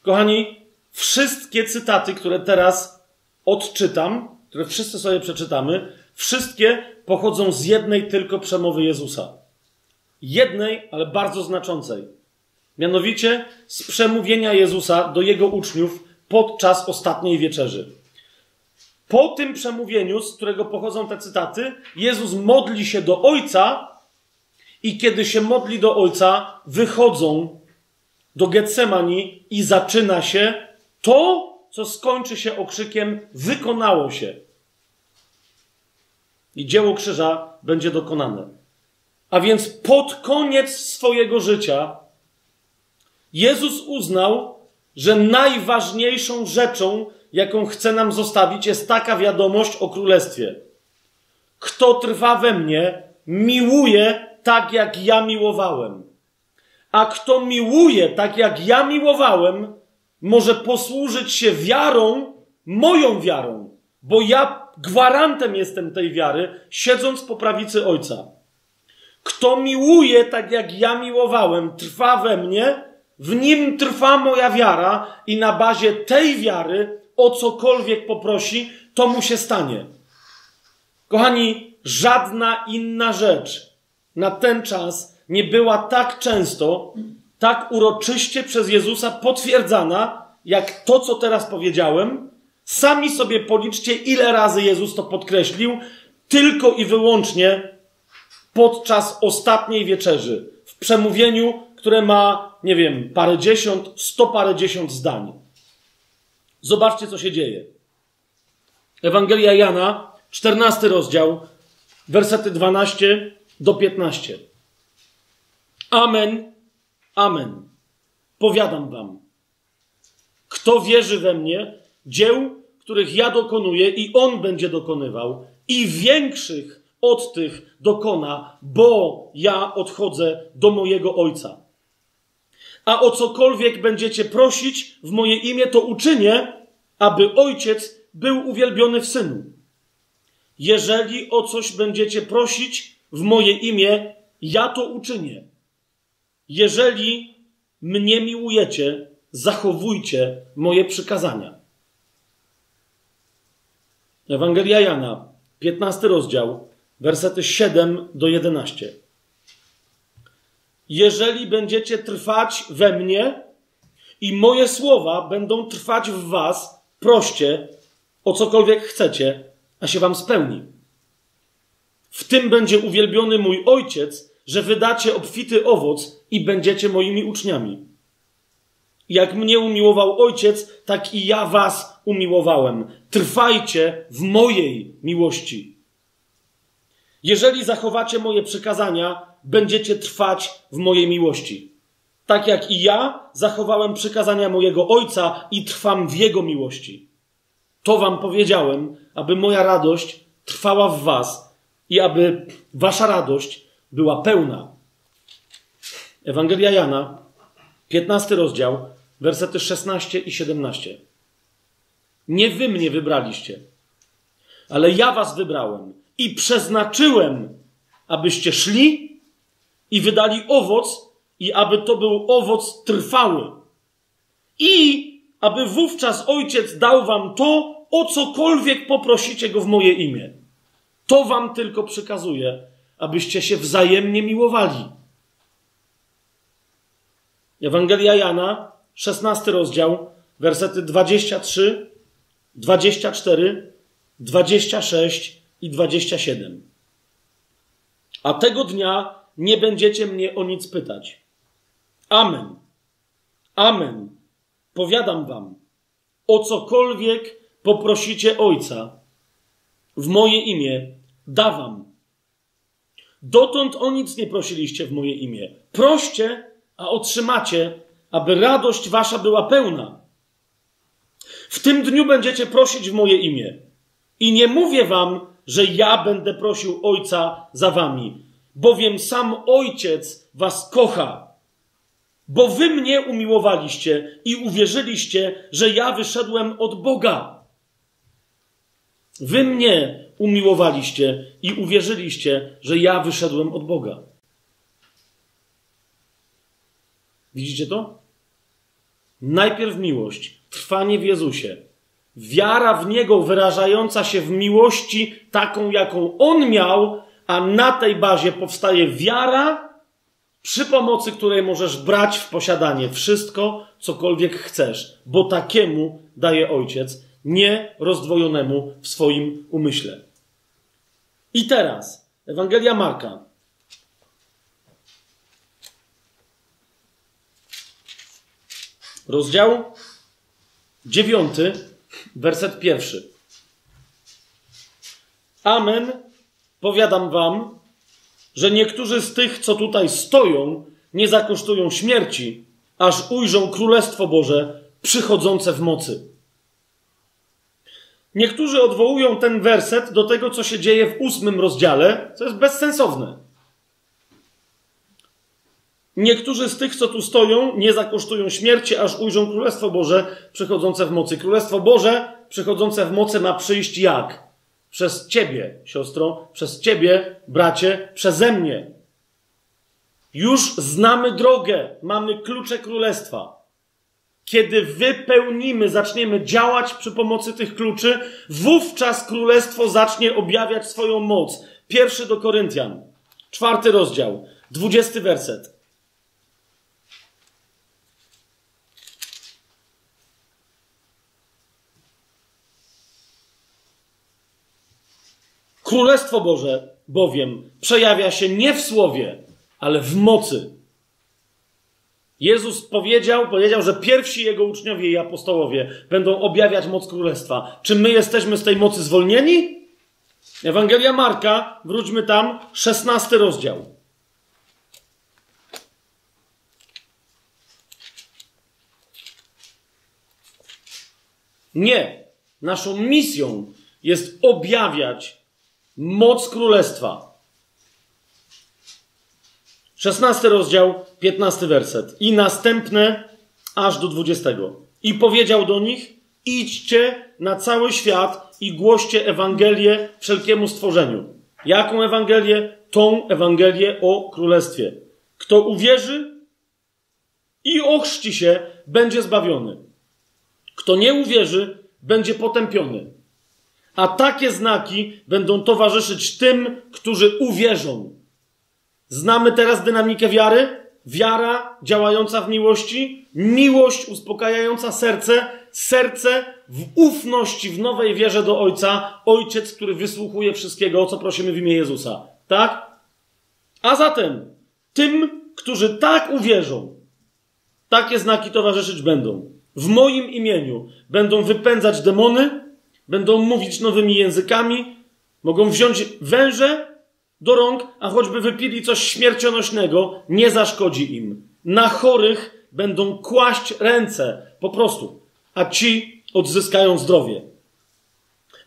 Kochani, wszystkie cytaty, które teraz odczytam, które wszyscy sobie przeczytamy, wszystkie pochodzą z jednej tylko przemowy Jezusa. Jednej, ale bardzo znaczącej. Mianowicie z przemówienia Jezusa do jego uczniów podczas ostatniej wieczerzy. Po tym przemówieniu, z którego pochodzą te cytaty, Jezus modli się do Ojca i kiedy się modli do Ojca, wychodzą do Getsemani i zaczyna się to, co skończy się okrzykiem wykonało się. I dzieło krzyża będzie dokonane. A więc pod koniec swojego życia Jezus uznał, że najważniejszą rzeczą, jaką chce nam zostawić, jest taka wiadomość o królestwie. Kto trwa we mnie, miłuje tak, jak ja miłowałem. A kto miłuje tak, jak ja miłowałem, może posłużyć się wiarą, moją wiarą, bo ja gwarantem jestem tej wiary, siedząc po prawicy Ojca. Kto miłuje tak, jak ja miłowałem, trwa we mnie, w nim trwa moja wiara i na bazie tej wiary o cokolwiek poprosi, to mu się stanie. Kochani, żadna inna rzecz na ten czas nie była tak często, tak uroczyście przez Jezusa potwierdzana, jak to, co teraz powiedziałem. Sami sobie policzcie, ile razy Jezus to podkreślił, tylko i wyłącznie podczas ostatniej wieczerzy, w przemówieniu, które ma, nie wiem, parę dziesiąt, sto parę dziesiąt zdań. Zobaczcie, co się dzieje. Ewangelia Jana, czternasty rozdział, wersety 12 do 15. Amen, amen. Powiadam wam. Kto wierzy we mnie, dzieł, których ja dokonuję, i on będzie dokonywał, i większych od tych dokona, bo ja odchodzę do mojego Ojca. A o cokolwiek będziecie prosić w moje imię, to uczynię, aby Ojciec był uwielbiony w Synu. Jeżeli o coś będziecie prosić w moje imię, ja to uczynię. Jeżeli mnie miłujecie, zachowujcie moje przykazania. Ewangelia Jana, 15 rozdział, wersety 7 do 11. Jeżeli będziecie trwać we mnie i moje słowa będą trwać w was, proście o cokolwiek chcecie, a się wam spełni. W tym będzie uwielbiony mój ojciec, że wydacie obfity owoc i będziecie moimi uczniami. Jak mnie umiłował ojciec, tak i ja was umiłowałem. Trwajcie w mojej miłości. Jeżeli zachowacie moje przykazania, będziecie trwać w mojej miłości. tak jak i ja zachowałem przykazania mojego ojca i trwam w jego miłości. To wam powiedziałem, aby moja radość trwała w was i aby wasza radość była pełna. Ewangelia Jana, 15 rozdział, wersety 16 i 17. Nie wy mnie wybraliście, ale ja was wybrałem i przeznaczyłem, abyście szli i wydali owoc, i aby to był owoc trwały. I aby wówczas ojciec dał wam to, o cokolwiek poprosicie go w moje imię. To wam tylko przykazuje, abyście się wzajemnie miłowali. Ewangelia Jana, 16 rozdział, wersety 23, 24, 26 i 27. A tego dnia nie będziecie mnie o nic pytać. Amen. Amen. Powiadam wam, o cokolwiek poprosicie Ojca w moje imię, dawam. Dotąd o nic nie prosiliście w moje imię. Proście, a otrzymacie, aby radość wasza była pełna. W tym dniu będziecie prosić w moje imię. I nie mówię wam, że ja będę prosił Ojca za wami, bowiem sam Ojciec was kocha, bo wy mnie umiłowaliście i uwierzyliście, że ja wyszedłem od Boga. Wy mnie umiłowaliście i uwierzyliście, że ja wyszedłem od Boga. Widzicie to? Najpierw miłość, trwanie w Jezusie, wiara w Niego wyrażająca się w miłości taką, jaką On miał, a na tej bazie powstaje wiara, przy pomocy której możesz brać w posiadanie wszystko, cokolwiek chcesz, bo takiemu daje Ojciec, nie rozdwojonemu w swoim umyśle. I teraz Ewangelia Marka. Rozdział dziewiąty, werset pierwszy. Amen. Powiadam wam, że niektórzy z tych, co tutaj stoją, nie zakosztują śmierci, aż ujrzą Królestwo Boże przychodzące w mocy. Niektórzy odwołują ten werset do tego, co się dzieje w ósmym rozdziale, co jest bezsensowne. Niektórzy z tych, co tu stoją, nie zakosztują śmierci, aż ujrzą Królestwo Boże przychodzące w mocy. Królestwo Boże przychodzące w mocy ma przyjść jak? Przez ciebie, siostro, przez ciebie, bracie, przeze mnie. Już znamy drogę, mamy klucze królestwa. Kiedy wypełnimy, zaczniemy działać przy pomocy tych kluczy, wówczas królestwo zacznie objawiać swoją moc. Pierwszy do Koryntian, czwarty rozdział, dwudziesty werset. Królestwo Boże bowiem przejawia się nie w słowie, ale w mocy. Jezus powiedział, powiedział, że pierwsi jego uczniowie i apostołowie będą objawiać moc królestwa. Czy my jesteśmy z tej mocy zwolnieni? Ewangelia Marka, wróćmy tam, szesnasty rozdział. Nie. Naszą misją jest objawiać moc królestwa. 16 rozdział, 15 werset. I następne aż do 20. I powiedział do nich: Idźcie na cały świat i głoście Ewangelię wszelkiemu stworzeniu. Jaką Ewangelię? Tą Ewangelię o Królestwie. Kto uwierzy i ochrzci się, będzie zbawiony. Kto nie uwierzy, będzie potępiony. A takie znaki będą towarzyszyć tym, którzy uwierzą. Znamy teraz dynamikę wiary? Wiara działająca w miłości, miłość uspokajająca serce, serce w ufności, w nowej wierze do Ojca, Ojciec, który wysłuchuje wszystkiego, o co prosimy w imię Jezusa. Tak? A zatem tym, którzy tak uwierzą, takie znaki towarzyszyć będą. W moim imieniu będą wypędzać demony, będą mówić nowymi językami, mogą wziąć węże do rąk, a choćby wypili coś śmiercionośnego, nie zaszkodzi im. na chorych będą kłaść ręce, po prostu, a ci odzyskają zdrowie.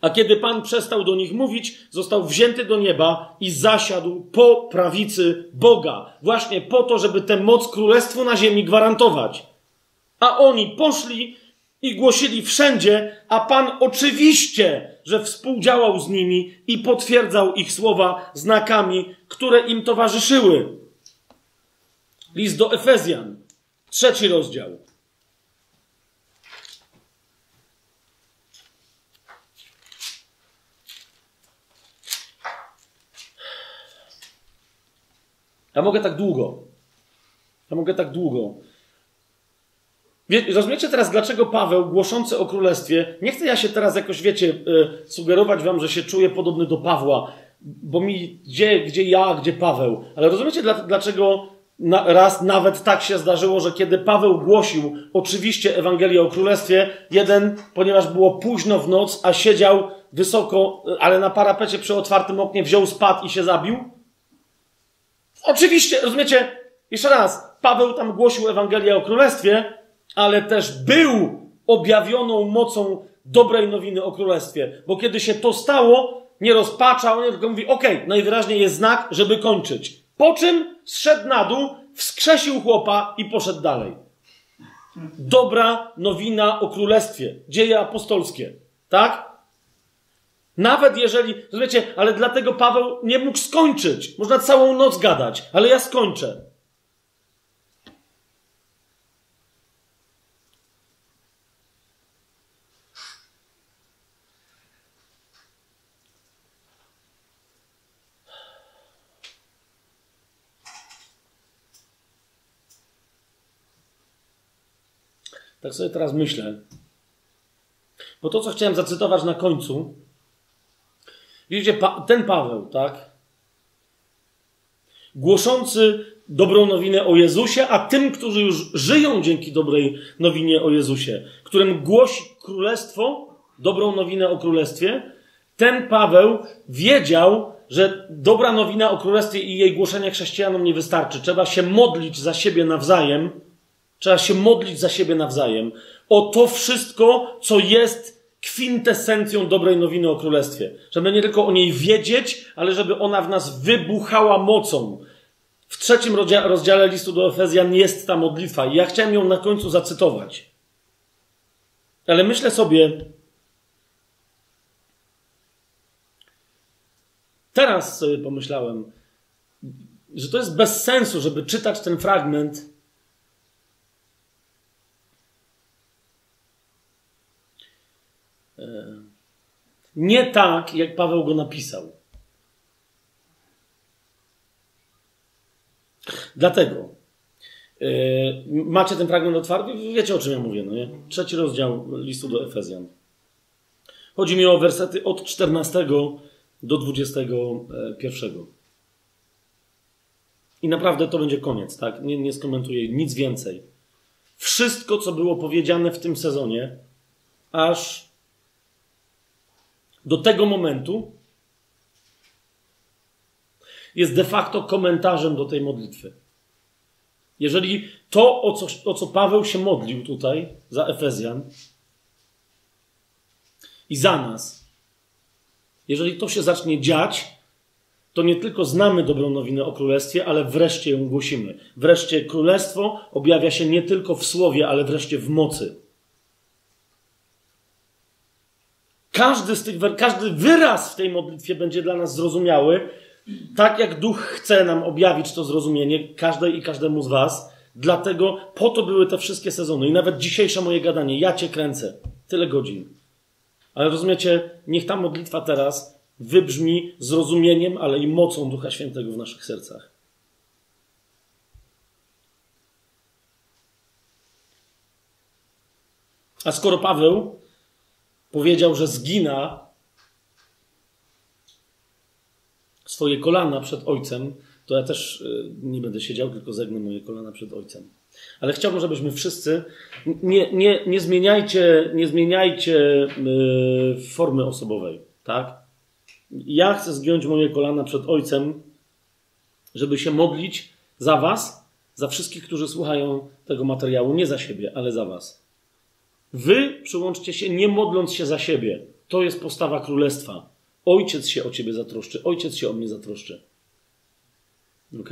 A kiedy Pan przestał do nich mówić, został wzięty do nieba i zasiadł po prawicy Boga. Właśnie po to, żeby tę moc królestwu na ziemi gwarantować. A oni poszli i głosili wszędzie, a Pan oczywiście, że współdziałał z nimi i potwierdzał ich słowa znakami, które im towarzyszyły. List do Efezjan, trzeci rozdział. Ja mogę tak długo. Ja mogę tak długo. Wie, rozumiecie teraz, dlaczego Paweł, głoszący o królestwie, nie chcę ja się teraz jakoś, wiecie, y, sugerować wam, że się czuję podobny do Pawła, bo mi, gdzie, gdzie ja, gdzie Paweł. Ale rozumiecie, dla, dlaczego na, raz nawet tak się zdarzyło, że kiedy Paweł głosił oczywiście Ewangelię o królestwie, jeden, ponieważ było późno w noc, a siedział wysoko, ale na parapecie przy otwartym oknie, wziął spad i się zabił? Oczywiście, rozumiecie, jeszcze raz, Paweł tam głosił Ewangelię o królestwie, ale też był objawioną mocą dobrej nowiny o królestwie. Bo kiedy się to stało, nie rozpaczał, nie tylko mówi, okej, najwyraźniej jest znak, żeby kończyć. Po czym zszedł na dół, wskrzesił chłopa i poszedł dalej. Dobra nowina o królestwie. Dzieje apostolskie. Tak? Nawet jeżeli, rozumiecie, ale dlatego Paweł nie mógł skończyć. Można całą noc gadać, ale ja skończę. Tak sobie teraz myślę. Bo to, co chciałem zacytować na końcu, widzicie, ten Paweł, tak? Głoszący dobrą nowinę o Jezusie, a tym, którzy już żyją dzięki dobrej nowinie o Jezusie, którym głosi królestwo, dobrą nowinę o królestwie, ten Paweł wiedział, że dobra nowina o królestwie i jej głoszenie chrześcijanom nie wystarczy. Trzeba się modlić za siebie nawzajem Trzeba się modlić za siebie nawzajem o to wszystko, co jest kwintesencją dobrej nowiny o Królestwie. Żeby nie tylko o niej wiedzieć, ale żeby ona w nas wybuchała mocą. W trzecim rozdziale listu do Efezjan jest ta modlitwa i ja chciałem ją na końcu zacytować. Ale myślę sobie, teraz sobie pomyślałem, że to jest bez sensu, żeby czytać ten fragment Nie tak, jak Paweł go napisał. Dlatego yy, macie ten fragment otwarty, wiecie o czym ja mówię, no nie? Trzeci rozdział listu do Efezjan. Chodzi mi o wersety od 14 do 21. I naprawdę to będzie koniec, tak? Nie, nie skomentuję nic więcej. Wszystko, co było powiedziane w tym sezonie, aż do tego momentu jest de facto komentarzem do tej modlitwy. Jeżeli to, o co, o co Paweł się modlił tutaj za Efezjan i za nas, jeżeli to się zacznie dziać, to nie tylko znamy dobrą nowinę o królestwie, ale wreszcie ją głosimy. Wreszcie królestwo objawia się nie tylko w słowie, ale wreszcie w mocy. Każdy, z tych, każdy wyraz w tej modlitwie będzie dla nas zrozumiały, tak jak Duch chce nam objawić to zrozumienie, każdej i każdemu z Was. Dlatego po to były te wszystkie sezony. I nawet dzisiejsze moje gadanie, ja Cię kręcę. Tyle godzin. Ale rozumiecie, niech ta modlitwa teraz wybrzmi zrozumieniem, ale i mocą Ducha Świętego w naszych sercach. A skoro Paweł powiedział, że zgina swoje kolana przed ojcem, to ja też y, nie będę siedział, tylko zegnę moje kolana przed ojcem. Ale chciałbym, żebyśmy wszyscy nie, nie, nie zmieniajcie, nie zmieniajcie yy, formy osobowej, tak? Ja chcę zgiąć moje kolana przed ojcem, żeby się modlić za was, Za wszystkich, którzy słuchają tego materiału, nie za siebie, ale za was. Wy przyłączcie się, nie modląc się za siebie. To jest postawa królestwa. Ojciec się o ciebie zatroszczy, ojciec się o mnie zatroszczy. Ok?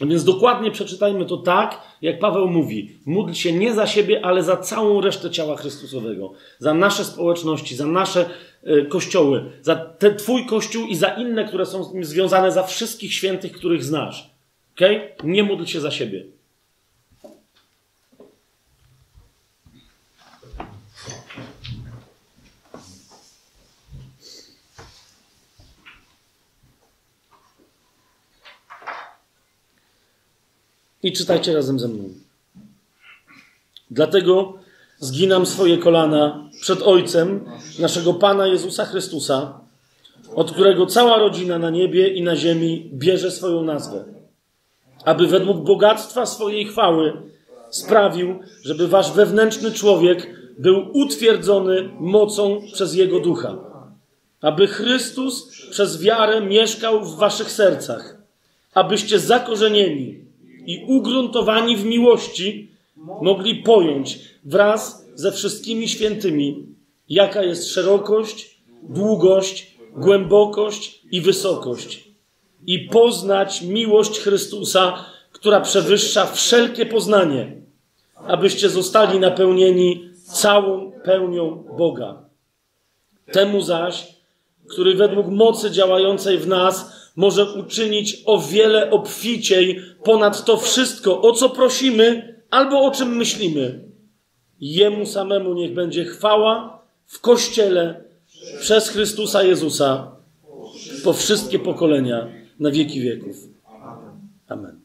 Więc dokładnie przeczytajmy to tak, jak Paweł mówi. Módl się nie za siebie, ale za całą resztę ciała Chrystusowego. Za nasze społeczności, za nasze y, kościoły, za ten Twój kościół i za inne, które są z nim związane, za wszystkich świętych, których znasz. Ok? Nie módl się za siebie. I czytajcie razem ze mną. Dlatego zginam swoje kolana przed Ojcem naszego Pana Jezusa Chrystusa, od którego cała rodzina na niebie i na ziemi bierze swoją nazwę, aby według bogactwa swojej chwały sprawił, żeby wasz wewnętrzny człowiek był utwierdzony mocą przez Jego Ducha, aby Chrystus przez wiarę mieszkał w waszych sercach, abyście zakorzenieni i ugruntowani w miłości mogli pojąć wraz ze wszystkimi świętymi, jaka jest szerokość, długość, głębokość i wysokość, i poznać miłość Chrystusa, która przewyższa wszelkie poznanie, abyście zostali napełnieni całą pełnią Boga. Temu zaś, który według mocy działającej w nas może uczynić o wiele obficiej ponad to wszystko, o co prosimy albo o czym myślimy. Jemu samemu niech będzie chwała w Kościele przez Chrystusa Jezusa po wszystkie pokolenia na wieki wieków. Amen.